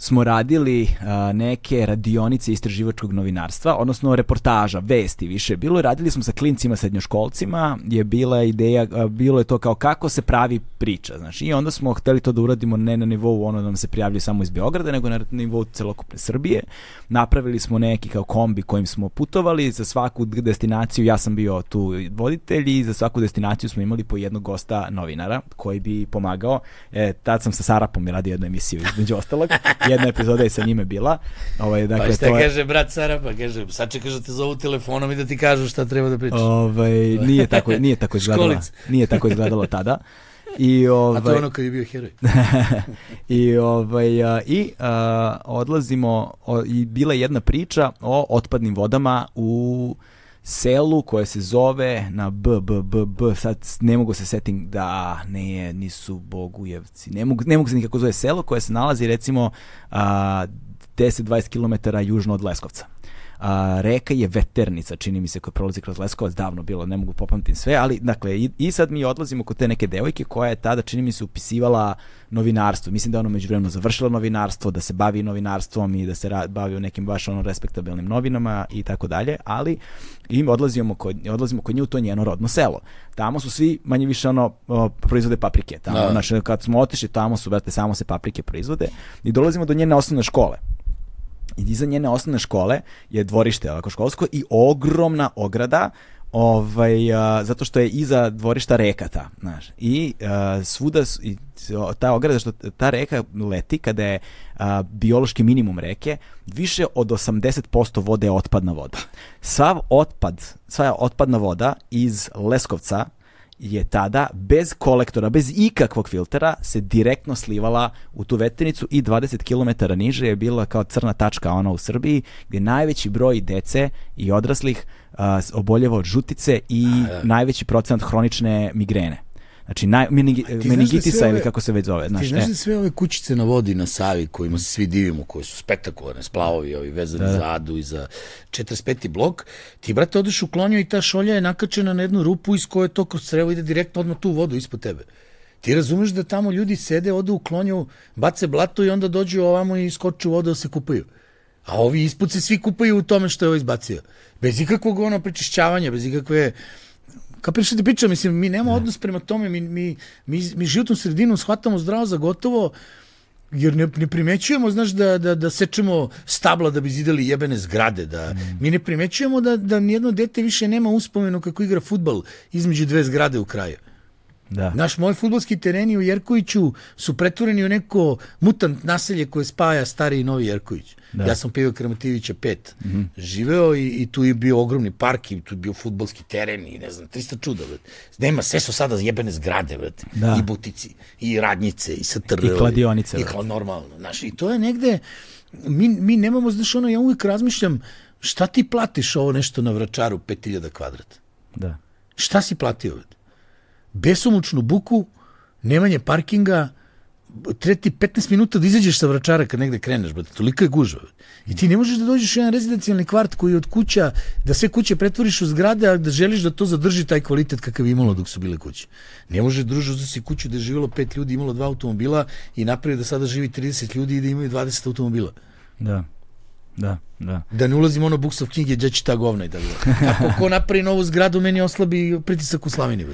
smo radili a, neke radionice istraživačkog novinarstva, odnosno reportaža, vesti više. Bilo je, radili smo sa klincima, srednjoškolcima, je bila ideja, a, bilo je to kao kako se pravi priča, znači i onda smo hteli to da uradimo ne na nivou ono da nam se prijavljaju samo iz Beograda, nego na nivou celokupne Srbije. Napravili smo neki kao kombi kojim smo putovali, za svaku destinaciju ja sam bio tu voditelj i za svaku destinaciju smo imali po jednog gosta novinara koji bi pomagao. E, tad sam sa Sarapom radio jednu emisiju između ostalog jedna epizoda je sa njime bila. Ovaj, dakle, pa šta to je... kaže brat Sara, pa kaže, sad čekaš da te zovu telefonom i da ti kažu šta treba da pričaš. Ovaj, nije, tako, nije tako izgledalo. nije tako izgledalo tada. I ovaj A to je ono kad je bio heroj. I ovaj a, i a, odlazimo o, i bila je jedna priča o otpadnim vodama u selu koje se zove na B, B, B, B, sad ne mogu se setim da ne, nisu Bogujevci, ne mogu, ne mogu se nikako zove selo koje se nalazi recimo a, 10-20 km južno od Leskovca a, reka je Veternica, čini mi se, koja prolazi kroz Leskovac, davno bilo, ne mogu popamtim sve, ali dakle, i, i sad mi odlazimo kod te neke devojke koja je tada, čini mi se, upisivala novinarstvo. Mislim da je ono među vremenu završila novinarstvo, da se bavi novinarstvom i da se ra, bavi u nekim baš ono respektabilnim novinama i tako dalje, ali i odlazimo kod, odlazimo kod nje u to njeno rodno selo. Tamo su svi manje više ono o, proizvode paprike. Tamo, no. znači, kad smo otišli tamo su, brate, samo se paprike proizvode i dolazimo do njene osnovne škole i iza njene osnovne škole je dvorište ovako školsko i ogromna ograda ovaj, a, zato što je iza dvorišta reka ta, znaš. I a, svuda, i, ta ograda, što ta reka leti kada je a, biološki minimum reke, više od 80% vode je otpadna voda. Sav otpad, sva otpadna voda iz Leskovca je tada bez kolektora, bez ikakvog filtera se direktno slivala u tu veternicu i 20 km niže je bila kao crna tačka ona u Srbiji gdje najveći broj dece i odraslih uh, oboljeva od žutice i A, ja. najveći procenat hronične migrene. Znači, naj, meningi, da meningitisa ili kako se već zove. Znaš, ti znaš da sve ove kućice na vodi na Savi kojima se svi divimo, koje su spektakularne, splavovi, ovi vezani da, da. za Adu i za 45. blok, ti, brate, odeš u klonju i ta šolja je nakačena na jednu rupu iz koje to kroz crevo ide direktno odmah tu vodu ispod tebe. Ti razumeš da tamo ljudi sede, odu u klonju, bace blato i onda dođu ovamo i skoču u vodu da se kupaju. A ovi ispod se svi kupaju u tome što je ovo izbacio. Bez ikakvog ono prečišćavanja, bez ikakve Kapiraš ti priča, mislim, mi nemamo odnos prema tome, mi, mi, mi, mi životnu sredinu shvatamo zdravo za gotovo, jer ne, ne primećujemo, znaš, da, da, da sečemo stabla da bi zidali jebene zgrade, da mm. mi ne primećujemo da, da nijedno dete više nema uspomenu kako igra futbal između dve zgrade u kraju. Da. Naš moj futbolski tereni u Jerkoviću su pretvoreni u neko mutant naselje koje spaja stari i novi Jerković. Da. Ja sam pio Kremativića 5. Mm -hmm. Živeo i, i tu je bio ogromni park i tu je bio futbolski teren i ne znam, 300 čuda. Bret. Nema, sve su sada jebene zgrade, bret. Da. I butici, i radnjice, i STR. I kladionice. I klad, normalno. Znaš, I to je negde, mi, mi nemamo, znaš, ono, ja uvijek razmišljam, šta ti platiš ovo nešto na vračaru 5000 kvadrata? Da. Šta si platio? Bret? Besomučnu buku, nemanje parkinga, treti 15 minuta da izađeš sa vračara kad negde kreneš, brate, toliko je gužva. I ti ne možeš da dođeš u jedan rezidencijalni kvart koji je od kuća, da sve kuće pretvoriš u zgrade, a da želiš da to zadrži taj kvalitet kakav je imalo dok su bile kuće. Ne može družu da si kuću da je živjelo pet ljudi, imalo dva automobila i napravi da sada živi 30 ljudi i da imaju 20 automobila. Da. Da, da. Da ne ulazimo ono Books of King je gdje će ta govna i tako. Ako ko napravi novu zgradu, meni oslabi pritisak u Slavini.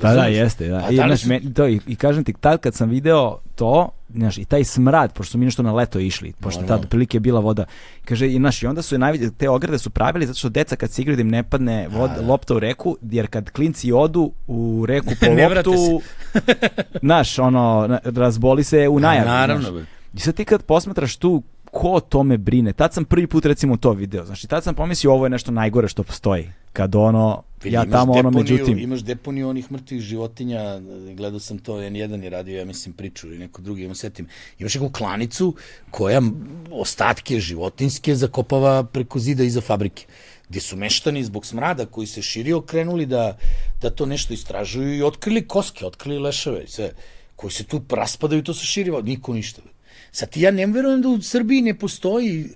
Da, da, jeste. Da. I, znaš, me, to, i, i, kažem ti, tad kad sam video to, znaš, i taj smrad, pošto smo mi nešto na leto išli, pošto no, tad prilike je bila voda, kaže, i, znaš, i onda su najvidje, te ograde su pravili zato što deca kad se igraju da im ne padne vod, da, da. lopta u reku, jer kad klinci odu u reku po loptu, znaš, ono, razboli se u najavu. Naravno. I sad ti kad posmatraš tu ko o tome brine. Tad sam prvi put recimo to video. Znači tad sam pomislio ovo je nešto najgore što postoji. Kad ono, Vidi, ja tamo deponiju, ono međutim... Imaš deponiju onih mrtvih životinja, gledao sam to, N1 je radio, ja mislim, priču ili neko drugi, ima setim. Imaš neku klanicu koja ostatke životinske zakopava preko zida iza fabrike gde su meštani zbog smrada koji se širio krenuli da, da to nešto istražuju i otkrili koske, otkrili leševe i sve, koji se tu raspadaju, to se širiva, niko ništa. Sad ja ne verujem da u Srbiji ne postoji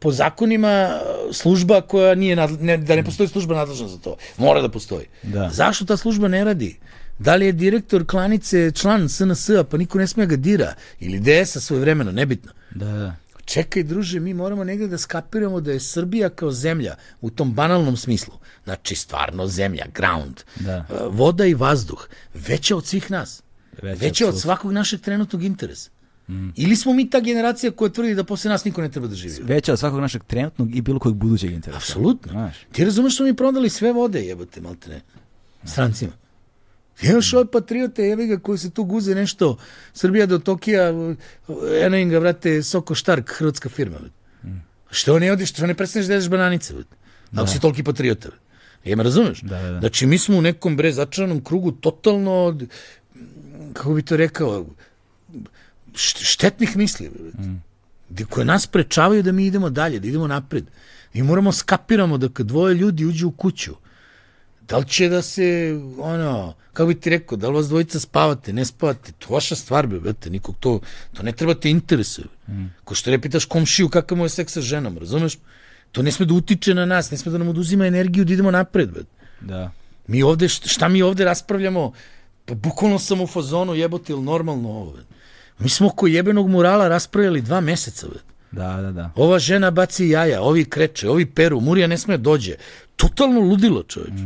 po zakonima služba koja nije, ne, da ne postoji služba nadležna za to. Mora da postoji. Da. Zašto ta služba ne radi? Da li je direktor klanice član SNS-a, pa niko ne sme ga dira, ili DS-a svoje vremeno, nebitno. Da, da. Čekaj, druže, mi moramo negde da skapiramo da je Srbija kao zemlja u tom banalnom smislu, znači stvarno zemlja, ground, Da. voda i vazduh, veća od svih nas. Veća Veća od svakog našeg trenutnog interesa. Ili smo mi ta generacija koja tvrdi da posle nas niko ne treba da živi? Veća od svakog našeg trenutnog i bilo kojeg budućeg interesa. Apsolutno. Znaš. Ti razumeš što mi prodali sve vode, jebote, malte ne, strancima. Imaš ove patriote, jebi ga, koji se tu guze nešto, Srbija do Tokija, eno im ga, vrate, Soko Štark, hrvatska firma. Mm. Što ne odiš, što ne prestaneš da jedeš bananice, vet? ako si toliki patriota. Je me razumeš? Da, da, da. Znači, mi smo u nekom bre začaranom krugu totalno, kako bi to rekao, štetnih misli, mm. koje nas prečavaju da mi idemo dalje, da idemo napred. Mi moramo skapiramo da kad dvoje ljudi uđu u kuću, da li će da se, ono, kako bi ti rekao, da li vas dvojica spavate, ne spavate, to je vaša stvar, be, brate, nikog to, to ne treba te interesuje. Mm. Ko što ne pitaš komšiju kakav mu je seks sa ženom, razumeš? To ne sme da utiče na nas, ne sme da nam oduzima energiju da idemo napred, brate. Da. Mi ovde, šta šta mi ovde raspravljamo? Pa bukvalno sam u fazonu jebote ili normalno ovo. brate. Mi smo oko jebenog murala raspravljali dva meseca. Da, da, da. Ova žena baci jaja, ovi kreče, ovi peru, Murija ne sme da dođe. Totalno ludilo, čoveče.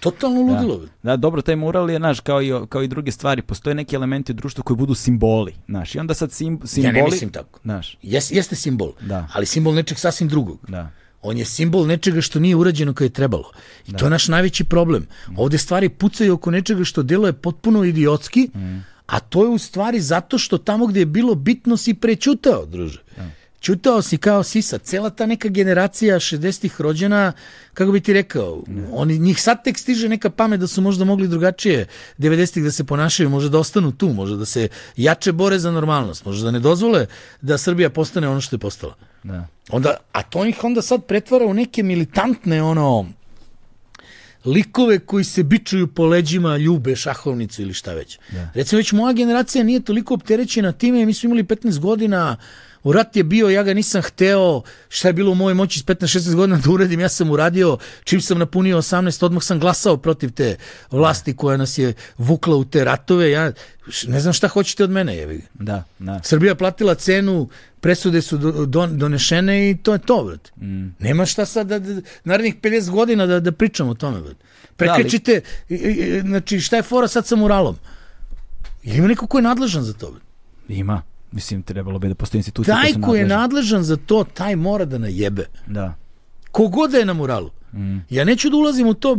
Totalno ludilo. brate. Da, dobro, taj mural je, znaš, kao i, kao i druge stvari, postoje neki elementi u društvu koji budu simboli, znaš, i onda sad sim, simboli... Ja ne mislim tako. Znaš, Jes, jeste simbol, Da. ali simbol nečeg sasvim drugog. da. On je simbol nečega što nije urađeno kao je trebalo. I to je naš najveći problem. Ovde stvari pucaju oko nečega što deluje potpuno idiotski, a to je u stvari zato što tamo gde je bilo bitno si prećutao, druže. Ćutao si kao sisa. Cela ta neka generacija 60-ih rođena, kako bi ti rekao, oni, njih sad tek stiže neka pamet da su možda mogli drugačije 90-ih da se ponašaju, možda da ostanu tu, možda da se jače bore za normalnost, možda da ne dozvole da Srbija postane ono što je postala. Da. Onda, a to ih onda sad pretvara u neke militantne ono likove koji se bičuju po leđima, ljube šahovnicu ili šta već. Da. Recimo već moja generacija nije toliko opterećena time, mi smo imali 15 godina, u rat je bio, ja ga nisam hteo, šta je bilo u mojoj moći s 15-16 godina da uradim, ja sam uradio, čim sam napunio 18, odmah sam glasao protiv te vlasti koja nas je vukla u te ratove, ja ne znam šta hoćete od mene, jevi. Da, da. Srbija platila cenu, presude su do, don, donešene i to je to, brate. Mm. Nema šta sad da, da, narednih 50 godina da, da pričamo o tome, brate. Prekrećite, i- i- i- znači šta je fora sad sa muralom? Ima neko ko je nadležan za to, brate? Ima. Mislim, trebalo bi da postoji institucija Taj ko je nadležan za to, taj mora da najebe. Da. Kogod da je na muralu. Mm. Ja neću da ulazim u to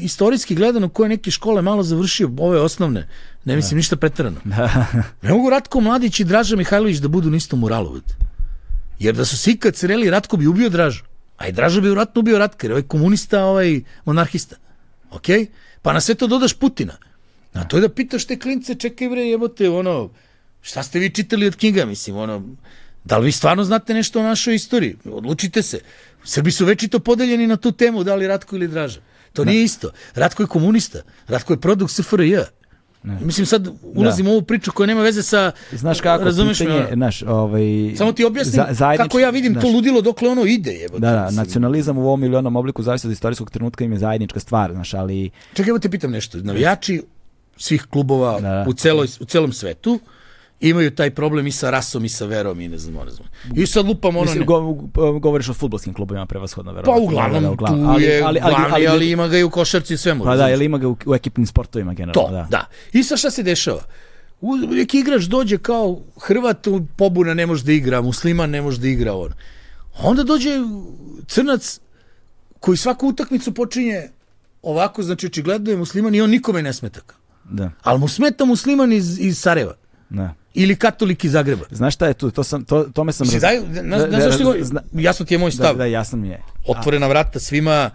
istorijski gledano koje neke škole malo završio, ove osnovne. Ne mislim ništa pretarano. ne mogu Ratko Mladić i Draža Mihajlović da budu na istom muralu. Jer da su se ikad sreli, Ratko bi ubio Dražu. A i Draža bi vratno ubio Ratka, jer ovaj komunista, ovaj monarhista. Ok? Pa na sve to dodaš Putina. A to je da pitaš te klince, čekaj bre, jebote, ono, šta ste vi čitali od knjiga, mislim, ono, da li vi stvarno znate nešto o našoj istoriji? Odlučite se. Srbi su večito podeljeni na tu temu, da li Ratko ili Draža. To nije isto. Ratko je komunista. Ratko je produkt SFRJ. Mislim sad ulazim u ovu priču koja nema veze sa Znaš kako, razumeš me, pitanje, ono? znaš, ovaj... Samo ti objasnim za- kako ja vidim znaš, to ludilo dokle ono ide, jebote. Da, da, mislim. nacionalizam u ovom ili onom obliku zavisno od istorijskog trenutka im je zajednička stvar, znaš, ali Čekaj, evo te pitam nešto. Navijači svih klubova Da, da. u, celoj, u celom svetu imaju taj problem i sa rasom i sa verom i ne znam, ne znam. I sad lupam ono... mislim, ne- go- govoriš o futbolskim klubovima prevashodno, pa verovatno. uglavnom, Da, uglavnom. tu je ali, ali, ali, glavni, ali, ima ga i u košarci i svemu. Pa da, razumeš? ili ima ga u, u ekipnim sportovima generalno, To, da. da. I sad šta se dešava? U, neki igrač dođe kao Hrvat, pobuna ne može da igra, musliman ne može da igra on. Onda dođe crnac koji svaku utakmicu počinje ovako, znači očigledno je musliman i on nikome ne smeta. da, Ali mu smeta musliman iz, iz Sarajeva. da. Ili katolik iz Zagreba. Znaš šta je tu? To sam, to, tome sam... Mislim, raz- daj, na, da, da, zašto zna- jasno ti je moj Da, stav. da, jasno mi je. Otvorena vrata svima,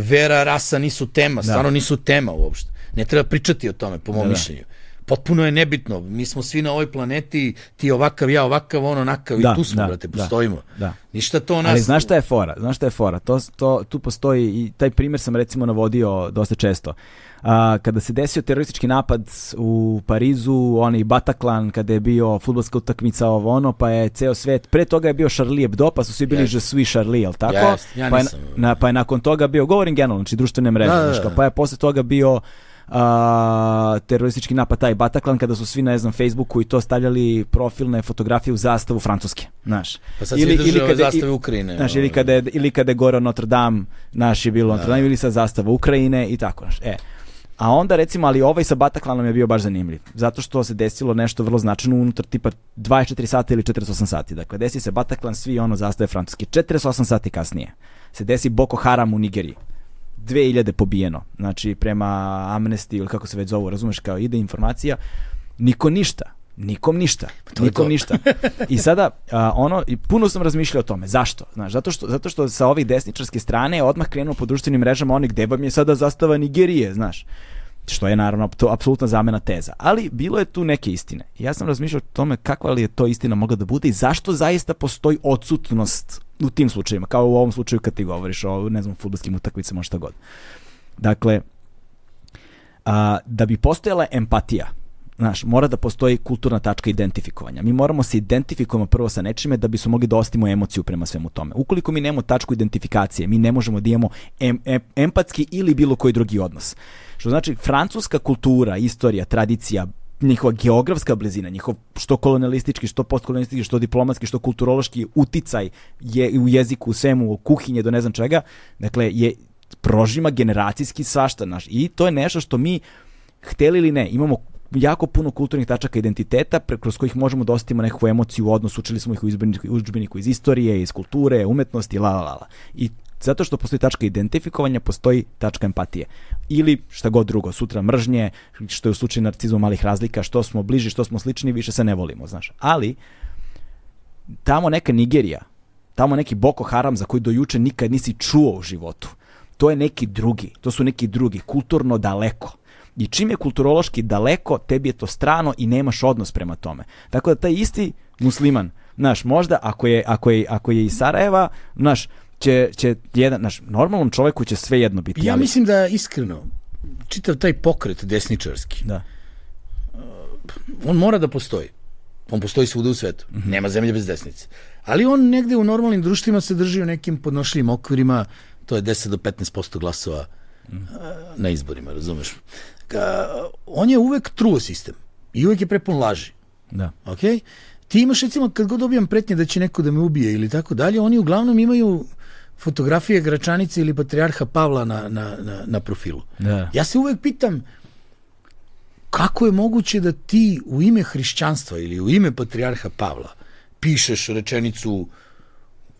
vera, rasa nisu tema, stvarno nisu tema uopšte. Ne treba pričati o tome, po mom Da, da. mišljenju. Potpuno je nebitno. Mi smo svi na ovoj planeti, ti ovakav, ja ovakav, on onakav Da, i tu smo, da, brate, da, postojimo. da. Ništa to nas... Ali znaš šta je fora? Znaš šta je fora? To, to, tu postoji i taj primjer sam recimo navodio dosta često. A, kada se desio teroristički napad u Parizu, onaj Bataclan, kada je bio futbolska utakmica ovo ono, pa je ceo svet, pre toga je bio Charlie Hebdo, pa su svi bili Jest. je sui Charlie, jel tako? Jest, ja pa, je, na, pa je nakon toga bio, govorim generalno, znači društvene mreže, Da, da, da. pa je posle toga bio a, teroristički napad taj Bataclan kada su svi na ne znam Facebooku i to stavljali profilne fotografije u zastavu Francuske, znaš. Pa sad ili, ili kada zastave Ukrajine. Znaš, ili kada je, ili kada je gore Notre Dame, naš je bilo da. Notre Dame ili sa zastava Ukrajine i tako, znaš. E, A onda recimo, ali ovaj sa Bataklanom je bio baš zanimljiv, zato što se desilo nešto vrlo značajno unutar tipa 24 sata ili 48 sati. Dakle, desi se Bataklan, svi ono zastave francuski. 48 sati kasnije se desi Boko Haram u Nigeriji. 2000 pobijeno. Znači, prema Amnesty ili kako se već zovu, razumeš, kao ide informacija, niko ništa. Nikom ništa. To nikom ništa. I sada a, ono i puno sam razmišljao o tome. Zašto? Znaš, zato što zato što sa ovih desničarske strane odmah krenuo po društvenim mrežama oni gde vam je sada zastava Nigerije, znaš. Što je naravno to apsolutna zamena teza. Ali bilo je tu neke istine. Ja sam razmišljao o tome kakva li je to istina mogla da bude i zašto zaista postoji odsutnost u tim slučajevima, kao u ovom slučaju kad ti govoriš o, ne znam, futbolskim utakmicama, šta god. Dakle, a, da bi postojala empatija, Znaš, mora da postoji kulturna tačka identifikovanja. Mi moramo se identifikujemo prvo sa nečime da bismo mogli da ostimo emociju prema svemu tome. Ukoliko mi nemamo tačku identifikacije, mi ne možemo da imamo em, em, empatski ili bilo koji drugi odnos. Što znači, francuska kultura, istorija, tradicija, njihova geografska blizina, njihov što kolonialistički, što postkolonialistički, što diplomatski, što kulturološki uticaj je u jeziku, u svemu, u kuhinje do ne znam čega, dakle, je prožima generacijski svašta naš. I to je nešto što mi hteli ili ne, imamo jako puno kulturnih tačaka identiteta kroz kojih možemo da ostavimo neku emociju u odnosu, učili smo ih u udžbeniku iz istorije, iz kulture, umetnosti, la la la. I zato što postoji tačka identifikovanja, postoji tačka empatije. Ili šta god drugo, sutra mržnje, što je u slučaju narcizma malih razlika, što smo bliži, što smo slični, više se ne volimo, znaš. Ali, tamo neka Nigerija, tamo neki Boko Haram za koji do juče nikad nisi čuo u životu, to je neki drugi, to su neki drugi, kulturno daleko. I čim je kulturološki daleko, tebi je to strano i nemaš odnos prema tome. Tako da taj isti musliman, znaš, možda ako je, ako je, ako je iz Sarajeva, znaš, će, će jedan, znaš, normalnom čoveku će sve jedno biti. Ja ali... mislim da iskreno, čitav taj pokret desničarski, da. on mora da postoji. On postoji svuda u svetu. Mm -hmm. Nema zemlje bez desnice. Ali on negde u normalnim društvima se drži u nekim podnošljivim okvirima, to je 10 do 15% glasova mm. na izborima, razumeš? On je uvek truo sistem i uvek je prepun laži. Da. Ok? Ti imaš recimo kad god dobijam pretnje da će neko da me ubije ili tako dalje, oni uglavnom imaju fotografije Gračanice ili Patrijarha Pavla na, na, na, na profilu. Da. Ja se uvek pitam kako je moguće da ti u ime hrišćanstva ili u ime Patrijarha Pavla pišeš rečenicu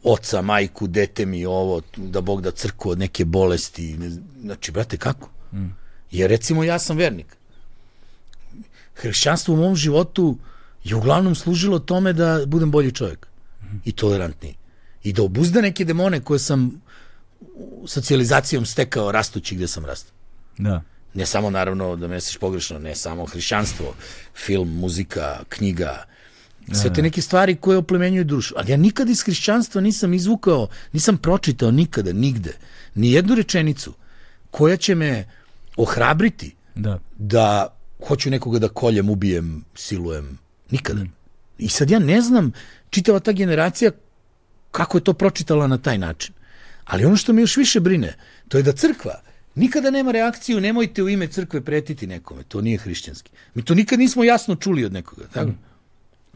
oca, majku, dete mi ovo, da Bog da crku od neke bolesti. Znači, brate, kako? Mm. Jer recimo ja sam vernik. Hrišćanstvo u mom životu je uglavnom služilo tome da budem bolji čovjek i tolerantniji. I da obuzda neke demone koje sam socijalizacijom stekao rastući gde sam rastao. Da. Ne samo naravno da me misliš pogrešno, ne samo hrišćanstvo, film, muzika, knjiga, sve te neke stvari koje oplemenjuju dušu. Ali ja nikad iz hrišćanstva nisam izvukao, nisam pročitao nikada, nigde, ni jednu rečenicu koja će me ohrabriti da, da hoću nekoga da koljem, ubijem, silujem. Nikada. Mm. I sad ja ne znam, čitava ta generacija kako je to pročitala na taj način. Ali ono što me još više brine, to je da crkva nikada nema reakciju, nemojte u ime crkve pretiti nekome, to nije hrišćanski. Mi to nikad nismo jasno čuli od nekoga. Tako? Mm.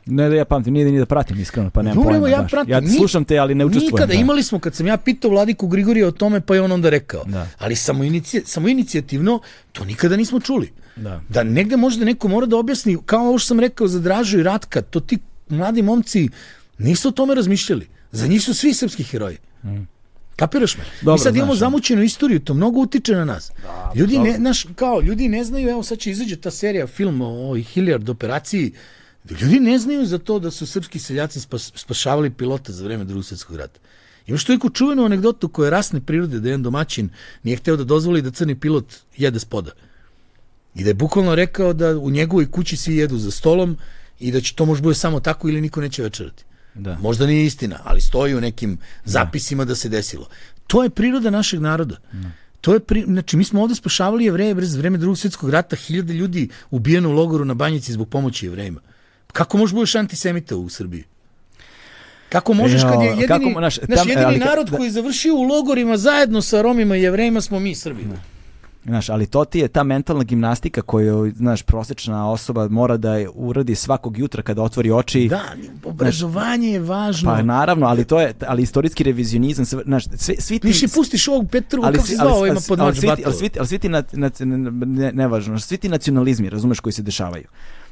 Ne da ja pamtim, nije da ni da pratim iskreno, pa nemam pojma ja. Pratim, ja slušam te, ali ne učestvujem. Nikada, da. imali smo, kad sam ja pitao Vladiku Grigorija o tome, pa je on onda rekao. Da. Ali samo, inici, samo inicijativno, to nikada nismo čuli. Da. da negde možda neko mora da objasni, kao ovo što sam rekao za Dražu i Ratka, to ti mladi momci nisu o tome razmišljali. Za njih su svi srpski heroji. Mm. Kapiraš me? Dobro, Mi sad imamo zamućenu istoriju, to mnogo utiče na nas. Da, ljudi ne, naš, kao, ljudi ne znaju, evo sad će izađe ta serija film o ovoj Hilliard operaciji, Ljudi ne znaju za to da su srpski seljaci spas, spašavali pilota za vreme drugog svjetskog rata. Imaš toliko čuvenu anegdotu koja je rasne prirode da jedan domaćin nije hteo da dozvoli da crni pilot jede spoda. I da je bukvalno rekao da u njegovoj kući svi jedu za stolom i da će to možda bude samo tako ili niko neće večerati. Da. Možda nije istina, ali stoji u nekim zapisima da, da se desilo. To je priroda našeg naroda. Da. To je pri... znači mi smo ovde spašavali jevreje brez vreme drugog svjetskog rata, hiljade ljudi ubijeno u logoru na banjici zbog pomoći jevrejima. Kako možeš budeš antisemita u Srbiji? Kako možeš kad je jedini, kako, naš, tam, naš jedini ali, narod da, koji je završio u logorima zajedno sa Romima i Jevrejima smo mi Srbi. Znaš, ali to ti je ta mentalna gimnastika koju, znaš, prosječna osoba mora da uradi svakog jutra kada otvori oči. Da, obrazovanje je važno. Pa naravno, ali to je, ali istorijski revizionizam, znaš, svi, svi ti... Više pustiš ovog Petru, ali, kako se zvao, ali, ima pod ali, noć svi, ali, svi, ti- ali svi ti, na, na, ne, nevažno, svi ti nacionalizmi, razumeš, koji se dešavaju.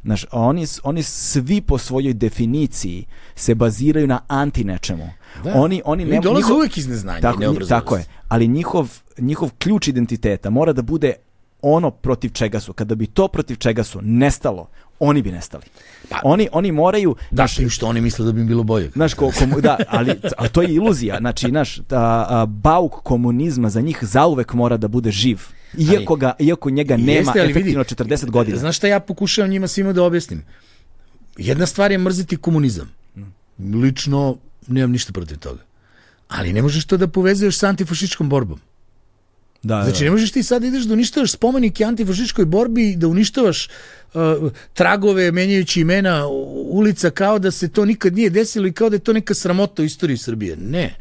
Znaš, oni, oni svi po svojoj definiciji se baziraju na anti nečemu. Da. Oni, oni ne, dolaze njihov- uvek iz neznanja tako, i tako je, ali njihov, njihov ključ identiteta mora da bude ono protiv čega su. Kada bi to protiv čega su nestalo, oni bi nestali. Pa- oni, oni moraju... Da, što, što oni misle da bi im bilo bolje. Znaš, ko, komu- da, ali, ali to je iluzija. Znači, a, bauk komunizma za njih zauvek mora da bude živ. Iako, ga, iako njega nema Jeste, ali vidi, efektivno 40 godina. Znaš šta ja pokušavam njima svima da objasnim? Jedna stvar je mrziti komunizam. Lično nemam ništa protiv toga. Ali ne možeš to da povezuješ sa antifašičkom borbom. da, Znači, ne možeš ti sad ideš da uništavaš spomenike antifašičkoj borbi i da uništavaš uh, tragove menjajući imena ulica kao da se to nikad nije desilo i kao da je to neka sramota u istoriji Srbije. Ne.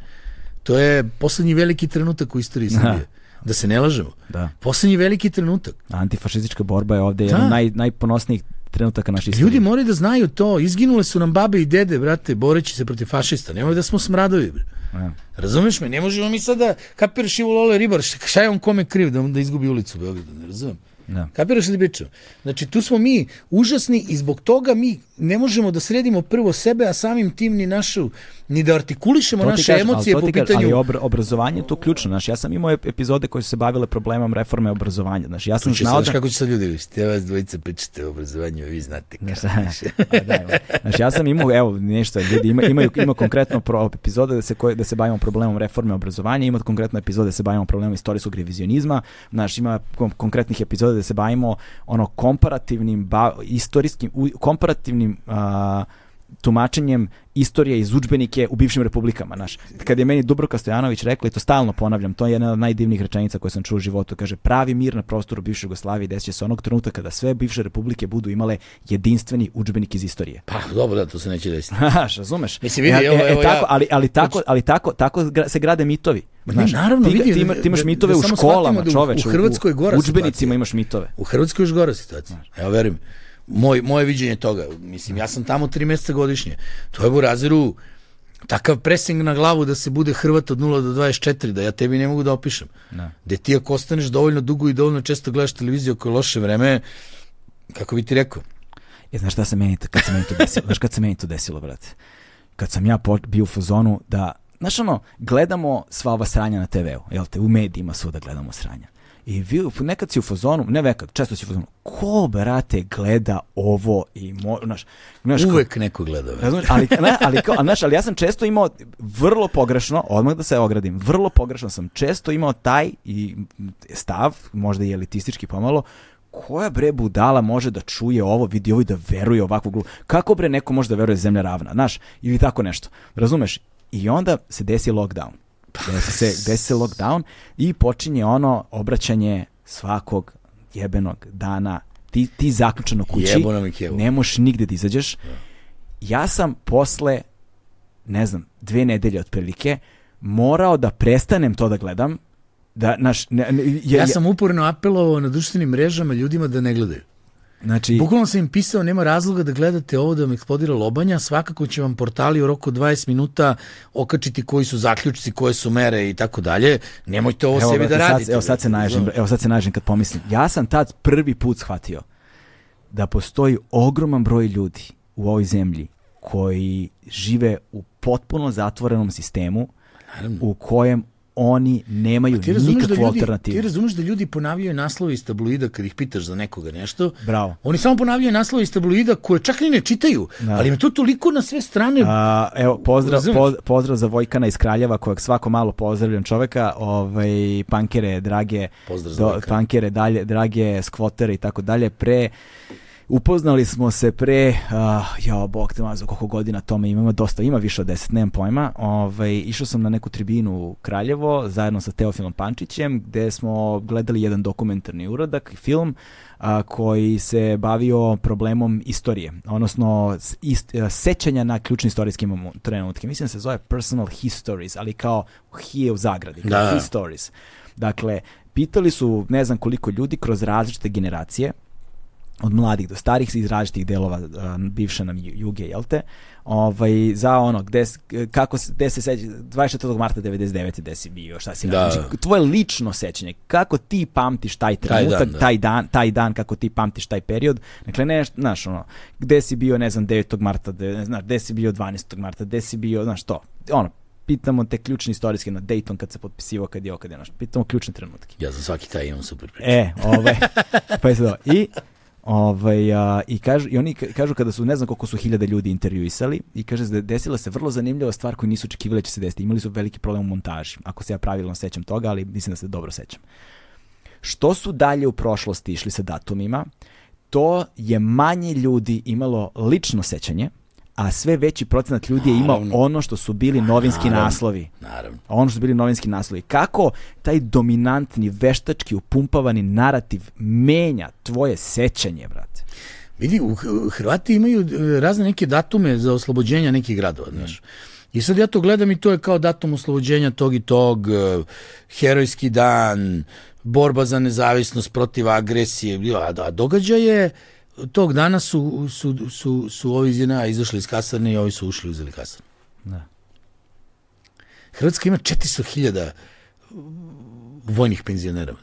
To je poslednji veliki trenutak u istoriji Srbije. Da se ne lažemo. Da. Poslednji veliki trenutak. Antifašistička borba je ovde Da. jedan naj, najponosnijih trenutaka naše istorije. Ljudi moraju da znaju to. Izginule su nam babe i dede, brate, boreći se protiv fašista. Nemoj da smo smradovi, bre. Ja. Razumeš me? Ne možemo mi sada, kapiraš Ivo Lole Ribar, šta šta je on kome kriv da, da izgubi ulicu u Beogradu, ne razumem. Da. Kapiraš li pričam? Znači, tu smo mi užasni i zbog toga mi ne možemo da sredimo prvo sebe, a samim tim ni našu, ni da artikulišemo naše kažem, emocije po pitanju... Ali obra, obrazovanje je tu ključno. Znaš, ja sam imao ep- epizode koje su se bavile problemom reforme obrazovanja. Znaš, ja sam znao znaš da... kako će sad ljudi vidjeti? Ja vas dvojica pričate o obrazovanju, vi znate Znaš, kako. pa da, evo. Znaš, ja sam imao, evo, nešto, ljudi ima, imaju, ima konkretno pro, epizode da se, koje, da se bavimo problemom reforme obrazovanja, ima konkretno epizode da se bavimo problemom istorijskog revizionizma, znaš, ima kon- konkretnih epizoda da se bavimo ono komparativnim, ba, istorijskim, u, komparativnim a, tumačenjem istorije iz udžbenike u bivšim republikama, znaš. Kad je meni Dubroka Stojanović rekla, i to stalno ponavljam, to je jedna od najdivnijih rečenica koje sam čuo u životu, kaže, pravi mir na prostoru bivše Jugoslavije desit će se onog trenutka kada sve bivše republike budu imale jedinstveni udžbenik iz istorije. Pa, dobro, da, to se neće desiti. Znaš, razumeš? Mislim, vidi, E, evo- e, evo tako, ja- ali, ali tako, ali tako, tako se grade mitovi. Ma ne, naravno, ti, vidi, ti, ima- ti imaš da- mitove da u samo školama, da u- čoveče. u Hrvatskoj gora U udžbenicima imaš mitove. U Hrvatskoj je još gora situacija. Evo, verujem. Moj, moje viđenje toga, mislim, ja sam tamo tri meseca godišnje. To je u Raziru takav presing na glavu da se bude Hrvat od 0 do 24, da ja tebi ne mogu da opišem. Da. Da ti ako ostaneš dovoljno dugo i dovoljno često gledaš televiziju je loše vreme, kako bi ti rekao? E, znaš šta se meni, kad se meni to desilo? Znaš kad se meni to desilo, brate? Kad sam ja bio u fazonu da, znaš ono, gledamo sva ova sranja na TV-u, jel te, u medijima svuda gledamo sranja. I vi, nekad si u fazonu, ne nekad, često si u fazonu, ko, brate, gleda ovo i, mo, znaš, znaš, Uvek neko gleda. Razumeš, ali, ne, ali, kao, a znaš, ali ja sam često imao vrlo pogrešno, odmah da se ogradim, vrlo pogrešno sam često imao taj i stav, možda i elitistički pomalo, koja bre budala može da čuje ovo, vidi ovo i da veruje ovakvu glu. Kako bre neko može da veruje da zemlja ravna, znaš, ili tako nešto. Razumeš? I onda se desi lockdown. Desi se, desi se lockdown i počinje ono obraćanje svakog jebenog dana ti, ti zaključano kući, Jebo nam jebo. ne možeš nigde da izađeš. Ja sam posle, ne znam, dve nedelje otprilike, morao da prestanem to da gledam, da, naš, ne, ne, je, Ja sam uporno apelovao na društvenim mrežama ljudima da ne gledaju. Znači, Bukvalno sam im pisao, nema razloga da gledate ovo da vam eksplodira lobanja, svakako će vam portali u roku od 20 minuta okačiti koji su zaključci, koje su mere i tako dalje. Nemojte ovo sebi brate, da sad- radite. evo sad se naježim, razumeš? evo sad se naježim kad pomislim. Ja sam tad prvi put shvatio da postoji ogroman broj ljudi u ovoj zemlji koji žive u potpuno zatvorenom sistemu Naravno. u kojem oni nemaju Ti razumeš, da nikakvu ljudi, ti alternativu. razumeš da ljudi ponavljaju naslove iz tabloida kad ih pitaš za nekoga nešto. Bravo. Oni samo ponavljaju naslove iz tabloida koje čak ni ne čitaju, Da. ali ima to toliko na sve strane. A, evo, pozdrav, poz, pozdrav za Vojkana iz Kraljeva, kojeg svako malo pozdravljam čoveka, ovaj, pankere, drage, Pozdrav Vojkana. pankere, dalje, drage, skvotere i tako dalje, pre, upoznali smo se pre, uh, jao, bog te mazo, koliko godina tome ima, ima dosta, ima više od deset, nemam pojma, ovaj, išao sam na neku tribinu u Kraljevo, zajedno sa Teofilom Pančićem, gde smo gledali jedan dokumentarni uradak, film, a, koji se bavio problemom istorije, odnosno ist, a, sećanja na ključne istorijske momu- trenutke. Mislim da se zove personal histories, ali kao he u zagradi, kao Da. histories. Dakle, pitali su ne znam koliko ljudi kroz različite generacije, od mladih do starih iz različitih delova uh, bivše nam juge, jel te? Ovaj, za ono, gde, kako, se- gde se seća, 24. marta 99. gde si bio, šta si Da. radio? Znači, tvoje lično sećanje, kako ti pamtiš taj Taj trenutak, dan, da. taj dan, taj dan, kako ti pamtiš taj period. Dakle, ne, znaš, ono, gde si bio, ne znam, 9. marta, ne znaš, gde si bio 12. marta, gde si bio, znaš, to. Ono, pitamo te ključne istorijske na Dayton kad se potpisivao, kad je ovo, kad je, znaš, pitamo ključne trenutke. Ja za svaki taj imam super priču. E, ovaj, pa je to. I, ovaj, a, i, kažu, i oni ka- kažu kada su, ne znam koliko su hiljade ljudi intervjuisali, i kaže da desila se vrlo zanimljiva stvar koju nisu očekivali da će se desiti. Imali su veliki problem u montaži, ako se ja pravilno sećam toga, ali mislim da se dobro sećam. Što su dalje u prošlosti išli sa datumima, to je manje ljudi imalo lično sećanje, a sve veći procenat ljudi je imao Naravno. ono što su bili novinski Naravno. naslovi. Naravno. Ono što su bili novinski naslovi. Kako taj dominantni, veštački, upumpavani narativ menja tvoje sećanje, brate? Vidi, Hrvati imaju e, razne neke datume za oslobođenja nekih gradova, znaš. I sad ja to gledam i to je kao datum oslobođenja tog i tog, e, herojski dan, borba za nezavisnost protiv agresije, a, a događaje tog dana su, su, su, su ovi iz JNA izašli iz kasarne i ovi su ušli i uzeli kasarne. Da. Hrvatska ima 400.000 vojnih penzionera.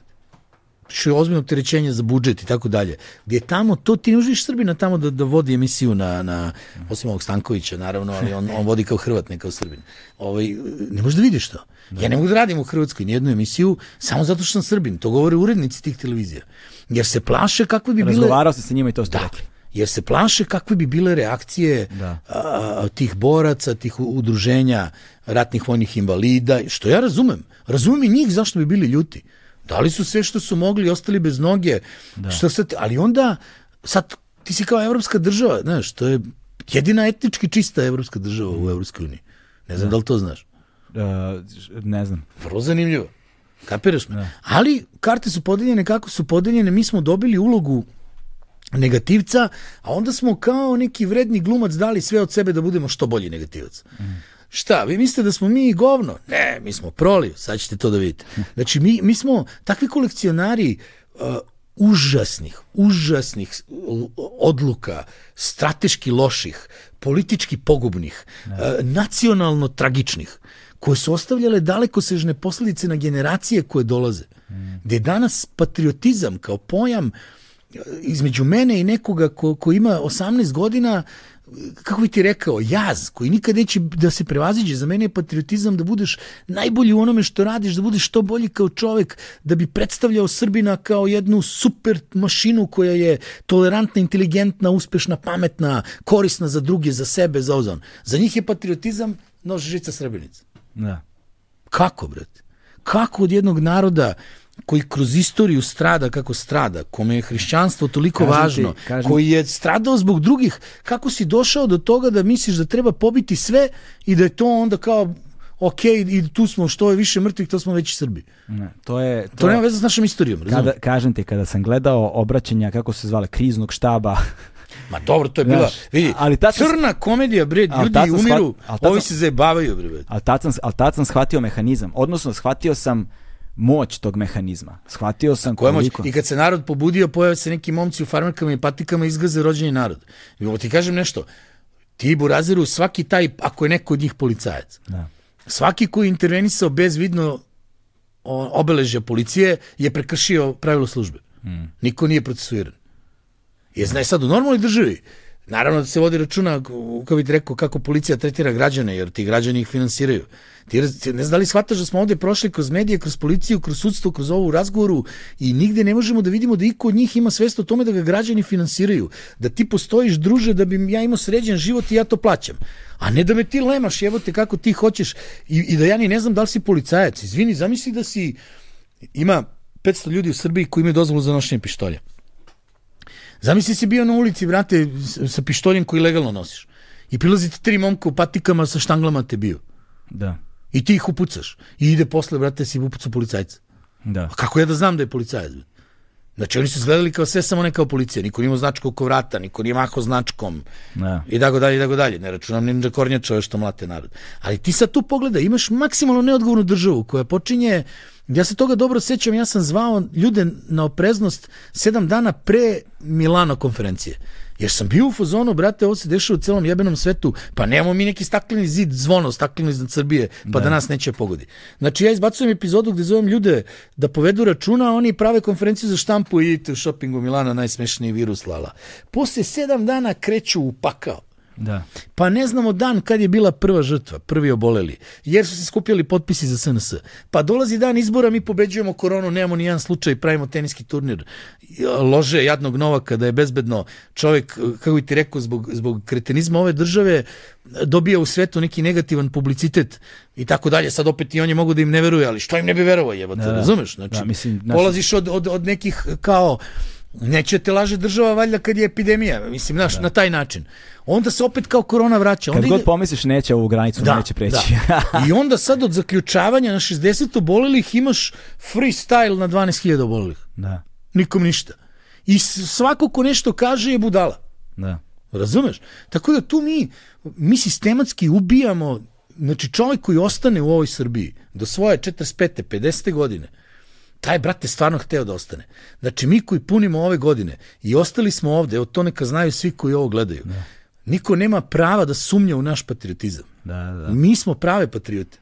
Što je ozbiljno opterećenje za budžet i tako dalje. Gdje je tamo, to ti ne užiš Srbina tamo da, da vodi emisiju na, na osim ovog Stankovića, naravno, ali on, on vodi kao Hrvat, ne kao Srbin. Ovaj, ne možeš da vidiš to. Ja ne mogu da radim u Hrvatskoj nijednu emisiju samo zato što sam Srbin. To govore urednici tih televizija. Jer se plaše kakve bi bile... Razgovarao se sa njima i to ste Da, rekli. jer se plaše kakve bi bile reakcije Da. a, tih boraca, tih udruženja ratnih vojnih invalida, što ja razumem. Razumem i njih zašto bi bili ljuti. Dali su sve što su mogli ostali bez noge. Što sad, ali onda, sad, ti si kao evropska država, znaš, to je jedina etnički čista evropska država u Evropskoj uniji. Ne znam da li to znaš. Uh, ne znam. Vrlo zanimljivo. Kapiraš me? Ali karte su podeljene kako su podeljene, mi smo dobili ulogu negativca, a onda smo kao neki vredni glumac dali sve od sebe da budemo što bolji negativac. Šta, vi mislite da smo mi govno? Ne, mi smo proliv, sad ćete to da vidite. Znači, mi, mi smo takvi kolekcionari uh, užasnih, užasnih l- odluka, strateški loših, politički pogubnih, uh, nacionalno tragičnih, koje su ostavljale dalekosežne posljedice na generacije koje dolaze. Gde je danas patriotizam kao pojam između mene i nekoga ko, ko ima 18 godina kako bi ti rekao, jaz koji nikad neće da se prevaziđe. Za mene je patriotizam da budeš najbolji u onome što radiš, da budeš što bolji kao čovek, da bi predstavljao Srbina kao jednu super mašinu koja je tolerantna, inteligentna, uspešna, pametna, korisna za druge, za sebe, za ozon. Za njih je patriotizam nož žica srebrenica. Da. Kako, brate? Kako od jednog naroda koji kroz istoriju strada kako strada, kome je hrišćanstvo toliko Kažem ti, važno, kažem- koji je stradao zbog drugih, kako si došao do toga da misliš da treba pobiti sve i da je to onda kao ok, i tu smo, što je više mrtvih, to smo već Srbi. Ne, to je... To nema veze s našom istorijom, razumiješ? Kada, kažem ti, kada sam gledao obraćanja, kako se zvale, kriznog štaba, Ma dobro, to je bila, Znaš, vidi, ali tad sam- crna komedija, bre, Ali ljudi tad sam umiru, shvat- ali tad ovi sam- se zajebavaju, bre. ali tad, sam, ali tad sam shvatio mehanizam, odnosno shvatio sam moć tog mehanizma. Shvatio sam Koja moć? koliko... I kad se narod pobudio, pojave se neki momci u farmerkama i patikama i izgaze rođeni narod. I ovo ti kažem nešto, ti buraziru svaki taj, ako je neko od njih policajac, Da. svaki koji je intervenisao bez vidno o- obeležja policije je prekršio pravilo službe. Niko nije procesuiran. Je znaš sad u normalnoj državi, naravno da se vodi računa, kako bih rekao, kako policija tretira građane, jer ti građani ih finansiraju. Ti, ti ne znam da li shvataš da smo ovde prošli kroz medije, kroz policiju, kroz sudstvo, kroz ovu razgovoru i nigde ne možemo da vidimo da iko od njih ima svest o tome da ga građani finansiraju. Da ti postojiš, druže, da bi ja imao sređen život i ja to plaćam. A ne da me ti lemaš, evo te kako ti hoćeš i, i da ja ni ne znam da li si policajac. Izvini, zamisli da si, ima 500 ljudi u Srbiji koji imaju dozvolu za nošenje pištolja. Zamisli si bio na ulici, brate, sa pištoljem koji legalno nosiš. I prilazite tri momka u patikama sa štanglama te bio. Da. I ti ih upucaš. I ide posle, brate, si upucao policajca. Da. A kako ja da znam da je policajac? Znači oni su izgledali kao sve samo ne kao policija, niko nije imao značku oko vrata, niko nije mahao značkom Da. i tako dalje i tako dalje. Ne računam ninja kornjača što mlate narod. Ali ti sad tu pogledaj, imaš maksimalno neodgovornu državu koja počinje Ja se toga dobro sećam, ja sam zvao ljude na opreznost sedam dana pre Milano konferencije. Jer sam bio u fazonu, brate, ovo se dešava u celom jebenom svetu, pa nemamo mi neki stakleni zid, zvono stakleno iznad Srbije, pa da, da nas neće pogodi. Znači ja izbacujem epizodu gde zovem ljude da povedu računa, a oni prave konferenciju za štampu i idite u shoppingu Milana, najsmešniji virus, lala. Posle sedam dana kreću u pakao. Da. Pa ne znamo dan kad je bila prva žrtva, prvi oboleli, jer su se skupljali potpisi za SNS. Pa dolazi dan izbora, mi pobeđujemo koronu, nemamo ni jedan slučaj, pravimo teniski turnir. Lože jadnog Novaka da je bezbedno čovjek, kako bi ti rekao, zbog, zbog kretenizma ove države, dobija u svetu neki negativan publicitet i tako dalje. Sad opet i oni mogu da im ne veruje, ali što im ne bi verovao, jebate, Da, da. razumeš? Znači, Da, mislim, naši- polaziš od, od, od nekih kao Neće te laže država valjda kad je epidemija, mislim, znaš, na taj način. Onda se opet kao korona vraća. Onda Kad god ide- pomisliš neće ovu granicu, neće preći. Da. I onda sad od zaključavanja na 60 obolelih imaš freestyle na 12.000 obolelih. da, Nikom ništa. I svako ko nešto kaže je budala. da. Razumeš? Tako da tu mi, mi sistematski ubijamo, znači čovjek koji ostane u ovoj Srbiji do svoje 45. 50. godine, taj brate stvarno hteo da ostane. Znači mi koji punimo ove godine i ostali smo ovde, evo to neka znaju svi koji ovo gledaju, niko nema prava da sumnja u naš patriotizam. Da, da. Mi smo prave patriote.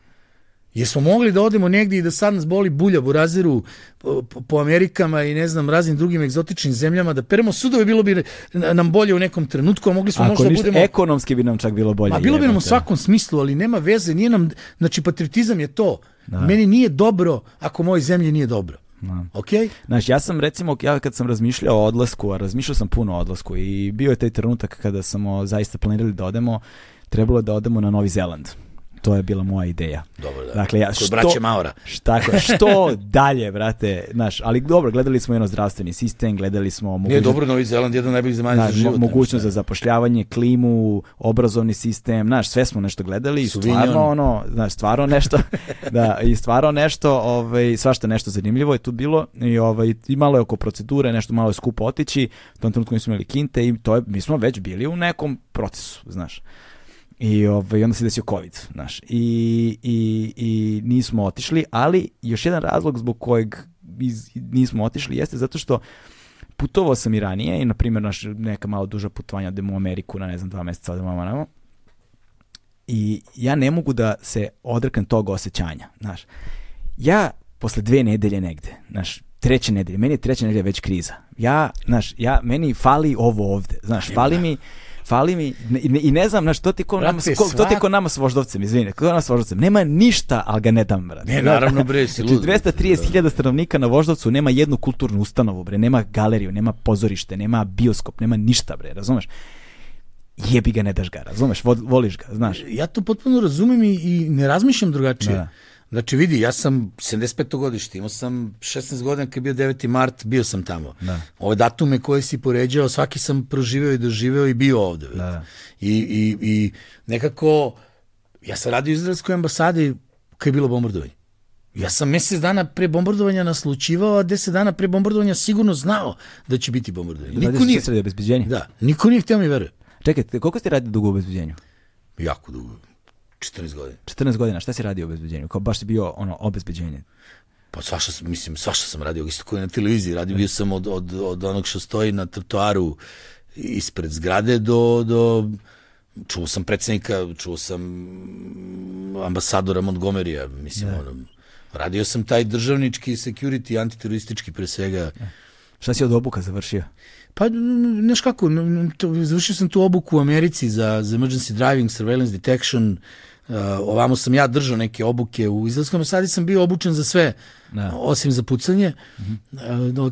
Jer smo mogli da odemo negdje i da sad nas boli bulja u raziru po, po- Amerikama i ne znam raznim drugim egzotičnim zemljama, da peremo sudove bilo bi nam bolje u nekom trenutku, a mogli smo Ako možda da ništa, budemo... ekonomski bi nam čak bilo bolje. Ma bilo bi nam u svakom smislu, ali nema veze, nije nam, znači patriotizam je to. Meni nije dobro ako mojoj zemlji nije dobro. Da. Ok? Znaš, ja sam recimo, ja kad sam razmišljao o odlasku, a razmišljao sam puno o odlasku i bio je taj trenutak kada smo zaista planirali da odemo, trebalo je da odemo na Novi Zeland. To je bila moja ideja. Dobro, da. Dakle, ja, Kod što, braće Maora. Šta, što dalje, brate, znaš, ali dobro, gledali smo jedno zdravstveni sistem, gledali smo Nije mogućnost, dobro, Novi Zeland je jedan najboljih zemalja znaš, za život. mogućnost za zapošljavanje, klimu, obrazovni sistem, znaš, sve smo nešto gledali i stvarno ono, znaš, stvarno nešto, da, i stvarno nešto, ovaj, svašta nešto zanimljivo je tu bilo i ovaj, i malo je oko procedure, nešto malo je skupo otići, u tom trenutku nismo imali kinte i to je, mi smo već bili u nekom procesu, znaš. I ovaj, onda se desio COVID, znaš. I, i, I nismo otišli, ali još jedan razlog zbog kojeg iz, nismo otišli jeste zato što putovao sam i ranije i, na primjer, naš, neka malo duža putovanja odemo u Ameriku na, ne znam, dva meseca odemo vamo I ja ne mogu da se odreknem tog osjećanja, znaš. Ja, posle dve nedelje negde, znaš, treće nedelje, meni je treća nedelja već kriza. Ja, znaš, ja, meni fali ovo ovde, znaš, fali mi, Фали ми и не, и не знам на што ти ко нам ко, то ти ко нама с вождовцем, извини, ко нама с вождовцем. Нема ништа, ал га не дам брат. Не, наравно бре, си луд. 230.000 становника на вождовцу нема едну културну установу бре, нема галерија, нема позориште, нема биоскоп, нема ништа бре, разумеш? Јеби га не даш га, разумеш? Волиш га, знаеш. Ја то потпуно разумем и, и не размислувам другачије. Да. Da. Znači vidi, ja sam 75. godište, imao sam 16 godina kad je bio 9. mart, bio sam tamo. Da. Ove datume koje si poređao, svaki sam proživeo i doživeo i bio ovde. Da, da. I, i, I nekako, ja sam radio u Izraelskoj ambasadi kad je bilo bombardovanje. Ja sam mjesec dana pre bombardovanja naslučivao, a deset dana pre bombardovanja sigurno znao da će biti bombardovanje. Niko nije, da, niko nije htio mi veruje. Čekajte, koliko ste radili dugo u obezbeđenju? Jako dugo, 14 godina. 14 godina, šta si radio u obezbeđenju? Kao baš si bio ono obezbeđenje. Pa svašta, mislim, svašta sam radio, isto koji na televiziji. Radio bio sam od, od, od onog što stoji na trotoaru ispred zgrade do, do čuo sam predsjednika, čuo sam ambasadora Montgomerya, mislim, ono, radio sam taj državnički security, antiteroristički pre svega. Šta si od obuka završio? Pa, n- znaš kako, završio sam tu obuku u Americi za, za emergency driving, surveillance detection, Uh, ovamo sam ja držao neke obuke u izraelskom ambasadi sam bio obučen za sve Da. osim za pucanje uh,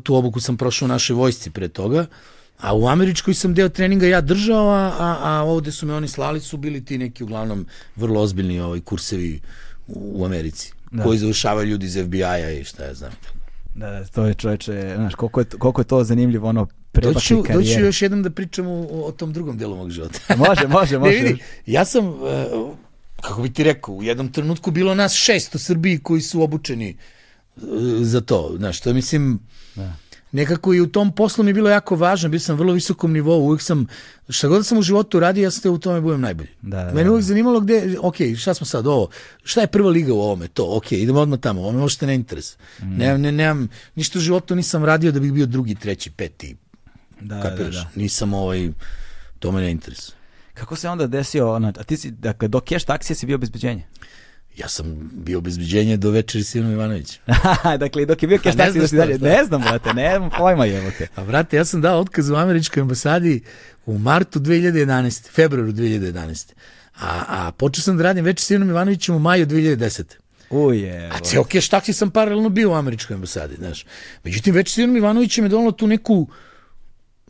tu obuku sam prošao u našoj vojsci pre toga a u američkoj sam deo treninga ja držao a, a, a ovde su me oni slali su bili ti neki uglavnom vrlo ozbiljni ovaj, kursevi u, u Americi Da. koji završavaju ljudi iz FBI-a i šta ja znam Da, da, to je čoveče, znaš, koliko je, koliko je to zanimljivo, ono, Doću, doću još jednom da pričam o, o tom drugom delu mog života. Može, može, Ne, može. vidi, ja sam, uh, kako bi ti rekao, u jednom trenutku bilo nas šest u Srbiji koji su obučeni za to. Znaš, to mislim, Da. nekako i u tom poslu mi je bilo jako važno, bio sam vrlo visokom nivou, uvijek sam, šta god sam u životu radio, ja sam te u tome budem najbolji. Da, da, Mene da. uvijek zanimalo gde, ok, šta smo sad, ovo, šta je prva liga u ovome, to, ok, idemo odmah tamo, ovo me možete ne interes. Mm. Ne, ne, nemam, ništa u životu nisam radio da bih bio drugi, treći, peti, Da, da, kapiraš? da. Nisam ovaj, to me ne interesuje. Kako se onda desio, ono, a ti si, dakle, do keš taksije si bio obezbeđenje? Ja sam bio obezbeđenje do večeri s Ivanom Ivanovićem. dakle, dok je bio keš ne taksije, da dalje, šta? ne znam, brate, nemam pojma jebote. A brate, ja sam dao otkaz u američkoj ambasadi u martu 2011. februaru 2011. A, a počeo sam da radim već s Ivanom Ivanovićem u maju 2010. Uje, A ceo keš taksi sam paralelno bio u američkoj ambasadi, znaš. Međutim, već s Ivanom Ivanovićem je donalo tu neku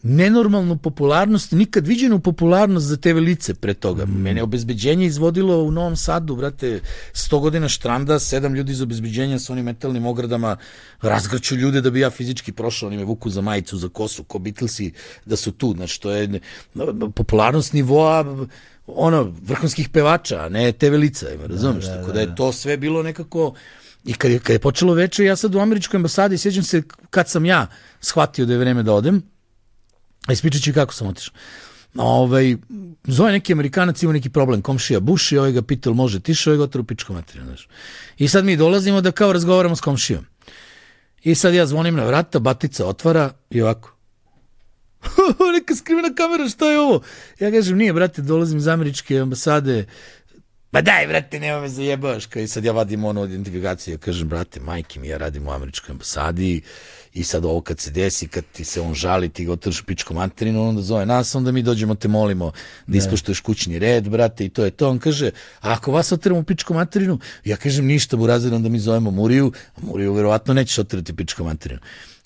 nenormalnu popularnost, nikad viđenu popularnost za te velice pre toga. Mene je obezbeđenje izvodilo u Novom Sadu, brate, 100 godina štranda, sedam ljudi iz obezbeđenja sa onim metalnim ogradama, razgrću ljude da bi ja fizički prošao, oni me vuku za majicu, za kosu, ko Beatlesi da su tu, znači to je popularnost nivoa ono, vrhunskih pevača, a ne te velica, ima, razumeš, tako da je to sve bilo nekako I kad je, kad je počelo veče, ja sad u američkoj ambasadi, sjećam se kad sam ja shvatio da je vreme da odem, ispričat ću i kako sam otišao. Ovaj, zove neki Amerikanac, ima neki problem, komšija buši, ovaj ga pitao, može tišao, ovaj ga otru pičko materiju, znaš. I sad mi dolazimo da kao razgovaramo s komšijom. I sad ja zvonim na vrata, batica otvara i ovako. Neka skrivena kamera, šta je ovo? Ja kažem, nije, brate, dolazim iz američke ambasade, Ma daj, brate, nema me zajebavaš. Kaj sad ja vadim ono identifikacije, kažem, brate, majke mi, ja radim u američkoj ambasadi i sad ovo kad se desi, kad ti se on žali, ti ga otrš pičkom materinu, onda zove nas, onda mi dođemo te molimo da ispoštuješ kućni red, brate, i to je to. On kaže, a ako vas otremo u pičkom materinu, ja kažem ništa, burazir, onda mi zovemo Muriju, a Muriju verovatno nećeš otrati pičkom materinu.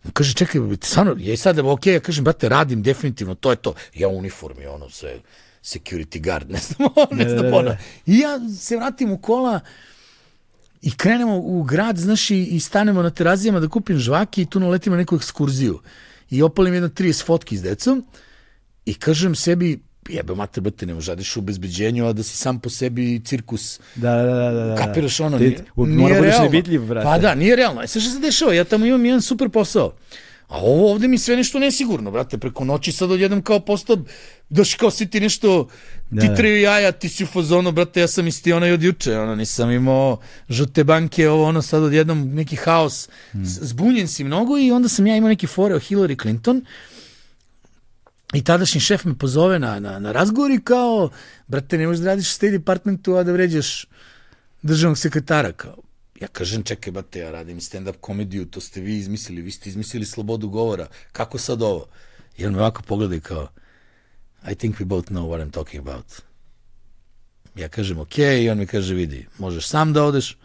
On kaže, čekaj, stvarno, ja i sad, ok, ja kažem, brate, radim definitivno, to je to. Ja u uniformi, ono, sve, security guard, ne znam, ne da, znam, da, ono. da. I ja se vratim u kola i krenemo u grad, znaš, i, i stanemo na terazijama da kupim žvaki i tu naletimo na neku ekskurziju. I opalim jedno 30 fotki s decom i kažem sebi, jebe mater, brate, ne možeš radiš u obezbeđenju, a da si sam po sebi cirkus. Da, da, da, da, da. Kapiraš ono? Ti, nije, u- nije mora budeš realno. brate. Pa da, nije realno. E sad šta se dešava? Ja tamo imam jedan super posao. A ovo ovde mi sve nešto nesigurno, brate, preko noći sad odjednom kao postao, daš kao svi ti nešto, Da, ti da. treju jaja, ti si u fazonu, brate, ja sam isti onaj od juče, ono, nisam imao žute banke, ovo, ono, sad odjednom neki haos, Hmm. Zbunjen si mnogo i onda sam ja imao neki fore o Hillary Clinton, I tadašnji šef me pozove na, na, na razgovor i kao, brate, ne možeš da radiš u State Departmentu, a da vređaš državnog sekretara. Kao, ja kažem, čekaj, brate, ja radim stand-up komediju, to ste vi izmislili, vi ste izmislili slobodu govora, kako sad ovo? I on me ovako pogleda i kao, I think we both know what I'm talking about. Ja kažem, ok, i on mi kaže, vidi, možeš sam da odeš,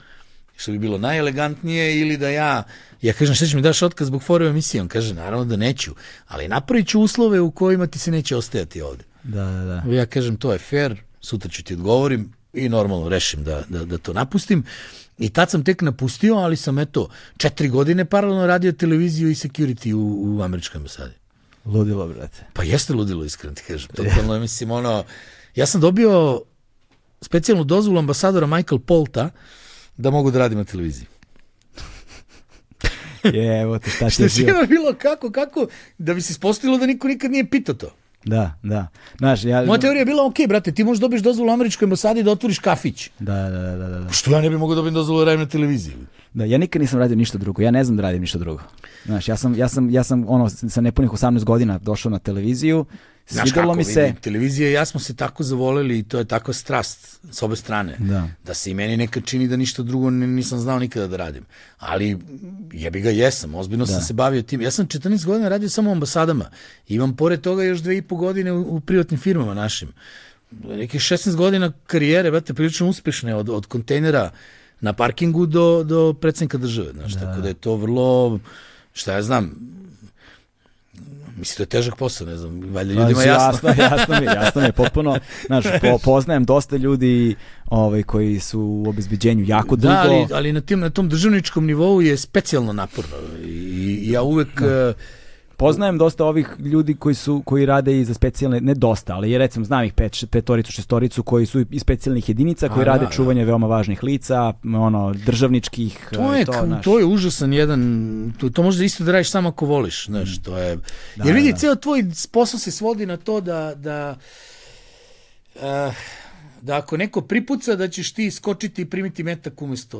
što bi bilo najelegantnije, ili da ja, ja kažem, šta će mi daš otkaz zbog fore u emisiji? On kaže, naravno da neću, ali napravit ću uslove u kojima ti se neće ostajati ovde. Da, da, da. Ja kažem, to je fair, sutra ću ti odgovorim i normalno rešim da, da, da to napustim. I tad sam tek napustio, ali sam eto, četiri godine paralelno radio televiziju i security u, u američkoj ambasadi. Ludilo, brate. Pa jeste ludilo, iskreno ti kažem. Totalno, mislim, ono, ja sam dobio specijalnu dozvolu ambasadora Michael Polta da mogu da radim na televiziji. Je, evo te šta ti je sigurno bilo kako, kako, da bi se ispostavilo da niko nikad nije pitao to. Da, da. Znaš, ja... Moja teorija je bila, ok, brate, ti možeš dobiješ dozvolu u američkoj ambasadi da otvoriš kafić. Da, da, da, da, da. Što ja ne bi mogao dobiti dozvolu da radim na televiziji? Da, ja nikad nisam radio ništa drugo. Ja ne znam da radim ništa drugo. Znaš, ja sam, ja sam, ja sam ono, sa nepunih 18 godina došao na televiziju, Znaš svidelo kako, mi se... vidi, televizija i ja smo se tako zavoleli i to je takva strast s obe strane. Da. da se i meni nekad čini da ništa drugo ni- nisam znao nikada da radim. Ali jebi ga jesam, ozbiljno sam se bavio tim. Ja sam 14 godina radio samo u ambasadama. Imam pored toga još dve i po godine u, u privatnim firmama našim. Nekih 16 godina karijere, brate, prilično uspešne od, od kontejnera na parkingu do, do predsjednika države. Znaš, tako da je to vrlo, šta ja znam, mislim, to je težak posao, ne znam, valjda ljudima Znaš, jasno. jasno, jasno mi, jasno mi je potpuno. Znaš, po, poznajem dosta ljudi ovaj, koji su u obezbeđenju jako dugo. Da, ali, ali na, tim, na tom državničkom nivou je specijalno naporno. I, i ja uvek... Da. Poznajem dosta ovih ljudi koji su koji rade i za specijalne, ne dosta, ali je recimo znam ih pet, petoricu, šestoricu koji su iz specijalnih jedinica koji A, rade da, čuvanje veoma važnih lica, ono državničkih, To je, to, znaš. to je užasan jedan, to, to možda isto da radiš samo ako voliš, znaš, to je, jer vidi, da. ceo tvoj posao se svodi na to da, da, eh, da ako neko pripuca da ćeš ti skočiti i primiti metak umesto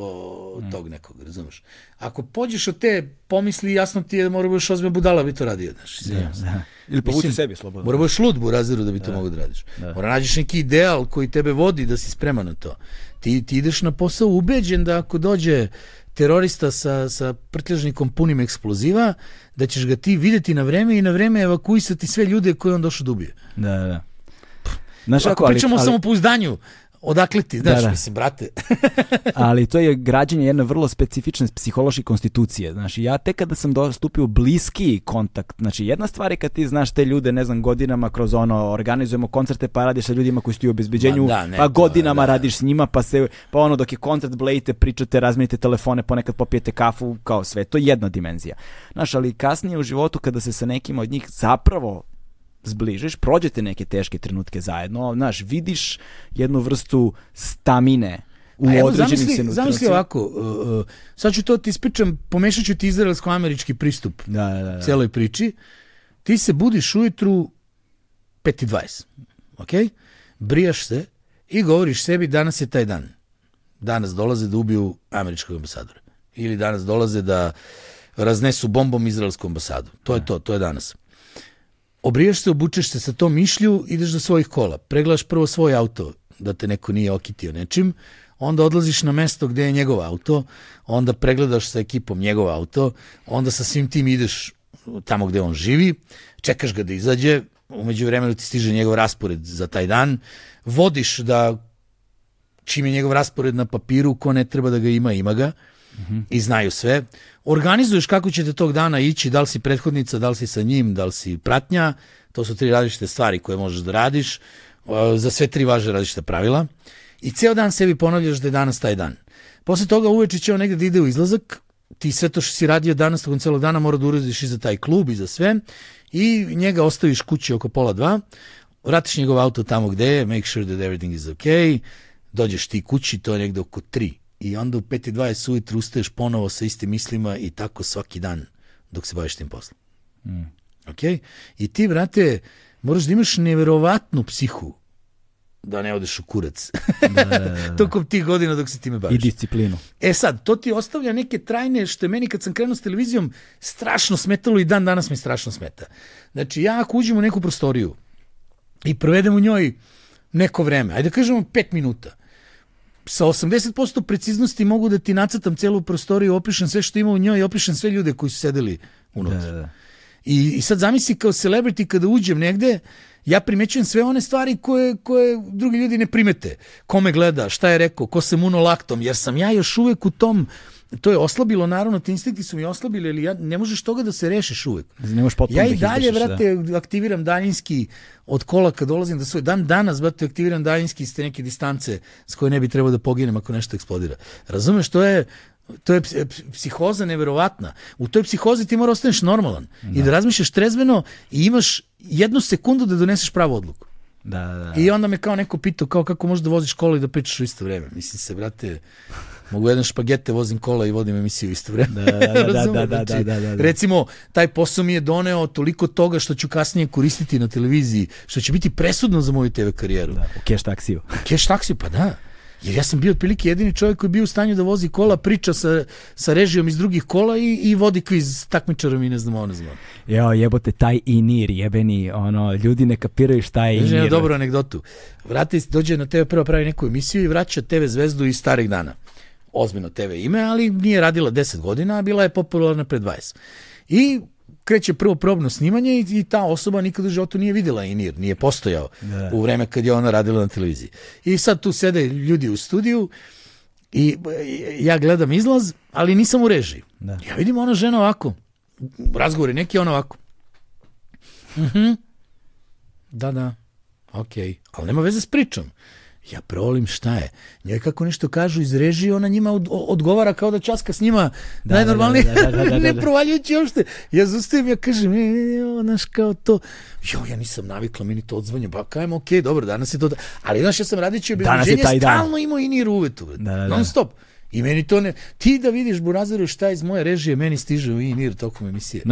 tog nekog, razumeš? Ako pođeš od te pomisli, jasno ti je da mora budeš ozbiljno budala bi to radio, znaš, se. Da. Ili povuci Mislim, sebi slobodno. Mora budeš lud burazeru da bi to mogo da radiš. Mora nađeš neki ideal koji tebe vodi da si spreman na to. Ti, ti ideš na posao ubeđen da ako dođe terorista sa, sa prtljažnikom punim eksploziva, da ćeš ga ti videti na vreme i na vreme evakuisati sve ljude koje on došao da ubije. Da, da, da. Znaš, Ako ali, pričamo o ali, samopouzdanju, odakle ti, znaš, Da, da. mislim, brate. ali to je građenje jedne vrlo specifične psihološke konstitucije. Znači, ja tek kada sam do- stupio u bliski kontakt, znači jedna stvar je kad ti znaš te ljude, ne znam, godinama kroz ono, organizujemo koncerte pa radiš sa ljudima koji su ti u obezbeđenju, da, ne, pa godinama da. radiš s njima, pa se, pa ono, dok je koncert blejite, pričate, razmenite telefone, ponekad popijete kafu, kao sve, to je jedna dimenzija. Znaš, ali kasnije u životu kada se sa nekim od njih zapravo zbližiš, prođete neke teške trenutke zajedno, znaš, vidiš jednu vrstu stamine u A evo, određenim zamisli, zamisli ovako, uh, uh, sad ću to ti ispričam, pomešat ću ti izraelsko-američki pristup Da, da, da. celoj priči. Ti se budiš ujutru 5.20, ok? Brijaš se i govoriš sebi danas je taj dan. Danas dolaze da ubiju američkog ambasadora. Ili danas dolaze da raznesu bombom izraelsku ambasadu. To je to, to je danas. Obrijaš se, obučeš se sa tom mišlju, ideš do svojih kola. Pregledaš prvo svoj auto, da te neko nije okitio nečim, onda odlaziš na mesto gde je njegov auto, onda pregledaš sa ekipom njegov auto, onda sa svim tim ideš tamo gde on živi, čekaš ga da izađe, umeđu vremenu ti stiže njegov raspored za taj dan, vodiš da čim je njegov raspored na papiru, ko ne treba da ga ima, ima ga i znaju sve. Organizuješ kako ćete tog dana ići, da li si prethodnica, da li si sa njim, da li si pratnja, to su tri različite stvari koje možeš da radiš, Uh, za sve tri važe različita pravila. I ceo dan sebi ponavljaš da je danas taj dan. Posle toga uveče će on negde da ide u izlazak, ti sve to što si radio danas tokom celog dana mora da uradiš i za taj klub i za sve. I njega ostaviš kući oko pola dva, vratiš njegov auto tamo gde je, make sure that everything is okay, dođeš ti kući, to je negde oko tri i onda u 5.20 ujutru ustaješ ponovo sa istim mislima i tako svaki dan dok se baviš tim poslom. Ok? I ti, brate, moraš da imaš neverovatnu psihu da ne odeš u kurac. Tokom tih godina dok se time I baviš. disciplinu. E sad, to ti ostavlja neke trajne, što je meni kad sam krenuo s televizijom strašno smetalo i dan danas mi strašno smeta. Znači, ja ako uđem u neku prostoriju i provedem u njoj neko vreme, ajde da kažemo pet minuta, sa 80% preciznosti mogu da ti nacrtam celu prostoriju, opišem sve što ima u njoj i opišem sve ljude koji su sedeli unutra. Da, da, da. I, I sad zamisli kao celebrity kada uđem negde, ja primećujem sve one stvari koje, koje drugi ljudi ne primete. Ko me gleda, šta je rekao, ko se muno laktom, jer sam ja još uvek u tom, to je oslabilo, naravno, ti instinkti su mi oslabili, ali ja, ne možeš toga da se rešiš uvek. Ne možeš potpuno Ja da i dalje, izbrišeš, brate, aktiviram daljinski od kola kad dolazim da svoj dan danas, brate, aktiviram daljinski iz te neke distance s koje ne bi trebao da poginem ako nešto eksplodira. Razumeš, to je to je ps- ps- psihoza neverovatna. U toj psihozi ti mora ostaneš normalan i da razmišljaš trezveno i imaš jednu sekundu da doneseš pravu odluku. Da, da, da. I onda me kao neko pitao kao kako možeš da voziš kola i da pričaš u isto vreme. Mislim se, brate, mogu jedan špagete, vozim kola i vodim emisiju u isto vreme. Da, da, da, da, Razumeš? da, da, Znači, da, da, da. Recimo, taj posao mi je doneo toliko toga što ću kasnije koristiti na televiziji, što će biti presudno za moju TV karijeru. Da, u keš taksiju. Cash taksi, pa da. Jer ja sam bio otprilike jedini čovjek koji je bio u stanju da vozi kola, priča sa, sa režijom iz drugih kola i, i vodi kviz s takmičarom i ne znam ne znam. Jeo, jebote, taj inir, jebeni, ono, ljudi ne kapiraju šta je inir. dobru anegdotu. Vrati, dođe na TV prvo pravi neku emisiju i vraća TV zvezdu iz starih dana. Ozbiljno TV ime, ali nije radila 10 godina, a bila je popularna pre 20. I kreće prvo probno snimanje i, i ta osoba nikad u životu nije videla Inir, nije postojao Da. u vreme kad je ona radila na televiziji. I sad tu sede ljudi u studiju i ja gledam izlaz, ali nisam u režiji. Da. Ja vidim ona žena ovako, razgovori neki ona ovako. Mhm. Da, da. Ok, ali nema veze s pričom. Ja provolim šta je. Njoj kako nešto kažu iz režije, ona njima od, odgovara kao da časka s njima da, najnormalnije, da, da, da, da, da, da. ne provaljujući uopšte. Ja zustavim, ja kažem, e, znaš, kao to. Jo, ja nisam navikla, meni to odzvanje, pa kajem, okej, okay, dobro, danas je to. Da... Ali, znaš, ja sam radići obezbeđenje, stalno imao i nir uvetu, da, da, da. non stop. I meni to ne... Ti da vidiš, Burazeru, šta iz moje režije meni stiže u INIR tokom emisije.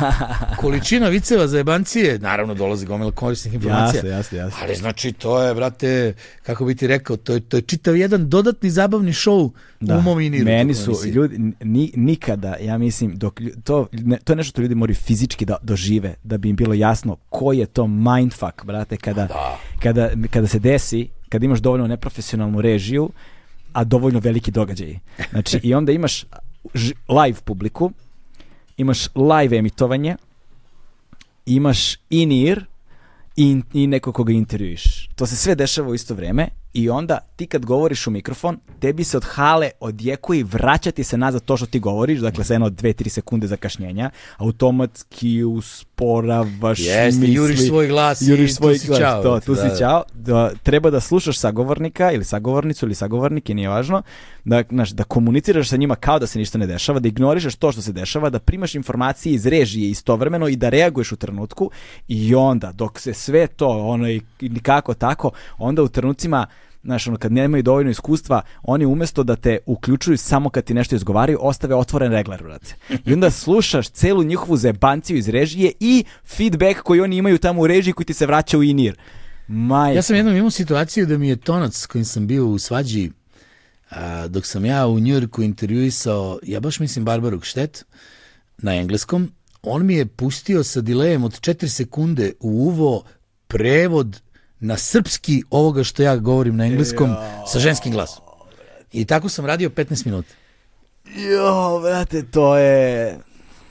Količina viceva za jebancije, naravno dolazi gomila korisnih informacija. Jasno, jasno, jasno. Ali znači, to je, brate, kako bi ti rekao, to je, to je čitav jedan dodatni zabavni šou da. u mom INIR-u. Meni su ljudi, ni, nikada, ja mislim, dok, to, ne, to je nešto što ljudi moraju fizički da dožive, da bi im bilo jasno koji je to mindfuck, brate, kada, da. kada, kada se desi, kada imaš dovoljno neprofesionalnu režiju, a dovoljno veliki događaj. Znači, i onda imaš live publiku, imaš live emitovanje, imaš in-ear i, i neko koga intervjuiš. To se sve dešava u isto vreme i onda ti kad govoriš u mikrofon, tebi se od hale odjekuje i vraćati se nazad to što ti govoriš, dakle sa jedno 2-3 sekunde zakašnjenja, automatski usporavaš Jeste, misli, juriš svoj glas juriš i svoj tu glas, si čao. to, tu da. si čao. Da, treba da slušaš sagovornika ili sagovornicu ili sagovornike, nije važno, da, znaš, da komuniciraš sa njima kao da se ništa ne dešava, da ignorišeš to što se dešava, da primaš informacije iz režije istovremeno i da reaguješ u trenutku i onda dok se sve to, ono i nikako tako, onda u trenucima znaš, ono, kad nemaju dovoljno iskustva, oni umesto da te uključuju samo kad ti nešto izgovaraju, ostave otvoren regler, brate. I onda slušaš celu njihovu zebanciju iz režije i feedback koji oni imaju tamo u režiji koji ti se vraća u inir. Maj. Ja sam jednom imao situaciju da mi je tonac s kojim sam bio u svađi a, dok sam ja u Njujorku intervjuisao, ja baš mislim Barbaru Kštet na engleskom, on mi je pustio sa dilejem od 4 sekunde u uvo prevod na srpski ovoga što ja govorim na engleskom jo. sa ženskim glasom. I tako sam radio 15 minuta. Jo, brate, to je...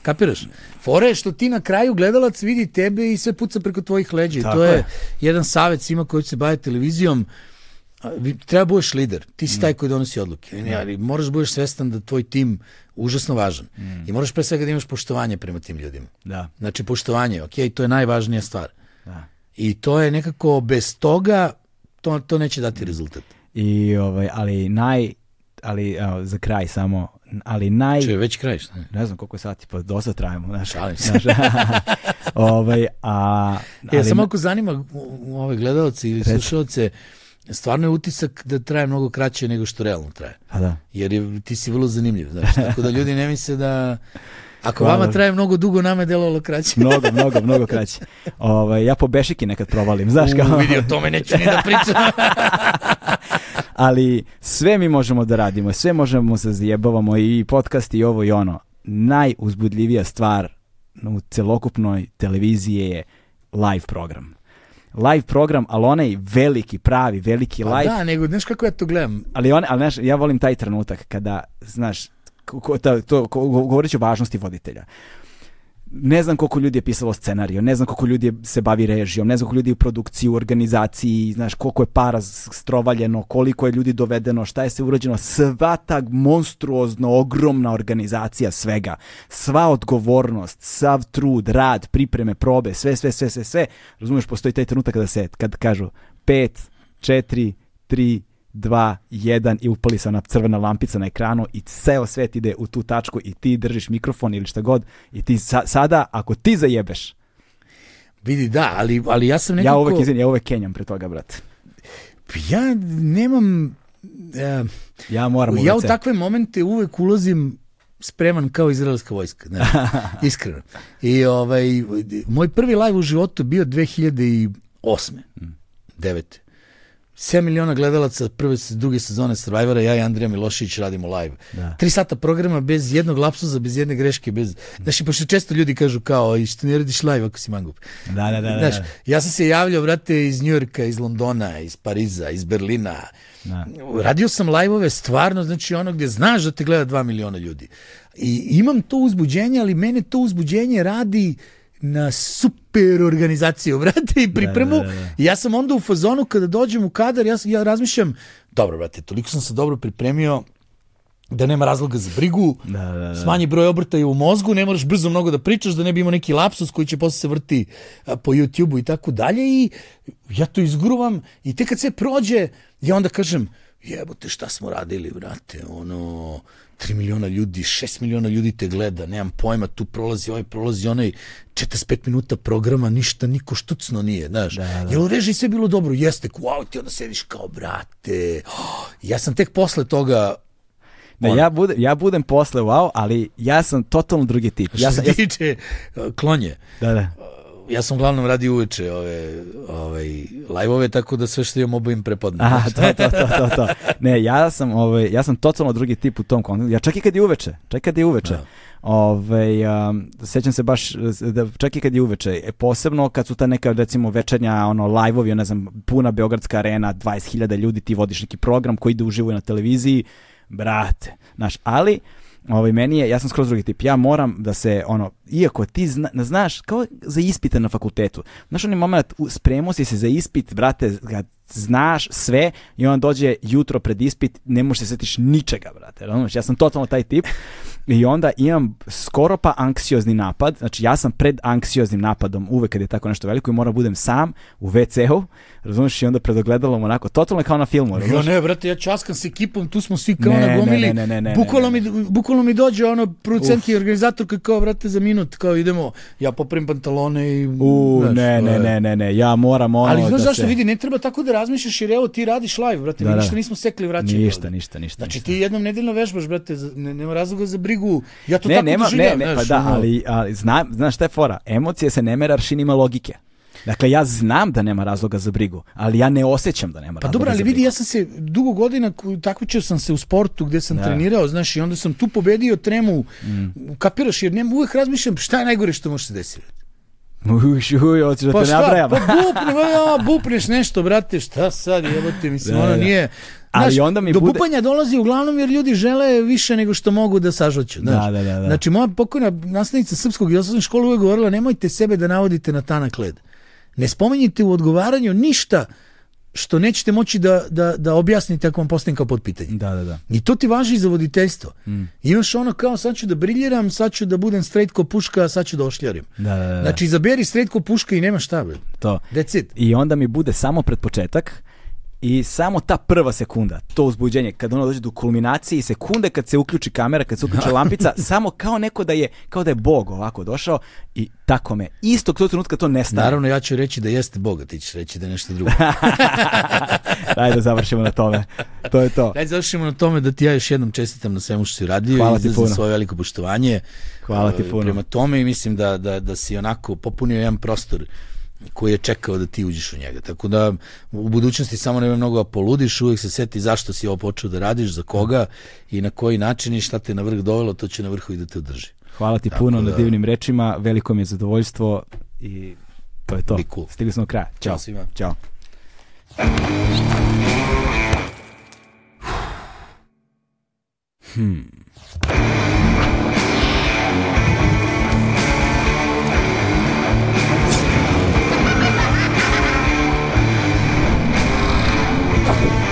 Kapiraš? Fore je što ti na kraju gledalac vidi tebe i sve puca preko tvojih leđa. Tako to je, je jedan savet svima koji se bave televizijom. Treba budeš lider. Ti si taj koji donosi odluke. Mm. Ali moraš budeš svestan da tvoj tim užasno važan. Mm. I moraš pre svega da imaš poštovanje prema tim ljudima. Da. Znači poštovanje, ok, to je najvažnija stvar. Da. I to je nekako bez toga to, to neće dati rezultat. I ovaj ali naj ali evo, za kraj samo ali naj Če već kraj šta? Ne znam koliko sati, pa dosta trajimo, znaš. Šalim se. Znaš, ovaj a ali, ja, samo ako zanima ove gledaoci ili slušaoce, stvarno je utisak da traje mnogo kraće nego što realno traje. A da. Jer je, ti si vrlo zanimljiv, znaš, tako da ljudi ne misle da Ako Hvala. vama traje mnogo dugo, nama je delovalo kraće. mnogo, mnogo, mnogo kraće. Ovaj, ja po bešiki nekad provalim, znaš kao... U, vidi, o tome neću ni da pričam. Ali sve mi možemo da radimo, sve možemo se zajebavamo i podcast i ovo i ono. Najuzbudljivija stvar u celokupnoj televiziji je live program live program, ali onaj veliki, pravi, veliki pa live. Da, nego, znaš kako ja to gledam? Ali, on, ali znaš, ja volim taj trenutak kada, znaš, ta, to, govorit ću o važnosti voditelja. Ne znam koliko ljudi je pisalo scenariju, ne znam koliko ljudi se bavi režijom, ne znam koliko ljudi je u produkciji, u organizaciji, znaš koliko je para strovaljeno, koliko je ljudi dovedeno, šta je se urađeno, sva ta monstruozno, ogromna organizacija svega, sva odgovornost, sav trud, rad, pripreme, probe, sve, sve, sve, sve, sve, razumiješ, postoji taj trenutak kada se, kad kažu 5, 4, 3, 2, 1 i upali se ona crvena lampica na ekranu i ceo svet ide u tu tačku i ti držiš mikrofon ili šta god i ti sa, sada, ako ti zajebeš Vidi, da, ali, ali ja sam nekako... Ja uvek, izvini, ja uvek kenjam pre toga, brate. Ja nemam... Uh, ja moram Ja u takve momente uvek ulazim spreman kao izraelska vojska, ne, iskreno. I ovaj, moj prvi live u životu bio 2008. Mm. 9. 7 miliona gledalaca prve druge sezone Survivora, ja i Andrija Milošević radimo live. Da. Tri sata programa bez jednog lapsuza, bez jedne greške, bez... Znaš, pošto često ljudi kažu kao, i što ne radiš live ako si mangup. Da, da, da. Znaš, da. ja sam se javljao, brate, iz Njujorka, iz Londona, iz Pariza, iz Berlina. Da. Radio sam live-ove stvarno, znači ono gdje znaš da te gleda 2 miliona ljudi. I imam to uzbuđenje, ali mene to uzbuđenje radi na super organizaciju, brate, i pripremu. Da, da, da. Ja sam onda u fazonu kada dođem u kadar, ja, ja razmišljam, dobro, brate, toliko sam se dobro pripremio, da nema razloga za brigu, Da, da, da. smanji broj obrtaja u mozgu, ne moraš brzo mnogo da pričaš, da ne bi imao neki lapsus koji će posle se vrti po YouTube-u i tako dalje i ja to izgruvam i tek kad sve prođe, ja onda kažem, jebote šta smo radili, brate, ono, 3 miliona ljudi, 6 miliona ljudi te gleda, nemam pojma, tu prolazi ovaj, prolazi onaj, 45 minuta programa, ništa, niko štucno nije, znaš. Da, da. Jel u režiji sve bilo dobro? Jeste, wow, ti onda sediš kao, brate. Ja sam tek posle toga Ono. ja, budem, ja budem posle wow, ali ja sam totalno drugi tip. Ja sam, ja, tiče uh, klonje. da, da. Ja sam uglavnom radio uveče ove, ovaj, live-ove, tako da sve što imam obavim prepodne. Aha, to, to, to, to, to. Ne, ja sam, ovaj, ja sam totalno drugi tip u tom kontekstu. Ja čak i kad je uveče, čak i kad je uveče. Da. Ovaj, um, sećam se baš da čak i kad je uveče, e, posebno kad su ta neka recimo večernja ono live-ovi, ne znam, puna beogradska arena, 20.000 ljudi, ti vodiš neki program koji ide uživo na televiziji, brate, znaš, ali ovaj, meni je, ja sam skroz drugi tip, ja moram da se, ono, iako ti zna, znaš, kao za ispite na fakultetu, znaš onaj moment, u- spremao se za ispit, brate, kad znaš sve i on dođe jutro pred ispit, ne možeš se setiš ničega, brate, razumeš, ja sam totalno taj tip. I onda imam skoro pa anksiozni napad, znači ja sam pred anksioznim napadom uvek kad je tako nešto veliko i moram da budem sam u WC-u, razumeš, i onda pred ogledalom onako, totalno kao na filmu, Jo razumeš? ne, brate, ja časkam s ekipom, tu smo svi kao Ne, na gomili. ne, ne, ne, ne, bukvalno, ne, Mi, bukvalno mi dođe ono producent i organizator kao, brate, za minut, kao idemo, ja popravim pantalone i... U, znaš, ne, ne, e. ne, ne, ne, ja moram ono Ali znaš da zašto se... vidi, ne treba tako da razmišljaš jer evo ti radiš live, brate, Da, mi da. ništa nismo sekli vraćanje. Ništa, ništa, ništa. Znači ništa. ti jednom nedeljno vežbaš, brate, ne, nema razloga za brigu. Ja to ne, tako nema, ne, doživljavam, ne, pa znaš, da, ono. ali, ali zna, znaš šta je fora? Emocije se ne mere aršinima logike. Dakle, ja znam da nema razloga za brigu, ali ja ne osjećam da nema Pa razloga dobro, ali za vidi, brigu. ja sam se dugo godina takmičio sam se u sportu gde sam Da. trenirao, znaš, i onda sam tu pobedio tremu, Mm. kapiraš, jer nema, uvek razmišljam šta je najgore što može se desiti. Uš, uj, hoćeš da Pa te šta, nabrajam. pa bupne, ma ja, bupneš nešto, brate, šta sad, jebote, mislim, Da, ono da. nije... Ali Znaš, onda mi do bude- bupanja dolazi uglavnom jer ljudi žele više nego što mogu da sažvaću. Znaš. Da, da, da, da. Znači, moja pokojna nastavnica srpskog i osnovne škole uvek govorila, nemojte sebe da navodite na tanak led. Ne spomenjite u odgovaranju ništa što nećete moći da, da, da objasnite ako vam postavim kao pod pitanje. Da, da, da. I to ti važi i za voditeljstvo. Mm. Imaš ono kao sad ću da briljiram, sad ću da budem straight ko puška, sad ću da ošljarim. Da, da, da. Znači, izaberi straight ko puška i nema šta, bre. to. That's it. I onda mi bude samo pred početak i samo ta prva sekunda, to uzbuđenje, kad ono dođe do kulminacije i sekunde kad se uključi kamera, kad se uključi lampica, samo kao neko da je, kao da je Bog ovako došao i tako me. Istog tog trenutka to nestane. Naravno, ja ću reći da jeste Boga, ti ćeš reći da je nešto drugo. Daj da završimo na tome. To je to. Daj završimo na tome da ti ja još jednom čestitam na svemu što si radio Hvala i ti puno. svoje veliko poštovanje. Hvala ti E, puno. Prema tome i mislim da, da, da si onako popunio jedan prostor koji je čekao da ti uđeš u njega. Tako da u budućnosti samo nema mnogo da poludiš, uvek se seti zašto si ovo počeo da radiš, za koga i na koji način i šta te na vrh dovelo, to će na vrhu i da te održi. Hvala ti Tako puno na da- divnim rečima, veliko mi je zadovoljstvo i to je to. Cool. Stigli smo do kraja. Ćao. Ćao svima. Ćao. Hmm. 苦。